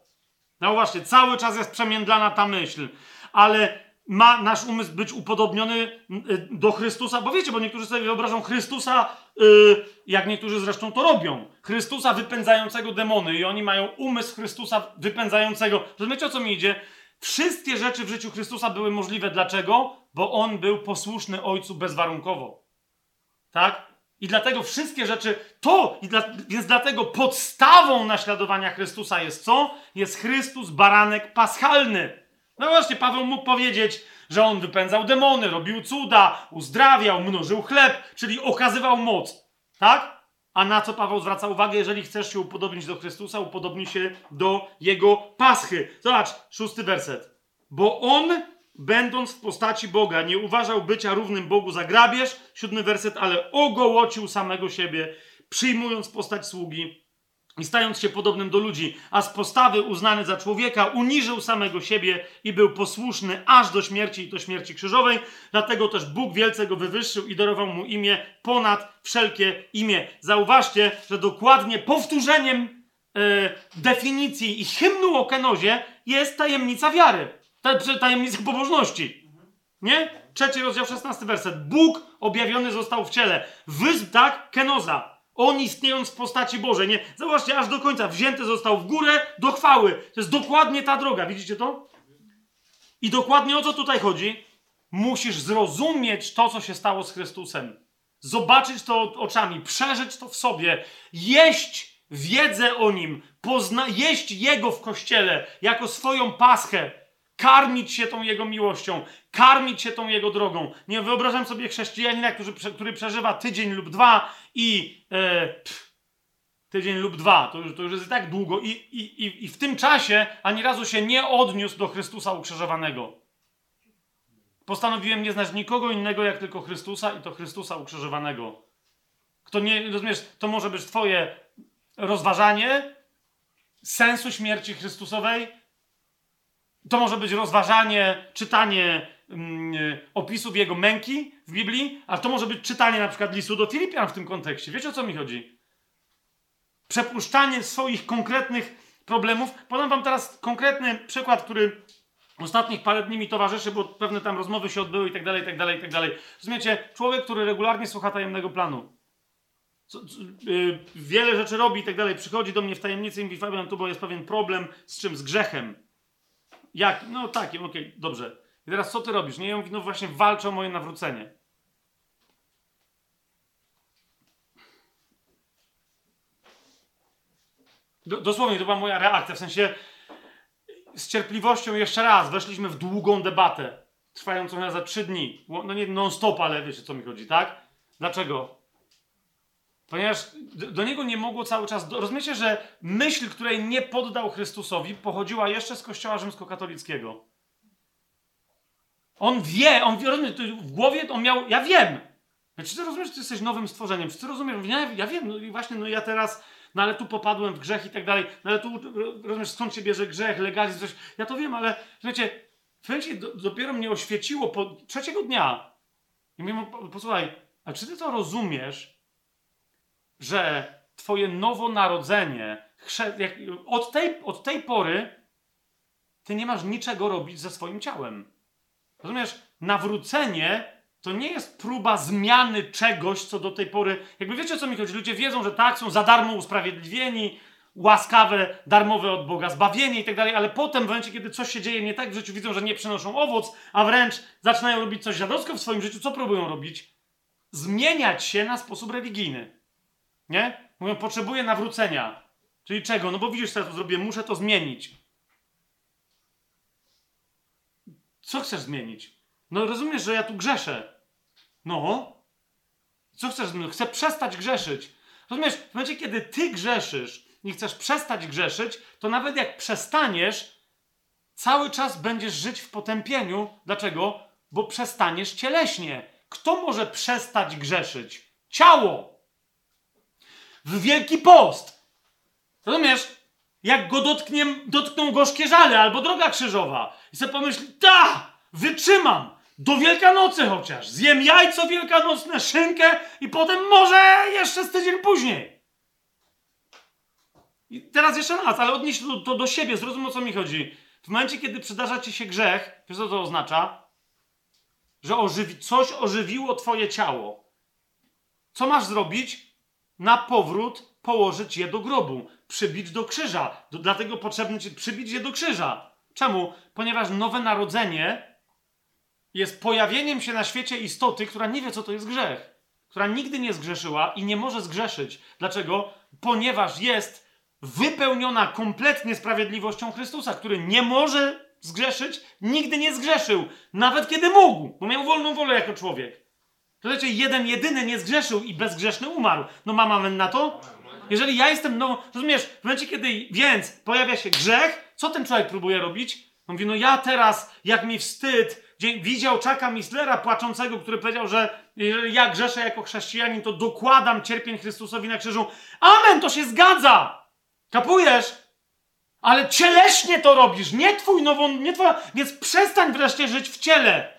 No właśnie, cały czas jest przemiędlana ta myśl. Ale ma nasz umysł być upodobniony y, do Chrystusa, bo wiecie, bo niektórzy sobie wyobrażą Chrystusa, y, jak niektórzy zresztą to robią, Chrystusa wypędzającego demony i oni mają umysł Chrystusa wypędzającego. Rozumiecie, o co mi idzie? Wszystkie rzeczy w życiu Chrystusa były możliwe. Dlaczego? Bo On był posłuszny Ojcu bezwarunkowo. Tak? I dlatego wszystkie rzeczy, to, dla, więc dlatego podstawą naśladowania Chrystusa jest co? Jest Chrystus, baranek paschalny. No właśnie, Paweł mógł powiedzieć, że on wypędzał demony, robił cuda, uzdrawiał, mnożył chleb, czyli okazywał moc. Tak? A na co Paweł zwraca uwagę, jeżeli chcesz się upodobnić do Chrystusa, upodobnij się do Jego paschy. Zobacz, szósty werset. Bo On, będąc w postaci Boga, nie uważał bycia równym Bogu za grabież, siódmy werset, ale ogołocił samego siebie, przyjmując postać sługi, i stając się podobnym do ludzi, a z postawy uznany za człowieka, uniżył samego siebie i był posłuszny aż do śmierci i do śmierci krzyżowej. Dlatego też Bóg wielce go wywyższył i darował mu imię ponad wszelkie imię. Zauważcie, że dokładnie powtórzeniem e, definicji i hymnu o kenozie jest tajemnica wiary, tajemnica pobożności. Nie? Trzeci rozdział, szesnasty werset. Bóg objawiony został w ciele. Wysp, tak? Kenoza on istniejąc w postaci Bożej. Nie, zobaczcie, aż do końca wzięty został w górę do chwały. To jest dokładnie ta droga, widzicie to? I dokładnie o co tutaj chodzi? musisz zrozumieć to, co się stało z Chrystusem. Zobaczyć to oczami, przeżyć to w sobie, jeść wiedzę o nim, pozna, jeść jego w kościele jako swoją paschę, karmić się tą jego miłością, karmić się tą jego drogą. Nie wyobrażam sobie chrześcijanina, który, który przeżywa tydzień lub dwa i e, pff, tydzień lub dwa, to już, to już jest tak długo, i, i, i w tym czasie ani razu się nie odniósł do Chrystusa ukrzyżowanego. Postanowiłem nie znać nikogo innego jak tylko Chrystusa i to Chrystusa ukrzyżowanego. Kto nie, rozumiesz, to może być Twoje rozważanie sensu śmierci Chrystusowej. To może być rozważanie, czytanie mm, opisów Jego męki w Biblii, a to może być czytanie na przykład listu do Filipian w tym kontekście. Wiecie o co mi chodzi? Przepuszczanie swoich konkretnych problemów. Podam Wam teraz konkretny przykład, który ostatnich parę dni mi towarzyszy, bo pewne tam rozmowy się odbyły i tak dalej, i tak dalej, i tak dalej. Rozumiecie? Człowiek, który regularnie słucha tajemnego planu. Co, co, yy, wiele rzeczy robi i tak dalej. Przychodzi do mnie w tajemnicy i mówi, Fabian, tu bo jest pewien problem z czym? Z grzechem. Jak? No takim, okej, okay, dobrze. I teraz co ty robisz? Nie, ja mówię, no właśnie walczę o moje nawrócenie. Dosłownie to była moja reakcja, w sensie z cierpliwością jeszcze raz weszliśmy w długą debatę, trwającą za trzy dni. No nie non-stop, ale wiecie, co mi chodzi, tak? Dlaczego? Ponieważ do niego nie mogło cały czas. Rozumiecie, że myśl, której nie poddał Chrystusowi, pochodziła jeszcze z kościoła rzymskokatolickiego. On wie, on wie, w głowie on miał. Ja wiem! Czy ty rozumiesz, że ty jesteś nowym stworzeniem? Czy ty rozumiesz? Ja, ja wiem, no i właśnie, no ja teraz no ale tu popadłem w grzech i tak dalej, no ale tu, rozumiesz, skąd się bierze grzech, legalizm, coś. Ja to wiem, ale, wiecie, w momencie do, dopiero mnie oświeciło po trzeciego dnia. I mówię, posłuchaj, a czy ty to rozumiesz, że twoje nowonarodzenie, od, tej, od tej pory ty nie masz niczego robić ze swoim ciałem. Rozumiesz? Nawrócenie to nie jest próba zmiany czegoś, co do tej pory. Jakby wiecie co mi chodzi? Ludzie wiedzą, że tak, są za darmo usprawiedliwieni, łaskawe, darmowe od Boga, zbawienie i tak dalej, ale potem, w momencie, kiedy coś się dzieje nie tak w życiu, widzą, że nie przynoszą owoc, a wręcz zaczynają robić coś dziadowsko w swoim życiu, co próbują robić? Zmieniać się na sposób religijny. Nie? Mówią, potrzebuję nawrócenia. Czyli czego? No bo widzisz, ja to zrobię, muszę to zmienić. Co chcesz zmienić? No rozumiesz, że ja tu grzeszę. No. Co chcesz? No, chcę przestać grzeszyć. Rozumiesz, w momencie, kiedy ty grzeszysz i chcesz przestać grzeszyć, to nawet jak przestaniesz, cały czas będziesz żyć w potępieniu. Dlaczego? Bo przestaniesz cieleśnie. Kto może przestać grzeszyć? Ciało. W Wielki Post. Rozumiesz? Jak go dotknie, dotkną gorzkie żale albo droga krzyżowa. I sobie pomyśl, ta, wytrzymam. Do Wielkanocy chociaż. Zjem jajco wielkanocne, szynkę i potem może jeszcze z tydzień później. I teraz jeszcze raz, ale odnieś to, to do siebie, zrozum o co mi chodzi. W momencie, kiedy przydarza ci się grzech, wiesz co to oznacza? Że ożywi, coś ożywiło twoje ciało. Co masz zrobić? Na powrót położyć je do grobu, przybić do krzyża. Do, dlatego potrzebny ci przybić je do krzyża. Czemu? Ponieważ nowe narodzenie jest pojawieniem się na świecie istoty, która nie wie, co to jest grzech. Która nigdy nie zgrzeszyła i nie może zgrzeszyć. Dlaczego? Ponieważ jest wypełniona kompletnie sprawiedliwością Chrystusa, który nie może zgrzeszyć, nigdy nie zgrzeszył, nawet kiedy mógł, bo miał wolną wolę jako człowiek. To znaczy, jeden jedyny nie zgrzeszył i bezgrzeszny umarł. No mam amen na to? Jeżeli ja jestem, no rozumiesz, w momencie, kiedy więc pojawia się grzech, co ten człowiek próbuje robić? On mówi, no ja teraz, jak mi wstyd, widział Czaka Mislera płaczącego, który powiedział, że jeżeli ja grzeszę jako chrześcijanin, to dokładam cierpień Chrystusowi na krzyżu. Amen, to się zgadza! Kapujesz? Ale cieleśnie to robisz, nie twój nową, nie twoja, więc przestań wreszcie żyć w ciele.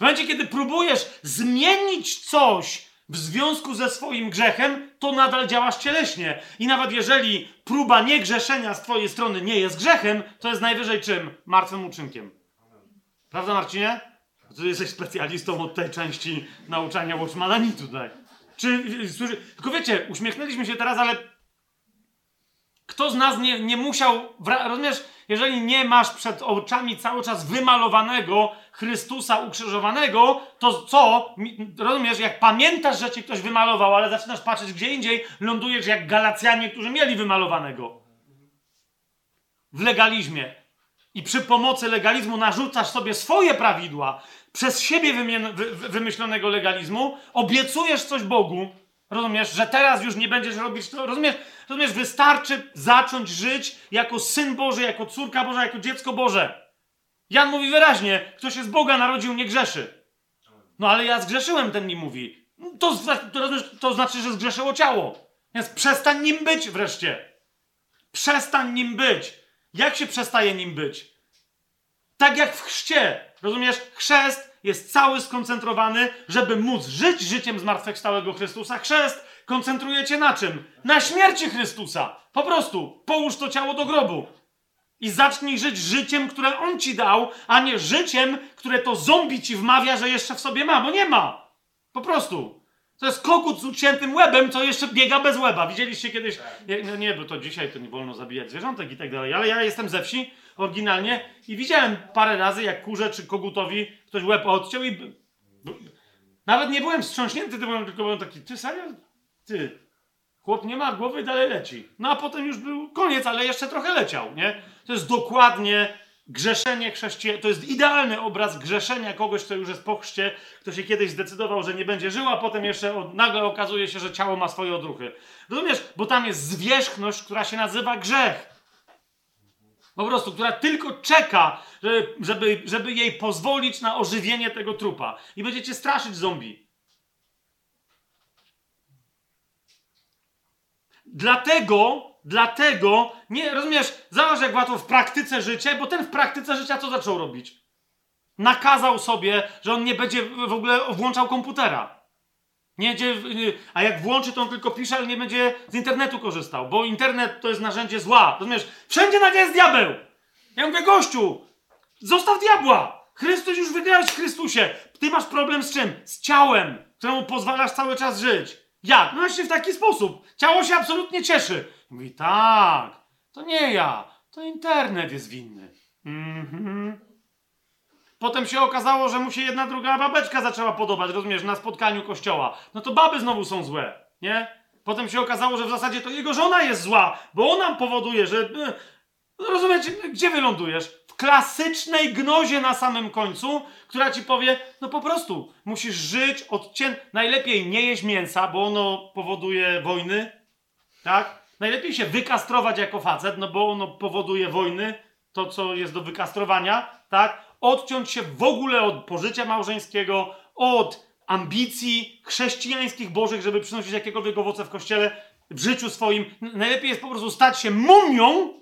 W momencie, kiedy próbujesz zmienić coś w związku ze swoim grzechem, to nadal działasz cieleśnie. I nawet jeżeli próba niegrzeszenia z twojej strony nie jest grzechem, to jest najwyżej czym? Martwym uczynkiem. Prawda, Marcinie? Ty jesteś specjalistą od tej części nauczania Watchmana tutaj. Czy, słyszy, tylko wiecie, uśmiechnęliśmy się teraz, ale Kto z nas nie, nie musiał, rozumiesz, jeżeli nie masz przed oczami cały czas wymalowanego Chrystusa ukrzyżowanego, to co? Rozumiesz, jak pamiętasz, że ci ktoś wymalował, ale zaczynasz patrzeć gdzie indziej, lądujesz jak Galacjanie, którzy mieli wymalowanego. W legalizmie. I przy pomocy legalizmu narzucasz sobie swoje prawidła, przez siebie wymyślonego legalizmu, obiecujesz coś Bogu, rozumiesz, że teraz już nie będziesz robić to, rozumiesz, rozumiesz, wystarczy zacząć żyć jako syn Boży, jako córka Boża, jako dziecko Boże. Jan mówi wyraźnie, kto się z Boga narodził, nie grzeszy. No ale ja zgrzeszyłem, ten mi mówi. To, to, to znaczy, że zgrzeszyło ciało. Więc przestań nim być wreszcie. Przestań nim być. Jak się przestaje nim być? Tak jak w chrzcie. Rozumiesz? Chrzest jest cały skoncentrowany, żeby móc żyć życiem zmartwychwstałego Chrystusa. Chrzest koncentruje cię na czym? Na śmierci Chrystusa. Po prostu połóż to ciało do grobu. I zacznij żyć życiem, które On ci dał, a nie życiem, które to zombie ci wmawia, że jeszcze w sobie ma, bo nie ma. Po prostu. To jest kogut z uciętym łebem, co jeszcze biega bez łeba. Widzieliście kiedyś? Nie, no nie, bo to dzisiaj to nie wolno zabijać zwierzątek i tak dalej, ale ja jestem ze wsi oryginalnie i widziałem parę razy, jak kurze czy kogutowi ktoś łeb odciął i... Nawet nie byłem wstrząśnięty, tylko byłem taki, ty serio? Ty, chłop nie ma głowy, dalej leci. No a potem już był koniec, ale jeszcze trochę leciał, nie? To jest dokładnie grzeszenie chrześcijan. To jest idealny obraz grzeszenia kogoś, kto już jest po chrzcie, kto się kiedyś zdecydował, że nie będzie żył, a potem jeszcze od, nagle okazuje się, że ciało ma swoje odruchy. Rozumiesz? Bo tam jest zwierzchność, która się nazywa grzech. Po prostu, która tylko czeka, żeby, żeby jej pozwolić na ożywienie tego trupa. I będziecie straszyć zombie. Dlatego, dlatego, nie rozumiesz, zobacz jak łatwo w praktyce życia, bo ten w praktyce życia co zaczął robić? Nakazał sobie, że on nie będzie w ogóle włączał komputera. Nie będzie, a jak włączy, to on tylko pisze, ale nie będzie z internetu korzystał, bo internet to jest narzędzie zła. Rozumiesz? Wszędzie nagle jest diabeł. Ja mówię, gościu, zostaw diabła. Chrystus już wygrałeś w Chrystusie. Ty masz problem z czym? Z ciałem, któremu pozwalasz cały czas żyć. Jak? No właśnie w taki sposób. Ciało się absolutnie cieszy. Mówi, tak, to nie ja, to internet jest winny. Mhm. Potem się okazało, że mu się jedna druga babeczka zaczęła podobać, rozumiesz, na spotkaniu kościoła. No to baby znowu są złe, nie? Potem się okazało, że w zasadzie to jego żona jest zła, bo ona powoduje, że... No rozumiecie, gdzie wylądujesz? klasycznej gnozie na samym końcu, która ci powie, no po prostu, musisz żyć odcięt... Najlepiej nie jeść mięsa, bo ono powoduje wojny, tak? Najlepiej się wykastrować jako facet, no bo ono powoduje wojny, to co jest do wykastrowania, tak? Odciąć się w ogóle od pożycia małżeńskiego, od ambicji chrześcijańskich bożych, żeby przynosić jakiekolwiek owoce w kościele, w życiu swoim. Najlepiej jest po prostu stać się mumią,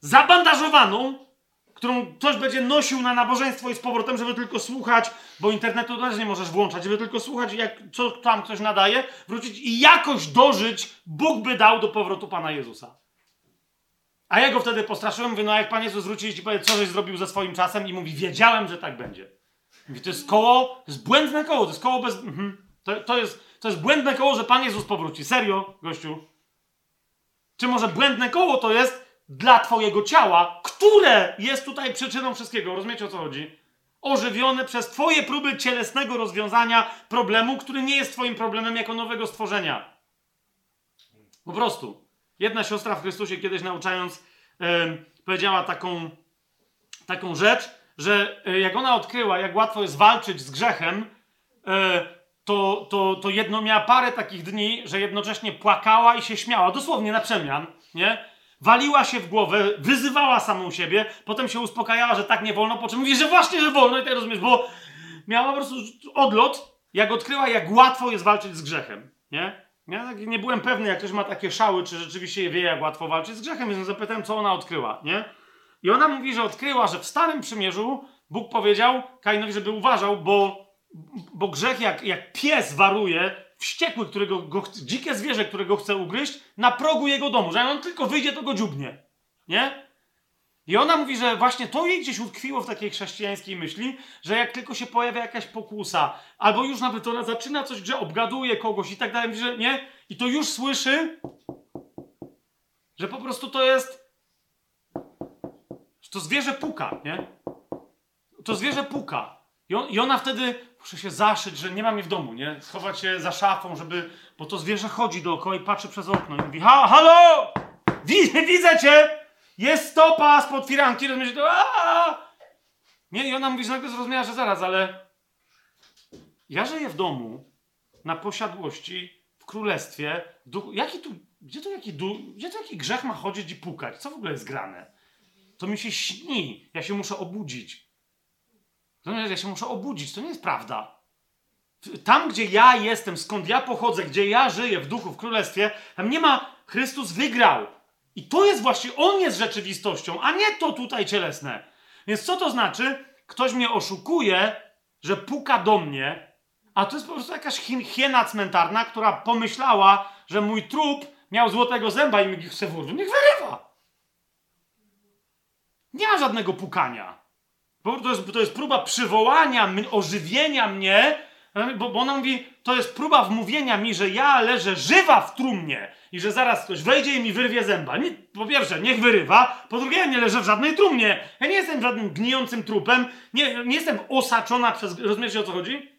zabandażowaną, którą ktoś będzie nosił na nabożeństwo i z powrotem, żeby tylko słuchać, bo internetu też nie możesz włączać, żeby tylko słuchać, jak, co tam ktoś nadaje, wrócić i jakoś dożyć, Bóg by dał do powrotu Pana Jezusa. A ja go wtedy postraszyłem, mówię, no jak Pan Jezus wróci i powie, co żeś zrobił ze swoim czasem i mówi, wiedziałem, że tak będzie. Mówi, to jest koło, to jest błędne koło, to jest koło bez... Mhm. To, to, jest, to jest błędne koło, że Pan Jezus powróci. Serio, gościu? Czy może błędne koło to jest, dla Twojego ciała, które jest tutaj przyczyną wszystkiego. Rozumiecie o co chodzi? Ożywione przez Twoje próby cielesnego rozwiązania problemu, który nie jest Twoim problemem jako nowego stworzenia. Po prostu. Jedna siostra w Chrystusie kiedyś nauczając yy, powiedziała taką, taką rzecz, że yy, jak ona odkryła, jak łatwo jest walczyć z grzechem, yy, to, to, to jedno miała parę takich dni, że jednocześnie płakała i się śmiała, dosłownie na przemian, nie? waliła się w głowę, wyzywała samą siebie, potem się uspokajała, że tak nie wolno, po czym mówi, że właśnie, że wolno i tak rozumiesz, bo miała po prostu odlot, jak odkryła, jak łatwo jest walczyć z grzechem, nie? Ja tak nie byłem pewny, jak ktoś ma takie szały, czy rzeczywiście wie, jak łatwo walczyć z grzechem, więc zapytałem, co ona odkryła, nie? I ona mówi, że odkryła, że w Starym Przymierzu Bóg powiedział Kainowi, żeby uważał, bo, bo grzech jak, jak pies waruje wściekły, którego go, dzikie zwierzę, którego chce ugryźć, na progu jego domu, że on tylko wyjdzie, to go dziubnie. Nie? I ona mówi, że właśnie to jej gdzieś utkwiło w takiej chrześcijańskiej myśli, że jak tylko się pojawia jakaś pokusa, albo już nawet ona zaczyna coś, że obgaduje kogoś i tak dalej, że nie, i to już słyszy, Że po prostu to jest. To zwierzę puka, nie? To zwierzę puka. I, on, I ona wtedy muszę się zaszyć, że nie ma mnie w domu, nie? Schować się za szafą, żeby. Bo to zwierzę chodzi dookoła i patrzy przez okno i mówi: Ha, halo! Widzę, widzę cię! Jest stopa spod firanki, rozumiesz? To, Aaa! nie, i ona mówi, że nagle zrozumiała, że zaraz, ale ja żyję w domu, na posiadłości, w królestwie, duchu. Jaki tu, gdzie to jaki, du, gdzie to jaki grzech ma chodzić i pukać? Co w ogóle jest grane? To mi się śni. Ja się muszę obudzić. Nie, ja się muszę obudzić. To nie jest prawda. Tam, gdzie ja jestem, skąd ja pochodzę, gdzie ja żyję w duchu, w królestwie, tam nie ma. Chrystus wygrał. I to jest właśnie, On jest rzeczywistością, a nie to tutaj cielesne. Więc co to znaczy? Ktoś mnie oszukuje, że puka do mnie, a to jest po prostu jakaś hiena cmentarna, która pomyślała, że mój trup miał złotego zęba i mi chce włożyć. Niech wyrywa. Nie ma żadnego pukania. To jest, to jest próba przywołania, ożywienia mnie, bo, bo ona mówi, to jest próba wmówienia mi, że ja leżę żywa w trumnie i że zaraz ktoś wejdzie i mi wyrwie zęba. Nie, po pierwsze, niech wyrywa, po drugie, ja nie leżę w żadnej trumnie. Ja nie jestem żadnym gnijącym trupem, nie, nie jestem osaczona przez... Rozumiecie, o co chodzi?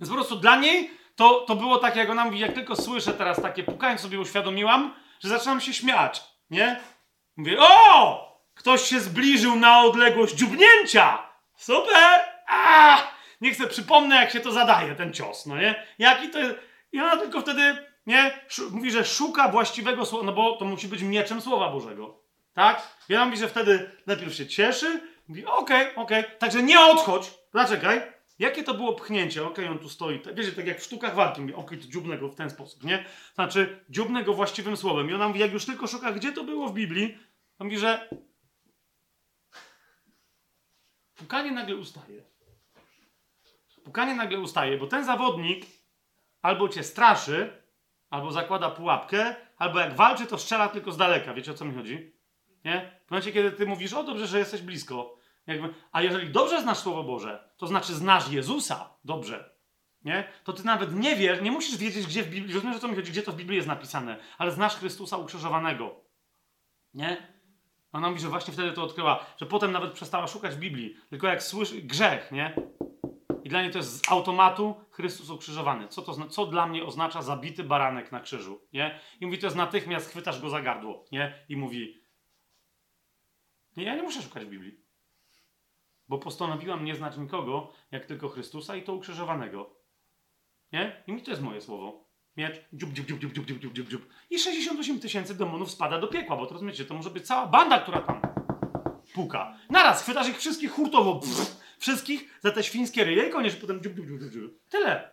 Więc po prostu dla niej to, to było tak, jak ona mówi, jak tylko słyszę teraz takie pukanie, sobie uświadomiłam, że zaczynam się śmiać, nie? Mówię, o! Ktoś się zbliżył na odległość dziubnięcia! Super! A! Nie chcę, przypomnę, jak się to zadaje, ten cios, no nie? Jaki to jest... I ona tylko wtedy, nie? Mówi, że szuka właściwego słowa, no bo to musi być mieczem Słowa Bożego. Tak? I ona mówi, że wtedy najpierw się cieszy, mówi, okej, okay, okej, okay. także nie odchodź, zaczekaj. Jakie to było pchnięcie? Okej, okay, on tu stoi. Wiecie, tak jak w sztukach walki. Mówi, okej, to dziubnę go w ten sposób, nie? Znaczy, dziubnę go właściwym słowem. I ona mówi, jak już tylko szuka, gdzie to było w Biblii, to mówi, że pukanie nagle ustaje. Pukanie nagle ustaje, bo ten zawodnik albo cię straszy, albo zakłada pułapkę, albo jak walczy, to strzela tylko z daleka. Wiecie o co mi chodzi? Nie? W momencie, kiedy ty mówisz, o dobrze, że jesteś blisko. Jakby, a jeżeli dobrze znasz Słowo Boże, to znaczy znasz Jezusa dobrze. Nie? To ty nawet nie wiesz, nie musisz wiedzieć, gdzie w Biblii, rozumiesz, o co mi chodzi, gdzie to w Biblii jest napisane, ale znasz Chrystusa ukrzyżowanego. Nie? Ona mówi, że właśnie wtedy to odkryła, że potem nawet przestała szukać Biblii, tylko jak słyszy grzech, nie? I dla niej to jest z automatu Chrystus ukrzyżowany. Co, to, co dla mnie oznacza zabity baranek na krzyżu, nie? I mówi, to jest natychmiast chwytasz go za gardło, nie? I mówi, nie, ja nie muszę szukać Biblii. Bo postanowiłam nie znać nikogo, jak tylko Chrystusa i to ukrzyżowanego. Nie? I mi to jest moje słowo. Miecz, dziub, dziub, dziub, dziub, dziub, dziub, dziub, dziub. I 68 tysięcy demonów spada do piekła, bo to rozumiecie, to może być cała banda, która tam puka. Naraz chwytasz ich wszystkich hurtowo, pff, wszystkich za te świńskie ryje i koniec, potem dziub, dziub, dziub, dziub. Tyle.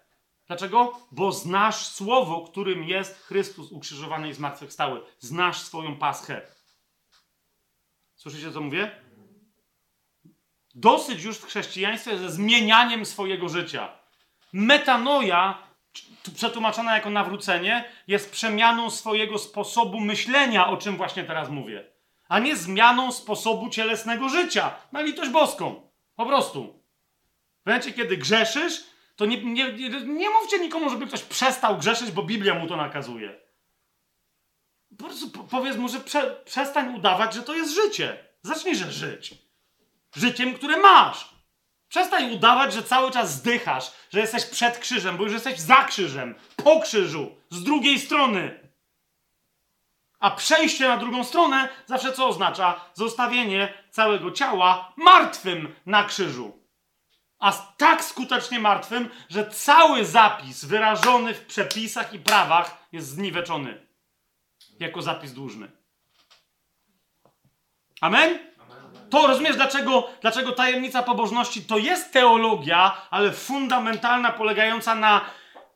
Dlaczego? Bo znasz słowo, którym jest Chrystus ukrzyżowany i zmartwychwstały. Znasz swoją paschę. Słyszycie, co mówię? Dosyć już w chrześcijaństwie ze zmienianiem swojego życia. Metanoja przetłumaczona jako nawrócenie, jest przemianą swojego sposobu myślenia, o czym właśnie teraz mówię, a nie zmianą sposobu cielesnego życia. Na litość boską. Po prostu. W momencie, kiedy grzeszysz, to nie, nie, nie, nie mówcie nikomu, żeby ktoś przestał grzeszyć, bo Biblia mu to nakazuje. Po prostu powiedz mu, że prze, przestań udawać, że to jest życie. Zacznij, że żyć. Życiem, które masz. Przestań udawać, że cały czas zdychasz, że jesteś przed krzyżem, bo już jesteś za krzyżem, po krzyżu, z drugiej strony. A przejście na drugą stronę zawsze co oznacza? Zostawienie całego ciała martwym na krzyżu. A tak skutecznie martwym, że cały zapis wyrażony w przepisach i prawach jest zniweczony jako zapis dłużny. Amen? To rozumiesz, dlaczego, dlaczego tajemnica pobożności to jest teologia, ale fundamentalna, polegająca na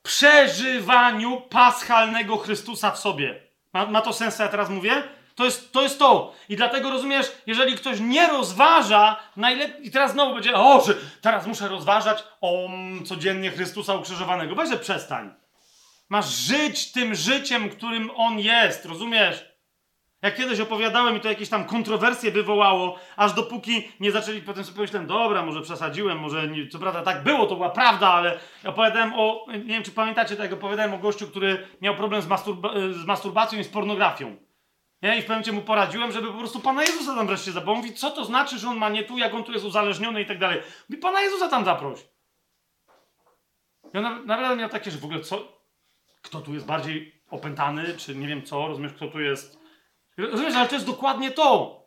przeżywaniu paschalnego Chrystusa w sobie. Ma, ma to sens, co ja teraz mówię? To jest, to jest to. I dlatego rozumiesz, jeżeli ktoś nie rozważa, najlepiej. I teraz znowu będzie, o, że teraz muszę rozważać o codziennie Chrystusa ukrzyżowanego. Weź, przestań. Masz żyć tym życiem, którym on jest, rozumiesz? Jak kiedyś opowiadałem i to jakieś tam kontrowersje wywołało, aż dopóki nie zaczęli, potem sobie pomyślałem, dobra, może przesadziłem, może, nie, co prawda tak było, to była prawda, ale opowiadałem o, nie wiem czy pamiętacie, tak opowiadałem o gościu, który miał problem z, masturba z masturbacją i z pornografią. Ja i w pewnym mu poradziłem, żeby po prostu Pana Jezusa tam wreszcie zabrał. Mówi, co to znaczy, że on ma nie tu, jak on tu jest uzależniony i tak dalej. Mówi, Pana Jezusa tam zaproś. Ja nawet miał takie, że w ogóle co, kto tu jest bardziej opętany, czy nie wiem co, rozumiesz, kto tu jest. Rozumiesz, ale to jest dokładnie to.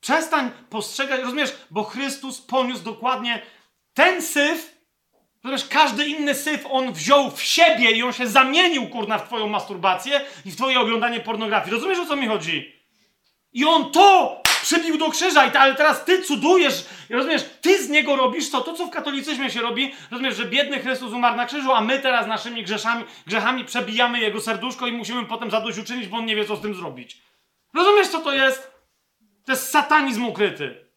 Przestań postrzegać, rozumiesz, bo Chrystus poniósł dokładnie ten syf, rozumiesz, każdy inny syf on wziął w siebie i on się zamienił, kurna, w twoją masturbację i w twoje oglądanie pornografii. Rozumiesz, o co mi chodzi? I on to przybił do krzyża, ale teraz ty cudujesz, rozumiesz, ty z niego robisz to, to co w katolicyzmie się robi, rozumiesz, że biedny Chrystus umarł na krzyżu, a my teraz naszymi grzeszami, grzechami przebijamy jego serduszko i musimy potem zadośćuczynić, bo on nie wie, co z tym zrobić. Rozumiesz, co to jest? To jest satanizm ukryty.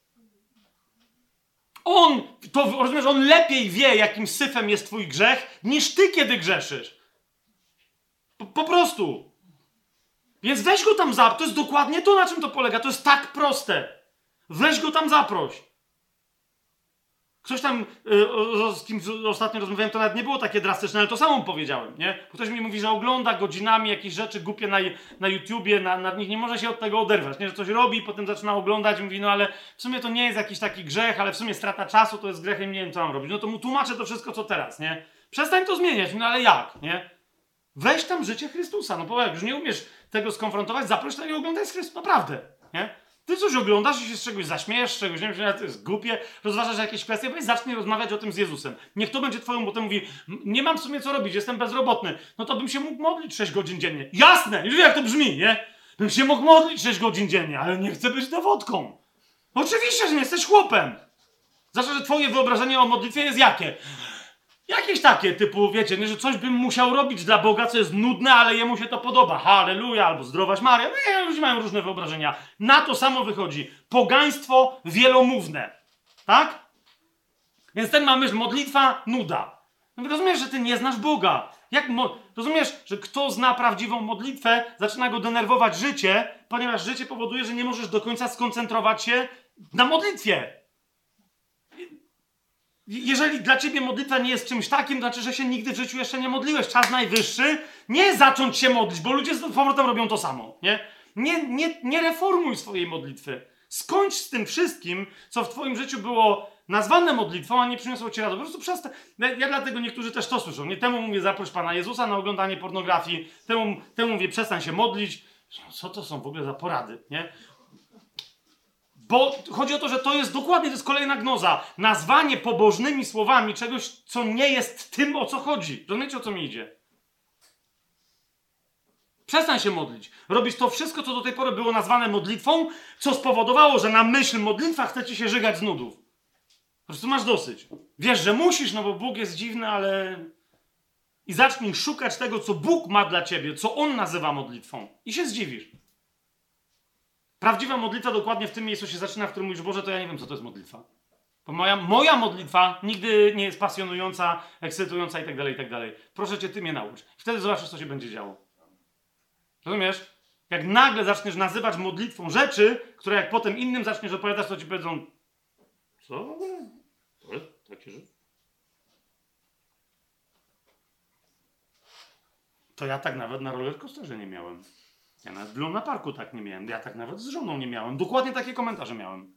On, to rozumiesz, on lepiej wie, jakim syfem jest twój grzech, niż ty, kiedy grzeszysz. Po, po prostu. Więc weź go tam zaproś. To jest dokładnie to, na czym to polega. To jest tak proste. Weź go tam zaproś. Ktoś tam, y, z kim ostatnio rozmawiałem, to nawet nie było takie drastyczne, ale to samo powiedziałem, nie? Ktoś mi mówi, że ogląda godzinami jakieś rzeczy głupie na, na YouTubie, na, na nich nie może się od tego oderwać, nie? Że coś robi, potem zaczyna oglądać mówi, no ale w sumie to nie jest jakiś taki grzech, ale w sumie strata czasu to jest grechem, nie wiem co mam robić. No to mu tłumaczę to wszystko, co teraz, nie? Przestań to zmieniać, no ale jak, nie? Weź tam życie Chrystusa, no jak już nie umiesz tego skonfrontować, zaproś to i oglądaj z Chrystus, naprawdę, nie? Ty coś oglądasz i się z czegoś zaśmiejesz, z czegoś, nie wiem, to jest głupie, rozważasz jakieś kwestie, weź zacznij rozmawiać o tym z Jezusem. Niech to będzie twoją, bo ten mówi, nie mam w sumie co robić, jestem bezrobotny. No to bym się mógł modlić 6 godzin dziennie. Jasne! Już jak to brzmi, nie? Bym się mógł modlić 6 godzin dziennie, ale nie chcę być dowodką. Oczywiście, że nie jesteś chłopem. Zawsze, że twoje wyobrażenie o modlitwie jest jakie? Jakieś takie typu, wiecie, nie, że coś bym musiał robić dla Boga, co jest nudne, ale jemu się to podoba. Halleluja, albo zdrowaś Maria. No, ludzie mają różne wyobrażenia. Na to samo wychodzi. Pogaństwo wielomówne. Tak? Więc ten ma myśl, modlitwa, nuda. No rozumiesz, że ty nie znasz Boga. Jak mo- rozumiesz, że kto zna prawdziwą modlitwę, zaczyna go denerwować życie, ponieważ życie powoduje, że nie możesz do końca skoncentrować się na modlitwie. Jeżeli dla ciebie modlitwa nie jest czymś takim, to znaczy, że się nigdy w życiu jeszcze nie modliłeś. Czas najwyższy nie zacząć się modlić, bo ludzie z powrotem robią to samo. Nie? Nie, nie, nie reformuj swojej modlitwy. Skończ z tym wszystkim, co w twoim życiu było nazwane modlitwą, a nie przyniosło ci radość. Po prostu przestań. Ja dlatego niektórzy też to słyszą. Nie temu mówię zaproś Pana Jezusa na oglądanie pornografii, temu, temu mówię przestań się modlić. Co to są w ogóle za porady, nie? Bo chodzi o to, że to jest dokładnie, to jest kolejna gnoza. Nazwanie pobożnymi słowami czegoś, co nie jest tym, o co chodzi. Rozumiecie, o co mi idzie? Przestań się modlić. Robisz to wszystko, co do tej pory było nazwane modlitwą, co spowodowało, że na myśl modlitwa chce ci się żygać z nudów. Po prostu masz dosyć. Wiesz, że musisz, no bo Bóg jest dziwny, ale... I zacznij szukać tego, co Bóg ma dla ciebie, co On nazywa modlitwą. I się zdziwisz. Prawdziwa modlitwa dokładnie w tym miejscu się zaczyna, w którym mówisz, Boże, to ja nie wiem, co to jest modlitwa. Bo moja, moja modlitwa nigdy nie jest pasjonująca, ekscytująca i tak dalej, i tak dalej. Proszę Cię, Ty mnie naucz. Wtedy zobaczysz, co się będzie działo. Rozumiesz? Jak nagle zaczniesz nazywać modlitwą rzeczy, które jak potem innym zaczniesz opowiadać, to Ci powiedzą co? To jest takie rzeczy? To ja tak nawet na rollercoasterze nie miałem. Ja nawet w Luna Parku tak nie miałem. Ja tak nawet z żoną nie miałem. Dokładnie takie komentarze miałem.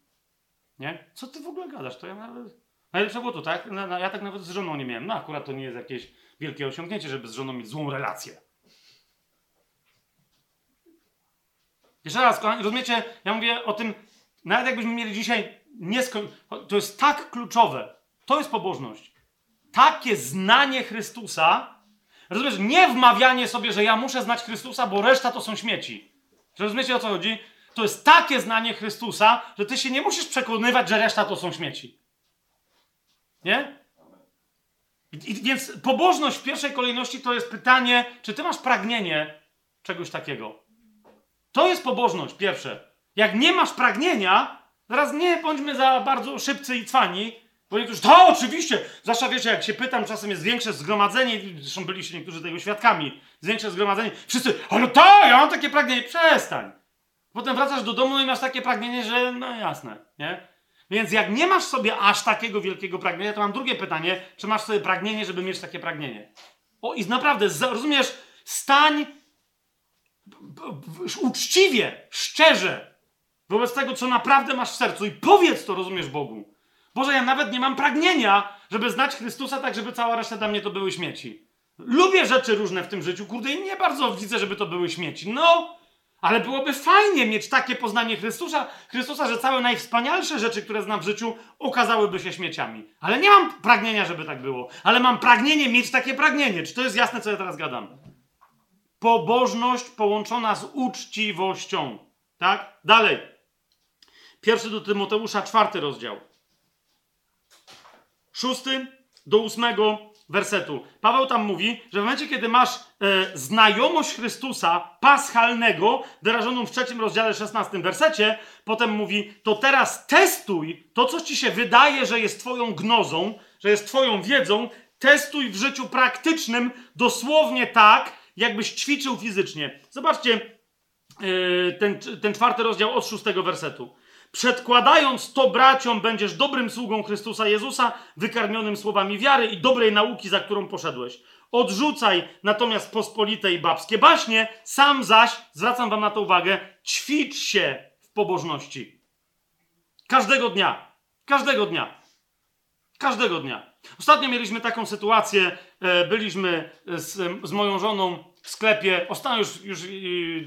Nie? Co ty w ogóle gadasz? To ja nawet... Najlepsze było to, tak? No, no, ja tak nawet z żoną nie miałem. No akurat to nie jest jakieś wielkie osiągnięcie, żeby z żoną mieć złą relację. Jeszcze raz, kochani, rozumiecie? Ja mówię o tym, nawet jakbyśmy mieli dzisiaj nieskoń... To jest tak kluczowe. To jest pobożność. Takie znanie Chrystusa, Rozumiesz? Nie wmawianie sobie, że ja muszę znać Chrystusa, bo reszta to są śmieci. Rozumiecie o co chodzi? To jest takie znanie Chrystusa, że ty się nie musisz przekonywać, że reszta to są śmieci. Nie? I, więc pobożność w pierwszej kolejności to jest pytanie, czy ty masz pragnienie czegoś takiego. To jest pobożność, pierwsze. Jak nie masz pragnienia, teraz nie bądźmy za bardzo szybcy i cwani, bo niektórzy, to oczywiście, zwłaszcza wiecie, jak się pytam, czasem jest większe zgromadzenie, zresztą byliście niektórzy tego świadkami, większe zgromadzenie, wszyscy, ale to, ja mam takie pragnienie, przestań. Potem wracasz do domu i masz takie pragnienie, że no jasne, nie? Więc jak nie masz sobie aż takiego wielkiego pragnienia, to mam drugie pytanie, czy masz sobie pragnienie, żeby mieć takie pragnienie? O i naprawdę, rozumiesz, stań, uczciwie, szczerze, wobec tego, co naprawdę masz w sercu i powiedz to, rozumiesz Bogu. Boże, ja nawet nie mam pragnienia, żeby znać Chrystusa tak, żeby cała reszta dla mnie to były śmieci. Lubię rzeczy różne w tym życiu, kurde, i nie bardzo widzę, żeby to były śmieci. No, ale byłoby fajnie mieć takie poznanie Chrystusa, Chrystusa, że całe najwspanialsze rzeczy, które znam w życiu, okazałyby się śmieciami. Ale nie mam pragnienia, żeby tak było. Ale mam pragnienie mieć takie pragnienie. Czy to jest jasne, co ja teraz gadam? Pobożność połączona z uczciwością. Tak? Dalej. Pierwszy do Tymoteusza, czwarty rozdział. Szósty do ósmego wersetu. Paweł tam mówi, że w momencie, kiedy masz e, znajomość Chrystusa paschalnego, wyrażoną w trzecim rozdziale, szesnastym wersecie, potem mówi, to teraz testuj to, co ci się wydaje, że jest twoją gnozą, że jest twoją wiedzą, testuj w życiu praktycznym dosłownie tak, jakbyś ćwiczył fizycznie. Zobaczcie e, ten, ten czwarty rozdział od szóstego wersetu. Przedkładając to braciom, będziesz dobrym sługą Chrystusa Jezusa, wykarmionym słowami wiary i dobrej nauki, za którą poszedłeś. Odrzucaj natomiast pospolite i babskie baśnie, sam zaś, zwracam wam na to uwagę, ćwicz się w pobożności. Każdego dnia. Każdego dnia. Każdego dnia. Ostatnio mieliśmy taką sytuację, e, byliśmy z, z moją żoną w sklepie, ostatnio już, już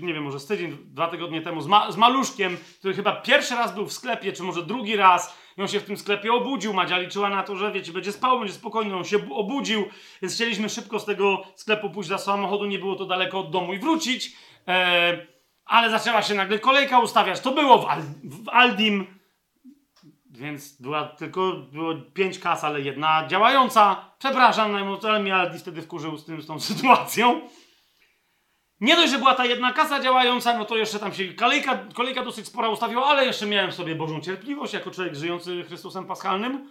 nie wiem, może z tydzień, dwa tygodnie temu, z, ma, z maluszkiem, który chyba pierwszy raz był w sklepie, czy może drugi raz, i on się w tym sklepie obudził. Madzia liczyła na to, że wiecie, będzie spał, będzie spokojny, on się obudził, więc chcieliśmy szybko z tego sklepu pójść do samochodu, nie było to daleko od domu i wrócić, e, ale zaczęła się nagle kolejka ustawiać. To było w, Al, w Aldim, więc była tylko było pięć kas, ale jedna działająca. Przepraszam, ale mnie Aldi wtedy wkurzył z, tym, z tą sytuacją. Nie dość, że była ta jedna kasa działająca, no to jeszcze tam się kolejka, kolejka dosyć spora ustawiła, ale jeszcze miałem sobie Bożą cierpliwość jako człowiek żyjący Chrystusem Paschalnym.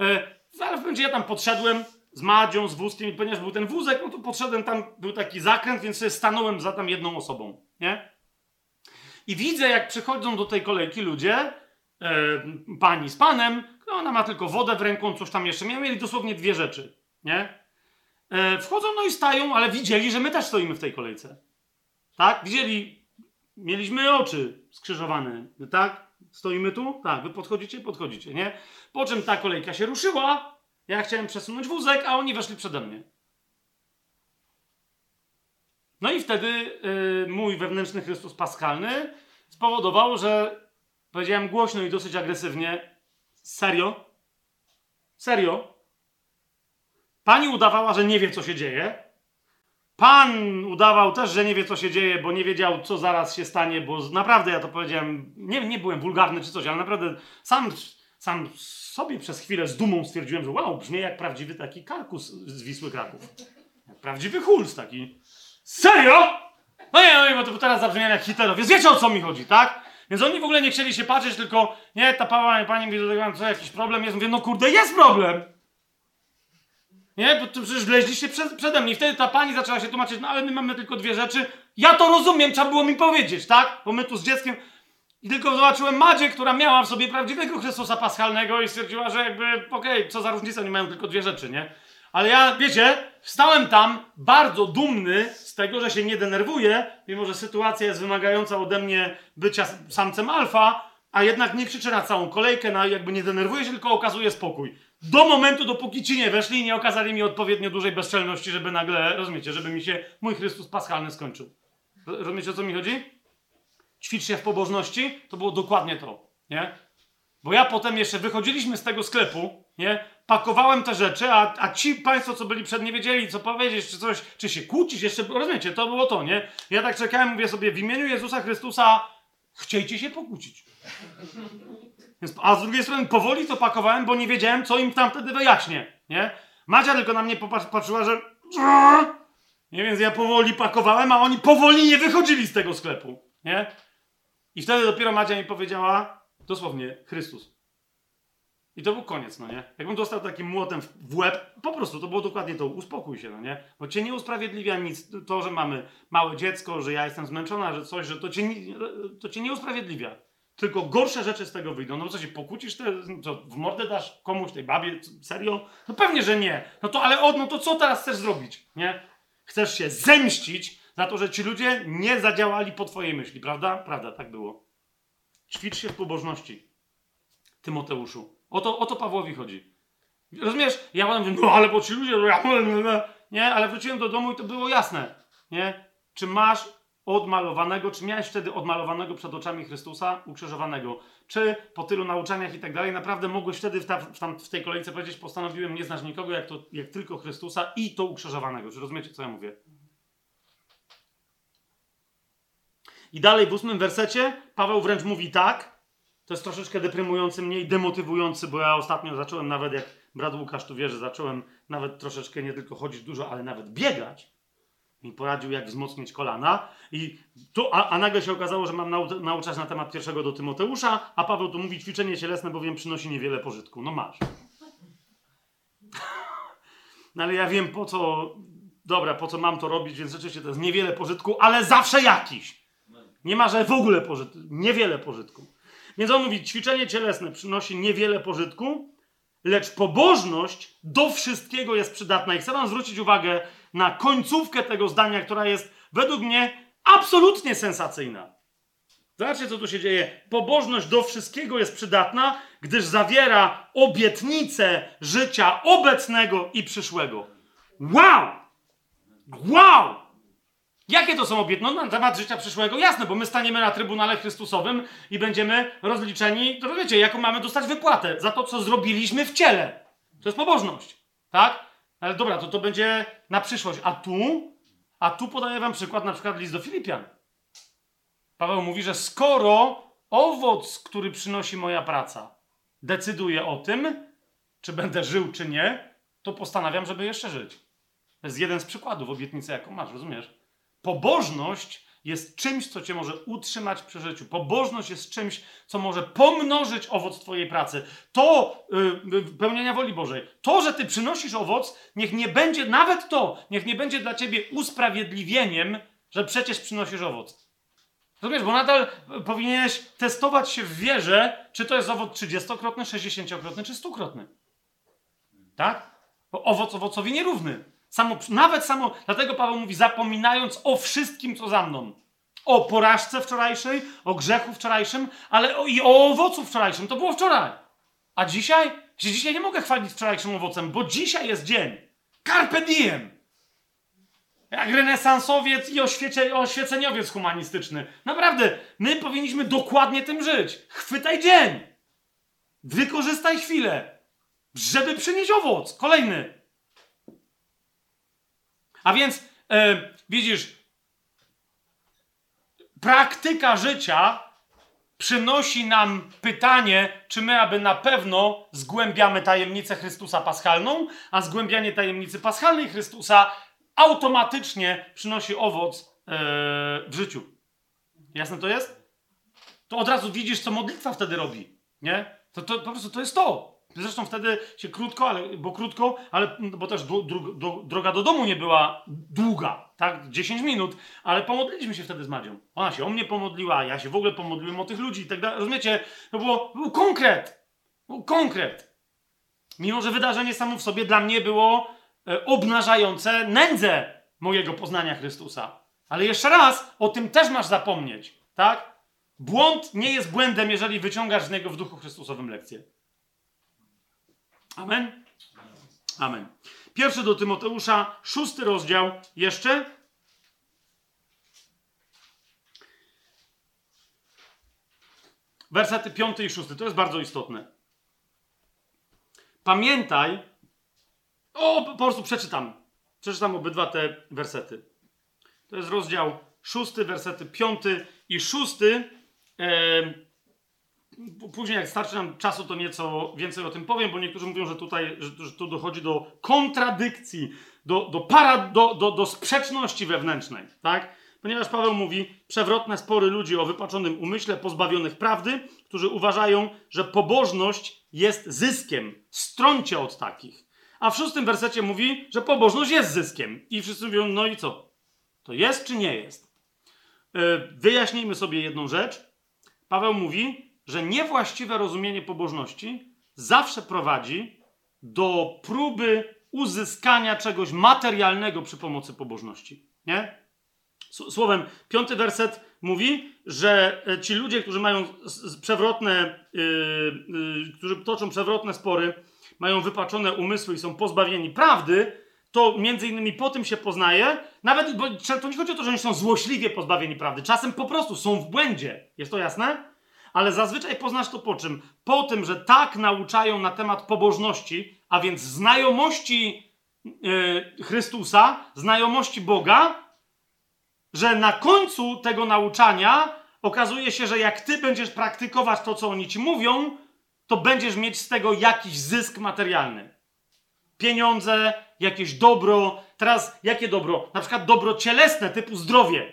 E, w momencie ja tam podszedłem z Madzią, z wózkiem ponieważ był ten wózek, no to podszedłem tam, był taki zakręt, więc sobie stanąłem za tam jedną osobą, nie? I widzę, jak przychodzą do tej kolejki ludzie, e, pani z panem, no ona ma tylko wodę w ręku, coś tam jeszcze miała, mieli dosłownie dwie rzeczy, nie? E, wchodzą, no i stają, ale widzieli, że my też stoimy w tej kolejce. Tak? Widzieli, mieliśmy oczy skrzyżowane, tak? Stoimy tu? Tak, wy podchodzicie? Podchodzicie, nie? Po czym ta kolejka się ruszyła, ja chciałem przesunąć wózek, a oni weszli przede mnie. No i wtedy yy, mój wewnętrzny Chrystus paschalny spowodował, że powiedziałem głośno i dosyć agresywnie, serio? Serio? Pani udawała, że nie wie, co się dzieje, Pan udawał też, że nie wie, co się dzieje, bo nie wiedział, co zaraz się stanie, bo naprawdę ja to powiedziałem, nie, nie byłem wulgarny czy coś, ale naprawdę sam, sam sobie przez chwilę z dumą stwierdziłem, że wow, brzmi jak prawdziwy taki karkus z Wisły Kraków. Jak prawdziwy Huls taki. Serio? No nie, no nie, bo to teraz zabrzmiałem jak Hitlerowie. Wiecie o co mi chodzi, tak? Więc oni w ogóle nie chcieli się patrzeć, tylko nie, ta pani, pani mówi, że co, jakiś problem jest. Mówię, no kurde, jest problem! Nie? Bo to przecież wleźliście przed, przede mnie. I wtedy ta pani zaczęła się tłumaczyć, no ale my mamy tylko dwie rzeczy. Ja to rozumiem, trzeba było mi powiedzieć, tak? Bo my tu z dzieckiem... I tylko zobaczyłem Madzie, która miała w sobie prawdziwego Chrystusa Paschalnego i stwierdziła, że jakby, okej, okay, co za różnica, nie mają tylko dwie rzeczy, nie? Ale ja, wiecie, wstałem tam bardzo dumny z tego, że się nie denerwuję, mimo że sytuacja jest wymagająca ode mnie bycia samcem alfa, a jednak nie krzyczę na całą kolejkę, na jakby nie denerwuję się, tylko okazuje spokój. Do momentu, dopóki ci nie weszli i nie okazali mi odpowiednio dużej bezczelności, żeby nagle, rozumiecie, żeby mi się mój Chrystus paschalny skończył. Rozumiecie, o co mi chodzi? Ćwicz się w pobożności, to było dokładnie to, nie? Bo ja potem jeszcze wychodziliśmy z tego sklepu, nie? Pakowałem te rzeczy, a, a ci państwo, co byli przed, nie wiedzieli, co powiedzieć, czy coś, czy się kłócić, jeszcze, rozumiecie, to było to, nie? Ja tak czekałem, mówię sobie, w imieniu Jezusa Chrystusa, chciejcie się pokłócić. Więc, a z drugiej strony powoli to pakowałem, bo nie wiedziałem, co im tam wtedy wyjaśnię, nie? Madzia tylko na mnie popatrzyła, że... Nie, więc ja powoli pakowałem, a oni powoli nie wychodzili z tego sklepu, nie? I wtedy dopiero Madzia mi powiedziała, dosłownie, Chrystus. I to był koniec, no nie? Jakbym dostał takim młotem w łeb, po prostu to było dokładnie to, uspokój się, no nie? Bo cię nie usprawiedliwia nic, to, że mamy małe dziecko, że ja jestem zmęczona, że coś, że to cię, to cię nie usprawiedliwia. Tylko gorsze rzeczy z tego wyjdą. No co się pokłócisz, te, co, w mordę dasz komuś, tej babie? Serio? No pewnie, że nie. No to ale od, no to co teraz chcesz zrobić? Nie? Chcesz się zemścić Za to, że ci ludzie nie zadziałali po twojej myśli, prawda? Prawda, tak było. Ćwicz się w pobożności. Tymoteuszu. O to, o to Pawłowi chodzi. Rozumiesz? Ja mówię, no ale bo ci ludzie, nie, ale wróciłem do domu i to było jasne, nie? Czy masz odmalowanego, czy miałeś wtedy odmalowanego przed oczami Chrystusa ukrzyżowanego? Czy po tylu nauczaniach i tak dalej, naprawdę mogłeś wtedy w, ta, w, tam, w tej kolejce powiedzieć, postanowiłem nie znać nikogo, jak, to, jak tylko Chrystusa i to ukrzyżowanego. Czy rozumiecie, co ja mówię? I dalej w ósmym wersecie Paweł wręcz mówi tak, to jest troszeczkę deprymujący mnie i demotywujący, bo ja ostatnio zacząłem nawet, jak brat Łukasz tu wie, że zacząłem nawet troszeczkę nie tylko chodzić dużo, ale nawet biegać. Mi poradził, jak wzmocnić kolana. I tu, a, a nagle się okazało, że mam nau, nauczać na temat pierwszego do Tymoteusza, a Paweł tu mówi ćwiczenie cielesne, bowiem przynosi niewiele pożytku. No masz. no ale ja wiem po co, dobra, po co mam to robić, więc rzeczywiście to jest niewiele pożytku, ale zawsze jakiś. Nie ma, że w ogóle pożytku. Niewiele pożytku. Więc on mówi, ćwiczenie cielesne przynosi niewiele pożytku, lecz pobożność do wszystkiego jest przydatna. I chcę wam zwrócić uwagę na końcówkę tego zdania, która jest według mnie absolutnie sensacyjna. Zobaczcie, co tu się dzieje. Pobożność do wszystkiego jest przydatna, gdyż zawiera obietnicę życia obecnego i przyszłego. Wow! Wow! Jakie to są obietnice? No, na temat życia przyszłego? Jasne, bo my staniemy na Trybunale Chrystusowym i będziemy rozliczeni, to wiecie, jaką mamy dostać wypłatę za to, co zrobiliśmy w ciele. To jest pobożność, tak? Ale dobra, to to będzie na przyszłość. A tu? A tu podaję wam przykład, na przykład list do Filipian. Paweł mówi, że skoro owoc, który przynosi moja praca, decyduje o tym, czy będę żył, czy nie, to postanawiam, żeby jeszcze żyć. To jest jeden z przykładów obietnicy, jaką masz, rozumiesz? Pobożność jest czymś, co cię może utrzymać przy życiu. Pobożność jest czymś, co może pomnożyć owoc twojej pracy. To yy, pełnienia woli Bożej. To, że ty przynosisz owoc, niech nie będzie, nawet to, niech nie będzie dla ciebie usprawiedliwieniem, że przecież przynosisz owoc. Rozumiesz, bo nadal powinieneś testować się w wierze, czy to jest owoc 30-krotny, 60-krotny, czy 100-krotny. Tak? Bo owoc owocowi nierówny. Samo, nawet samo, dlatego Paweł mówi, zapominając o wszystkim, co za mną. O porażce wczorajszej, o grzechu wczorajszym, ale i o owocu wczorajszym. To było wczoraj. A dzisiaj? Dzisiaj nie mogę chwalić wczorajszym owocem, bo dzisiaj jest dzień. Carpe diem. Jak renesansowiec i oświecie, oświeceniowiec humanistyczny. Naprawdę, my powinniśmy dokładnie tym żyć. Chwytaj dzień. Wykorzystaj chwilę, żeby przynieść owoc. Kolejny. A więc e, widzisz, praktyka życia przynosi nam pytanie, czy my aby na pewno zgłębiamy tajemnicę Chrystusa Paschalną, a zgłębianie tajemnicy Paschalnej Chrystusa automatycznie przynosi owoc e, w życiu. Jasne to jest? To od razu widzisz, co modlitwa wtedy robi. Nie? To, to po prostu to jest to. Zresztą wtedy się krótko, ale, bo krótko, ale bo też droga do domu nie była długa, tak? 10 minut, ale pomodliliśmy się wtedy z Madzią. Ona się o mnie pomodliła, ja się w ogóle pomodliłem o tych ludzi i tak dalej. Rozumiecie? To było, był konkret. Był konkret. Mimo, że wydarzenie samo w sobie dla mnie było e, obnażające nędzę mojego poznania Chrystusa. Ale jeszcze raz, o tym też masz zapomnieć, tak? Błąd nie jest błędem, jeżeli wyciągasz z niego w duchu Chrystusowym lekcję. Amen? Amen. Pierwszy do Tymoteusza, szósty rozdział jeszcze. Wersety piąty i szósty. To jest bardzo istotne. Pamiętaj, o, po prostu przeczytam. Przeczytam obydwa te wersety. To jest rozdział szósty, wersety piąty i szósty. Później, jak starczy nam czasu, to nieco więcej o tym powiem, bo niektórzy mówią, że tutaj że, że tu dochodzi do kontradykcji, do, do, para, do, do, do sprzeczności wewnętrznej, tak? Ponieważ Paweł mówi, przewrotne spory ludzi o wypaczonym umyśle, pozbawionych prawdy, którzy uważają, że pobożność jest zyskiem. Strącie od takich. A w szóstym wersecie mówi, że pobożność jest zyskiem. I wszyscy mówią, no i co? To jest czy nie jest? Yy, wyjaśnijmy sobie jedną rzecz. Paweł mówi, że niewłaściwe rozumienie pobożności zawsze prowadzi do próby uzyskania czegoś materialnego przy pomocy pobożności. Nie? Słowem, piąty werset mówi, że e, ci ludzie, którzy mają przewrotne, yy, yy, którzy toczą przewrotne spory, mają wypaczone umysły i są pozbawieni prawdy, to między innymi po tym się poznaje, nawet, bo to nie chodzi o to, że oni są złośliwie pozbawieni prawdy, czasem po prostu są w błędzie. Jest to jasne? Ale zazwyczaj poznasz to po czym? Po tym, że tak nauczają na temat pobożności, a więc znajomości yy, Chrystusa, znajomości Boga, że na końcu tego nauczania okazuje się, że jak ty będziesz praktykować to, co oni ci mówią, to będziesz mieć z tego jakiś zysk materialny. Pieniądze, jakieś dobro. Teraz jakie dobro? Na przykład dobro cielesne, typu zdrowie.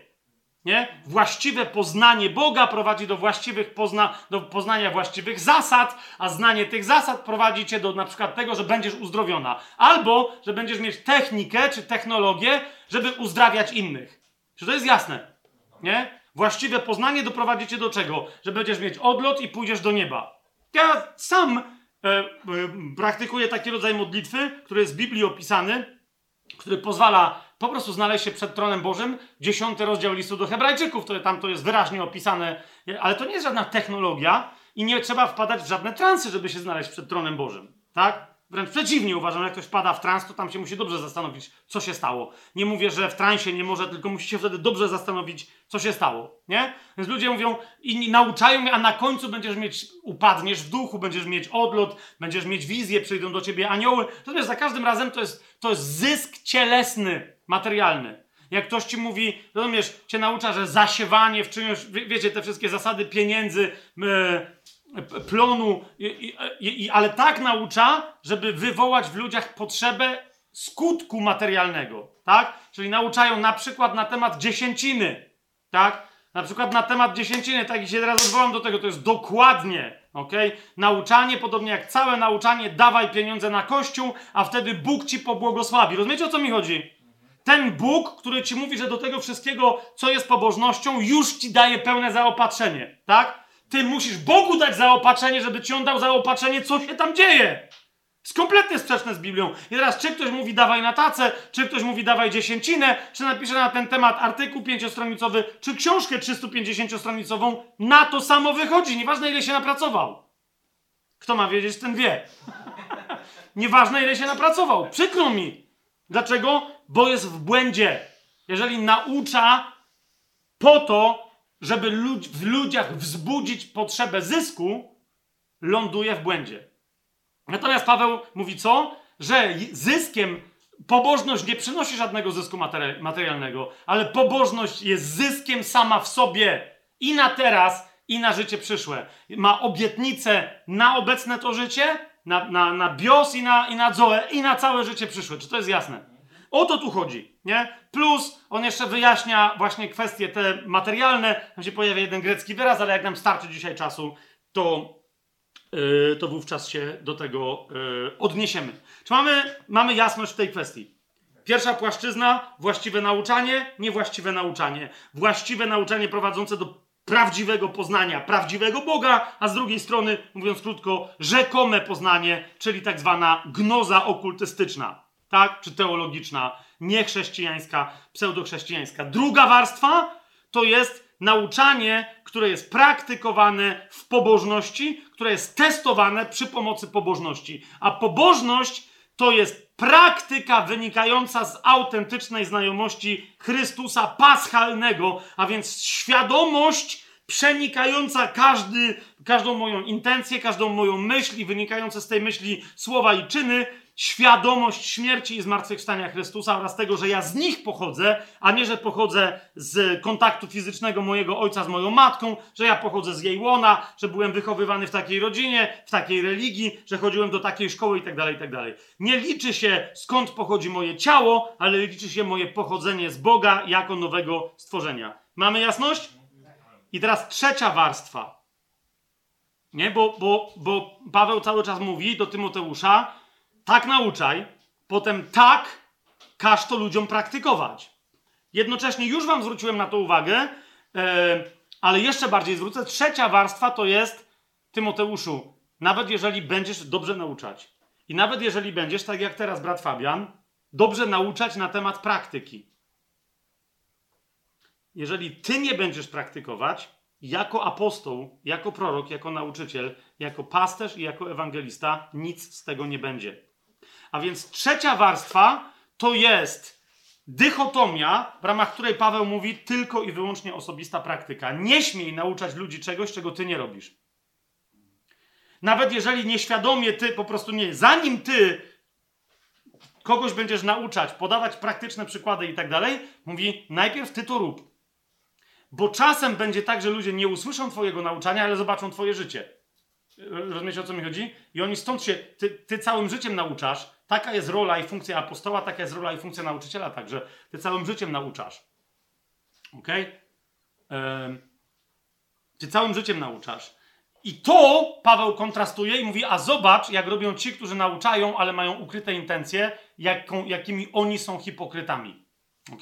Nie? Właściwe poznanie Boga prowadzi do właściwych pozna, do poznania właściwych zasad, a znanie tych zasad prowadzi cię do na przykład tego, że będziesz uzdrowiona. Albo, że będziesz mieć technikę czy technologię, żeby uzdrawiać innych. Czy to jest jasne? Nie? Właściwe poznanie doprowadzi cię do czego? Że będziesz mieć odlot i pójdziesz do nieba. Ja sam e, e, praktykuję taki rodzaj modlitwy, który jest w Biblii opisany, który pozwala po prostu znaleźć się przed tronem Bożym. Dziesiąty rozdział listu do Hebrajczyków, to tam to jest wyraźnie opisane, ale to nie jest żadna technologia i nie trzeba wpadać w żadne transy, żeby się znaleźć przed tronem Bożym. Tak? Wręcz przeciwnie uważam, jak ktoś pada w trans, to tam się musi dobrze zastanowić, co się stało. Nie mówię, że w transie nie może, tylko musi się wtedy dobrze zastanowić, co się stało. Nie? Więc ludzie mówią i nauczają mnie, a na końcu będziesz mieć, upadniesz w duchu, będziesz mieć odlot, będziesz mieć wizję, przyjdą do ciebie anioły. Natomiast za każdym razem to jest, to jest zysk cielesny, materialny. Jak ktoś ci mówi, rozumiesz, cię naucza, że zasiewanie w czymś, wie, wiecie, te wszystkie zasady pieniędzy, yy, plonu, i, i, ale tak naucza, żeby wywołać w ludziach potrzebę skutku materialnego, tak? Czyli nauczają na przykład na temat dziesięciny, tak? Na przykład na temat dziesięciny, tak i się teraz odwołam do tego, to jest dokładnie, ok? Nauczanie, podobnie jak całe nauczanie, dawaj pieniądze na kościół, a wtedy Bóg ci pobłogosławi. Rozumiecie o co mi chodzi? Ten Bóg, który ci mówi, że do tego wszystkiego, co jest pobożnością, już ci daje pełne zaopatrzenie, tak? Ty musisz Bogu dać zaopatrzenie, żeby ci on dał zaopatrzenie, co się tam dzieje. Jest kompletnie sprzeczne z Biblią. I teraz, czy ktoś mówi dawaj na tacę, czy ktoś mówi dawaj dziesięcinę, czy napisze na ten temat artykuł pięciostronicowy, czy książkę 350-stronicową, na to samo wychodzi. Nieważne, ile się napracował. Kto ma wiedzieć, ten wie. Nieważne, ile się napracował. Przykro mi. Dlaczego? Bo jest w błędzie. Jeżeli naucza po to, żeby lud w ludziach wzbudzić potrzebę zysku, ląduje w błędzie. Natomiast Paweł mówi co? Że zyskiem pobożność nie przynosi żadnego zysku materi materialnego, ale pobożność jest zyskiem sama w sobie i na teraz, i na życie przyszłe. Ma obietnicę na obecne to życie, na, na, na bios i na, i na zoe, i na całe życie przyszłe. Czy to jest jasne? O to tu chodzi, nie? Plus on jeszcze wyjaśnia właśnie kwestie te materialne. Tam się pojawia jeden grecki wyraz, ale jak nam starczy dzisiaj czasu, to, yy, to wówczas się do tego yy, odniesiemy. Czy mamy, mamy jasność w tej kwestii? Pierwsza płaszczyzna, właściwe nauczanie, niewłaściwe nauczanie. Właściwe nauczanie prowadzące do prawdziwego poznania, prawdziwego Boga, a z drugiej strony, mówiąc krótko, rzekome poznanie, czyli tak zwana gnoza okultystyczna tak? Czy teologiczna, niechrześcijańska, pseudochrześcijańska. Druga warstwa to jest nauczanie, które jest praktykowane w pobożności, które jest testowane przy pomocy pobożności. A pobożność to jest praktyka wynikająca z autentycznej znajomości Chrystusa paschalnego, a więc świadomość przenikająca każdy, każdą moją intencję, każdą moją myśl i wynikające z tej myśli słowa i czyny, świadomość śmierci i zmartwychwstania Chrystusa oraz tego, że ja z nich pochodzę, a nie, że pochodzę z kontaktu fizycznego mojego ojca z moją matką, że ja pochodzę z jej łona, że byłem wychowywany w takiej rodzinie, w takiej religii, że chodziłem do takiej szkoły itd., tak itd. Tak nie liczy się skąd pochodzi moje ciało, ale liczy się moje pochodzenie z Boga jako nowego stworzenia. Mamy jasność? I teraz trzecia warstwa. Nie, bo, bo, bo Paweł cały czas mówi do Tymoteusza, tak nauczaj, potem tak każ to ludziom praktykować. Jednocześnie już wam zwróciłem na to uwagę, e, ale jeszcze bardziej zwrócę. Trzecia warstwa to jest, Tymoteuszu, nawet jeżeli będziesz dobrze nauczać i nawet jeżeli będziesz, tak jak teraz brat Fabian, dobrze nauczać na temat praktyki, jeżeli ty nie będziesz praktykować, jako apostoł, jako prorok, jako nauczyciel, jako pasterz i jako ewangelista, nic z tego nie będzie. A więc trzecia warstwa to jest dychotomia, w ramach której Paweł mówi tylko i wyłącznie osobista praktyka. Nie śmiej nauczać ludzi czegoś, czego ty nie robisz. Nawet jeżeli nieświadomie ty po prostu nie, zanim ty kogoś będziesz nauczać, podawać praktyczne przykłady i tak dalej, mówi najpierw ty to rób. Bo czasem będzie tak, że ludzie nie usłyszą twojego nauczania, ale zobaczą twoje życie. Rozumiecie o co mi chodzi? I oni stąd się, ty, ty całym życiem nauczasz. Taka jest rola i funkcja apostoła, taka jest rola i funkcja nauczyciela także. Ty całym życiem nauczasz. Ok? Ty całym życiem nauczasz. I to Paweł kontrastuje i mówi, a zobacz, jak robią ci, którzy nauczają, ale mają ukryte intencje, jaką, jakimi oni są hipokrytami. Ok?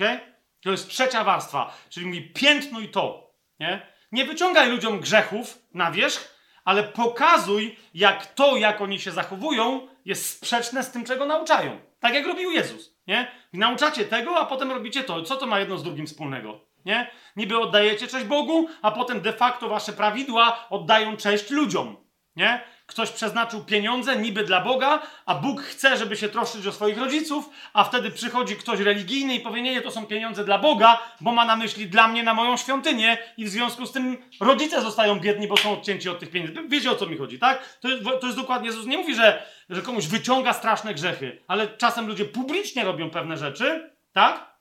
To jest trzecia warstwa, czyli mówi piętnuj to. Nie? nie wyciągaj ludziom grzechów na wierzch, ale pokazuj, jak to, jak oni się zachowują, jest sprzeczne z tym, czego nauczają. Tak jak robił Jezus. Nie? Nauczacie tego, a potem robicie to. Co to ma jedno z drugim wspólnego? Nie? Niby oddajecie cześć Bogu, a potem de facto wasze prawidła oddają cześć ludziom. Nie? Ktoś przeznaczył pieniądze niby dla Boga, a Bóg chce, żeby się troszczyć o swoich rodziców, a wtedy przychodzi ktoś religijny i powie, nie, to są pieniądze dla Boga, bo ma na myśli dla mnie, na moją świątynię i w związku z tym rodzice zostają biedni, bo są odcięci od tych pieniędzy. Wiecie o co mi chodzi, tak? To to jest dokładnie, Jezus nie mówi, że, że komuś wyciąga straszne grzechy, ale czasem ludzie publicznie robią pewne rzeczy, tak?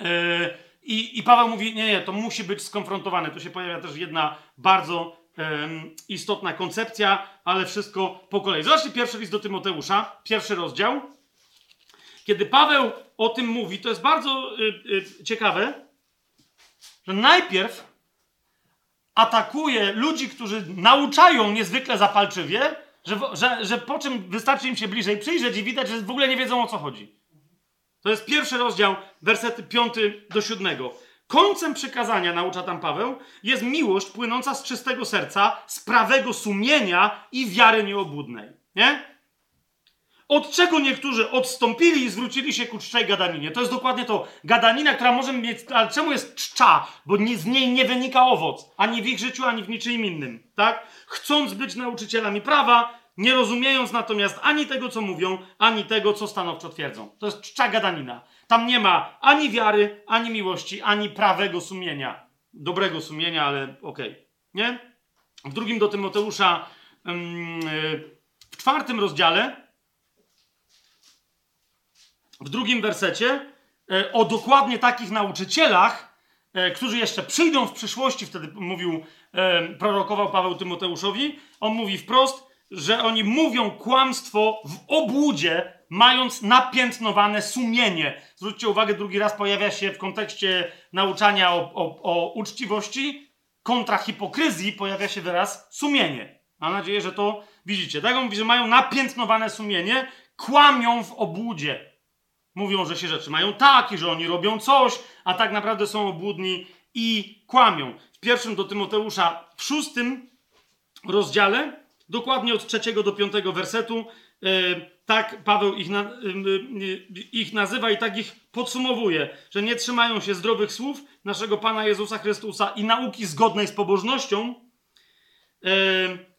Yy, i, I Paweł mówi, nie, nie, to musi być skonfrontowane. Tu się pojawia też jedna bardzo istotna koncepcja, ale wszystko po kolei. Zobaczcie pierwszy list do Tymoteusza, pierwszy rozdział. Kiedy Paweł o tym mówi, to jest bardzo y, y, ciekawe, że najpierw atakuje ludzi, którzy nauczają niezwykle zapalczywie, że, że, że po czym wystarczy im się bliżej przyjrzeć i widać, że w ogóle nie wiedzą o co chodzi. To jest pierwszy rozdział, wersety 5 do 7. Końcem przykazania, naucza tam Paweł, jest miłość płynąca z czystego serca, z prawego sumienia i wiary nieobłudnej. Nie? Od czego niektórzy odstąpili i zwrócili się ku czczej gadaninie. To jest dokładnie to. Gadanina, która może mieć. Ale czemu jest czcza? Bo z niej nie wynika owoc. Ani w ich życiu, ani w niczym innym. Tak? Chcąc być nauczycielami prawa, nie rozumiejąc natomiast ani tego, co mówią, ani tego, co stanowczo twierdzą. To jest czcza gadanina. Tam nie ma ani wiary, ani miłości, ani prawego sumienia. Dobrego sumienia, ale okej. Okay. Nie? W drugim do Tymoteusza, w czwartym rozdziale, w drugim wersecie, e, o dokładnie takich nauczycielach, e, którzy jeszcze przyjdą w przyszłości, wtedy mówił, prorokował Paweł Tymoteuszowi, on mówi wprost, że oni mówią kłamstwo w obłudzie, mając napiętnowane sumienie. Zwróćcie uwagę, drugi raz pojawia się w kontekście nauczania o, o, o uczciwości, kontra hipokryzji pojawia się wyraz sumienie. Mam nadzieję, że to widzicie. Tak on mówi, że mają napiętnowane sumienie, kłamią w obłudzie. Mówią, że się rzeczy mają tak i że oni robią coś, a tak naprawdę są obłudni i kłamią. W pierwszym do Tymoteusza, w szóstym rozdziale, dokładnie od trzeciego do piątego wersetu, e, tak Paweł ich, na, e, ich nazywa i tak ich podsumowuje, że nie trzymają się zdrowych słów naszego Pana Jezusa Chrystusa i nauki zgodnej z pobożnością,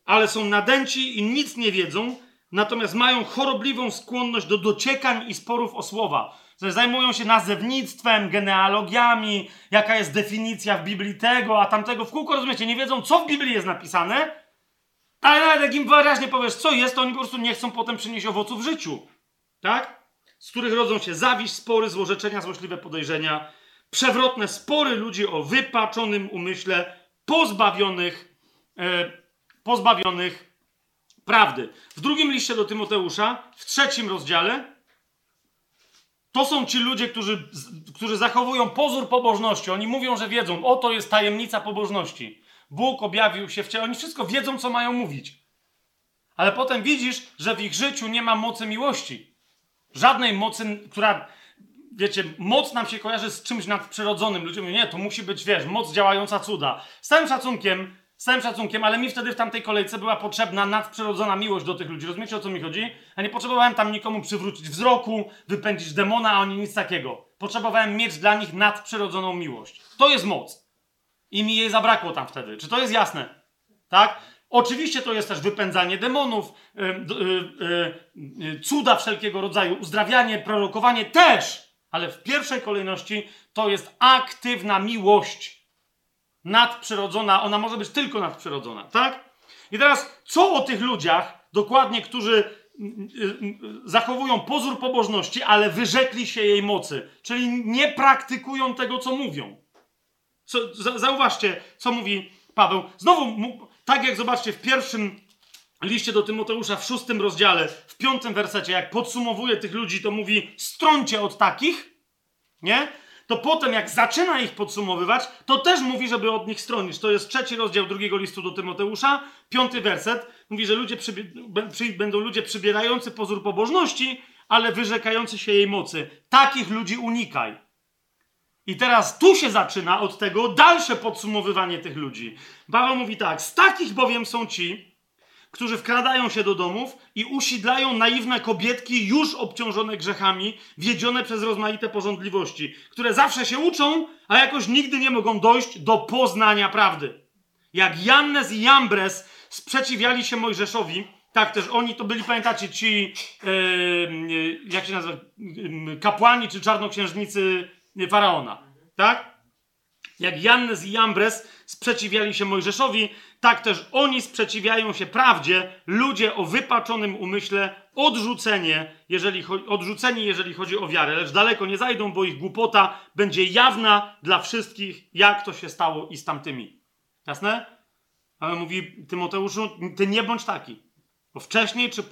ale są nadęci i nic nie wiedzą, natomiast mają chorobliwą skłonność do dociekań i sporów o słowa. Zajmują się nazewnictwem, genealogiami, jaka jest definicja w Biblii tego, a tamtego w kółko, rozumiecie, nie wiedzą, co w Biblii jest napisane, ale jak im wyraźnie powiesz, co jest, to oni po prostu nie chcą potem przynieść owoców w życiu. Tak? Z których rodzą się zawiść, spory, złorzeczenia, złośliwe podejrzenia, przewrotne spory ludzi o wypaczonym umyśle, pozbawionych, e, pozbawionych prawdy. W drugim liście do Tymoteusza, w trzecim rozdziale, to są ci ludzie, którzy, którzy zachowują pozór pobożności. Oni mówią, że wiedzą, oto jest tajemnica pobożności. Bóg objawił się w ciele. Oni wszystko wiedzą, co mają mówić. Ale potem widzisz, że w ich życiu nie ma mocy miłości. Żadnej mocy, która, wiecie, moc nam się kojarzy z czymś nadprzyrodzonym. Ludzie mówią, nie, to musi być, wiesz, moc działająca cuda. Z całym szacunkiem, z całym szacunkiem, ale mi wtedy w tamtej kolejce była potrzebna nadprzyrodzona miłość do tych ludzi. Rozumiecie o co mi chodzi? Ja nie potrzebowałem tam nikomu przywrócić wzroku, wypędzić demona, a oni nic takiego. Potrzebowałem mieć dla nich nadprzyrodzoną miłość. To jest moc. I mi jej zabrakło tam wtedy. Czy to jest jasne? Tak? Oczywiście to jest też wypędzanie demonów, yy, yy, yy, cuda wszelkiego rodzaju, uzdrawianie, prorokowanie też, ale w pierwszej kolejności to jest aktywna miłość nadprzyrodzona, ona może być tylko nadprzyrodzona, tak? I teraz, co o tych ludziach, dokładnie, którzy mm, mm, zachowują pozór pobożności, ale wyrzekli się jej mocy, czyli nie praktykują tego, co mówią. Co, zauważcie, co mówi Paweł. Znowu, tak jak zobaczcie w pierwszym liście do Tymoteusza, w szóstym rozdziale, w piątym wersecie, jak podsumowuje tych ludzi, to mówi: stroncie od takich, nie? to potem jak zaczyna ich podsumowywać, to też mówi, żeby od nich stronić. To jest trzeci rozdział drugiego listu do Tymoteusza, piąty werset. Mówi, że ludzie będą ludzie przybierający pozór pobożności, ale wyrzekający się jej mocy. Takich ludzi unikaj. I teraz tu się zaczyna od tego dalsze podsumowywanie tych ludzi. Paweł mówi tak: Z takich bowiem są ci, którzy wkradają się do domów i usidlają naiwne kobietki już obciążone grzechami, wiedzione przez rozmaite porządliwości, które zawsze się uczą, a jakoś nigdy nie mogą dojść do poznania prawdy. Jak Jannes i Jambres sprzeciwiali się Mojżeszowi, tak też oni to byli, pamiętacie, ci, yy, jak się nazywa, kapłani czy czarnoksiężnicy faraona, tak? Jak Jannes i Jambres sprzeciwiali się Mojżeszowi, tak też oni sprzeciwiają się prawdzie, ludzie o wypaczonym umyśle, odrzucenie, jeżeli, odrzuceni, jeżeli chodzi o wiarę, lecz daleko nie zajdą, bo ich głupota będzie jawna dla wszystkich, jak to się stało i z tamtymi. Jasne? Ale mówi Tymoteuszu, ty nie bądź taki. Bo wcześniej, czy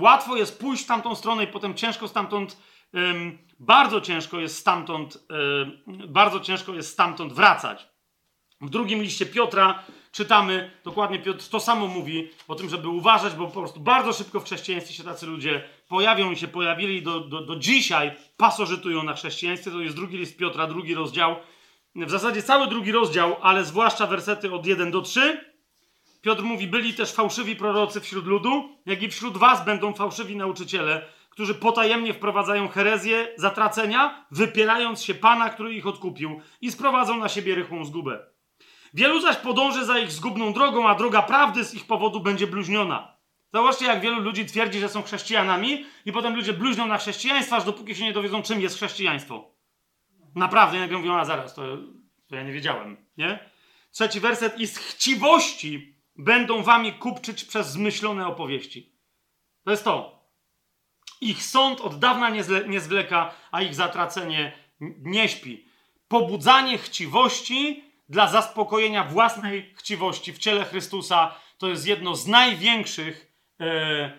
łatwo jest pójść w tamtą stronę i potem ciężko stamtąd, bardzo ciężko jest stamtąd, yy, bardzo ciężko jest stamtąd wracać. W drugim liście Piotra czytamy, dokładnie Piotr to samo mówi o tym, żeby uważać, bo po prostu bardzo szybko w chrześcijaństwie się tacy ludzie pojawią i się pojawili do, do, do dzisiaj pasożytują na chrześcijaństwie. To jest drugi list Piotra, drugi rozdział. W zasadzie cały drugi rozdział, ale zwłaszcza wersety od 1 do 3. Piotr mówi, byli też fałszywi prorocy wśród ludu, jak i wśród was będą fałszywi nauczyciele, którzy potajemnie wprowadzają herezję zatracenia, wypierając się Pana, który ich odkupił i sprowadzą na siebie rychłą zgubę. Wielu zaś podąży za ich zgubną drogą, a droga prawdy z ich powodu będzie bluźniona. Zauważcie, jak wielu ludzi twierdzi, że są chrześcijanami i potem ludzie bluźnią na chrześcijaństwo, aż dopóki się nie dowiedzą, czym jest chrześcijaństwo. Naprawdę, jak mówią, a zaraz, to, to ja nie wiedziałem, nie? Trzeci werset. I z chciwości będą wami kupczyć przez zmyślone opowieści. To jest to. Ich sąd od dawna nie, zle, nie zwleka, a ich zatracenie nie śpi. Pobudzanie chciwości dla zaspokojenia własnej chciwości w ciele Chrystusa to jest jedno z największych, e,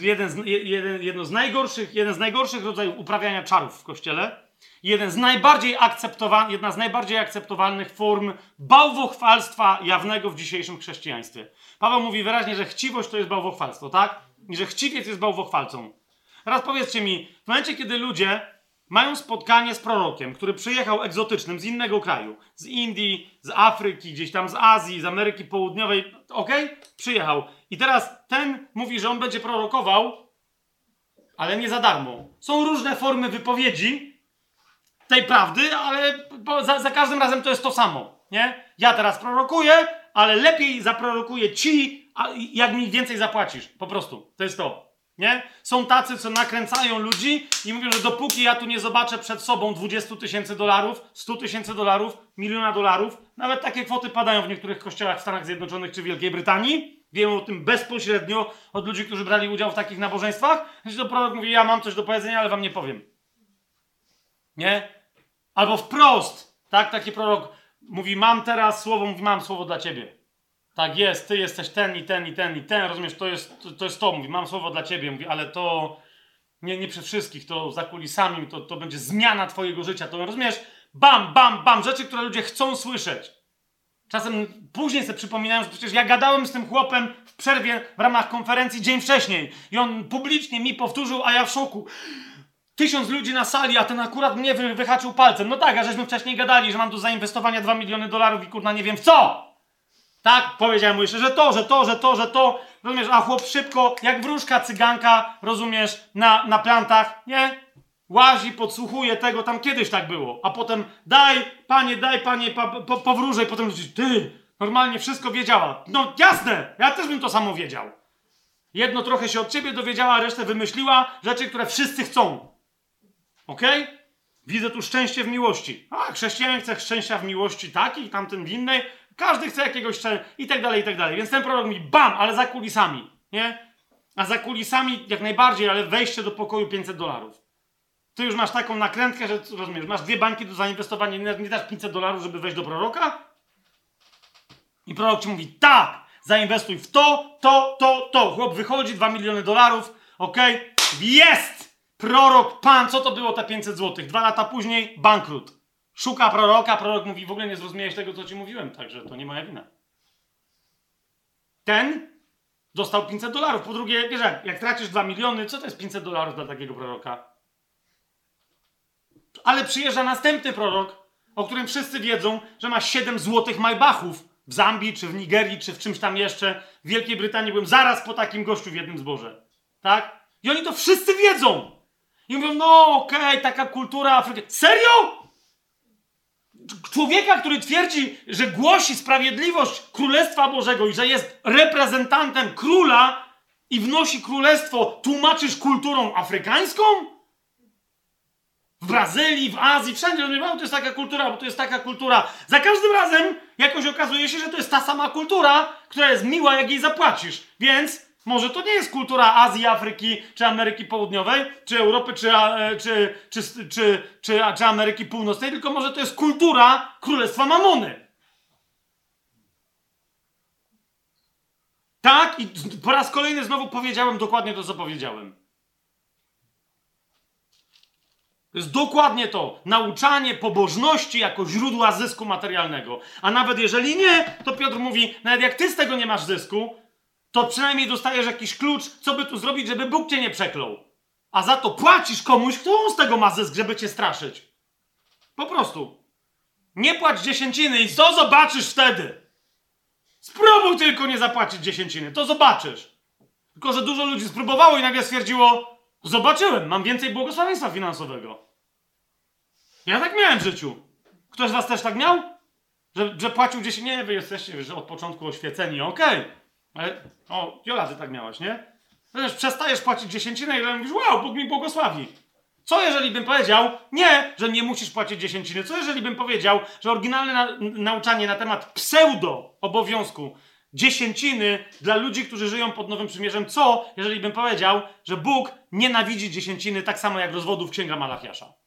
jeden, z, jeden, jedno z najgorszych, jeden z najgorszych rodzajów uprawiania czarów w kościele. Jeden z najbardziej akceptowanych, jedna z najbardziej akceptowalnych form bałwochwalstwa jawnego w dzisiejszym chrześcijaństwie. Paweł mówi wyraźnie, że chciwość to jest bałwochwalstwo, tak? I że chciwiec jest bałwochwalcą. Teraz powiedzcie mi, w momencie, kiedy ludzie mają spotkanie z prorokiem, który przyjechał egzotycznym z innego kraju, z Indii, z Afryki, gdzieś tam z Azji, z Ameryki Południowej, ok? Przyjechał. I teraz ten mówi, że on będzie prorokował, ale nie za darmo. Są różne formy wypowiedzi tej prawdy, ale za, za każdym razem to jest to samo, nie? Ja teraz prorokuję, ale lepiej zaprorokuję ci, jak mi więcej zapłacisz. Po prostu. To jest to. Nie? Są tacy, co nakręcają ludzi i mówią, że dopóki ja tu nie zobaczę przed sobą 20 tysięcy dolarów, 100 tysięcy dolarów, miliona dolarów, nawet takie kwoty padają w niektórych kościołach w Stanach Zjednoczonych czy Wielkiej Brytanii. Wiem o tym bezpośrednio od ludzi, którzy brali udział w takich nabożeństwach. To prorok mówi, ja mam coś do powiedzenia, ale wam nie powiem. Nie? Albo wprost, tak? Taki prorok mówi, mam teraz słowo, mówi, mam słowo dla ciebie. Tak jest, ty jesteś ten i ten i ten i ten, rozumiesz, to jest to, to, jest to mówi, mam słowo dla ciebie, mówi, ale to nie, nie przy wszystkich, to za kulisami, to, to będzie zmiana twojego życia, to rozumiesz, bam, bam, bam, rzeczy, które ludzie chcą słyszeć. Czasem później sobie przypominają, że przecież ja gadałem z tym chłopem w przerwie w ramach konferencji dzień wcześniej i on publicznie mi powtórzył, a ja w szoku. Tysiąc ludzi na sali, a ten akurat mnie wy, wyhaczył palcem. No tak, a żeśmy wcześniej gadali, że mam do zainwestowania 2 miliony dolarów i kurna nie wiem w co. Tak, powiedziałem mu jeszcze, że to, że to, że to, że to. Rozumiesz, a chłop szybko, jak wróżka, cyganka, rozumiesz, na, na plantach, nie? Łazi, podsłuchuje tego, tam kiedyś tak było. A potem daj, panie, daj, panie, pa, po, powróżę i potem ty, normalnie wszystko wiedziała. No jasne, ja też bym to samo wiedział. Jedno trochę się od ciebie dowiedziała, a resztę wymyśliła rzeczy, które wszyscy chcą. Ok? Widzę tu szczęście w miłości. A, chrześcijanin chce szczęścia w miłości takiej, tamten w innej. Każdy chce jakiegoś i tak dalej, i tak dalej. Więc ten prorok mi bam, ale za kulisami, nie? A za kulisami jak najbardziej, ale wejście do pokoju 500 dolarów. Ty już masz taką nakrętkę, że rozumiesz, masz dwie banki do zainwestowania, nie, nie dasz 500 dolarów, żeby wejść do proroka? I prorok ci mówi, tak, zainwestuj w to, to, to, to. Chłop wychodzi, 2 miliony dolarów, ok? Jest! Prorok, pan, co to było te 500 złotych? Dwa lata później, bankrut. Szuka proroka, prorok mówi, w ogóle nie zrozumiałeś tego, co ci mówiłem, także to nie moja wina. Ten dostał 500 dolarów. Po drugie, wiesz jak, tracisz 2 miliony, co to jest 500 dolarów dla takiego proroka? Ale przyjeżdża następny prorok, o którym wszyscy wiedzą, że ma 7 złotych majbachów w Zambii, czy w Nigerii, czy w czymś tam jeszcze. W Wielkiej Brytanii byłem zaraz po takim gościu w jednym zborze. Tak? I oni to wszyscy wiedzą. I mówią, no okej, okay, taka kultura Afryki. Serio? Człowieka, który twierdzi, że głosi sprawiedliwość Królestwa Bożego i że jest reprezentantem króla i wnosi królestwo, tłumaczysz kulturą afrykańską? W Brazylii, w Azji, wszędzie. No, to jest taka kultura, bo to jest taka kultura. Za każdym razem jakoś okazuje się, że to jest ta sama kultura, która jest miła, jak jej zapłacisz. Więc może to nie jest kultura Azji, Afryki, czy Ameryki Południowej, czy Europy, czy, e, czy, czy, czy, czy, Ameryki Północnej, tylko może to jest kultura Królestwa Mamony. Tak, i po raz kolejny znowu powiedziałem dokładnie to, co powiedziałem. To jest dokładnie to. Nauczanie pobożności jako źródła zysku materialnego. A nawet jeżeli nie, to Piotr mówi, nawet jak ty z tego nie masz zysku, to przynajmniej dostajesz jakiś klucz, co by tu zrobić, żeby Bóg cię nie przeklął. A za to płacisz komuś, kto on z tego ma zysk, żeby cię straszyć. Po prostu. Nie płać dziesięciny i co zobaczysz wtedy? Spróbuj tylko nie zapłacić dziesięciny, to zobaczysz. Tylko, że dużo ludzi spróbowało i nagle stwierdziło, zobaczyłem, mam więcej błogosławieństwa finansowego. Ja tak miałem w życiu. Ktoś z was też tak miał? Że, że płacił gdzieś, nie, wy jesteście że od początku oświeceni, okej. Okay. Ale, o, Jola, ty tak miałaś, nie? Przecież przestajesz płacić dziesięcinę i mówisz, wow, Bóg mi błogosławi. Co jeżeli bym powiedział, nie, że nie musisz płacić dziesięciny? Co jeżeli bym powiedział, że oryginalne na, nauczanie na temat pseudo obowiązku dziesięciny dla ludzi, którzy żyją pod Nowym Przymierzem, co jeżeli bym powiedział, że Bóg nienawidzi dziesięciny tak samo jak rozwodów Księga Malachiasza?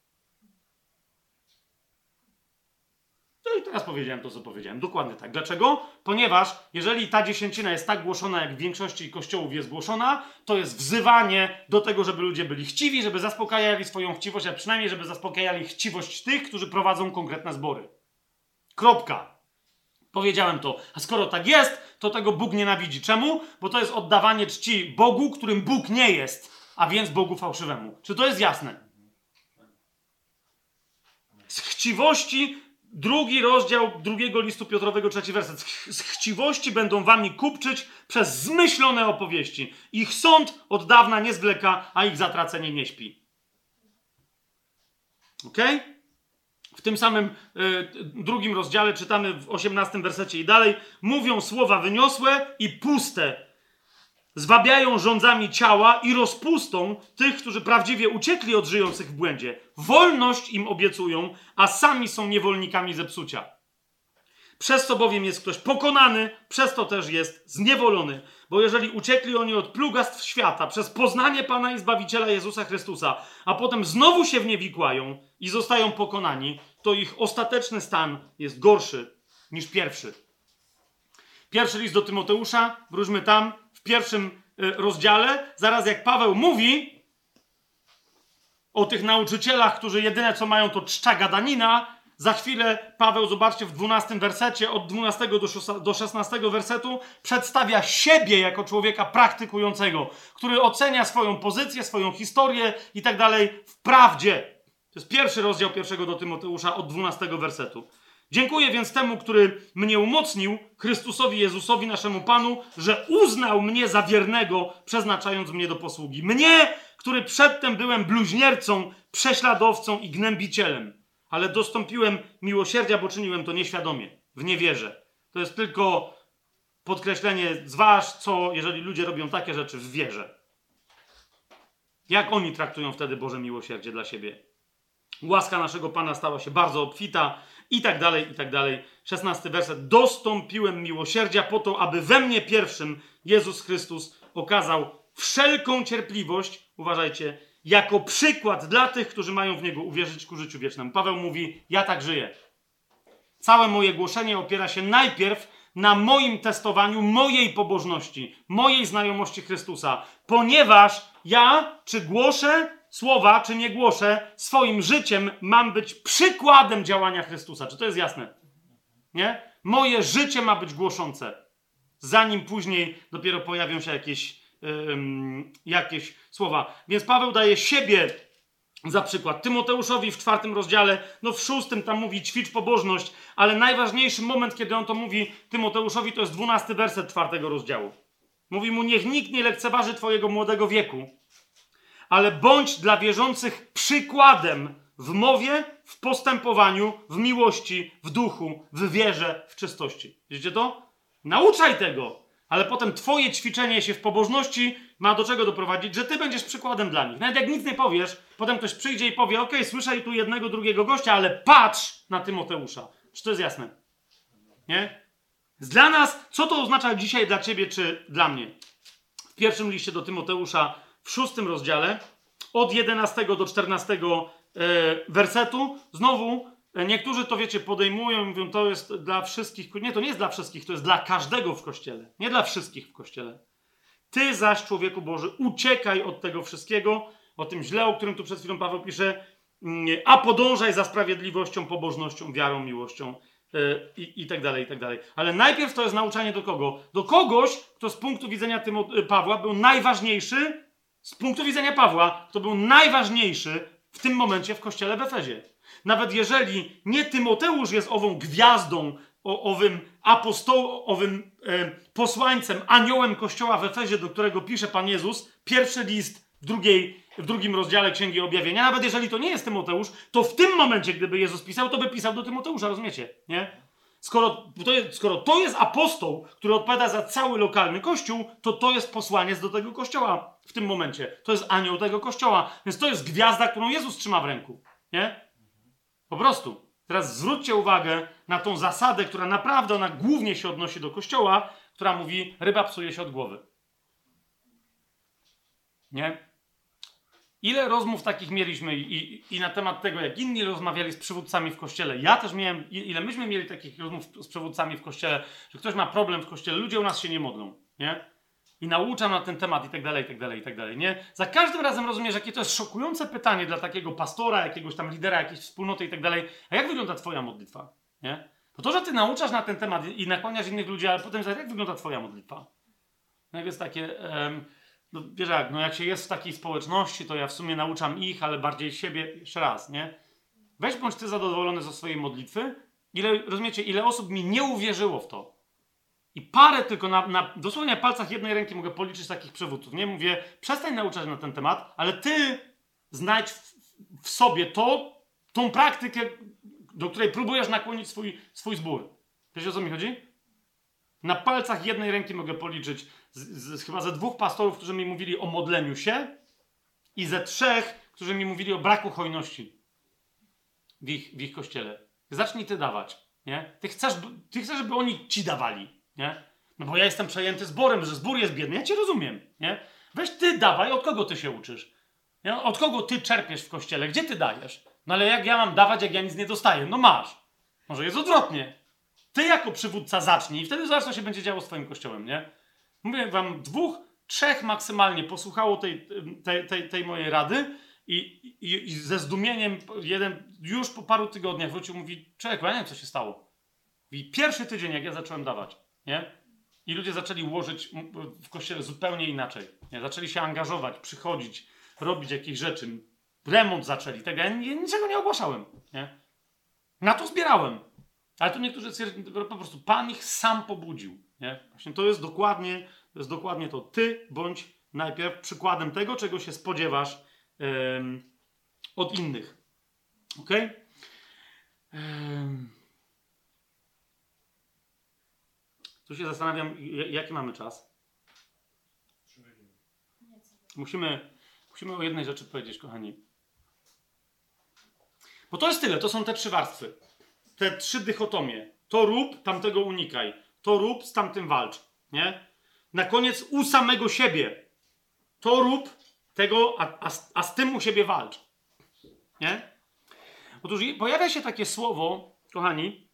No i teraz powiedziałem to, co powiedziałem. Dokładnie tak. Dlaczego? Ponieważ jeżeli ta dziesięcina jest tak głoszona, jak w większości kościołów jest głoszona, to jest wzywanie do tego, żeby ludzie byli chciwi, żeby zaspokajali swoją chciwość, a przynajmniej, żeby zaspokajali chciwość tych, którzy prowadzą konkretne zbory. Kropka. Powiedziałem to. A skoro tak jest, to tego Bóg nienawidzi. Czemu? Bo to jest oddawanie czci Bogu, którym Bóg nie jest, a więc Bogu fałszywemu. Czy to jest jasne? Z chciwości Drugi rozdział drugiego listu Piotrowego, trzeci werset. Z chciwości będą wami kupczyć przez zmyślone opowieści. Ich sąd od dawna nie zwleka, a ich zatracenie nie śpi. Ok? W tym samym y, drugim rozdziale czytamy w osiemnastym wersecie i dalej. Mówią słowa wyniosłe i puste, zwabiają rządzami ciała i rozpustą tych, którzy prawdziwie uciekli od żyjących w błędzie. Wolność im obiecują, a sami są niewolnikami zepsucia. Przez co bowiem jest ktoś pokonany, przez to też jest zniewolony. Bo jeżeli uciekli oni od plugastw świata przez poznanie Pana i Zbawiciela Jezusa Chrystusa, a potem znowu się w nie wikłają i zostają pokonani, to ich ostateczny stan jest gorszy niż pierwszy. Pierwszy list do Tymoteusza, wróćmy tam, pierwszym e, rozdziale, zaraz jak Paweł mówi o tych nauczycielach, którzy jedyne co mają to czcza gadanina, za chwilę Paweł, zobaczcie, w 12 wersecie, od 12 do 16 wersetu, przedstawia siebie jako człowieka praktykującego, który ocenia swoją pozycję, swoją historię i tak dalej w prawdzie. To jest pierwszy rozdział pierwszego do Tymoteusza od 12 wersetu. Dziękuję więc temu, który mnie umocnił, Chrystusowi Jezusowi, naszemu Panu, że uznał mnie za wiernego, przeznaczając mnie do posługi. Mnie, który przedtem byłem bluźniercą, prześladowcą i gnębicielem, ale dostąpiłem miłosierdzia, bo czyniłem to nieświadomie, w niewierze. To jest tylko podkreślenie, zważ co, jeżeli ludzie robią takie rzeczy w wierze. Jak oni traktują wtedy Boże miłosierdzie dla siebie? Łaska naszego Pana stała się bardzo obfita i tak dalej, i tak dalej. Szesnasty werset. Dostąpiłem miłosierdzia po to, aby we mnie pierwszym Jezus Chrystus okazał wszelką cierpliwość, uważajcie, jako przykład dla tych, którzy mają w Niego uwierzyć ku życiu wiecznemu. Paweł mówi, ja tak żyję. Całe moje głoszenie opiera się najpierw na moim testowaniu mojej pobożności, mojej znajomości Chrystusa, ponieważ ja, czy głoszę słowa, czy nie głoszę, swoim życiem mam być przykładem działania Chrystusa. Czy to jest jasne? Nie? Moje życie ma być głoszące, zanim później dopiero pojawią się jakieś, yy, jakieś słowa. Więc Paweł daje siebie za przykład Tymoteuszowi w czwartym rozdziale, no w szóstym tam mówi ćwicz pobożność, ale najważniejszy moment, kiedy on to mówi Tymoteuszowi, to jest dwunasty werset czwartego rozdziału. Mówi mu, niech nikt nie lekceważy twojego młodego wieku, ale bądź dla wierzących przykładem w mowie, w postępowaniu, w miłości, w duchu, w wierze, w czystości. Widzicie to? Nauczaj tego, ale potem twoje ćwiczenie się w pobożności ma do czego doprowadzić, że ty będziesz przykładem dla nich. Nawet jak nic nie powiesz, potem ktoś przyjdzie i powie, ok, słyszę tu jednego, drugiego gościa, ale patrz na Tymoteusza. Czy to jest jasne? Nie? Dla nas, co to oznacza dzisiaj dla ciebie czy dla mnie? W pierwszym liście do Tymoteusza, w szóstym rozdziale, od 11 do 14 e, wersetu, znowu e, niektórzy to wiecie, podejmują i mówią, to jest dla wszystkich. Nie, to nie jest dla wszystkich, to jest dla każdego w kościele. Nie dla wszystkich w kościele. Ty zaś, człowieku Boży, uciekaj od tego wszystkiego, o tym źle, o którym tu przed chwilą Paweł pisze, mm, a podążaj za sprawiedliwością, pobożnością, wiarą, miłością e, i, i tak dalej, i tak dalej. Ale najpierw to jest nauczanie do kogo? Do kogoś, kto z punktu widzenia Tymo- Pawła był najważniejszy, z punktu widzenia Pawła, kto był najważniejszy w tym momencie w kościele w Efezie. Nawet jeżeli nie Tymoteusz jest ową gwiazdą, o, owym apostoł, owym e, posłańcem, aniołem kościoła w Efezie, do którego pisze Pan Jezus, pierwszy list w, drugiej, w drugim rozdziale Księgi Objawienia, nawet jeżeli to nie jest Tymoteusz, to w tym momencie, gdyby Jezus pisał, to by pisał do Tymoteusza, rozumiecie? Nie? Skoro to, jest, skoro to jest apostoł, który odpowiada za cały lokalny kościół, to to jest posłaniec do tego kościoła w tym momencie. To jest anioł tego kościoła. Więc to jest gwiazda, którą Jezus trzyma w ręku. Nie? Po prostu. Teraz zwróćcie uwagę na tą zasadę, która naprawdę ona głównie się odnosi do kościoła, która mówi: ryba psuje się od głowy. Nie? Ile rozmów takich mieliśmy i, i, na temat tego, jak inni rozmawiali z przywódcami w kościele. Ja też miałem, ile myśmy mieli takich rozmów z przywódcami w kościele, że ktoś ma problem w kościele, ludzie u nas się nie modlą, nie? I nauczam na ten temat i tak dalej, i tak dalej, i tak dalej, nie? Za każdym razem rozumiesz, jakie to jest szokujące pytanie dla takiego pastora, jakiegoś tam lidera, jakiejś wspólnoty i tak dalej. A jak wygląda twoja modlitwa, nie? To to, że ty nauczasz na ten temat i nakłaniasz innych ludzi, ale potem jak wygląda twoja modlitwa? No jest takie... Um, no wiesz jak, no jak się jest w takiej społeczności, to ja w sumie nauczam ich, ale bardziej siebie, jeszcze raz, nie? Weź bądź ty zadowolony ze swojej modlitwy. Ile, rozumiecie, ile osób mi nie uwierzyło w to. I parę tylko na, na dosłownie palcach jednej ręki mogę policzyć takich przywódców. Nie mówię, przestań nauczać na ten temat, ale ty znajdź w, w sobie to, tą praktykę, do której próbujesz nakłonić swój, swój zbór. Wiesz o co mi chodzi? Na palcach jednej ręki mogę policzyć z, z, chyba ze dwóch pastorów, którzy mi mówili o modleniu się i ze trzech, którzy mi mówili o braku hojności w ich, w ich kościele. Zacznij ty dawać, nie? Ty chcesz, ty chcesz, żeby oni ci dawali, nie? No bo ja jestem przejęty zborem, że zbór jest biedny. Ja cię rozumiem, nie? Weź ty dawaj, od kogo ty się uczysz? Nie? Od kogo ty czerpiesz w kościele? Gdzie ty dajesz? No ale jak ja mam dawać, jak ja nic nie dostaję? No masz. Może jest odwrotnie. Ty jako przywódca zacznij i wtedy zobacz, co się będzie działo z twoim kościołem, nie? Mówię wam, dwóch, trzech maksymalnie posłuchało tej, tej, tej, tej mojej rady i, i, i, ze zdumieniem jeden już po paru tygodniach wrócił mówi, człowiek, ja nie wiem, co się stało. I pierwszy tydzień, jak ja zacząłem dawać, nie? I ludzie zaczęli łożyć w kościele zupełnie inaczej. Nie? Zaczęli się angażować, przychodzić, robić jakieś rzeczy. Remont zaczęli. Tego ja niczego nie ogłaszałem. Nie? Na to zbierałem. Ale tu niektórzy po prostu Pan ich sam pobudził. Nie? Właśnie to jest dokładnie to. Jest dokładnie to. Ty bądź najpierw przykładem tego, czego się spodziewasz od innych. Ok? Tu się zastanawiam, jaki mamy czas. Musimy, musimy o jednej rzeczy powiedzieć, kochani. Bo to jest tyle, to są te trzy warstwy. Te trzy dychotomie. To rób, tamtego unikaj. To rób, z tamtym walcz. Nie? Na koniec u samego siebie. To rób, tego, a, a, a z tym u siebie walcz. Nie? Otóż pojawia się takie słowo, kochani,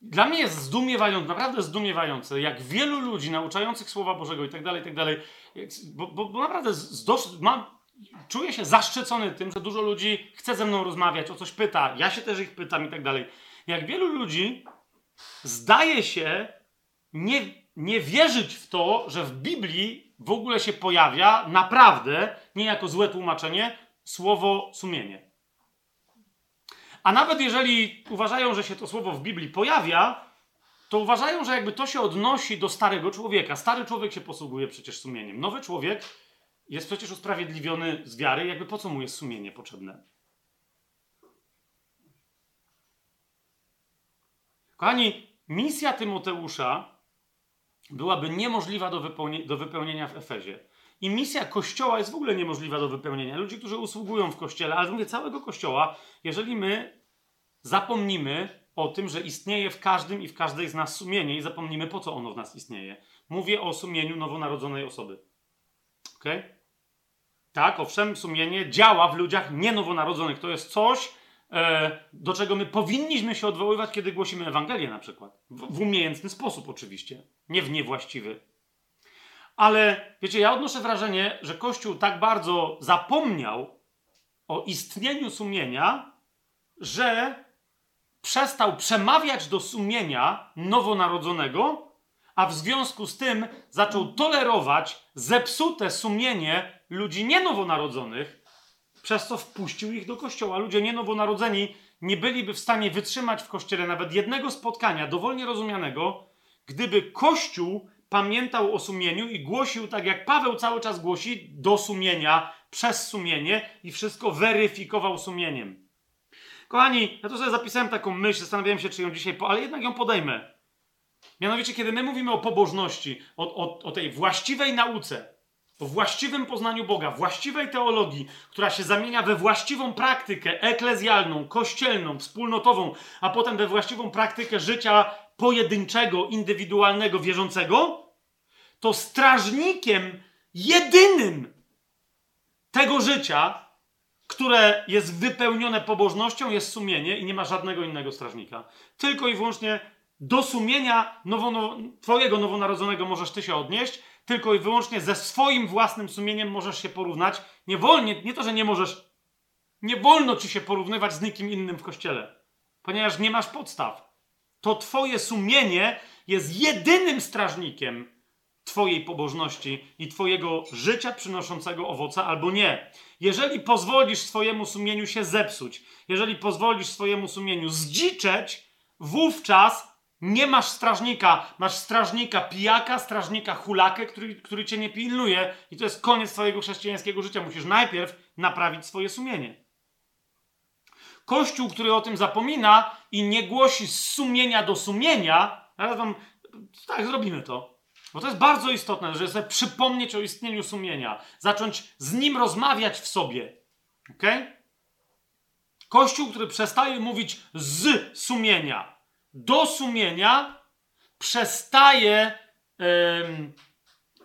dla mnie jest zdumiewające, naprawdę zdumiewające, jak wielu ludzi nauczających Słowa Bożego i tak dalej, i tak dalej, bo, bo, bo naprawdę czuję się zaszczycony tym, że dużo ludzi chce ze mną rozmawiać, o coś pyta, ja się też ich pytam i tak dalej. Jak wielu ludzi zdaje się nie, nie wierzyć w to, że w Biblii w ogóle się pojawia naprawdę, nie jako złe tłumaczenie, słowo sumienie. A nawet jeżeli uważają, że się to słowo w Biblii pojawia, to uważają, że jakby to się odnosi do starego człowieka. Stary człowiek się posługuje przecież sumieniem. Nowy człowiek jest przecież usprawiedliwiony z wiary, jakby po co mu jest sumienie potrzebne? Kochani, misja Tymoteusza byłaby niemożliwa do, do wypełnienia w Efezie. I misja Kościoła jest w ogóle niemożliwa do wypełnienia. Ludzie, którzy usługują w Kościele, ale mówię całego Kościoła, jeżeli my zapomnimy o tym, że istnieje w każdym i w każdej z nas sumienie i zapomnimy, po co ono w nas istnieje. Mówię o sumieniu nowonarodzonej osoby. Ok? Tak, owszem, sumienie działa w ludziach nienowonarodzonych. To jest coś, do czego my powinniśmy się odwoływać, kiedy głosimy Ewangelię na przykład. W, w umiejętny sposób oczywiście, nie w niewłaściwy. Ale wiecie, ja odnoszę wrażenie, że Kościół tak bardzo zapomniał o istnieniu sumienia, że przestał przemawiać do sumienia nowonarodzonego, a w związku z tym zaczął tolerować zepsute sumienie ludzi nienowonarodzonych, przez co wpuścił ich do kościoła. Ludzie nienowonarodzeni nie byliby w stanie wytrzymać w kościele nawet jednego spotkania, dowolnie rozumianego, gdyby kościół pamiętał o sumieniu i głosił tak, jak Paweł cały czas głosi, do sumienia, przez sumienie i wszystko weryfikował sumieniem. Kochani, ja tu sobie zapisałem taką myśl, zastanawiałem się, czy ją dzisiaj, po, ale jednak ją podejmę. Mianowicie, kiedy my mówimy o pobożności, o, o, o tej właściwej nauce, o właściwym poznaniu Boga, właściwej teologii, która się zamienia we właściwą praktykę eklezjalną, kościelną, wspólnotową, a potem we właściwą praktykę życia pojedynczego, indywidualnego, wierzącego, to strażnikiem jedynym tego życia, które jest wypełnione pobożnością, jest sumienie i nie ma żadnego innego strażnika. Tylko i wyłącznie do sumienia nowo, nowo, Twojego nowonarodzonego możesz Ty się odnieść, tylko i wyłącznie ze swoim własnym sumieniem możesz się porównać. Nie, wolnie, nie to, że nie możesz, nie wolno Ci się porównywać z nikim innym w kościele, ponieważ nie masz podstaw. To Twoje sumienie jest jedynym strażnikiem Twojej pobożności i Twojego życia przynoszącego owoce, albo nie. Jeżeli pozwolisz swojemu sumieniu się zepsuć, jeżeli pozwolisz swojemu sumieniu zdziczeć, wówczas nie masz strażnika. Masz strażnika pijaka, strażnika hulakę, który, który cię nie pilnuje, i to jest koniec Twojego chrześcijańskiego życia. Musisz najpierw naprawić swoje sumienie. Kościół, który o tym zapomina i nie głosi z sumienia do sumienia, zaraz wam, tak, zrobimy to bo to jest bardzo istotne, żeby sobie przypomnieć o istnieniu sumienia, zacząć z nim rozmawiać w sobie. Ok? Kościół, który przestaje mówić z sumienia do sumienia, przestaje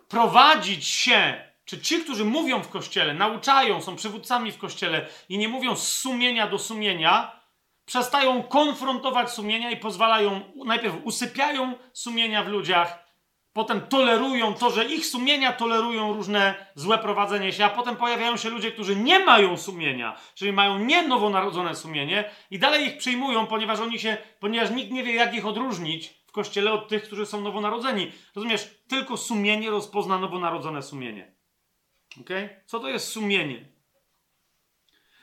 prowadzić się, czy ci, którzy mówią w kościele, nauczają, są przywódcami w kościele i nie mówią z sumienia do sumienia, przestają konfrontować sumienia i pozwalają, najpierw usypiają sumienia w ludziach, potem tolerują to, że ich sumienia tolerują różne złe prowadzenie się, a potem pojawiają się ludzie, którzy nie mają sumienia, czyli mają nie nowonarodzone sumienie i dalej ich przyjmują, ponieważ oni się, ponieważ nikt nie wie, jak ich odróżnić w kościele od tych, którzy są nowonarodzeni. Rozumiesz? Tylko sumienie rozpozna nowonarodzone sumienie. Ok? Co to jest sumienie?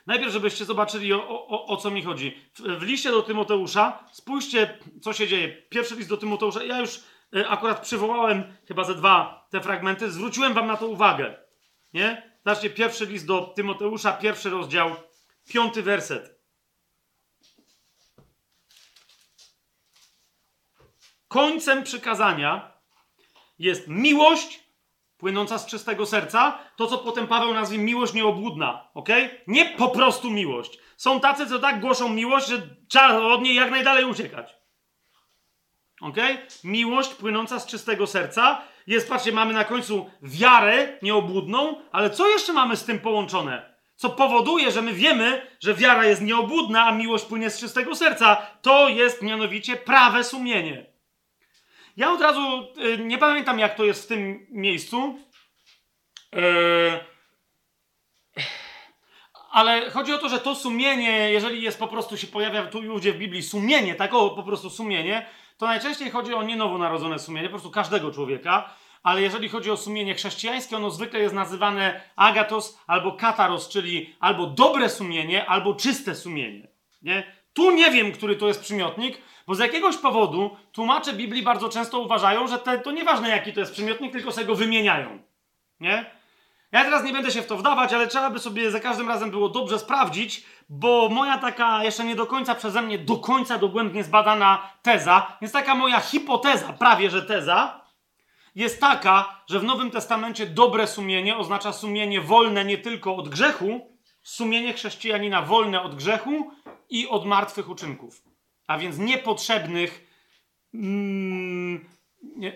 Najpierw, żebyście zobaczyli, o, o, o co mi chodzi. W, w liście do Tymoteusza, spójrzcie, co się dzieje. Pierwszy list do Tymoteusza, ja już akurat przywołałem chyba ze dwa te fragmenty, zwróciłem wam na to uwagę. Nie? Zobaczcie, pierwszy list do Tymoteusza, pierwszy rozdział, piąty werset. Końcem przykazania jest miłość płynąca z czystego serca, to co potem Paweł nazwie miłość nieobłudna, ok? Nie po prostu miłość. Są tacy, co tak głoszą miłość, że trzeba od niej jak najdalej uciekać. Ok? Miłość płynąca z czystego serca jest, patrzcie, mamy na końcu wiarę nieobłudną, ale co jeszcze mamy z tym połączone? Co powoduje, że my wiemy, że wiara jest nieobłudna, a miłość płynie z czystego serca. To jest mianowicie prawe sumienie. Ja od razu y, nie pamiętam, jak to jest w tym miejscu. Yy, ale chodzi o to, że to sumienie, jeżeli jest po prostu się pojawia tu i w Biblii sumienie, tak o po prostu sumienie, to najczęściej chodzi o nie nowonarodzone sumienie, po prostu każdego człowieka. Ale jeżeli chodzi o sumienie chrześcijańskie, ono zwykle jest nazywane agatos albo kataros, czyli albo dobre sumienie, albo czyste sumienie. Nie? Tu nie wiem, który to jest przymiotnik, bo z jakiegoś powodu tłumacze Biblii bardzo często uważają, że te, to nieważne jaki to jest przymiotnik, tylko sobie go wymieniają. Nie? Ja teraz nie będę się w to wdawać, ale trzeba by sobie za każdym razem było dobrze sprawdzić, bo moja taka jeszcze nie do końca przeze mnie do końca dogłębnie zbadana teza, jest taka moja hipoteza, prawie że teza, jest taka, że w Nowym Testamencie dobre sumienie oznacza sumienie wolne nie tylko od grzechu, sumienie chrześcijanina wolne od grzechu i od martwych uczynków a więc niepotrzebnych, mm,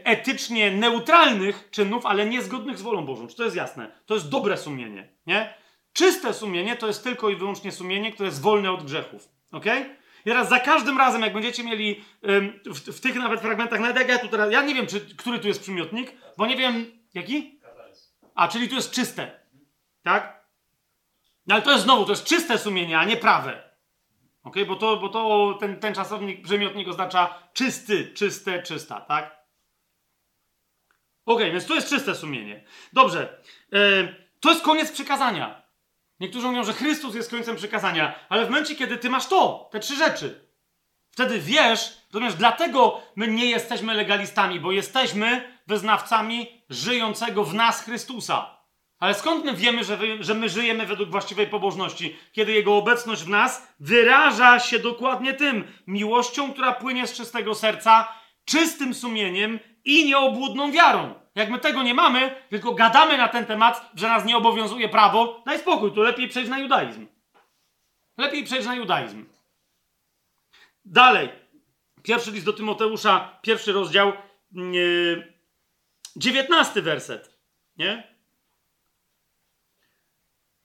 etycznie neutralnych czynów, ale niezgodnych z wolą Bożą. Czy to jest jasne? To jest dobre sumienie, nie? Czyste sumienie to jest tylko i wyłącznie sumienie, które jest wolne od grzechów. Ok? I teraz za każdym razem, jak będziecie mieli ym, w, w, tych nawet fragmentach, nawet jak ja tu teraz, ja nie wiem, czy, który tu jest przymiotnik, bo nie wiem, jaki? A, czyli tu jest czyste. Tak? No ale to jest znowu, to jest czyste sumienie, a nie prawe. Ok, bo to, bo to ten, ten czasownik, przymiotnik oznacza czysty, czyste, czysta, tak? Ok, więc to jest czyste sumienie. Dobrze, e, to jest koniec przykazania. Niektórzy mówią, że Chrystus jest końcem przykazania, ale w momencie, kiedy ty masz to, te trzy rzeczy, wtedy wiesz, rozumiesz, dlatego my nie jesteśmy legalistami, bo jesteśmy wyznawcami żyjącego w nas Chrystusa. Ale skąd my wiemy, że, wy, że my żyjemy według właściwej pobożności? Kiedy Jego obecność w nas wyraża się dokładnie tym miłością, która płynie z czystego serca, czystym sumieniem i nieobłudną wiarą. Jak my tego nie mamy, tylko gadamy na ten temat, że nas nie obowiązuje prawo, daj spokój, to lepiej przejść na judaizm. Lepiej przejść na judaizm. Dalej. Pierwszy list do Tymoteusza, pierwszy rozdział, yy, dziewiętnasty werset. Nie?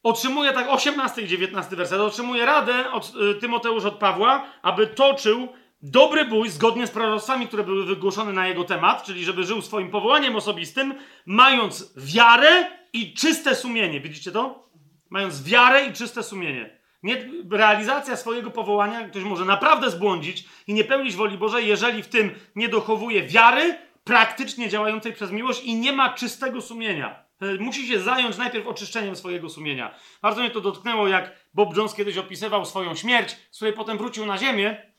otrzymuje tak 18 i 19 werset, otrzymuje radę od y, Tymoteusz od Pawła, aby toczył dobry bój zgodnie z proroctwami, które były wygłoszone na jego temat, czyli żeby żył swoim powołaniem osobistym, mając wiarę i czyste sumienie. Widzicie to? Mając wiarę i czyste sumienie. Nie, realizacja swojego powołania, ktoś może naprawdę zbłądzić i nie pełnić woli Bożej, jeżeli w tym nie dochowuje wiary, praktycznie działającej przez miłość i nie ma czystego sumienia. E, musi się zająć najpierw oczyszczeniem swojego sumienia. Bardzo mnie to dotknęło, jak Bob Jones kiedyś opisywał swoją śmierć, z której potem wrócił na ziemię,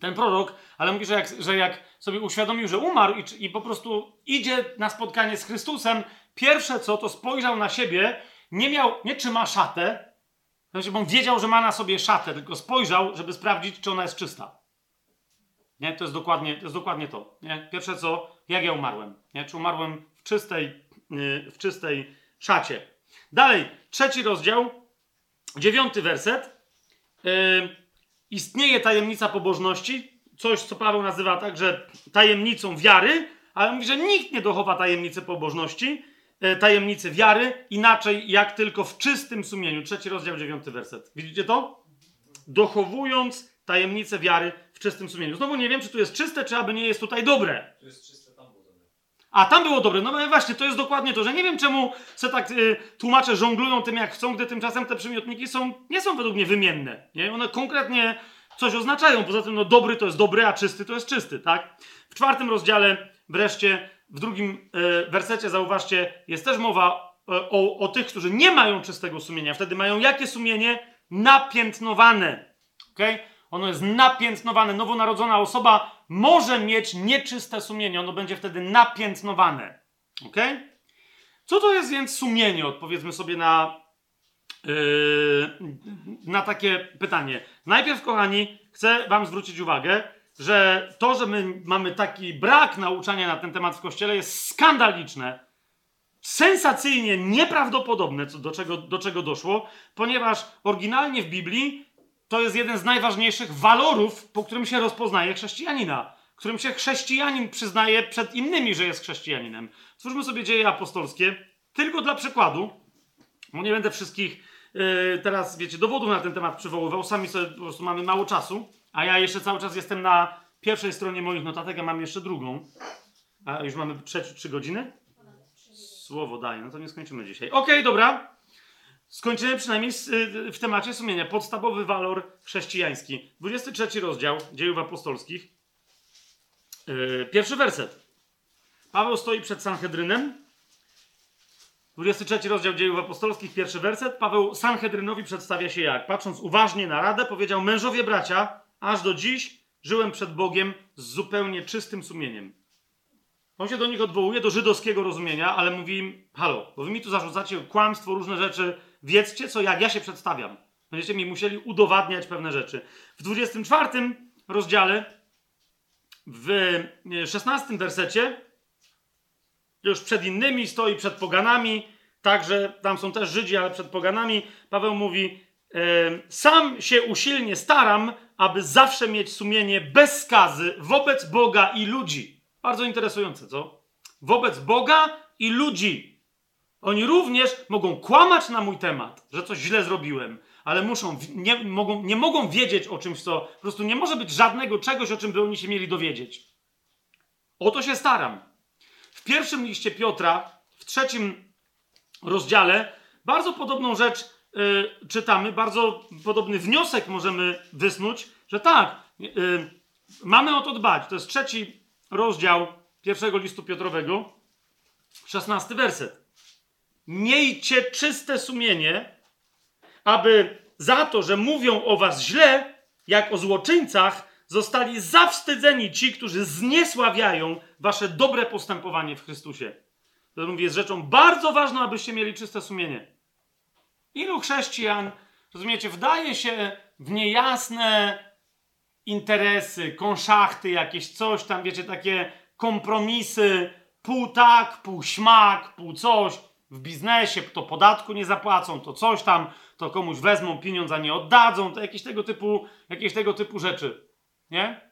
ten prorok, ale mówi, że jak, że jak sobie uświadomił, że umarł i, i po prostu idzie na spotkanie z Chrystusem, pierwsze co, to spojrzał na siebie, nie miał, nie czy ma szatę, bo on wiedział, że ma na sobie szatę, tylko spojrzał, żeby sprawdzić, czy ona jest czysta. Nie? To jest dokładnie to. Jest dokładnie to nie? Pierwsze co, jak ja umarłem. Nie? Czy umarłem w czystej Y, w czystej szacie. Dalej, trzeci rozdział, dziewiąty werset. Yy, istnieje tajemnica pobożności, coś, co Paweł nazywa także tajemnicą wiary, ale mówi, że nikt nie dochowa tajemnicy pobożności, yy, tajemnicy wiary, inaczej jak tylko w czystym sumieniu. Trzeci rozdział, dziewiąty werset. Widzicie to? Dochowując tajemnicę wiary w czystym sumieniu. Znowu nie wiem, czy tu jest czyste, czy aby nie jest tutaj dobre. Tu jest czyste. A tam było dobre. No właśnie, to jest dokładnie to, że nie wiem czemu se tak y, tłumacze żonglują tym jak chcą, gdy tymczasem te przymiotniki są, nie są według mnie wymienne. Nie? One konkretnie coś oznaczają. Poza tym, no dobry to jest dobry, a czysty to jest czysty, tak? W czwartym rozdziale wreszcie, w drugim y, wersecie, zauważcie, jest też mowa y, o, o tych, którzy nie mają czystego sumienia. Wtedy mają jakie sumienie? napiętnowane. Okay? Ono jest napiętnowane. Nowonarodzona osoba może mieć nieczyste sumienie. Ono będzie wtedy napiętnowane. Okay? Co to jest więc sumienie? Odpowiedzmy sobie na, yy, na takie pytanie. Najpierw, kochani, chcę Wam zwrócić uwagę, że to, że my mamy taki brak nauczania na ten temat w kościele, jest skandaliczne, sensacyjnie nieprawdopodobne, do, czego, do czego doszło, ponieważ oryginalnie w Biblii to jest jeden z najważniejszych walorów, po którym się rozpoznaje chrześcijanina, którym się chrześcijanin przyznaje przed innymi, że jest chrześcijaninem. Stwórzmy sobie dzieje apostolskie, tylko dla przykładu, bo nie będę wszystkich yy, teraz, wiecie, dowodów na ten temat przywoływał, sami sobie po prostu mamy mało czasu, a ja jeszcze cały czas jestem na pierwszej stronie moich notatek, a mam jeszcze drugą. A już mamy trzecie, trzy godziny? Słowo daję, no to nie skończymy dzisiaj. Okej, okay, dobra. Skończymy przynajmniej w temacie sumienia. Podstawowy walor chrześcijański. 23 rozdział dziejów apostolskich. Yy, pierwszy werset. Paweł stoi przed Sanhedrynem. 23 rozdział dziejów apostolskich, pierwszy werset. Paweł Sanhedrynowi przedstawia się jak? Patrząc uważnie na radę, powiedział: Mężowie bracia, aż do dziś żyłem przed Bogiem z zupełnie czystym sumieniem. On się do nich odwołuje, do żydowskiego rozumienia, ale mówi im: Halo, bo wy mi tu zarzucacie kłamstwo, różne rzeczy. Wiedzcie, co jak ja się przedstawiam. Będziecie mi musieli udowadniać pewne rzeczy. W 24 rozdziale, w 16 wersecie, już przed innymi stoi, przed poganami, także tam są też Żydzi, ale przed poganami, Paweł mówi: Sam się usilnie staram, aby zawsze mieć sumienie bez skazy wobec Boga i ludzi. Bardzo interesujące, co? Wobec Boga i ludzi. Oni również mogą kłamać na mój temat, że coś źle zrobiłem, ale muszą, nie, mogą, nie mogą wiedzieć o czymś, co po prostu nie może być żadnego czegoś, o czym by oni się mieli dowiedzieć. O to się staram. W pierwszym liście Piotra, w trzecim rozdziale, bardzo podobną rzecz yy, czytamy, bardzo podobny wniosek możemy wysnuć, że tak, yy, mamy o to dbać. To jest trzeci rozdział pierwszego listu Piotrowego, szesnasty werset. Miejcie czyste sumienie, aby za to, że mówią o was źle, jak o złoczyńcach, zostali zawstydzeni ci, którzy zniesławiają wasze dobre postępowanie w Chrystusie. To mówię, jest rzeczą bardzo ważną, abyście mieli czyste sumienie. Ilu chrześcijan, rozumiecie, wdaje się w niejasne interesy, konszachty, jakieś coś tam, wiecie, takie kompromisy, pół tak, pół śmak, pół coś w biznesie, to podatku nie zapłacą, to coś tam, to komuś wezmą pieniądze, a nie oddadzą, to jakieś tego typu, jakieś tego typu rzeczy. Nie?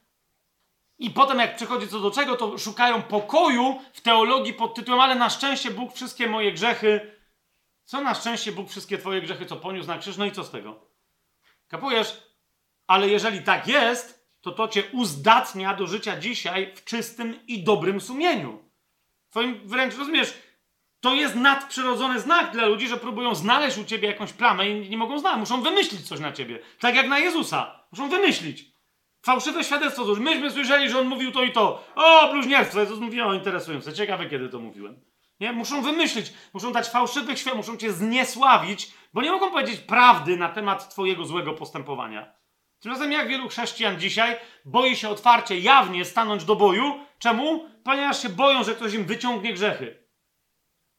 I potem, jak przychodzi co do czego, to szukają pokoju w teologii pod tytułem, ale na szczęście Bóg wszystkie moje grzechy. Co na szczęście Bóg wszystkie twoje grzechy, co poniósł na krzyż? No i co z tego? Kapujesz? Ale jeżeli tak jest, to to cię uzdatnia do życia dzisiaj w czystym i dobrym sumieniu. Twoim wręcz, rozumiesz, to jest nadprzyrodzony znak dla ludzi, że próbują znaleźć u ciebie jakąś plamę i nie mogą znaleźć. Muszą wymyślić coś na ciebie. Tak jak na Jezusa. Muszą wymyślić. Fałszywe świadectwo złożyć. Myśmy słyszeli, że on mówił to i to. O, bluźnierstwo. Jezus mówił, o, interesujące. Ciekawe, kiedy to mówiłem. Nie? Muszą wymyślić, muszą dać fałszywych świadectw, muszą cię zniesławić, bo nie mogą powiedzieć prawdy na temat twojego złego postępowania. Tymczasem jak wielu chrześcijan dzisiaj boi się otwarcie, jawnie stanąć do boju. Czemu? Ponieważ się boją, że ktoś im wyciągnie grzechy.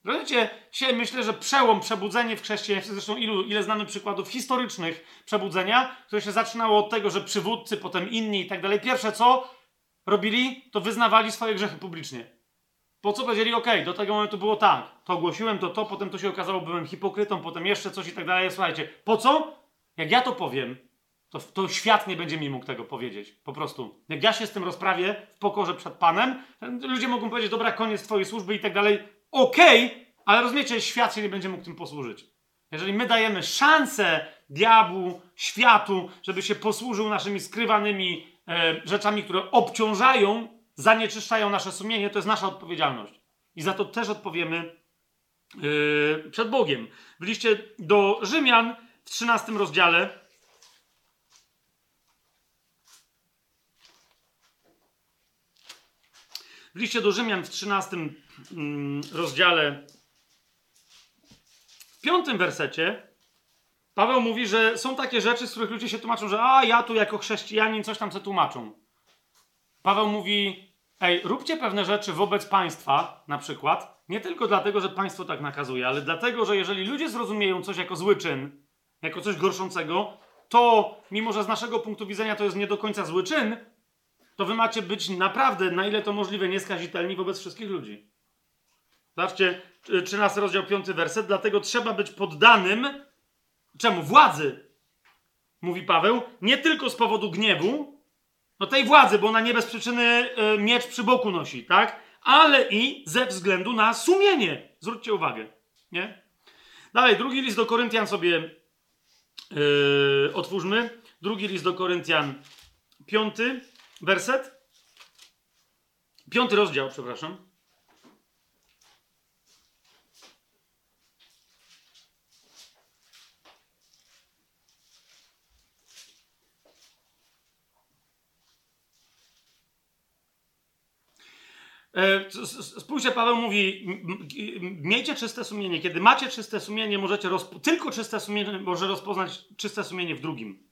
Rozumiecie? Dzisiaj myślę, że przełom, przebudzenie w chrześcijaństwie, zresztą ilu, ile znamy przykładów historycznych przebudzenia, które się zaczynało od tego, że przywódcy, potem inni i tak dalej. Pierwsze co robili, to wyznawali swoje grzechy publicznie. Po co powiedzieli, ok, do tego momentu było tak, to ogłosiłem, to to, potem to się okazało, byłem hipokrytą, potem jeszcze coś i tak dalej. Słuchajcie, po co? Jak ja to powiem, to, to świat nie będzie mi mógł tego powiedzieć. Po prostu. Jak ja się z tym rozprawię w pokorze przed Panem, ludzie mogą powiedzieć, dobra, koniec twojej służby i tak dalej okay, ale rozumiecie, świat się nie będzie mógł tym posłużyć. Jeżeli my dajemy szansę diabłu, światu, żeby się posłużył naszymi skrywanymi e, rzeczami, które obciążają, zanieczyszczają nasze sumienie, to jest nasza odpowiedzialność. I za to też odpowiemy e, przed Bogiem. W liście do Rzymian w 13 rozdziale w liście do Rzymian w 13 Mm, rozdziale, w piątym wersecie, Paweł mówi, że są takie rzeczy, z których ludzie się tłumaczą, że a ja tu jako chrześcijanin coś tam se tłumaczą. Paweł mówi, ej, róbcie pewne rzeczy wobec państwa, na przykład, nie tylko dlatego, że państwo tak nakazuje, ale dlatego, że jeżeli ludzie zrozumieją coś jako zły czyn, jako coś gorszącego, to mimo, że z naszego punktu widzenia to jest nie do końca zły czyn, to wy macie być naprawdę, na ile to możliwe, nieskazitelni wobec wszystkich ludzi. Zobaczcie, 13 rozdział 5 werset, dlatego trzeba być poddanym czemu? Władzy. Mówi Paweł, nie tylko z powodu gniewu, no tej władzy, bo ona nie bez przyczyny y, miecz przy boku nosi, tak? Ale i ze względu na sumienie. Zwróćcie uwagę, nie? Dalej, drugi list do Koryntian sobie yy, otwórzmy. Drugi list do Koryntian, piąty werset. Piąty rozdział, przepraszam. E, spójrzcie, Paweł mówi, miejcie czyste sumienie. Kiedy macie czyste sumienie, możecie tylko czyste sumienie może rozpoznać czyste sumienie w drugim.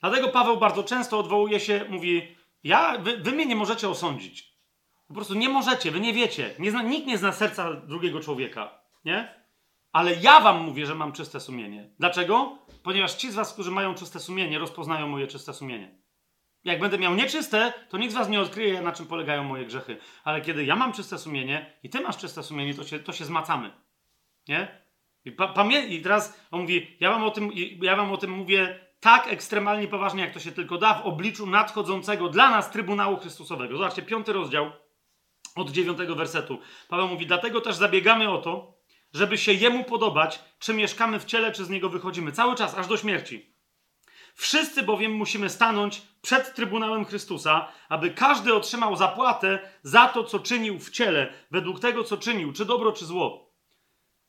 Dlatego Paweł bardzo często odwołuje się, mówi, ja, wy, wy mnie nie możecie osądzić. Po prostu nie możecie, wy nie wiecie. Nie zna, nikt nie zna serca drugiego człowieka, nie? Ale ja wam mówię, że mam czyste sumienie. Dlaczego? Ponieważ ci z was, którzy mają czyste sumienie, rozpoznają moje czyste sumienie. Jak będę miał nieczyste, to nikt z was nie odkryje, na czym polegają moje grzechy. Ale kiedy ja mam czyste sumienie i ty masz czyste sumienie, to się, to się zmacamy. Nie? I, pa, pamię- I teraz on mówi, ja wam, o tym, ja wam o tym mówię tak ekstremalnie poważnie, jak to się tylko da, w obliczu nadchodzącego dla nas Trybunału Chrystusowego. Zobaczcie, piąty rozdział od dziewiątego wersetu. Paweł mówi, dlatego też zabiegamy o to, żeby się Jemu podobać, czy mieszkamy w ciele, czy z Niego wychodzimy. Cały czas, aż do śmierci. Wszyscy bowiem musimy stanąć przed Trybunałem Chrystusa, aby każdy otrzymał zapłatę za to, co czynił w ciele, według tego, co czynił, czy dobro, czy zło.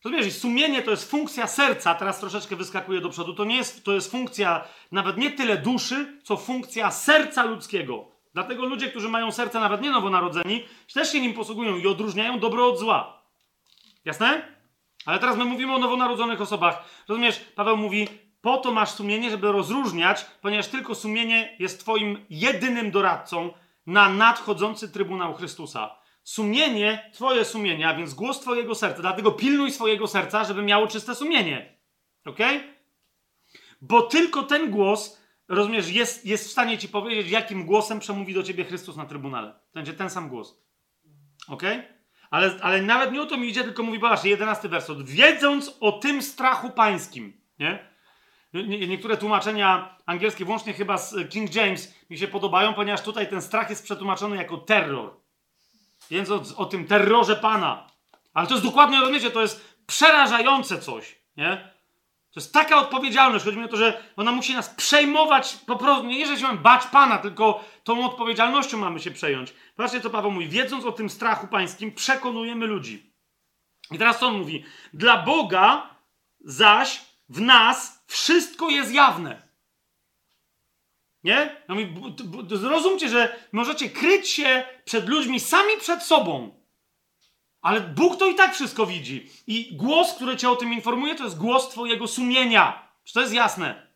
Rozumiesz, sumienie to jest funkcja serca, teraz troszeczkę wyskakuje do przodu, to nie jest, to jest funkcja nawet nie tyle duszy, co funkcja serca ludzkiego. Dlatego ludzie, którzy mają serce nawet nie nowonarodzeni, też się nim posługują i odróżniają dobro od zła. Jasne? Ale teraz my mówimy o nowonarodzonych osobach. Rozumiesz, Paweł mówi, po to masz sumienie, żeby rozróżniać, ponieważ tylko sumienie jest Twoim jedynym doradcą na nadchodzący Trybunał Chrystusa. Sumienie, Twoje sumienie, a więc głos Twojego serca. Dlatego pilnuj swojego serca, żeby miało czyste sumienie. Ok? Bo tylko ten głos, rozumiesz, jest, jest w stanie Ci powiedzieć, jakim głosem przemówi do Ciebie Chrystus na Trybunale. To będzie ten sam głos. Ok? Ale, ale nawet nie o to mi idzie, tylko mówi, zobaczcie, jedenasty werset. Wiedząc o tym strachu pańskim, nie? niektóre tłumaczenia angielskie, włącznie chyba z King James, mi się podobają, ponieważ tutaj ten strach jest przetłumaczony jako terror. Więc o, o tym terrorze Pana. Ale to jest dokładnie, rozumiecie, to jest przerażające coś, nie? To jest taka odpowiedzialność. Chodzi mi o to, że ona musi nas przejmować po prostu. Nie, że się mamy bać Pana, tylko tą odpowiedzialnością mamy się przejąć. Patrzcie, co Paweł mówi. Wiedząc o tym strachu pańskim, przekonujemy ludzi. I teraz co on mówi? Dla Boga zaś w nas wszystko jest jawne. Nie? No zrozumcie, że możecie kryć się przed ludźmi sami przed sobą. Ale Bóg to i tak wszystko widzi. I głos, który cię o tym informuje, to jest głos twojego sumienia. Czy to jest jasne?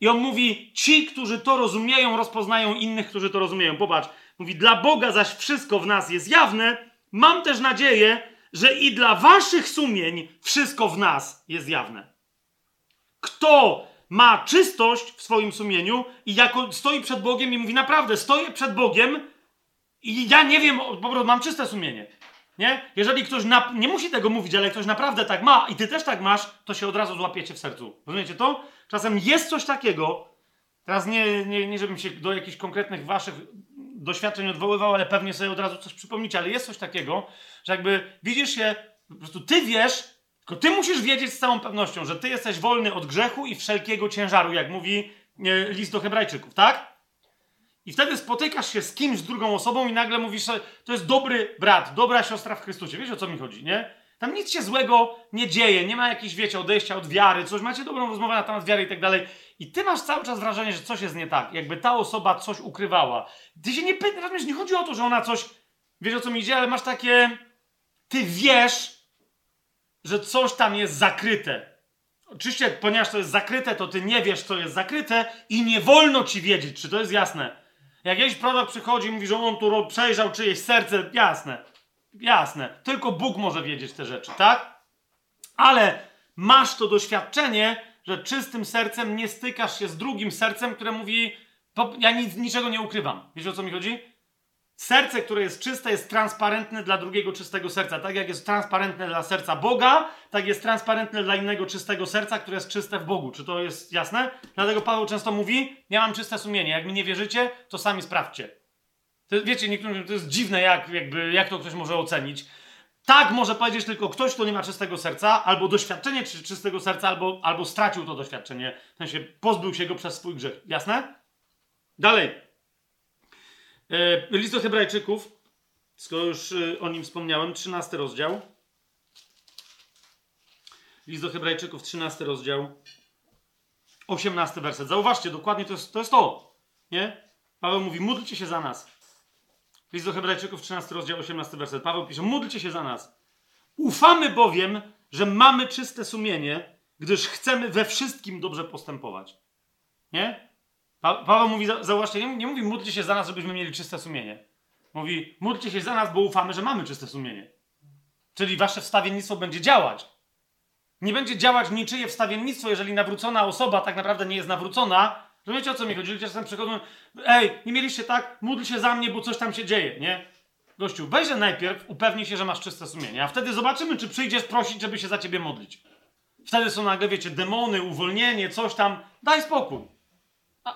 I on mówi, ci, którzy to rozumieją, rozpoznają innych, którzy to rozumieją. Popatrz, mówi, dla Boga zaś wszystko w nas jest jawne. Mam też nadzieję, że i dla waszych sumień wszystko w nas jest jawne. Kto ma czystość w swoim sumieniu i jako stoi przed Bogiem i mówi naprawdę, stoję przed Bogiem i ja nie wiem, po prostu mam czyste sumienie. Nie? Jeżeli ktoś na, nie musi tego mówić, ale ktoś naprawdę tak ma i ty też tak masz, to się od razu złapiecie w sercu. Rozumiecie to? Czasem jest coś takiego, teraz nie, nie, nie żebym się do jakichś konkretnych waszych doświadczeń odwoływał, ale pewnie sobie od razu coś przypomnicie, ale jest coś takiego, że jakby widzisz się, po prostu ty wiesz, tylko ty musisz wiedzieć z całą pewnością, że ty jesteś wolny od grzechu i wszelkiego ciężaru, jak mówi e, list do Hebrajczyków, tak? I wtedy spotykasz się z kimś, z drugą osobą i nagle mówisz, że to jest dobry brat, dobra siostra w Chrystusie. Wiesz o co mi chodzi, nie? Tam nic się złego nie dzieje, nie ma jakichś, wiecie, odejścia od wiary, coś, macie dobrą rozmowę na temat wiary i tak dalej. I ty masz cały czas wrażenie, że coś jest nie tak, jakby ta osoba coś ukrywała. Ty się nie pytasz, nie chodzi o to, że ona coś, wiesz o co mi idzie, ale masz takie, ty wiesz, że coś tam jest zakryte. Oczywiście, ponieważ to jest zakryte, to ty nie wiesz, co jest zakryte i nie wolno ci wiedzieć, czy to jest jasne. Jak jakiś prorok przychodzi i mówi, że on tu przejrzał czyjeś serce, jasne, jasne. Tylko Bóg może wiedzieć te rzeczy, tak? Ale masz to doświadczenie, że czystym sercem nie stykasz się z drugim sercem, które mówi, ja nic, niczego nie ukrywam. Wiecie o co mi chodzi? Serce, które jest czyste, jest transparentne dla drugiego czystego serca. Tak jak jest transparentne dla serca Boga, tak jest transparentne dla innego czystego serca, które jest czyste w Bogu. Czy to jest jasne? Dlatego Paweł często mówi: Ja mam czyste sumienie. Jak mi nie wierzycie, to sami sprawdźcie. To, wiecie, niektórym to jest dziwne, jak, jakby, jak to ktoś może ocenić. Tak może powiedzieć tylko ktoś, kto nie ma czystego serca, albo doświadczenie czystego serca, albo, albo stracił to doświadczenie. W sensie pozbył się go przez swój grzech. Jasne? Dalej. E, list do Hebrajczyków, skoro już e, o nim wspomniałem, 13 rozdział. List do Hebrajczyków, 13 rozdział, 18 werset. Zauważcie, dokładnie to jest to. Jest to nie? Paweł mówi, módlcie się za nas. List do Hebrajczyków, 13 rozdział, 18 werset. Paweł pisze, módlcie się za nas. Ufamy bowiem, że mamy czyste sumienie, gdyż chcemy we wszystkim dobrze postępować. Nie? Pa Paweł mówi, zauważcie, nie, nie mówi módlcie się za nas, żebyśmy mieli czyste sumienie. Mówi módlcie się za nas, bo ufamy, że mamy czyste sumienie. Czyli wasze wstawiennictwo będzie działać. Nie będzie działać niczyje wstawiennictwo, jeżeli nawrócona osoba tak naprawdę nie jest nawrócona. Rozumiecie o co mi chodzi? Ludzie czasem przychodzą, ej, nie mieliście tak, módl się za mnie, bo coś tam się dzieje, nie? Gościu, weźże najpierw, upewnij się, że masz czyste sumienie, a wtedy zobaczymy, czy przyjdziesz prosić, żeby się za ciebie modlić. Wtedy są nagle, wiecie, demony, uwolnienie, coś tam. Daj spokój.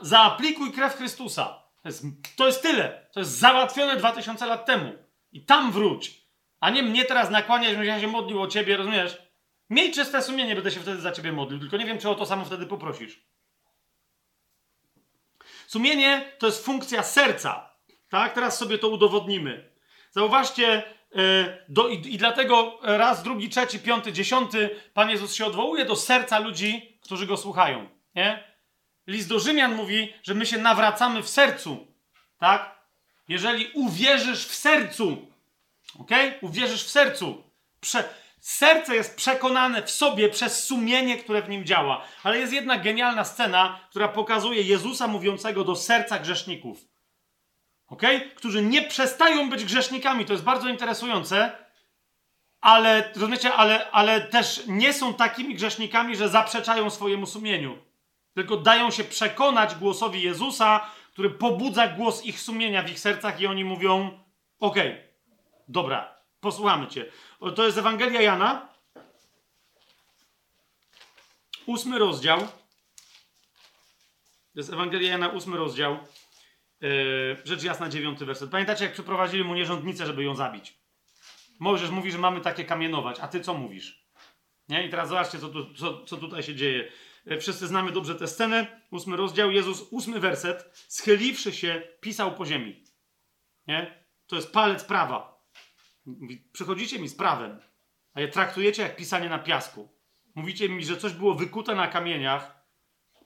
Zaaplikuj krew Chrystusa. To jest, to jest tyle. To jest załatwione 2000 lat temu. I tam wróć. A nie mnie teraz nakłaniać, żebym ja się modlił o ciebie, rozumiesz? Miej czyste sumienie, będę się wtedy za ciebie modlił. Tylko nie wiem, czy o to samo wtedy poprosisz. Sumienie to jest funkcja serca. Tak? Teraz sobie to udowodnimy. Zauważcie, yy, do, i, i, dlatego raz, drugi, trzeci, piąty, dziesiąty Pan Jezus się odwołuje do serca ludzi, którzy go słuchają. Nie? List do Rzymian mówi, że my się nawracamy w sercu. Tak? Jeżeli uwierzysz w sercu, ok? Uwierzysz w sercu. Prze serce jest przekonane w sobie przez sumienie, które w nim działa. Ale jest jedna genialna scena, która pokazuje Jezusa mówiącego do serca grzeszników. Ok? Którzy nie przestają być grzesznikami. To jest bardzo interesujące. Ale, rozumiecie, ale, ale też nie są takimi grzesznikami, że zaprzeczają swojemu sumieniu tylko dają się przekonać głosowi Jezusa, który pobudza głos ich sumienia w ich sercach i oni mówią: Okej, okay, dobra, posłuchamy Cię. To jest Ewangelia Jana, ósmy rozdział. To jest Ewangelia Jana, ósmy rozdział. Yy, rzecz jasna, dziewiąty werset. Pamiętacie, jak przyprowadzili mu nierządnicę, żeby ją zabić? Mojżesz mówi, że mamy takie kamienować, a ty co mówisz? Nie? I teraz zobaczcie, co, tu, co, co tutaj się dzieje. E, wszyscy znamy dobrze tę scenę. Ósmy rozdział, Jezus, ósmy werset. Schyliwszy się, pisał po ziemi. Nie? To jest palec prawa. Mówi, przychodzicie mi z prawem, a je traktujecie jak pisanie na piasku. Mówicie mi, że coś było wykute na kamieniach,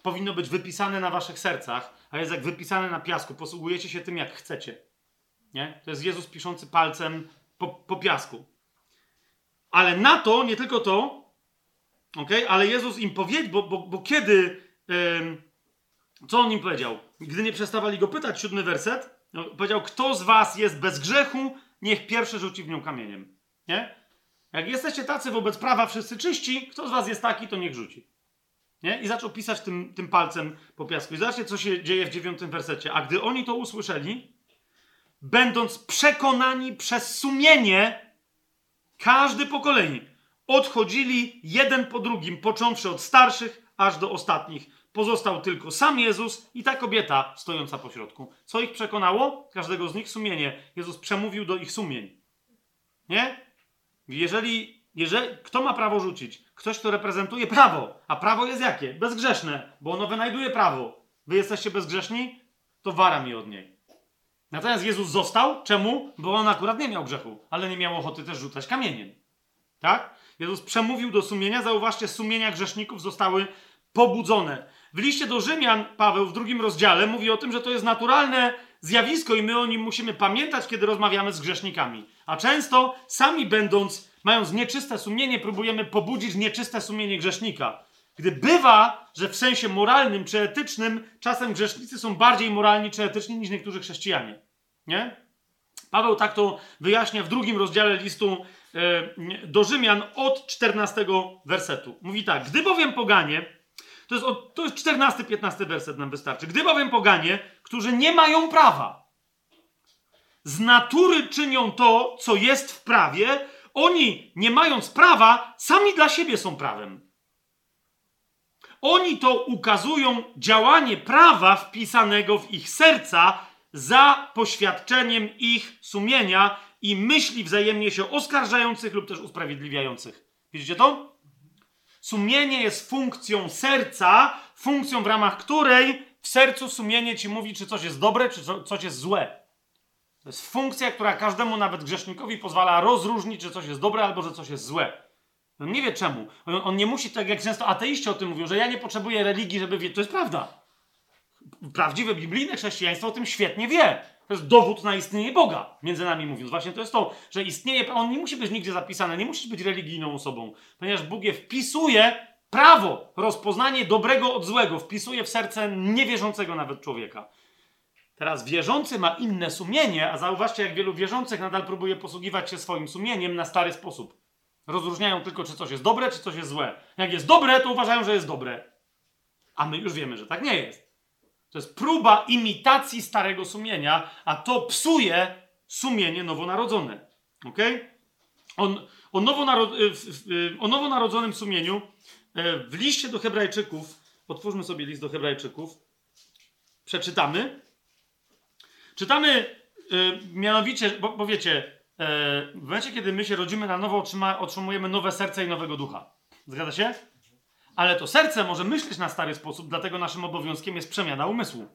powinno być wypisane na waszych sercach, a jest jak wypisane na piasku. Posługujecie się tym, jak chcecie. Nie? To jest Jezus piszący palcem po, po piasku. Ale na to, nie tylko to, Okay? Ale Jezus im powiedział, bo, bo, bo kiedy, co on im powiedział? Gdy nie przestawali go pytać, siódmy werset, no, powiedział, kto z was jest bez grzechu, niech pierwszy rzuci w nią kamieniem. Nie? Jak jesteście tacy wobec prawa wszyscy czyści, kto z was jest taki, to niech rzuci. Nie? I zaczął pisać tym, tym palcem po piasku. I zobaczcie, co się dzieje w dziewiątym wersecie. A gdy oni to usłyszeli, będąc przekonani przez sumienie, każdy po kolei, odchodzili jeden po drugim, począwszy od starszych aż do ostatnich. Pozostał tylko sam Jezus i ta kobieta stojąca po środku. Co ich przekonało? Każdego z nich sumienie. Jezus przemówił do ich sumień. Nie? Jeżeli, jeżeli kto ma prawo rzucić? Ktoś, kto reprezentuje prawo. A prawo jest jakie? Bezgrzeszne, bo ono wynajduje prawo. Wy jesteście bezgrzeszni? To wara mi od niej. Natomiast Jezus został. Czemu? Bo on akurat nie miał grzechu, ale nie miał ochoty też rzucać kamieniem. Tak? Jezus przemówił do sumienia. Zauważcie, sumienia grzeszników zostały pobudzone. W liście do Rzymian Paweł w drugim rozdziale mówi o tym, że to jest naturalne zjawisko i my o nim musimy pamiętać, kiedy rozmawiamy z grzesznikami. A często sami będąc, mając nieczyste sumienie, próbujemy pobudzić nieczyste sumienie grzesznika. gdy bywa, że w sensie moralnym czy etycznym czasem grzesznicy są bardziej moralni czy etyczni niż niektórzy chrześcijanie. Nie? Paweł tak to wyjaśnia w drugim rozdziale listu do Rzymian od 14 wersetu. Mówi tak: Gdy bowiem poganie, to jest, to jest 14-15 werset nam wystarczy. Gdy bowiem poganie, którzy nie mają prawa, z natury czynią to, co jest w prawie, oni, nie mając prawa, sami dla siebie są prawem. Oni to ukazują działanie prawa wpisanego w ich serca za poświadczeniem ich sumienia i myśli wzajemnie się oskarżających lub też usprawiedliwiających. Widzicie to? Sumienie jest funkcją serca, funkcją w ramach której w sercu sumienie ci mówi, czy coś jest dobre, czy coś jest złe. To jest funkcja, która każdemu, nawet grzesznikowi, pozwala rozróżnić, czy coś jest dobre, albo że coś jest złe. On nie wie czemu. On, nie musi, tak jak często ateiści o tym mówią, że ja nie potrzebuję religii, żeby wiedzieć. To jest prawda. Prawdziwe biblijne chrześcijaństwo o tym świetnie wie. To jest dowód na istnienie Boga, między nami mówiąc. Właśnie to jest to, że istnieje, on nie musi być nigdzie zapisany, nie musi być religijną osobą, ponieważ Bóg je wpisuje prawo, rozpoznanie dobrego od złego, wpisuje w serce niewierzącego nawet człowieka. Teraz wierzący ma inne sumienie, a zauważcie, jak wielu wierzących nadal próbuje posługiwać się swoim sumieniem na stary sposób. Rozróżniają tylko, czy coś jest dobre, czy coś jest złe. Jak jest dobre, to uważają, że jest dobre. A my już wiemy, że tak nie jest. To jest próba imitacji starego sumienia, a to psuje sumienie nowonarodzone. Ok? On, o, nowonaro y, o nowonarodzonym sumieniu e, w liście do Hebrajczyków, otwórzmy sobie list do Hebrajczyków, przeczytamy. Czytamy y, mianowicie, bo, bo wiecie, e, w momencie, kiedy my się rodzimy na nowo, otrzymujemy nowe serce i nowego ducha. Zgadza się? Ale to serce może myśleć na stary sposób, dlatego naszym obowiązkiem jest przemiana umysłu.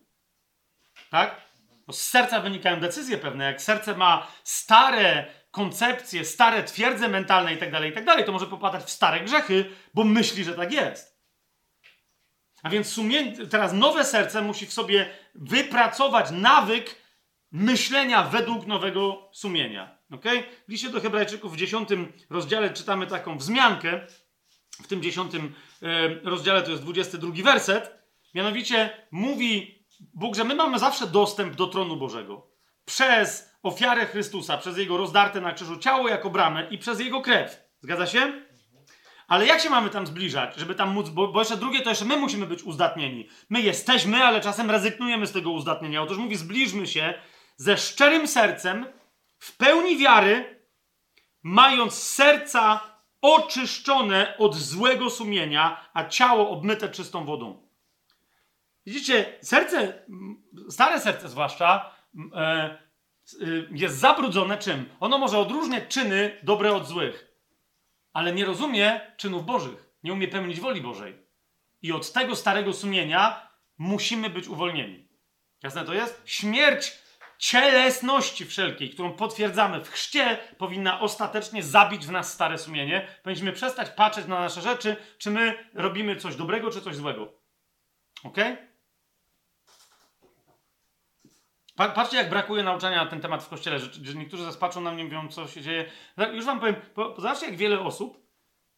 Tak? Bo z serca wynikają decyzje pewne. Jak serce ma stare koncepcje, stare twierdze mentalne itd., tak itd., tak to może popadać w stare grzechy, bo myśli, że tak jest. A więc sumie... teraz nowe serce musi w sobie wypracować nawyk myślenia według nowego sumienia. Okay? W liście do Hebrajczyków w 10 rozdziale czytamy taką wzmiankę. W tym 10 rozdziale to jest 22 werset. Mianowicie mówi Bóg, że my mamy zawsze dostęp do tronu Bożego. Przez ofiarę Chrystusa, przez Jego rozdarte na krzyżu ciało jako bramę i przez Jego krew. Zgadza się? Ale jak się mamy tam zbliżać, żeby tam móc, bo, bo jeszcze drugie to jeszcze my musimy być uzdatnieni. My jesteśmy, ale czasem rezygnujemy z tego uzdatnienia. Otóż mówi, zbliżmy się ze szczerym sercem, w pełni wiary, mając serca oczyszczone od złego sumienia, a ciało obmyte czystą wodą. Widzicie, serce, stare serce zwłaszcza, e, jest zabrudzone czym? Ono może odróżniać czyny dobre od złych, ale nie rozumie czynów bożych, nie umie pełnić woli Bożej. I od tego starego sumienia musimy być uwolnieni. Jasne to jest? Śmierć cielesności wszelkiej, którą potwierdzamy w chrzcie, powinna ostatecznie zabić w nas stare sumienie. Powinniśmy przestać patrzeć na nasze rzeczy, czy my robimy coś dobrego, czy coś złego. Ok? Patrzcie, jak brakuje nauczania na ten temat w kościele, że, niektórzy zaraz patrzą na mnie mówią, co się dzieje. Już wam powiem, po, zobaczcie, jak wiele osób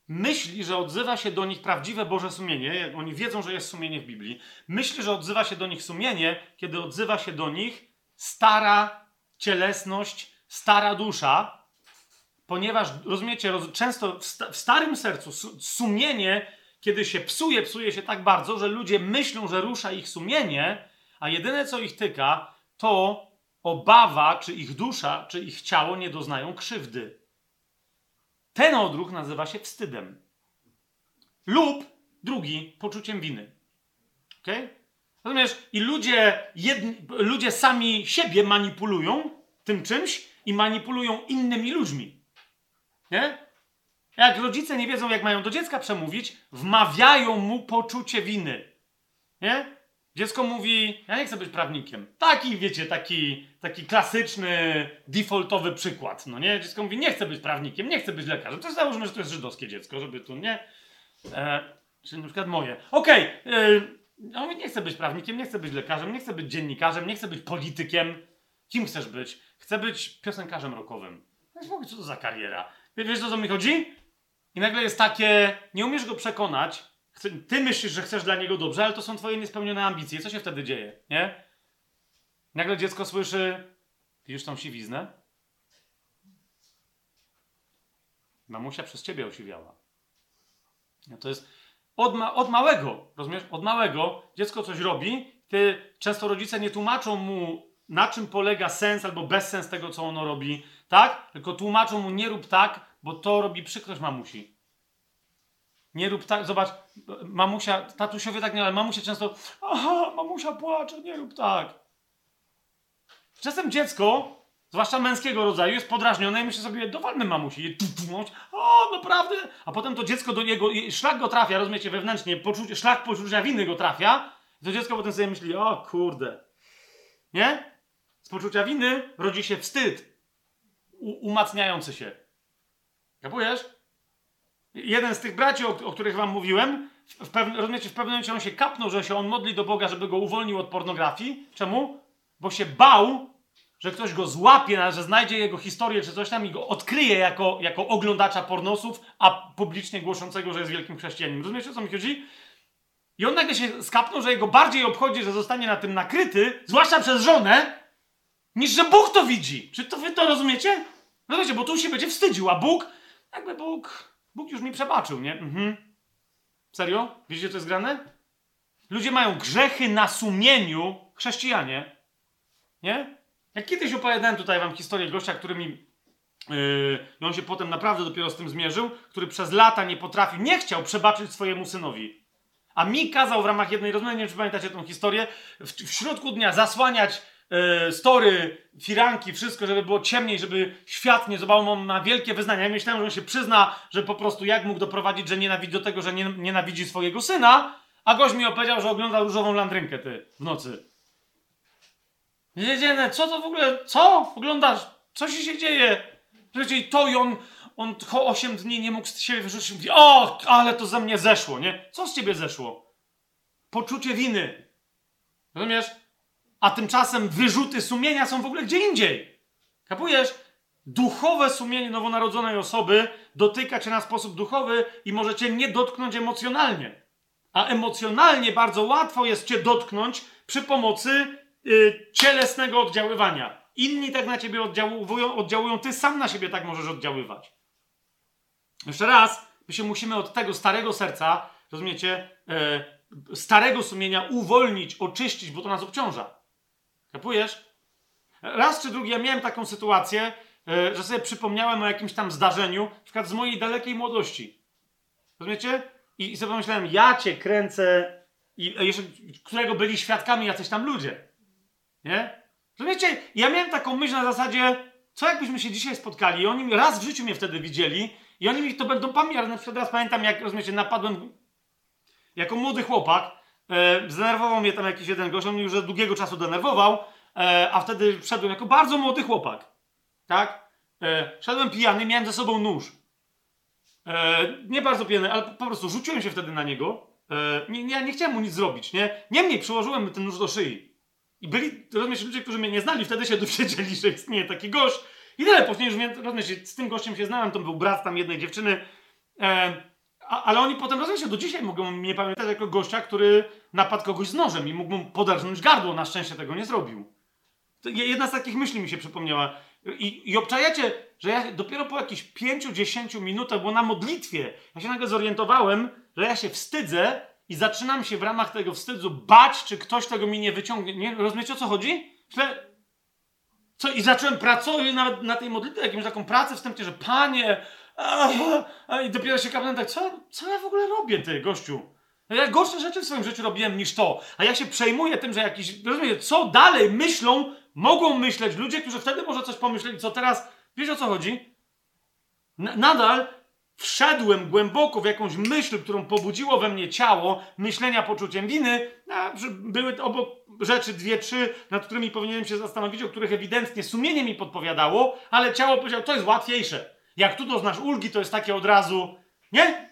myśli, że odzywa się do nich prawdziwe Boże sumienie. Oni wiedzą, że jest sumienie w Biblii. Myśli, że odzywa się do nich sumienie, kiedy odzywa się do nich stara cielesność, stara dusza, ponieważ, rozumiecie, roz, często w, w, starym sercu sumienie, kiedy się psuje, psuje się tak bardzo, że ludzie myślą, że rusza ich sumienie, a jedyne co ich tyka, to obawa, czy ich dusza, czy ich ciało nie doznają krzywdy. Ten odruch nazywa się wstydem. Lub drugi poczuciem winy. Okay? Rozumiesz? I ludzie, jedni, ludzie sami siebie manipulują tym czymś i manipulują innymi ludźmi. Nie? Jak rodzice nie wiedzą, jak mają do dziecka przemówić, wmawiają mu poczucie winy. Nie? Dziecko mówi, ja nie chcę być prawnikiem. Taki, wiecie, taki, taki klasyczny, defaultowy przykład, no nie? Dziecko mówi, nie chcę być prawnikiem, nie chcę być lekarzem. To załóżmy, że to jest żydowskie dziecko, żeby tu, nie? E, czy na przykład moje. Okej, okay, no nie chcę być prawnikiem, nie chcę być lekarzem, nie chcę być dziennikarzem, nie chcę być politykiem. Kim chcesz być? Chcę być piosenkarzem rockowym. No co to za kariera? Wiesz, o co mi chodzi? I nagle jest takie, nie umiesz go przekonać, ty myślisz, że chcesz dla niego dobrze, ale to są twoje niespełnione ambicje. Co się wtedy dzieje, nie? Nagle dziecko słyszy, widzisz tą siwiznę? Mamusia przez ciebie osiwiała. No to jest od, ma, od małego, rozumiesz? Od małego dziecko coś robi, ty często rodzice nie tłumaczą mu, na czym polega sens albo bezsens tego, co ono robi, tak? Tylko tłumaczą mu, nie rób tak, bo to robi przykrość mamusi. Nie rób tak, zobacz, mamusia, tatusiowie tak nie, ale mamusia często, aha, mamusia płacze, nie rób tak. Czasem dziecko, zwłaszcza męskiego rodzaju, jest podrażnione i myśli sobie, dowalmy mamusi. O, naprawdę. A potem to dziecko do niego, szlak go trafia, rozumiecie, wewnętrznie, poczucie, szlak poczucia winy go trafia. To dziecko potem sobie myśli, o kurde. Nie? Z poczucia winy rodzi się wstyd. Umacniający się. Kapujesz? Jeden z tych braci, o, o których wam mówiłem, w, rozumiecie, w pewnym momencie on się kapnął, że się on modli do Boga, żeby go uwolnił od pornografii. Czemu? Bo się bał, że ktoś go złapie, że znajdzie jego historię czy coś tam i go odkryje jako, jako oglądacza pornosów, a publicznie głoszącego, że jest wielkim chrześcijaninem. Rozumiecie, o co mi chodzi? I on nagle się skapnął, że jego bardziej obchodzi, że zostanie na tym nakryty, zwłaszcza przez żonę, niż że Bóg to widzi. Czy to wy to rozumiecie? Rozumiecie, bo tu się będzie wstydził, a Bóg, jakby Bóg, Bóg już mi przebaczył, nie? Mhm. Serio? Widzicie, co jest grane? Ludzie mają grzechy na sumieniu, chrześcijanie, nie? Jak kiedyś opowiadałem tutaj wam historię gościa, który mi. Yy, I on się potem naprawdę dopiero z tym zmierzył, który przez lata nie potrafił, nie chciał przebaczyć swojemu synowi. A mi kazał w ramach jednej rozmowy, nie wiem czy pamiętacie tę historię, w, w środku dnia zasłaniać yy, story, firanki, wszystko, żeby było ciemniej, żeby świat nie zobaczył, on ma wielkie wyznania. Ja myślałem, że on się przyzna, że po prostu jak mógł doprowadzić, że nienawidzi do tego, że nie, nienawidzi swojego syna, a gość mi opowiedział, że ogląda różową landrynkę ty w nocy. Jedziene, co to w ogóle, co? Oglądasz, co się, się dzieje? I to i on, on 8 dni nie mógł z siebie wyrzucić. Mówi, o, ale to ze mnie zeszło, nie? Co z ciebie zeszło? Poczucie winy. Rozumiesz? A tymczasem wyrzuty sumienia są w ogóle gdzie indziej. Kapujesz? Duchowe sumienie nowonarodzonej osoby dotyka cię na sposób duchowy i może cię nie dotknąć emocjonalnie. A emocjonalnie bardzo łatwo jest cię dotknąć przy pomocy y, cielesnego oddziaływania. Inni tak na ciebie oddziałują, oddziałują, ty sam na siebie tak możesz oddziaływać. Jeszcze raz, my się musimy od tego starego serca, rozumiecie, y, starego sumienia uwolnić, oczyścić, bo to nas obciąża. Kapujesz? Raz czy drugi ja miałem taką sytuację, y, że sobie przypomniałem o jakimś tam zdarzeniu, na przykład z mojej dalekiej młodości. Rozumiecie? I, i sobie pomyślałem, ja cię kręcę, i jeszcze, którego byli świadkami jacyś tam ludzie. Nie? Rozumiecie? Ja miałem taką myśl na zasadzie, co jakbyśmy się dzisiaj spotkali i oni raz w życiu mnie wtedy widzieli i oni mi to będą pamiętać. Na przykład raz pamiętam, jak rozumiecie, napadłem jako młody chłopak, e, zdenerwował mnie tam jakiś jeden gość, on mnie już od długiego czasu denerwował, e, a wtedy wszedłem jako bardzo młody chłopak. Tak? E, szedłem pijany, miałem ze sobą nóż. E, nie bardzo pijany, ale po prostu rzuciłem się wtedy na niego. E, nie, nie, nie chciałem mu nic zrobić, nie? Niemniej przyłożyłem ten nóż do szyi. I byli, rozumiesz, ludzie, którzy mnie nie znali, wtedy się dowiedzieli, że istnieje taki gość. I tyle, później już, rozumiesz, z tym gościem się znałem, to był brat tam jednej dziewczyny. E, a, ale oni potem, rozumiesz, do dzisiaj mogą mnie pamiętać jako gościa, który napadł kogoś z nożem i mógł mu podarznąć gardło. Na szczęście tego nie zrobił. To jedna z takich myśli mi się przypomniała. I, I obczajacie, że ja dopiero po jakichś 5-10 minutach, bo na modlitwie, ja się nagle zorientowałem, że ja się wstydzę i zaczynam się w ramach tego wstydu bać, czy ktoś tego mi nie wyciągnie. Nie, rozumiecie o co chodzi? Że, co, I zacząłem pracować nawet na tej modlitwie, jakąś taką pracę wstępnie, że panie, i dopiero się kapnę tak, co, co ja w ogóle robię, ty, gościu? Ja gorsze rzeczy w swoim życiu robiłem niż to. A ja się przejmuję tym, że jakiś, rozumiecie, co dalej myślą, mogą myśleć ludzie, którzy wtedy może coś pomyśleli, co teraz, wiesz o co chodzi? N nadal wszedłem głęboko w jakąś myśl, którą pobudziło we mnie ciało, myślenia poczuciem winy, a były obok rzeczy dwie, trzy, nad którymi powinienem się zastanowić, o których ewidentnie sumienie mi podpowiadało, ale ciało powiedziało, to jest łatwiejsze. Jak tu doznasz ulgi, to jest takie od razu, nie?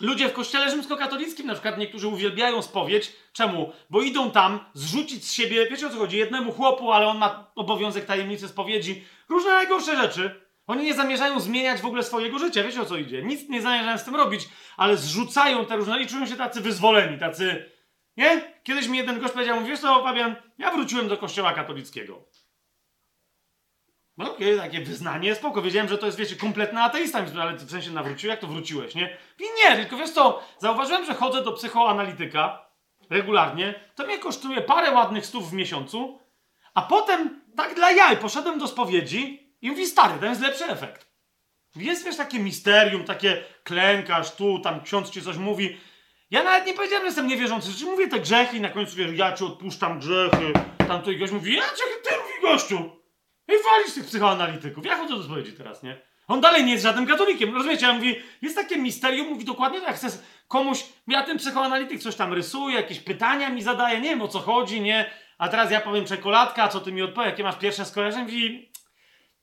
Ludzie w kościele rzymskokatolickim na przykład niektórzy uwielbiają spowiedź. Czemu? Bo idą tam zrzucić z siebie, wiecie o co chodzi, jednemu chłopu, ale on ma obowiązek tajemnicy spowiedzi, różne najgorsze rzeczy Oni nie zamierzają zmieniać w ogóle swojego życia, wiecie o co idzie. Nic nie zamierzają z tym robić, ale zrzucają te różne i czują się tacy wyzwoleni, tacy. Nie? Kiedyś mi jeden gość powiedział, wiesz co, Fabian, ja wróciłem do kościoła katolickiego. No okej, okay, takie wyznanie, spoko. Wiedziałem, że to jest, wiecie, kompletny ateista, ale w sensie nawrócił, jak to wróciłeś, nie? I nie, tylko wiesz co, zauważyłem, że chodzę do psychoanalityka regularnie, to mnie kosztuje parę ładnych stów w miesiącu, a potem, tak dla jaj, poszedłem do spowiedzi i mówi, stary, ten jest lepszy efekt. Jest, wiesz, takie misterium, takie klękasz tu, tam ksiądz ci coś mówi. Ja nawet nie powiedziałem, że jestem niewierzący, że mówię te grzechy i na końcu, wiesz, ja ci odpuszczam grzechy. Tam to i gość mówi, ja cię, ty mówi gościu. I walisz tych psychoanalityków. Ja chodzę do spowiedzi teraz, nie? On dalej nie jest żadnym katolikiem. Rozumiecie? Ja mówi, jest takie misterium, mówi dokładnie, jak chcesz komuś, ja ten psychoanalityk coś tam rysuje, jakieś pytania mi zadaje, nie wiem o co chodzi, nie? A teraz ja powiem czekoladka, co ty mi odpowiesz, jakie masz pierwsze skojarzenie? Mówi,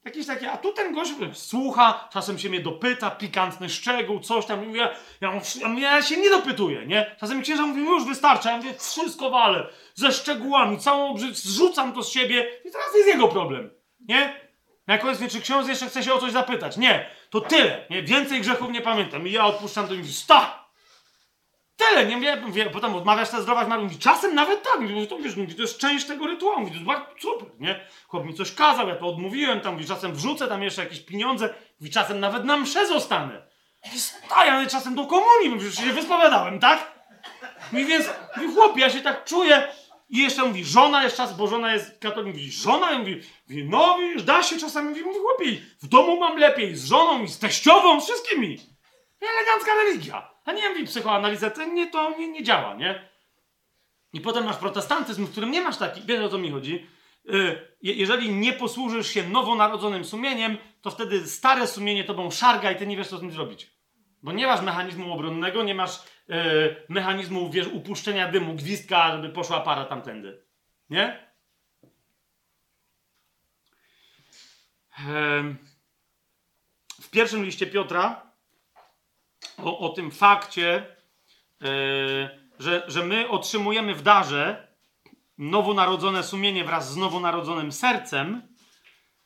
jakieś takie, a tu ten gość słucha, czasem się mnie dopyta, pikantny szczegół, coś tam, mówię, ja, ja, ja się nie dopytuję, nie? Czasem księża mówi, już wystarczy, ja mówię, wszystko walę, ze szczegółami, całą obrzyd, zrzucam to z siebie i teraz jest jego problem, nie? Na koniec wie, czy ksiądz jeszcze chce się o coś zapytać. Nie, to tyle, nie? Więcej grzechów nie pamiętam. I ja odpuszczam, to i mówi, sta! Tyle, nie wiem, wie, potem odmawiasz te zdrowaś Marii, mówi, czasem nawet tak, mówi, to wiesz, mówi, to jest część tego rytuału, mówi, to jest bardzo super, nie? Chłop mi coś kazał, ja to odmówiłem, tam, mówi, czasem wrzucę tam jeszcze jakieś pieniądze, mówi, czasem nawet na msze zostanę. Mówi, staj, ale czasem do komunii, mówi, że się wyspowiadałem, tak? Mówi, więc, mówi, chłopie, ja się tak czuję, i jeszcze mówi, żona jest czas, bo żona jest katolik, mówi, żona, i mówi, mówi, no wiesz, da się czasami, mówi, mówi, chłopie, w domu mam lepiej, z żoną i z teściową, z wszystkimi. Elegancka religia. A nie mówi psychoanaliza, to nie, to nie, nie działa, nie? I potem masz protestantyzm, w którym nie masz takich, wiesz o co mi chodzi, yy, jeżeli nie posłużysz się nowonarodzonym sumieniem, to wtedy stare sumienie tobą szarga i ty nie wiesz, co z nim zrobić. Bo nie masz mechanizmu obronnego, nie masz yy, mechanizmu, wiesz, upuszczenia dymu, gwizdka, żeby poszła para tamtędy. Nie? W pierwszym liście Piotra o, o tym fakcie, yy, że, że my otrzymujemy w darze nowonarodzone sumienie wraz z nowonarodzonym sercem.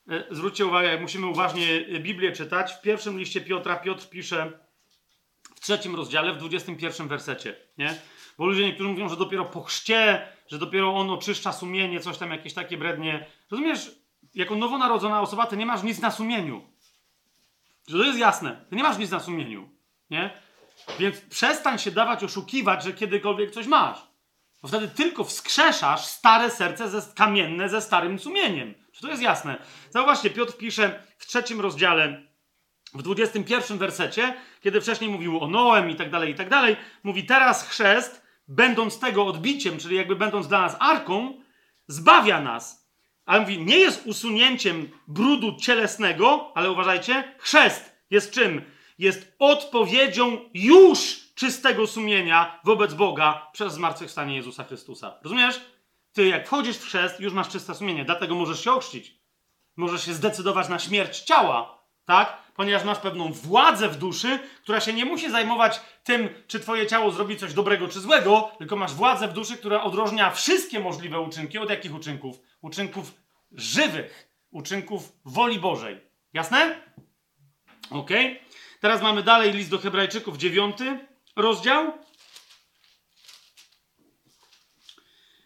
Yy, zwróćcie uwagę, jak musimy uważnie Biblię czytać. W pierwszym liście Piotra Piotr pisze w trzecim rozdziale, w 21 wersecie, nie? Bo ludzie niektórzy mówią, że dopiero po chrzcie, że dopiero on oczyszcza sumienie, coś tam, jakieś takie brednie. Rozumiesz, jako nowonarodzona osoba, ty nie masz nic na sumieniu. Że to jest jasne. Ty nie masz nic na sumieniu. Nie? Więc przestań się dawać oszukiwać, że kiedykolwiek coś masz. Bo wtedy tylko wskrzeszasz stare serce ze, kamienne ze starym sumieniem. Czy to jest jasne? Zauważcie, Piotr pisze w trzecim rozdziale, w 21 wersecie, kiedy wcześniej mówił o Noem i tak dalej, i tak dalej, mówi teraz chrzest, będąc tego odbiciem, czyli jakby będąc dla nas arką, zbawia nas. Ale mówi, nie jest usunięciem brudu cielesnego, ale uważajcie, chrzest jest czym? Jest odpowiedzią już czystego sumienia wobec Boga przez zmartwychwstanie Jezusa Chrystusa. Rozumiesz? Ty, jak wchodzisz w chrzest, już masz czyste sumienie, dlatego możesz się ochrzcić. Możesz się zdecydować na śmierć ciała, tak? Ponieważ masz pewną władzę w duszy, która się nie musi zajmować tym, czy twoje ciało zrobi coś dobrego czy złego, tylko masz władzę w duszy, która odróżnia wszystkie możliwe uczynki. Od jakich uczynków? Uczynków żywych, uczynków woli Bożej. Jasne? Okej? Okay? Teraz mamy dalej list do Hebrajczyków, dziewiąty rozdział.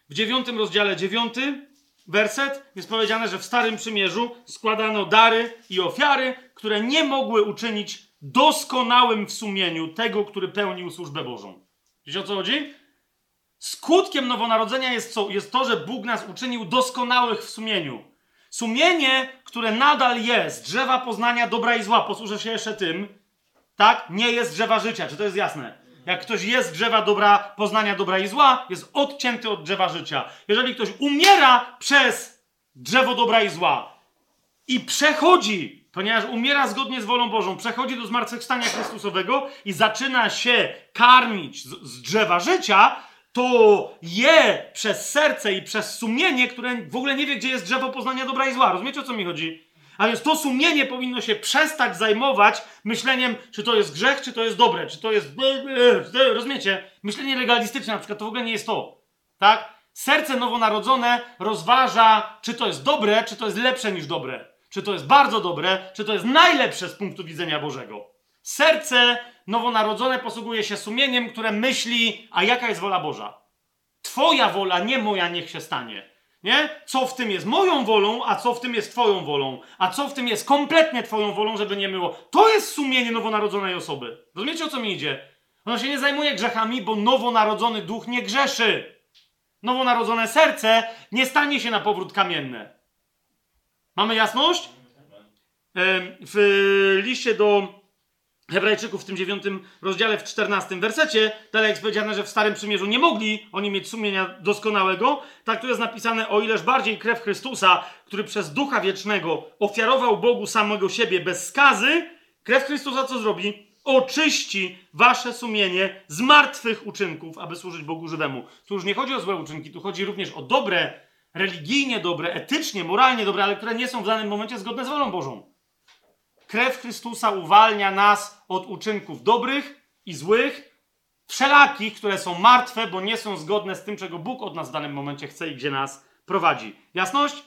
W dziewiątym rozdziale, dziewiąty werset jest powiedziane, że w Starym Przymierzu składano dary i ofiary, które nie mogły uczynić doskonałym w sumieniu tego, który pełnił służbę Bożą. Wiecie o co chodzi? Skutkiem nowonarodzenia jest, co? jest to, że Bóg nas uczynił doskonałych w sumieniu. Sumienie, które nadal jest, drzewa poznania dobra i zła, posłużę się jeszcze tym, tak? Nie jest drzewa życia. Czy to jest jasne? Jak ktoś jest drzewa dobra, poznania dobra i zła, jest odcięty od drzewa życia. Jeżeli ktoś umiera przez drzewo dobra i zła i przechodzi, ponieważ umiera zgodnie z wolą Bożą, przechodzi do zmartwychwstania Chrystusowego i zaczyna się karmić z, z drzewa życia, to je przez serce i przez sumienie, które w ogóle nie wie, gdzie jest drzewo poznania dobra i zła. Rozumiecie, o co mi chodzi? A więc to sumienie powinno się przestać zajmować myśleniem, czy to jest grzech, czy to jest dobre, czy to jest. Rozumiecie? Myślenie legalistyczne na przykład to w ogóle nie jest to. Tak? Serce nowonarodzone rozważa, czy to jest dobre, czy to jest lepsze niż dobre. czy to jest bardzo dobre, czy to jest najlepsze z punktu widzenia Bożego. Serce nowonarodzone posługuje się sumieniem, które myśli, a jaka jest wola Boża. Twoja wola, nie moja, niech się stanie. Nie? Co w tym jest moją wolą, a co w tym jest Twoją wolą, a co w tym jest kompletnie Twoją wolą, żeby nie było. To jest sumienie nowonarodzonej osoby. Rozumiecie o co mi idzie? Ona się nie zajmuje grzechami, bo nowonarodzony duch nie grzeszy. Nowonarodzone serce nie stanie się na powrót kamienne. Mamy jasność? W liście do Hebrajczyków w tym dziewiątym rozdziale, w czternastym wersecie, dalej jest powiedziane, że w Starym Przymierzu nie mogli oni mieć sumienia doskonałego. Tak tu jest napisane, o ileż bardziej krew Chrystusa, który przez Ducha Wiecznego ofiarował Bogu samego siebie bez skazy, krew Chrystusa co zrobi? Oczyści wasze sumienie z martwych uczynków, aby służyć Bogu żywemu. Tu już nie chodzi o złe uczynki, tu chodzi również o dobre, religijnie dobre, etycznie, moralnie dobre, ale które nie są w danym momencie zgodne z wolą Bożą. Krew Chrystusa uwalnia nas od uczynków dobrych i złych, wszelakich, które są martwe, bo nie są zgodne z tym, czego Bóg od nas w danym momencie chce i gdzie nas prowadzi. Jasność?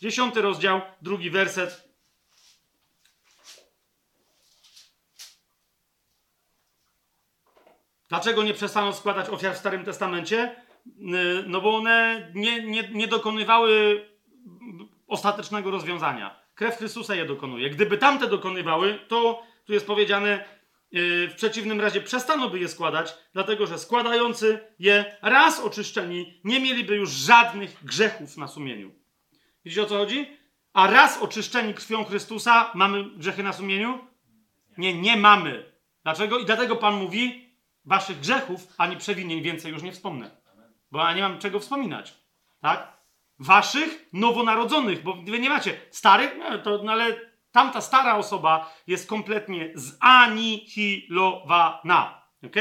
Dziesiąty rozdział, drugi werset. Dlaczego nie przestaną składać ofiar w Starym Testamencie? No bo one nie, nie, nie dokonywały ostatecznego rozwiązania. Krew Chrystusa je dokonuje. Gdyby tamte dokonywały, to tu jest powiedziane, yy, w przeciwnym razie przestaną by je składać, dlatego że składający je raz oczyszczeni nie mieliby już żadnych grzechów na sumieniu. Widzicie o co chodzi? A raz oczyszczeni krwią Chrystusa mamy grzechy na sumieniu? Nie, nie mamy. Dlaczego? I dlatego Pan mówi, waszych grzechów ani przewinień więcej już nie wspomnę. Bo ja nie mam czego wspominać. Tak? Waszych nowonarodzonych, bo wy nie macie starych, no, to, no ale tamta stara osoba jest kompletnie zanihilowana. Ok?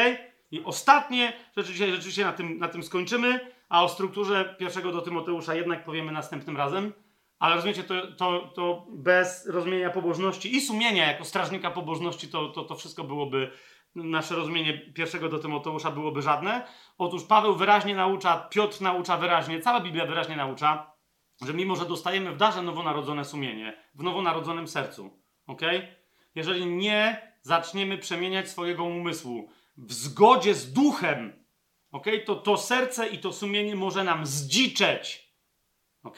I ostatnie, rzeczywiście, rzeczywiście na, tym, na tym skończymy, a o strukturze pierwszego do Tymoteusza jednak powiemy następnym razem. Ale rozumiecie, to, to, to bez rozumienia pobożności i sumienia jako strażnika pobożności, to, to, to wszystko byłoby nasze rozumienie pierwszego do Tymoteusza byłoby żadne. Otóż Paweł wyraźnie naucza, Piotr naucza wyraźnie, cała Biblia wyraźnie naucza, że mimo, że dostajemy w darze nowonarodzone sumienie, w nowonarodzonym sercu, ok? Jeżeli nie zaczniemy przemieniać swojego umysłu w zgodzie z duchem, ok? To to serce i to sumienie może nam zdziczeć, ok?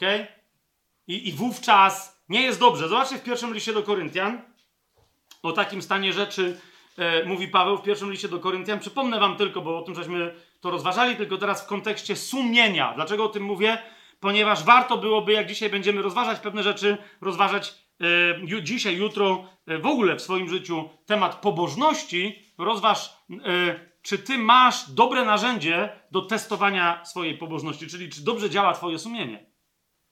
I, I wówczas nie jest dobrze. Zobaczcie w pierwszym liście do Koryntian o takim stanie rzeczy, e, mówi Paweł w pierwszym liście do Koryntian. Przypomnę wam tylko, bo o tym żeśmy to rozważali, tylko teraz w kontekście sumienia. Dlaczego o tym mówię? Ponieważ warto byłoby, jak dzisiaj będziemy rozważać pewne rzeczy, rozważać e, dzisiaj, jutro, e, w ogóle w swoim życiu temat pobożności, rozważ, e, czy ty masz dobre narzędzie do testowania swojej pobożności, czyli czy dobrze działa twoje sumienie.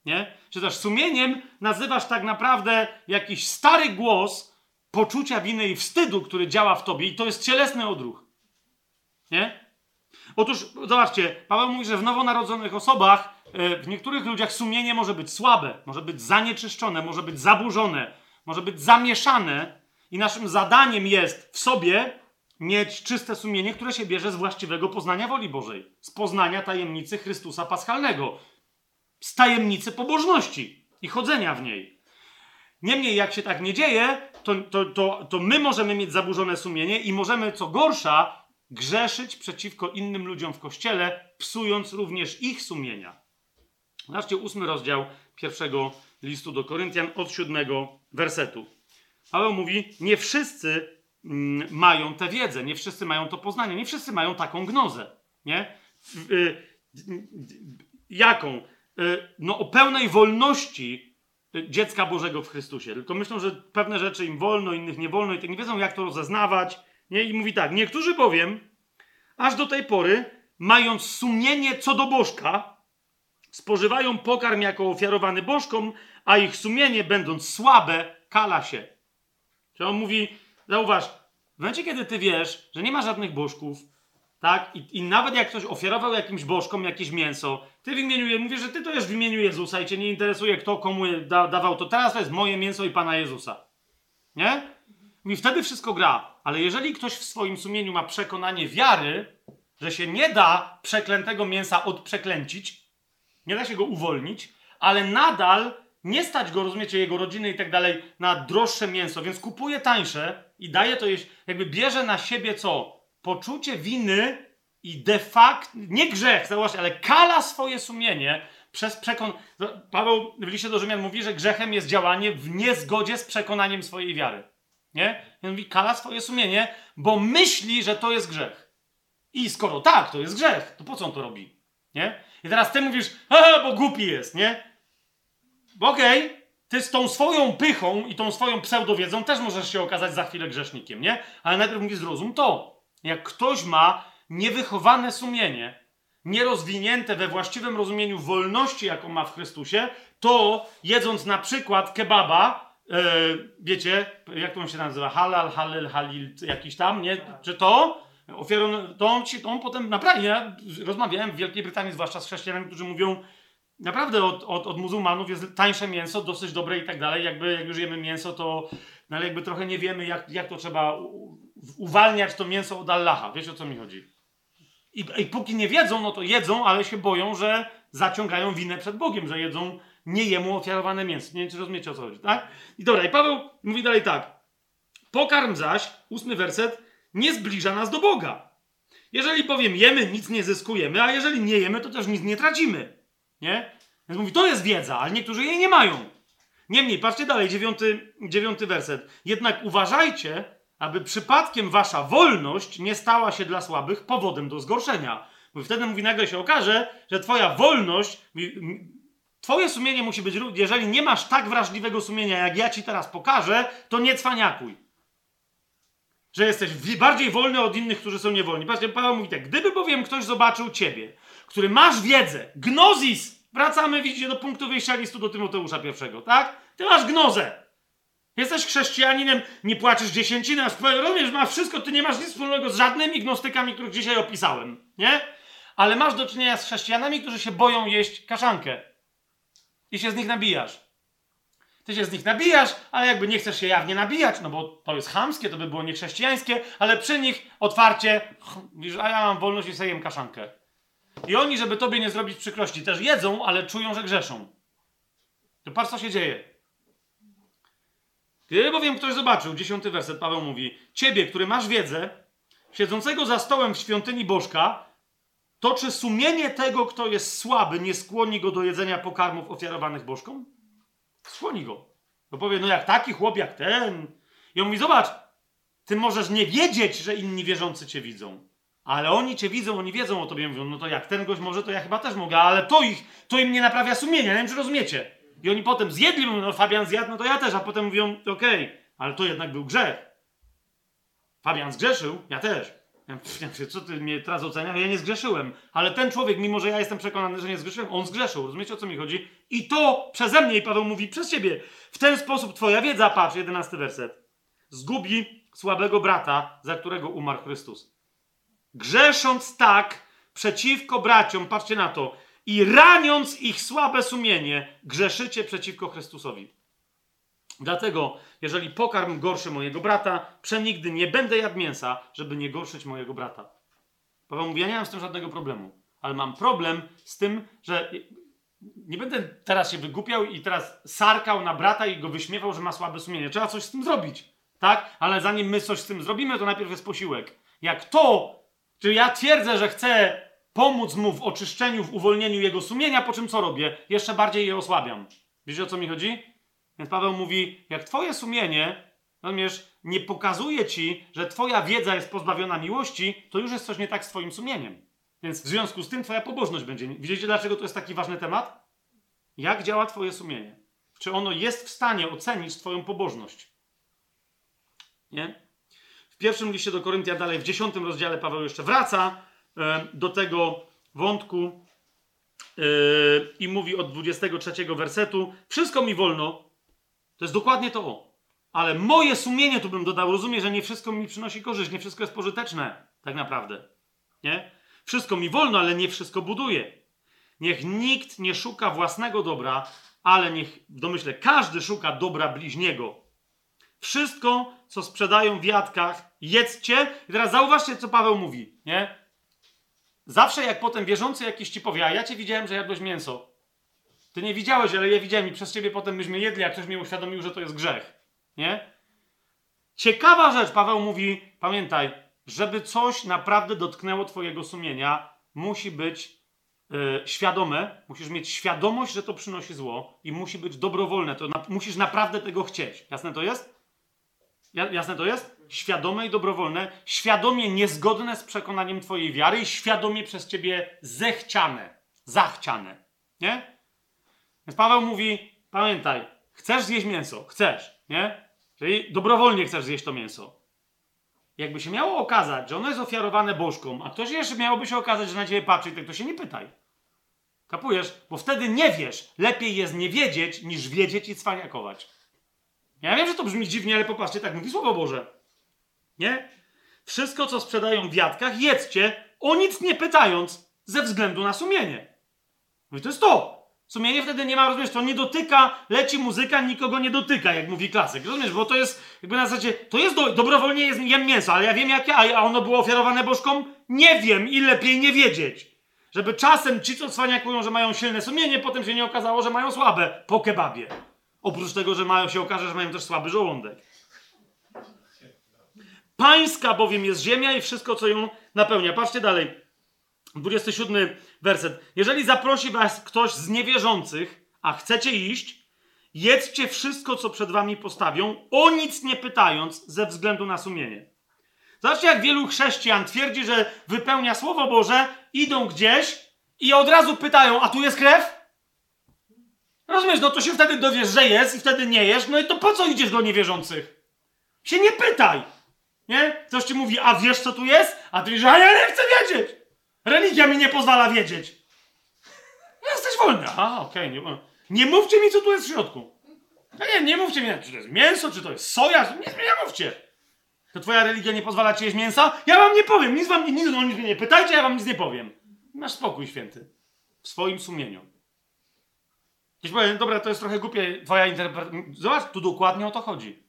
Nie? Czy też sumieniem nazywasz tak naprawdę jakiś stary głos, poczucia winy i wstydu, który działa w tobie, i to jest cielesny odruch. Nie? Otóż, zobaczcie, Paweł mówi, że w nowonarodzonych osobach, e, w niektórych ludziach sumienie może być słabe, może być zanieczyszczone, może być zaburzone, może być zamieszane, i naszym zadaniem jest w sobie mieć czyste sumienie, które się bierze z właściwego poznania woli Bożej, z poznania tajemnicy Chrystusa Paschalnego, z tajemnicy pobożności i chodzenia w niej. Niemniej, jak się tak nie dzieje, to, to, to, to my możemy mieć zaburzone sumienie i możemy, co gorsza, grzeszyć przeciwko innym ludziom w kościele, psując również ich sumienia. Zobaczcie ósmy rozdział pierwszego listu do Koryntian od siódmego wersetu. Paweł mówi: Nie wszyscy mm, mają tę wiedzę, nie wszyscy mają to poznanie, nie wszyscy mają taką gnozę. Nie? Jaką? Y, no, o pełnej wolności dziecka Bożego w Chrystusie. Tylko myślą, że pewne rzeczy im wolno, innych nie wolno i tak nie wiedzą, jak to rozeznawać. Nie? I mówi tak, niektórzy bowiem, aż do tej pory, mając sumienie co do bożka, spożywają pokarm jako ofiarowany bożkom, a ich sumienie, będąc słabe, kala się. Czyli on mówi, zauważ, w momencie, kiedy ty wiesz, że nie ma żadnych bożków, tak? I, I, nawet jak ktoś ofiarował jakimś bożkom jakieś mięso, ty w imieniu, mówisz, że ty to jest w imieniu Jezusa i cię nie interesuje, kto komu da, dawał to. Teraz to jest moje mięso i Pana Jezusa. Nie? I wtedy wszystko gra. Ale jeżeli ktoś w swoim sumieniu ma przekonanie wiary, że się nie da przeklętego mięsa odprzeklęcić, nie da się go uwolnić, ale nadal nie stać go, rozumiecie, jego rodziny i tak dalej, na droższe mięso, więc kupuje tańsze i daje to jeść, jakby bierze na siebie co? Poczucie winy i de facto, nie grzech, zauważcie, ale kala swoje sumienie przez przekon... Paweł w liście do Rzymian mówi, że grzechem jest działanie w niezgodzie z przekonaniem swojej wiary. Nie? I on mówi, kala swoje sumienie, bo myśli, że to jest grzech. I skoro tak, to jest grzech, to po co on to robi? Nie? I teraz ty mówisz, bo głupi jest, nie? Okej, okay, ty z tą swoją pychą i tą swoją pseudowiedzą też możesz się okazać za chwilę grzesznikiem, nie? Ale najpierw mówisz, zrozum to. Jak ktoś ma niewychowane sumienie, nierozwinięte we właściwym rozumieniu wolności, jaką ma w Chrystusie, to jedząc na przykład kebaba, e, wiecie, jak to on się nazywa? Halal, halal, halil, jakiś tam, nie? Czy to? Ofiarą, to on potem, naprawdę, ja rozmawiałem w Wielkiej Brytanii, zwłaszcza z chrześcijanami, którzy mówią, naprawdę od, od, od muzułmanów jest tańsze mięso, dosyć dobre i tak dalej, jakby jak już jemy mięso, to no ale jakby trochę nie wiemy, jak, jak to trzeba uwalniać to mięso od Allaha. Wiecie, o co mi chodzi? I, I póki nie wiedzą, no to jedzą, ale się boją, że zaciągają winę przed Bogiem, że jedzą nie jemu ofiarowane mięso. Nie wiem, czy rozumiecie, o co chodzi, tak? I dobra, i Paweł mówi dalej tak. Pokarm zaś, ósmy werset, nie zbliża nas do Boga. Jeżeli powiem jemy, nic nie zyskujemy, a jeżeli nie jemy, to też nic nie tracimy. Nie? Więc mówi, to jest wiedza, ale niektórzy jej nie mają. Niemniej, patrzcie dalej, dziewiąty, dziewiąty werset. Jednak uważajcie, aby przypadkiem wasza wolność nie stała się dla słabych powodem do zgorszenia. Bo wtedy mówi, nagle się okaże, że twoja wolność, twoje sumienie musi być, jeżeli nie masz tak wrażliwego sumienia, jak ja ci teraz pokażę, to nie cwaniakuj. Że jesteś bardziej wolny od innych, którzy są niewolni. Patrzcie, Paweł mówi tak, gdyby bowiem ktoś zobaczył ciebie, który masz wiedzę, gnozis, wracamy, widzicie, do punktu wyjścia listu do Tymoteusza pierwszego, tak? Ty masz gnozę. Jesteś chrześcijaninem, nie płacisz dziesięciny, rozumiesz, masz wszystko, ty nie masz nic wspólnego z żadnymi gnostykami, których dzisiaj opisałem, nie? Ale masz do czynienia z chrześcijanami, którzy się boją jeść kaszankę. I się z nich nabijasz. Ty się z nich nabijasz, ale jakby nie chcesz się jawnie nabijać, no bo to jest chamskie, to by było niechrześcijańskie, ale przy nich otwarcie, a ja mam wolność i sobie jem kaszankę. I oni, żeby tobie nie zrobić przykrości, też jedzą, ale czują, że grzeszą. To patrz, co się dzieje. Gdyby bowiem ktoś zobaczył, dziesiąty werset, Paweł mówi, ciebie, który masz wiedzę, siedzącego za stołem w świątyni Bożka, to czy sumienie tego, kto jest słaby, nie skłoni go do jedzenia pokarmów ofiarowanych Bożkom? Skłoni go. Bo powie, no jak taki chłop jak ten. I on mówi, zobacz, ty możesz nie wiedzieć, że inni wierzący cię widzą. Ale oni cię widzą, oni wiedzą o tobie, mówią, no to jak ten gość może, to ja chyba też mogę, ale to ich, to im nie naprawia sumienia, nie wiem, czy rozumiecie. I oni potem zjedli, mówią, no Fabian zjadł, no to ja też, a potem mówią, okej, okay, ale to jednak był grzech. Fabian zgrzeszył, ja też. Ja co ty mnie teraz oceniasz? Ja nie zgrzeszyłem. Ale ten człowiek, mimo że ja jestem przekonany, że nie zgrzeszyłem, on zgrzeszył. Rozumiecie, o co mi chodzi? I to przeze mnie, i Paweł mówi przez ciebie. W ten sposób twoja wiedza, patrz, jedenasty werset, zgubi słabego brata, za którego umarł Chrystus. Grzesząc tak przeciwko braciom, patrzcie na to, i raniąc ich słabe sumienie, grzeszycie przeciwko Chrystusowi. Dlatego, jeżeli pokarm gorszy mojego brata, przenigdy nie będę jadł mięsa, żeby nie gorszyć mojego brata. Paweł mówi, ja nie mam z tym żadnego problemu, ale mam problem z tym, że nie będę teraz się wygłupiał i teraz sarkał na brata i go wyśmiewał, że ma słabe sumienie. Trzeba coś z tym zrobić, tak? Ale zanim my coś z tym zrobimy, to najpierw jest posiłek. Jak to, czy ja twierdzę, że chcę pomóc mu w oczyszczeniu, w uwolnieniu jego sumienia, po czym co robię? Jeszcze bardziej je osłabiam. Wiecie o co mi chodzi? Więc Paweł mówi, jak twoje sumienie, rozumiesz, nie pokazuje ci, że twoja wiedza jest pozbawiona miłości, to już jest coś nie tak z twoim sumieniem. Więc w związku z tym twoja pobożność będzie. Widzicie, dlaczego to jest taki ważny temat? Jak działa twoje sumienie? Czy ono jest w stanie ocenić twoją pobożność? Nie? W pierwszym liście do Koryntia, dalej w dziesiątym rozdziale Paweł jeszcze wraca do tego wątku e, i mówi od 23 wersetu: Wszystko mi wolno, to jest dokładnie to. Ale moje sumienie, tu bym dodał, rozumie, że nie wszystko mi przynosi korzyść, nie wszystko jest pożyteczne, tak naprawdę. Nie? Wszystko mi wolno, ale nie wszystko buduje. Niech nikt nie szuka własnego dobra, ale niech, domyślę, każdy szuka dobra bliźniego. Wszystko, co sprzedają w jadkach, jedzcie. I teraz zauważcie, co Paweł mówi, nie? Zawsze jak potem wierzący jakiś ci powie, a ja cię widziałem, że jadłeś mięso. Ty nie widziałeś, ale ja widziałem i przez ciebie potem myśmy jedli, jak ktoś mnie uświadomił, że to jest grzech. Nie? Ciekawa rzecz, Paweł mówi, pamiętaj, żeby coś naprawdę dotknęło twojego sumienia, musi być yy, świadome, musisz mieć świadomość, że to przynosi zło i musi być dobrowolne. To na, musisz naprawdę tego chcieć. Jasne to jest? Jasne to jest? Świadome i dobrowolne, świadomie niezgodne z przekonaniem Twojej wiary i świadomie przez Ciebie zechciane, zachciane. Nie? Więc Paweł mówi: Pamiętaj, chcesz zjeść mięso, chcesz, nie? Czyli dobrowolnie chcesz zjeść to mięso. Jakby się miało okazać, że ono jest ofiarowane bożkom, a ktoś jeszcze miałoby się okazać, że na ciebie patrzy, tak to się nie pytaj. Kapujesz? Bo wtedy nie wiesz. Lepiej jest nie wiedzieć, niż wiedzieć i cwaniakować. Ja wiem, że to brzmi dziwnie, ale popatrzcie, tak mówi Słowo Boże. Nie? Wszystko, co sprzedają w jadkach, jedzcie, o nic nie pytając, ze względu na sumienie. Mówi, to jest to. Sumienie wtedy nie ma, rozumiesz, to nie dotyka, leci muzyka, nikogo nie dotyka, jak mówi klasyk. Rozumiesz, bo to jest, jakby na zasadzie, to jest, do, dobrowolnie jest, jem mięso, ale ja wiem jakie, a ono było ofiarowane bożkom? Nie wiem i lepiej nie wiedzieć. Żeby czasem ci, co cwaniakują, że mają silne sumienie, potem się nie okazało, że mają słabe po kebabie. Oprócz tego, że mają, się okaże, że mają też słaby żołądek. Pańska bowiem jest ziemia i wszystko, co ją napełnia. Patrzcie dalej. 27 werset. Jeżeli zaprosi was ktoś z niewierzących, a chcecie iść, jedzcie wszystko, co przed wami postawią, o nic nie pytając, ze względu na sumienie. Zobaczcie, jak wielu chrześcijan twierdzi, że wypełnia Słowo Boże, idą gdzieś i od razu pytają, a tu jest krew? Rozumiesz, no to się wtedy dowiesz, że jest i wtedy nie jesz, no i to po co idziesz do niewierzących? Się nie pytaj! Nie? Ktoś ci mówi, a wiesz co tu jest? A ty mówisz, a ja nie chcę wiedzieć! Religia mi nie pozwala wiedzieć. Jesteś wolny. A, okej, okay, nie, nie mówcie mi, co tu jest w środku. A nie, nie mówcie mi, czy to jest mięso, czy to jest soja, nie, nie mówcie. To twoja religia nie pozwala ci jeść mięsa? Ja wam nie powiem, nic wam nic, nic, nic nie pytajcie, ja wam nic nie powiem. Masz spokój święty. W swoim sumieniu. Powiem, dobra, to jest trochę głupie twoja interpretacja. Zobacz, tu dokładnie o to chodzi.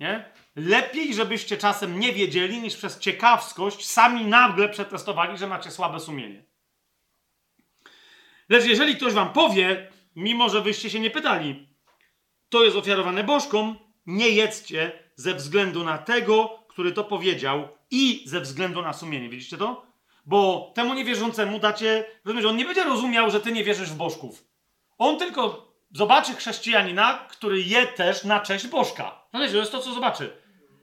Nie? Lepiej, żebyście czasem nie wiedzieli, niż przez ciekawskość sami nagle przetestowali, że macie słabe sumienie. Lecz jeżeli ktoś wam powie, mimo że wyście się nie pytali, to jest ofiarowane bożkom, nie jedzcie ze względu na tego, który to powiedział i ze względu na sumienie. Widzicie to? Bo temu niewierzącemu dacie, rozumiesz, on nie będzie rozumiał, że ty nie wierzysz w bożków. On tylko zobaczy chrześcijanina, który je też na cześć bożka. No wiecie, to jest to, co zobaczy.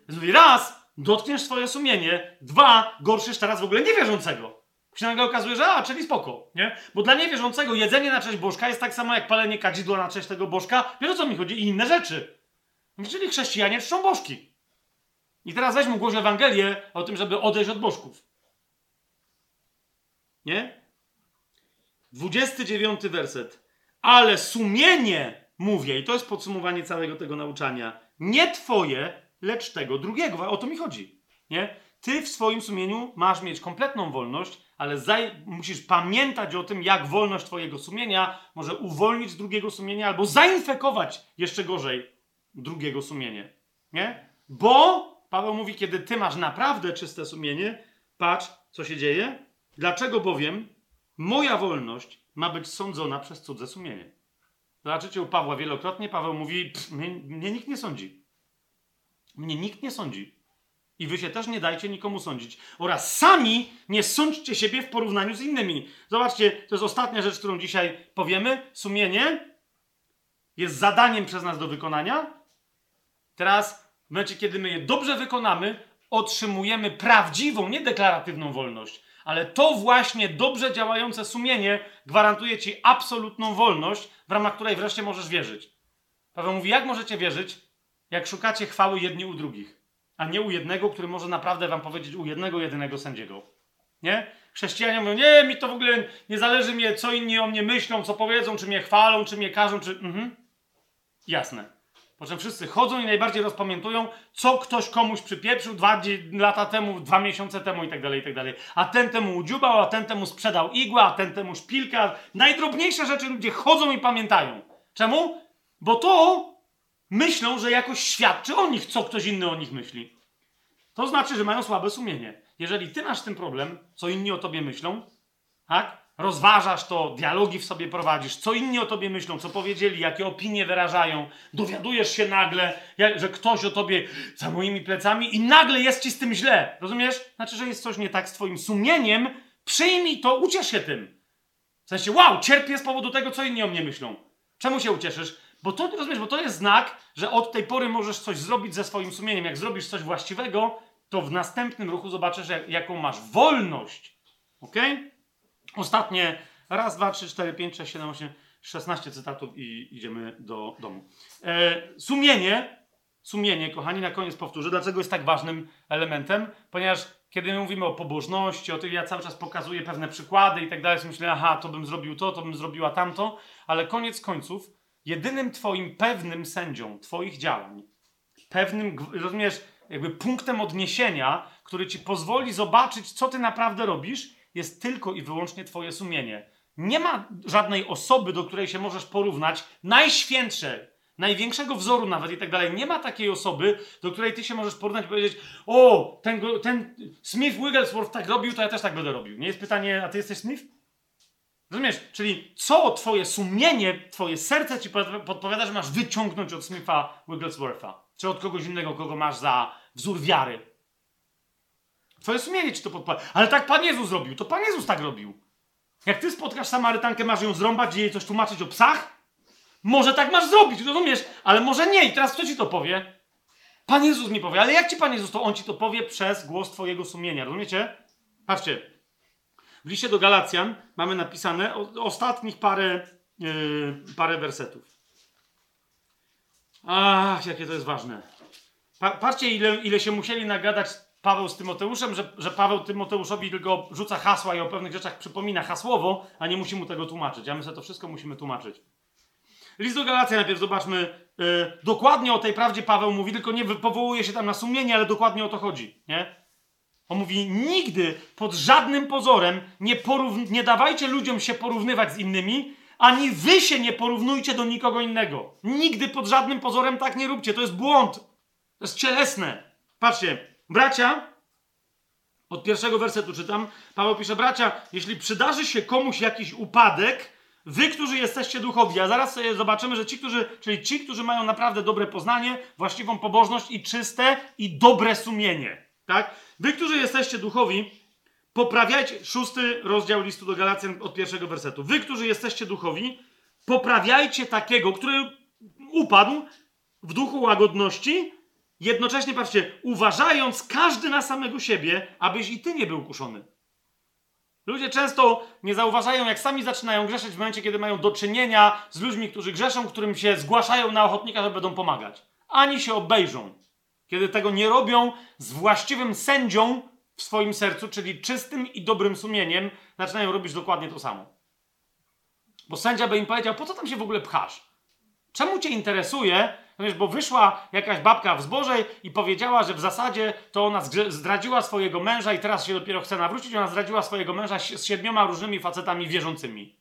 Mówi, raz, dotkniesz swoje sumienie, dwa, gorszysz teraz w ogóle niewierzącego. Się nagle okazuje, że a, czyli spoko, nie? Bo dla niewierzącego jedzenie na cześć bożka jest tak samo jak palenie kadzidła na cześć tego bożka. Wiesz o co mi chodzi? I inne rzeczy. Czyli chrześcijanie czczą bożki. I teraz weźmy głoś Ewangelię o tym, żeby odejść od bożków. Nie? 29 werset. Ale sumienie mówię, i to jest podsumowanie całego tego nauczania, nie twoje, lecz tego drugiego. O to mi chodzi. Nie? Ty w swoim sumieniu masz mieć kompletną wolność, ale musisz pamiętać o tym, jak wolność twojego sumienia może uwolnić drugiego sumienia albo zainfekować jeszcze gorzej drugiego sumienie. Nie? Bo Paweł mówi, kiedy ty masz naprawdę czyste sumienie, patrz, co się dzieje. Dlaczego bowiem moja wolność ma być sądzona przez cudze sumienie? Zobaczycie u Pawła wielokrotnie, Paweł mówi, mnie, mnie nikt nie sądzi. Mnie nikt nie sądzi. I wy się też nie dajcie nikomu sądzić. Oraz sami nie sądźcie siebie w porównaniu z innymi. Zobaczcie, to jest ostatnia rzecz, którą dzisiaj powiemy. Sumienie jest zadaniem przez nas do wykonania. Teraz, w momencie, kiedy my je dobrze wykonamy, otrzymujemy prawdziwą, nie deklaratywną wolność, ale to właśnie dobrze działające sumienie gwarantuje ci absolutną wolność, w ramach której wreszcie możesz wierzyć. Paweł mówi, jak możecie wierzyć, jak szukacie chwały jedni u drugich, a nie u jednego, który może naprawdę wam powiedzieć u jednego, jedynego sędziego. Nie? Chrześcijanie mówią, nie, mi to w ogóle nie zależy mi, co inni o mnie myślą, co powiedzą, czy mnie chwalą, czy mnie każą, czy... Mhm. Jasne. Po czym wszyscy chodzą i najbardziej rozpamiętują, co ktoś komuś przypieprzył dwa lata temu, dwa miesiące temu i tak dalej, i tak dalej. A ten temu udziubał, a ten temu sprzedał igłę, a ten temu szpilka. Najdrobniejsze rzeczy ludzie chodzą i pamiętają. Czemu? Bo to myślą, że jakoś świadczy o nich, co ktoś inny o nich myśli. To znaczy, że mają słabe sumienie. Jeżeli ty masz ten problem, co inni o tobie myślą, tak? Rozważasz to, dialogi w sobie prowadzisz, co inni o tobie myślą, co powiedzieli, jakie opinie wyrażają, dowiadujesz się nagle, że ktoś o tobie za moimi plecami i nagle jest ci z tym źle. Rozumiesz? Znaczy, że jest coś nie tak z twoim sumieniem. Przyjmij to, uciesz się tym. W sensie, wow, cierpię z powodu tego, co inni o mnie myślą. Czemu się ucieszysz? Bo to, rozumiesz, bo to jest znak, że od tej pory możesz coś zrobić ze swoim sumieniem. Jak zrobisz coś właściwego, to w następnym ruchu zobaczysz, jak, jaką masz wolność. Ok? Ostatnie raz, dwa, trzy, cztery, pięć, sześć, siedem, osiem, szesnaście cytatów i idziemy do domu. E, sumienie, sumienie, kochani, na koniec powtórzę, dlaczego jest tak ważnym elementem, ponieważ kiedy my mówimy o pobożności, o tym ja cały czas pokazuję pewne przykłady i tak dalej, myślę, aha, to bym zrobił to, to bym zrobiła tamto, ale koniec końców, jedynym twoim pewnym sędzią twoich działań, pewnym, rozumiesz, jakby punktem odniesienia, który ci pozwoli zobaczyć, co ty naprawdę robisz, jest tylko i wyłącznie twoje sumienie. Nie ma żadnej osoby, do której się możesz porównać, najświętszej, największego wzoru nawet i tak dalej. Nie ma takiej osoby, do której ty się możesz porównać i powiedzieć, o, ten, ten Smith Wigglesworth tak robił, to ja też tak będę robił. Nie jest pytanie, a ty jesteś Smith? Rozumiesz? Czyli co twoje sumienie, twoje serce ci podpowiada, że masz wyciągnąć od Smitha Wiggleswortha? Czy od kogoś innego, kogo masz za wzór wiary? Twoje sumienie ci to podpowiada. Ale tak Pan Jezus zrobił. To Pan Jezus tak robił. Jak ty spotkasz Samarytankę, masz ją zrąbać i jej coś tłumaczyć o psach? Może tak masz zrobić, rozumiesz? Ale może nie. I teraz kto ci to powie? Pan Jezus mi powie. Ale jak ci Pan Jezus to? On ci to powie przez głos twojego sumienia. Rozumiecie? Patrzcie. W liście do Galacjan mamy napisane o, ostatnich parę, yy, parę wersetów. Ach, jakie to jest ważne. Pa, patrzcie, ile, ile się musieli nagadać Paweł z Tymoteuszem, że, że Paweł Tymoteuszowi tylko rzuca hasła i o pewnych rzeczach przypomina hasłowo, a nie musi mu tego tłumaczyć. A my sobie to wszystko musimy tłumaczyć. List do Galacji najpierw zobaczmy. Yy, dokładnie o tej prawdzie Paweł mówi, tylko nie powołuje się tam na sumienie, ale dokładnie o to chodzi. Nie? On mówi, nigdy pod żadnym pozorem nie, nie dawajcie ludziom się porównywać z innymi, ani wy się nie porównujcie do nikogo innego. Nigdy pod żadnym pozorem tak nie róbcie. To jest błąd. To jest cielesne. Patrzcie, bracia, od pierwszego wersetu czytam, Paweł pisze, bracia, jeśli przydarzy się komuś jakiś upadek, wy, którzy jesteście duchowi, a zaraz sobie zobaczymy, że ci, którzy, czyli ci, którzy mają naprawdę dobre poznanie, właściwą pobożność i czyste i dobre sumienie, tak? Wy, którzy jesteście duchowi, poprawiajcie, szósty rozdział listu do Galacjan od pierwszego wersetu. Wy, którzy jesteście duchowi, poprawiajcie takiego, który upadł w duchu łagodności, jednocześnie, patrzcie, uważając każdy na samego siebie, abyś i ty nie był kuszony. Ludzie często nie zauważają, jak sami zaczynają grzeszyć w momencie, kiedy mają do czynienia z ludźmi, którzy grzeszą, którym się zgłaszają na ochotnika, że będą pomagać. Ani się obejrzą. Kiedy tego nie robią z właściwym sędzią w swoim sercu, czyli czystym i dobrym sumieniem, zaczynają robić dokładnie to samo. Bo sędzia by im powiedział, po co tam się w ogóle pchasz? Czemu cię interesuje? No wiesz, bo wyszła jakaś babka w zbożej i powiedziała, że w zasadzie to ona zdradziła swojego męża i teraz się dopiero chce nawrócić. Ona zdradziła swojego męża z siedmioma różnymi facetami wierzącymi.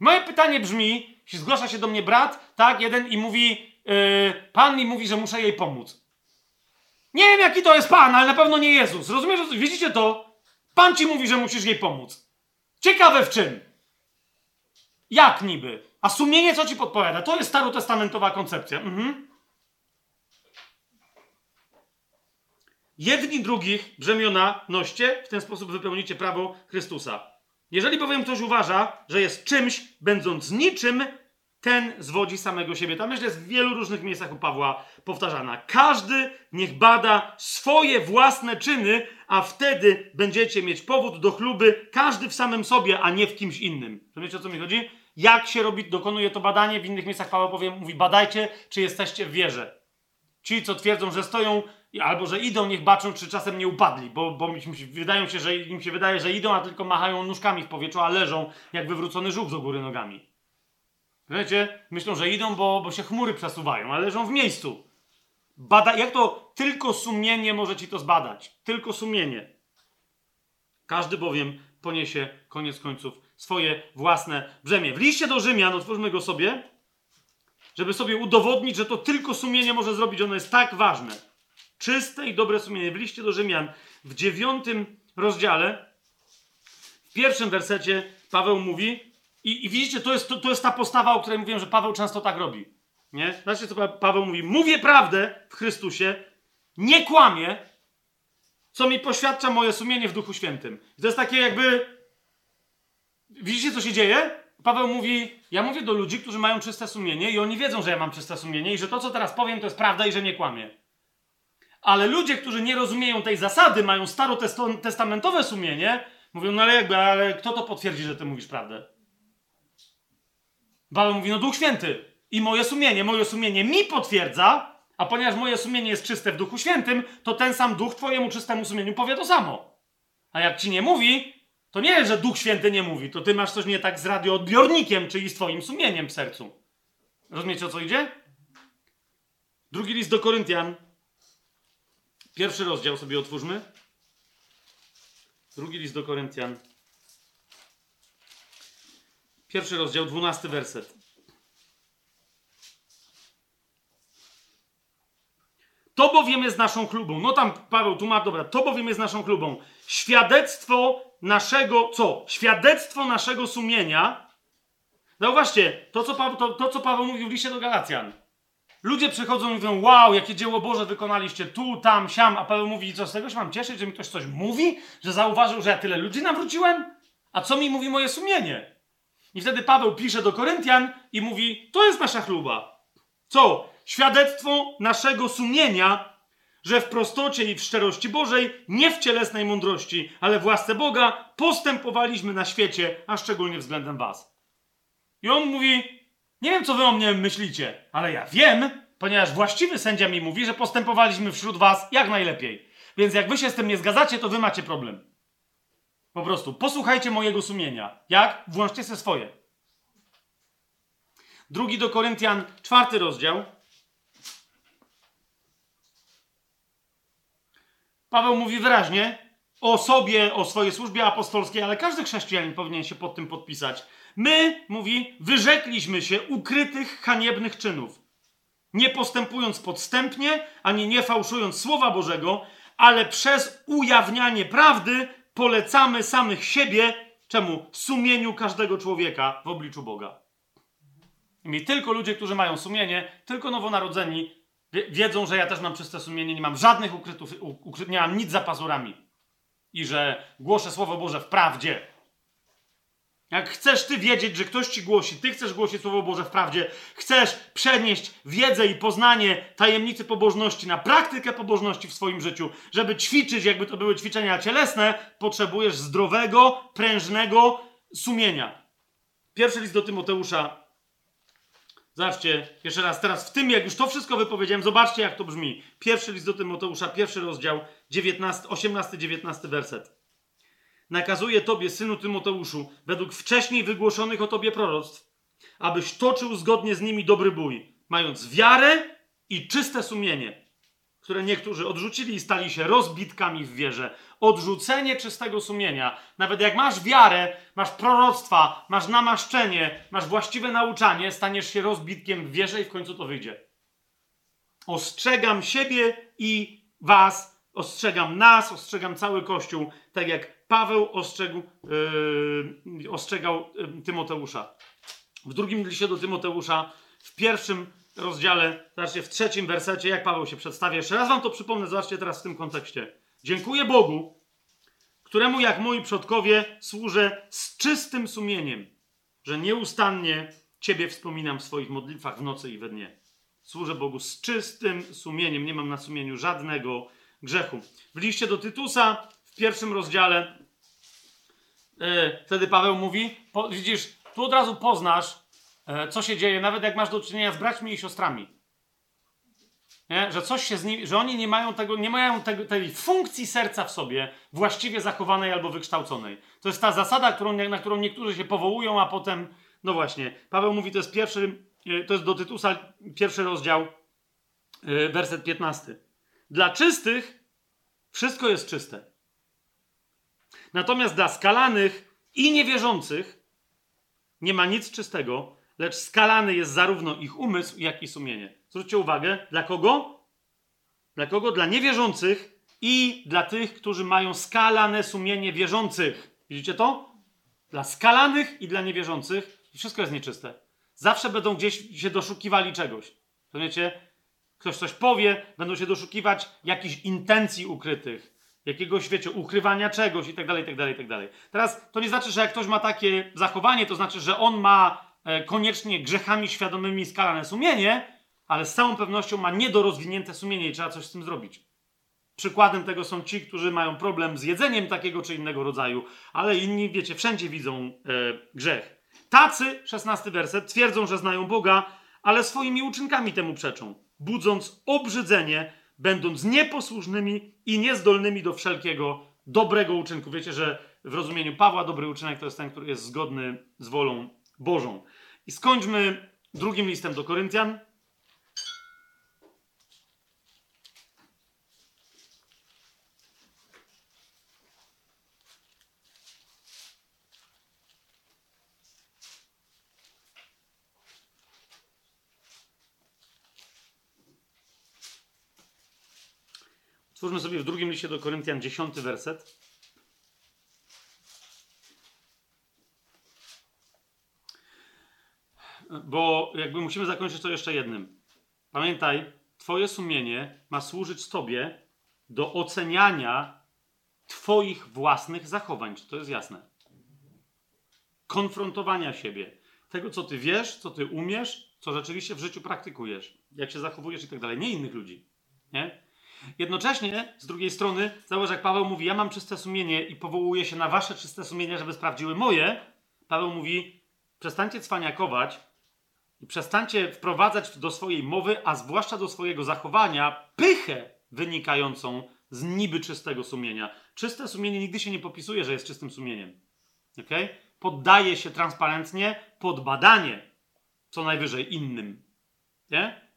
Moje pytanie brzmi, zgłasza się do mnie brat, tak, jeden i mówi, yy, pan mi mówi, że muszę jej pomóc. Nie wiem, jaki to jest pan, ale na pewno nie Jezus. Rozumiesz? Widzicie to? Pan ci mówi, że musisz jej pomóc. Ciekawe w czym? Jak niby? A sumienie co ci podpowiada? To jest starotestamentowa koncepcja. Mhm. Jedni drugich brzemiona noście, w ten sposób wypełnicie prawo Chrystusa. Jeżeli bowiem ktoś uważa, że jest czymś, będąc niczym, ten zwodzi samego siebie. Ta myśl jest w wielu różnych miejscach u Pawła powtarzana. Każdy niech bada swoje własne czyny, a wtedy będziecie mieć powód do chluby, każdy w samym sobie, a nie w kimś innym. Rozumiecie o co mi chodzi? Jak się robi, dokonuje to badanie? W innych miejscach Paweł powie, mówi, badajcie, czy jesteście w wierze. Ci, co twierdzą, że stoją albo że idą, niech baczą, czy czasem nie upadli, bo, bo im się, wydają się, że im się wydaje, że idą, a tylko machają nóżkami w powietrzu, a leżą jak wywrócony żółw do góry nogami. Wiecie? Myślą, że idą, bo, bo się chmury przesuwają, ale leżą w miejscu. Bada, jak to tylko sumienie może ci to zbadać? Tylko sumienie. Każdy bowiem poniesie koniec końców swoje własne brzemię. W liście do Rzymian, otwórzmy go sobie, żeby sobie udowodnić, że to tylko sumienie może zrobić. Ono jest tak ważne. Czyste i dobre sumienie. W liście do Rzymian w dziewiątym rozdziale, w pierwszym wersecie Paweł mówi, i, i widzicie, to jest, to, to jest ta postawa, o której mówiłem, że Paweł często tak robi. Nie? Znaczy, co Paweł mówi? Mówię prawdę w Chrystusie, nie kłamię, co mi poświadcza moje sumienie w Duchu Świętym. I to jest takie jakby. Widzicie, co się dzieje? Paweł mówi: Ja mówię do ludzi, którzy mają czyste sumienie, i oni wiedzą, że ja mam czyste sumienie, i że to, co teraz powiem, to jest prawda i że nie kłamię. Ale ludzie, którzy nie rozumieją tej zasady, mają starotestamentowe sumienie, mówią: No ale jakby, ale kto to potwierdzi, że ty mówisz prawdę? Paweł mówi: No Duch Święty. I moje sumienie, moje sumienie mi potwierdza, a ponieważ moje sumienie jest czyste w Duchu Świętym, to ten sam Duch Twojemu czystemu sumieniu powie to samo. A jak ci nie mówi, to nie jest, że Duch Święty nie mówi, to ty masz coś nie tak z radioodbiornikiem, czyli z Twoim sumieniem w sercu. Rozumiecie o co idzie? Drugi list do Koryntian. Pierwszy rozdział sobie otwórzmy. Drugi list do Koryntian. Pierwszy rozdział, dwunasty werset. To bowiem jest naszą chlubą. No tam Paweł tu ma, dobra, to bowiem jest naszą chlubą. Świadectwo naszego, co? Świadectwo naszego sumienia. Zauważcie, to co, Paweł, to, to co Paweł mówił w liście do Galacjan. Ludzie przychodzą i mówią, wow, jakie dzieło Boże wykonaliście, tu, tam, siam, a Paweł mówi, co z tego się mam cieszyć, że mi ktoś coś mówi, że zauważył, że ja tyle ludzi nawróciłem? A co mi mówi moje sumienie? I wtedy Paweł pisze do Koryntian i mówi, to jest nasza chluba. Co? świadectwo naszego sumienia, że w prostocie i w szczerości Bożej, nie w cielesnej mądrości, ale w łasce Boga, postępowaliśmy na świecie, a szczególnie względem Was. I on mówi: Nie wiem, co Wy o mnie myślicie, ale ja wiem, ponieważ właściwy sędzia mi mówi, że postępowaliśmy wśród Was jak najlepiej. Więc jak Wy się z tym nie zgadzacie, to Wy macie problem. Po prostu posłuchajcie mojego sumienia. Jak? Włączcie sobie swoje. Drugi do Koryntian, czwarty rozdział. Paweł mówi wyraźnie o sobie, o swojej służbie apostolskiej, ale każdy chrześcijanin powinien się pod tym podpisać. My, mówi, wyrzekliśmy się ukrytych, haniebnych czynów, nie postępując podstępnie, ani nie fałszując Słowa Bożego, ale przez ujawnianie prawdy polecamy samych siebie, czemu? Sumieniu każdego człowieka w obliczu Boga. I tylko ludzie, którzy mają sumienie, tylko nowonarodzeni, wiedzą, że ja też mam czyste sumienie, nie mam żadnych ukrytów, ukry, nie mam nic za pazurami. I że głoszę Słowo Boże w prawdzie. Jak chcesz ty wiedzieć, że ktoś ci głosi, ty chcesz głosić Słowo Boże w prawdzie, chcesz przenieść wiedzę i poznanie tajemnicy pobożności na praktykę pobożności w swoim życiu, żeby ćwiczyć, jakby to były ćwiczenia cielesne, potrzebujesz zdrowego, prężnego sumienia. Pierwszy list do Tymoteusza, Zobaczcie, jeszcze raz, teraz w tym, jak już to wszystko wypowiedziałem, zobaczcie, jak to brzmi. Pierwszy list do Tymoteusza, pierwszy rozdział, 18-19 werset. Nakazuje Tobie, synu Tymoteuszu, według wcześniej wygłoszonych o Tobie proroctw, abyś toczył zgodnie z nimi dobry bój, mając wiarę i czyste sumienie które niektórzy odrzucili i stali się rozbitkami w wierze. Odrzucenie czystego sumienia. Nawet jak masz wiarę, masz proroctwa, masz namaszczenie, masz właściwe nauczanie, staniesz się rozbitkiem w wierze i w końcu to wyjdzie. Ostrzegam siebie i was, ostrzegam nas, ostrzegam cały Kościół, tak jak Paweł ostrzegł, yy, ostrzegał yy, Tymoteusza. W drugim liście do Tymoteusza, w pierwszym rozdziale, zobaczcie, w trzecim wersecie, jak Paweł się przedstawia. Jeszcze raz wam to przypomnę, zobaczcie teraz w tym kontekście. Dziękuję Bogu, któremu jak moi przodkowie służę z czystym sumieniem, że nieustannie Ciebie wspominam w swoich modlitwach w nocy i we dnie. Służę Bogu z czystym sumieniem, nie mam na sumieniu żadnego grzechu. W liście do Tytusa, w pierwszym rozdziale, yy, wtedy Paweł mówi, po, widzisz, tu od razu poznasz, E, co się dzieje, nawet jak masz do czynienia z braćmi i siostrami. Nie? Że coś się z nimi, że oni nie mają tego, nie mają tego, tej funkcji serca w sobie właściwie zachowanej albo wykształconej. To jest ta zasada, którą, na którą niektórzy się powołują, a potem, no właśnie, Paweł mówi, to jest pierwszy, e, to jest do Tytusa, pierwszy rozdział, e, werset 15. Dla czystych wszystko jest czyste. Natomiast dla skalanych i niewierzących nie ma nic czystego, lecz skalany jest zarówno ich umysł, jak i sumienie. Zwróćcie uwagę, dla kogo? Dla kogo? Dla niewierzących i dla tych, którzy mają skalane sumienie wierzących. Widzicie to? Dla skalanych i dla niewierzących wszystko jest nieczyste. Zawsze będą gdzieś się doszukiwali czegoś. Rozumiecie? Ktoś coś powie, będą się doszukiwać jakichś intencji ukrytych, jakiegoś, wiecie, ukrywania czegoś i tak dalej, tak dalej, tak dalej. Teraz to nie znaczy, że jak ktoś ma takie zachowanie, to znaczy, że on ma e, koniecznie grzechami świadomymi skalane sumienie, ale z całą pewnością ma niedorozwinięte sumienie i trzeba coś z tym zrobić. Przykładem tego są ci, którzy mają problem z jedzeniem takiego czy innego rodzaju, ale inni, wiecie, wszędzie widzą e, grzech. Tacy, szesnasty werset, twierdzą, że znają Boga, ale swoimi uczynkami temu przeczą, budząc obrzydzenie, będąc nieposłusznymi i niezdolnymi do wszelkiego dobrego uczynku. Wiecie, że w rozumieniu Pawła dobry uczynek to jest ten, który jest zgodny z wolą Bożą. I skończmy drugim listem do Koryntian, Spójrzmy sobie w drugim liście do Koryntian, dziesiąty werset. Bo jakby musimy zakończyć to jeszcze jednym. Pamiętaj, Twoje sumienie ma służyć Tobie do oceniania Twoich własnych zachowań. Czy to jest jasne? Konfrontowania siebie. Tego, co Ty wiesz, co Ty umiesz, co rzeczywiście w życiu praktykujesz. Jak się zachowujesz i tak dalej. Nie innych ludzi. Nie? Jednocześnie, z drugiej strony, zauważ, jak Paweł mówi, ja mam czyste sumienie i powołuje się na wasze czyste sumienie, żeby sprawdziły moje. Paweł mówi, przestańcie cwaniakować i przestańcie wprowadzać do swojej mowy, a zwłaszcza do swojego zachowania, pychę wynikającą z niby czystego sumienia. Czyste sumienie nigdy się nie popisuje, że jest czystym sumieniem. Okay? Poddaje się transparentnie pod badanie, co najwyżej innym. Nie?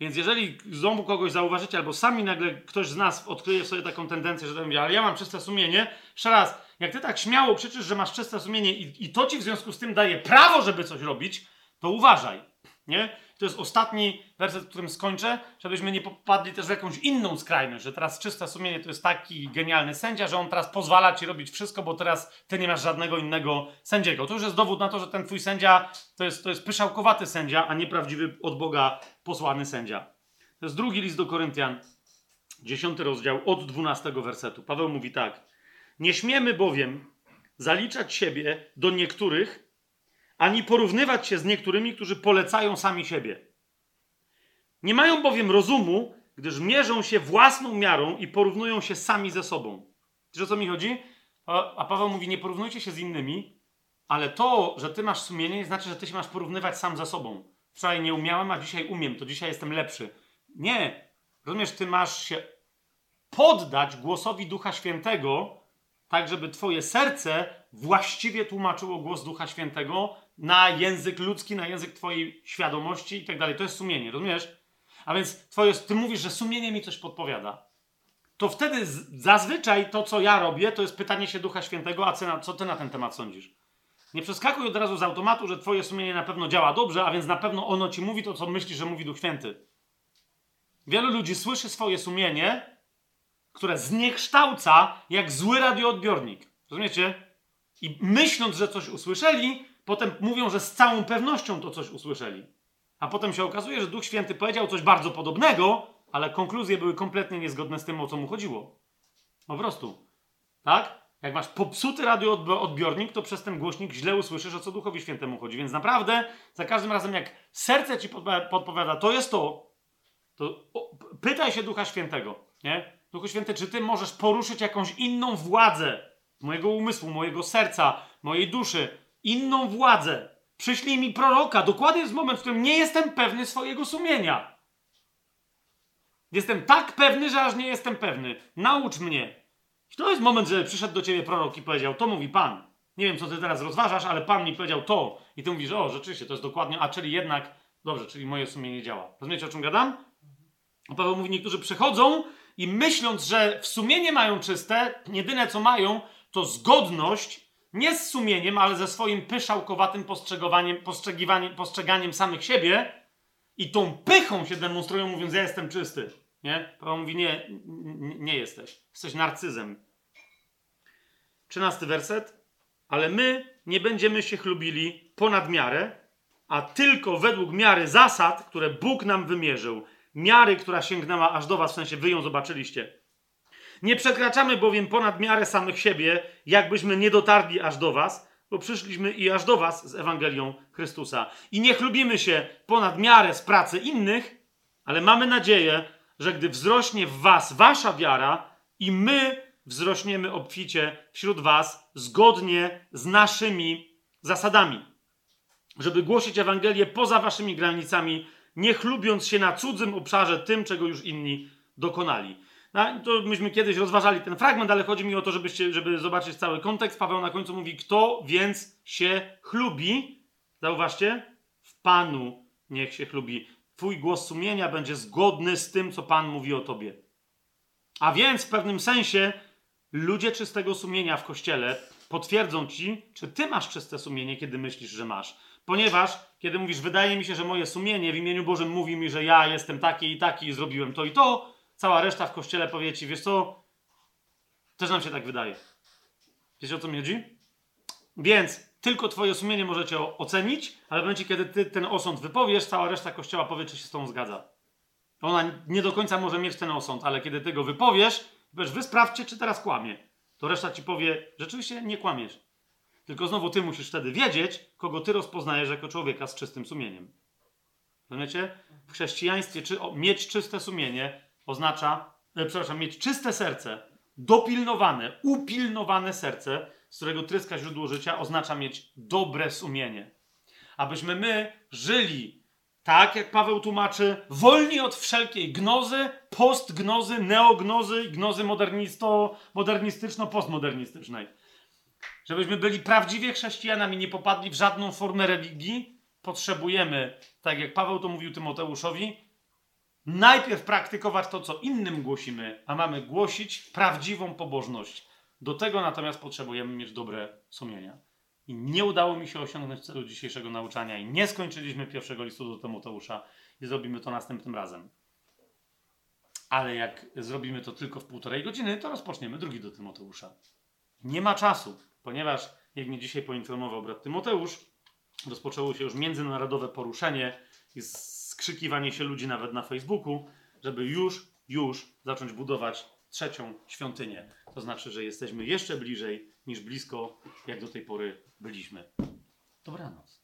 Więc jeżeli znowu kogoś zauważycie, albo sami nagle ktoś z nas odkryje sobie taką tendencję, że to mówi, ale ja mam czyste sumienie, jeszcze raz, jak ty tak śmiało krzyczysz, że masz czyste sumienie i, i to ci w związku z tym daje prawo, żeby coś robić, to uważaj, nie? To jest ostatni werset, którym skończę, żebyśmy nie popadli też w jakąś inną skrajność, że teraz czyste sumienie to jest taki genialny sędzia, że on teraz pozwala ci robić wszystko, bo teraz ty nie masz żadnego innego sędziego. To już jest dowód na to, że ten twój sędzia to jest, to jest pyszałkowaty sędzia, a nie prawdziwy od Boga posłany sędzia. To jest drugi list do Koryntian, dziesiąty rozdział, od dwunastego wersetu. Paweł mówi tak. Nie śmiemy bowiem zaliczać siebie do niektórych, ani porównywać się z niektórymi, którzy polecają sami siebie. Nie mają bowiem rozumu, gdyż mierzą się własną miarą i porównują się sami ze sobą. Wiesz o co mi chodzi? A Paweł mówi, nie porównujcie się z innymi, ale to, że ty masz sumienie, nie znaczy, że ty się masz porównywać sam ze sobą. Wczoraj nie umiałem, a dzisiaj umiem, to dzisiaj jestem lepszy. Nie. Rozumiesz, ty masz się poddać głosowi Ducha Świętego, tak żeby twoje serce właściwie tłumaczyło głos Ducha Świętego na język ludzki, na język twojej świadomości i tak dalej. To jest sumienie, rozumiesz? A więc twoje, ty mówisz, że sumienie mi coś podpowiada. To wtedy z, zazwyczaj to, co ja robię, to jest pytanie się Ducha Świętego, a co, na, co ty na ten temat sądzisz? Nie przeskakuj od razu z automatu, że twoje sumienie na pewno działa dobrze, a więc na pewno ono ci mówi to, co myślisz, że mówi Duch Święty. Wielu ludzi słyszy swoje sumienie, które zniekształca jak zły radioodbiornik. Rozumiecie? I myśląc, że coś usłyszeli, potem mówią, że z całą pewnością to coś usłyszeli. A potem się okazuje, że Duch Święty powiedział coś bardzo podobnego, ale konkluzje były kompletnie niezgodne z tym, o co mu chodziło. Po prostu. Tak? Jak masz popsuty radioodbiornik, to przez ten głośnik źle usłyszysz, o co Duchowi Świętemu chodzi. Więc naprawdę, za każdym razem, jak serce ci podpowiada, to jest to, to pytaj się Ducha Świętego. Nie? Duchu Święty, czy ty możesz poruszyć jakąś inną władzę mojego umysłu, mojego serca, mojej duszy, inną władzę. Przyślij mi proroka. Dokładnie jest moment, w którym nie jestem pewny swojego sumienia. Jestem tak pewny, że aż nie jestem pewny. Naucz mnie. I to jest moment, że przyszedł do ciebie prorok i powiedział: To mówi Pan. Nie wiem, co ty teraz rozważasz, ale Pan mi powiedział to. I ty mówisz: O, rzeczywiście, to jest dokładnie. A czyli jednak, dobrze, czyli moje sumienie działa. Rozumiecie, o czym gadam? A Paweł mówi: Niektórzy przychodzą i myśląc, że w sumienie mają czyste, jedyne co mają, to zgodność nie z sumieniem, ale ze swoim pyszałkowatym postrzeganiem samych siebie i tą pychą się demonstrują, mówiąc, ja jestem czysty. Nie? Paweł mówi, nie, nie jesteś. Jesteś narcyzem. Trzynasty werset. ale my nie będziemy się chlubili ponad miarę, a tylko według miary zasad, które Bóg nam wymierzył. Miary, która sięgnęła aż do was, w sensie wy ją zobaczyliście. Nie przekraczamy bowiem ponad miarę samych siebie, jakbyśmy nie dotarli aż do was, bo przyszliśmy i aż do was z Ewangelią Chrystusa. I nie chlubimy się ponad miarę z pracy innych, ale mamy nadzieję, że gdy wzrośnie w was wasza wiara i my wzrośniemy obficie wśród was zgodnie z naszymi zasadami. Żeby głosić Ewangelię poza waszymi granicami, nie chlubiąc się na cudzym obszarze tym, czego już inni dokonali. No, to myśmy kiedyś rozważali ten fragment, ale chodzi mi o to, żebyście, żeby zobaczyć cały kontekst. Paweł na końcu mówi, kto więc się chlubi? Zauważcie, w Panu niech się chlubi. Twój głos sumienia będzie zgodny z tym, co Pan mówi o tobie. A więc w pewnym sensie ludzie czystego sumienia w kościele potwierdzą ci, czy ty masz czyste sumienie, kiedy myślisz, że masz. Ponieważ, kiedy mówisz, wydaje mi się, że moje sumienie w imieniu Bożym mówi mi, że ja jestem taki i taki i zrobiłem to i to, cała reszta w kościele powie ci, wiesz co, też nam się tak wydaje. Wiecie o co mi chodzi? Więc tylko twoje sumienie możecie ocenić, ale w momencie, kiedy ty ten osąd wypowiesz, cała reszta kościoła powie, czy się z tą zgadza. Ona nie do końca może mieć ten osąd, ale kiedy ty go wypowiesz, powiesz, wy sprawdźcie, czy teraz kłamie. To reszta ci powie, rzeczywiście nie kłamiesz. Tylko znowu ty musisz wtedy wiedzieć, kogo ty rozpoznajesz jako człowieka z czystym sumieniem. Rozumiecie? W chrześcijaństwie czy, o, mieć czyste sumienie oznacza, e, przepraszam, mieć czyste serce, dopilnowane, upilnowane serce, z którego tryska źródło życia, oznacza mieć dobre sumienie. Abyśmy my żyli tak, jak Paweł tłumaczy, wolni od wszelkiej gnozy, postgnozy, neognozy i gnozy modernistyczno-postmodernistycznej. Żebyśmy byli prawdziwie chrześcijanami, nie popadli w żadną formę religii, potrzebujemy, tak jak Paweł to mówił Tymoteuszowi, najpierw praktykować to, co innym głosimy, a mamy głosić prawdziwą pobożność. Do tego natomiast potrzebujemy mieć dobre sumienia. I nie udało mi się osiągnąć celu dzisiejszego nauczania i nie skończyliśmy pierwszego listu do Tymoteusza i zrobimy to następnym razem. Ale jak zrobimy to tylko w półtorej godziny, to rozpoczniemy drugi do Tymoteusza. Nie ma czasu, ponieważ, jak mnie dzisiaj poinformował brat Tymoteusz, rozpoczęło się już międzynarodowe poruszenie i skrzykiwanie się ludzi nawet na Facebooku, żeby już, już zacząć budować trzecią świątynię. To znaczy, że jesteśmy jeszcze bliżej niż blisko, jak do tej pory byliśmy. Dobranoc.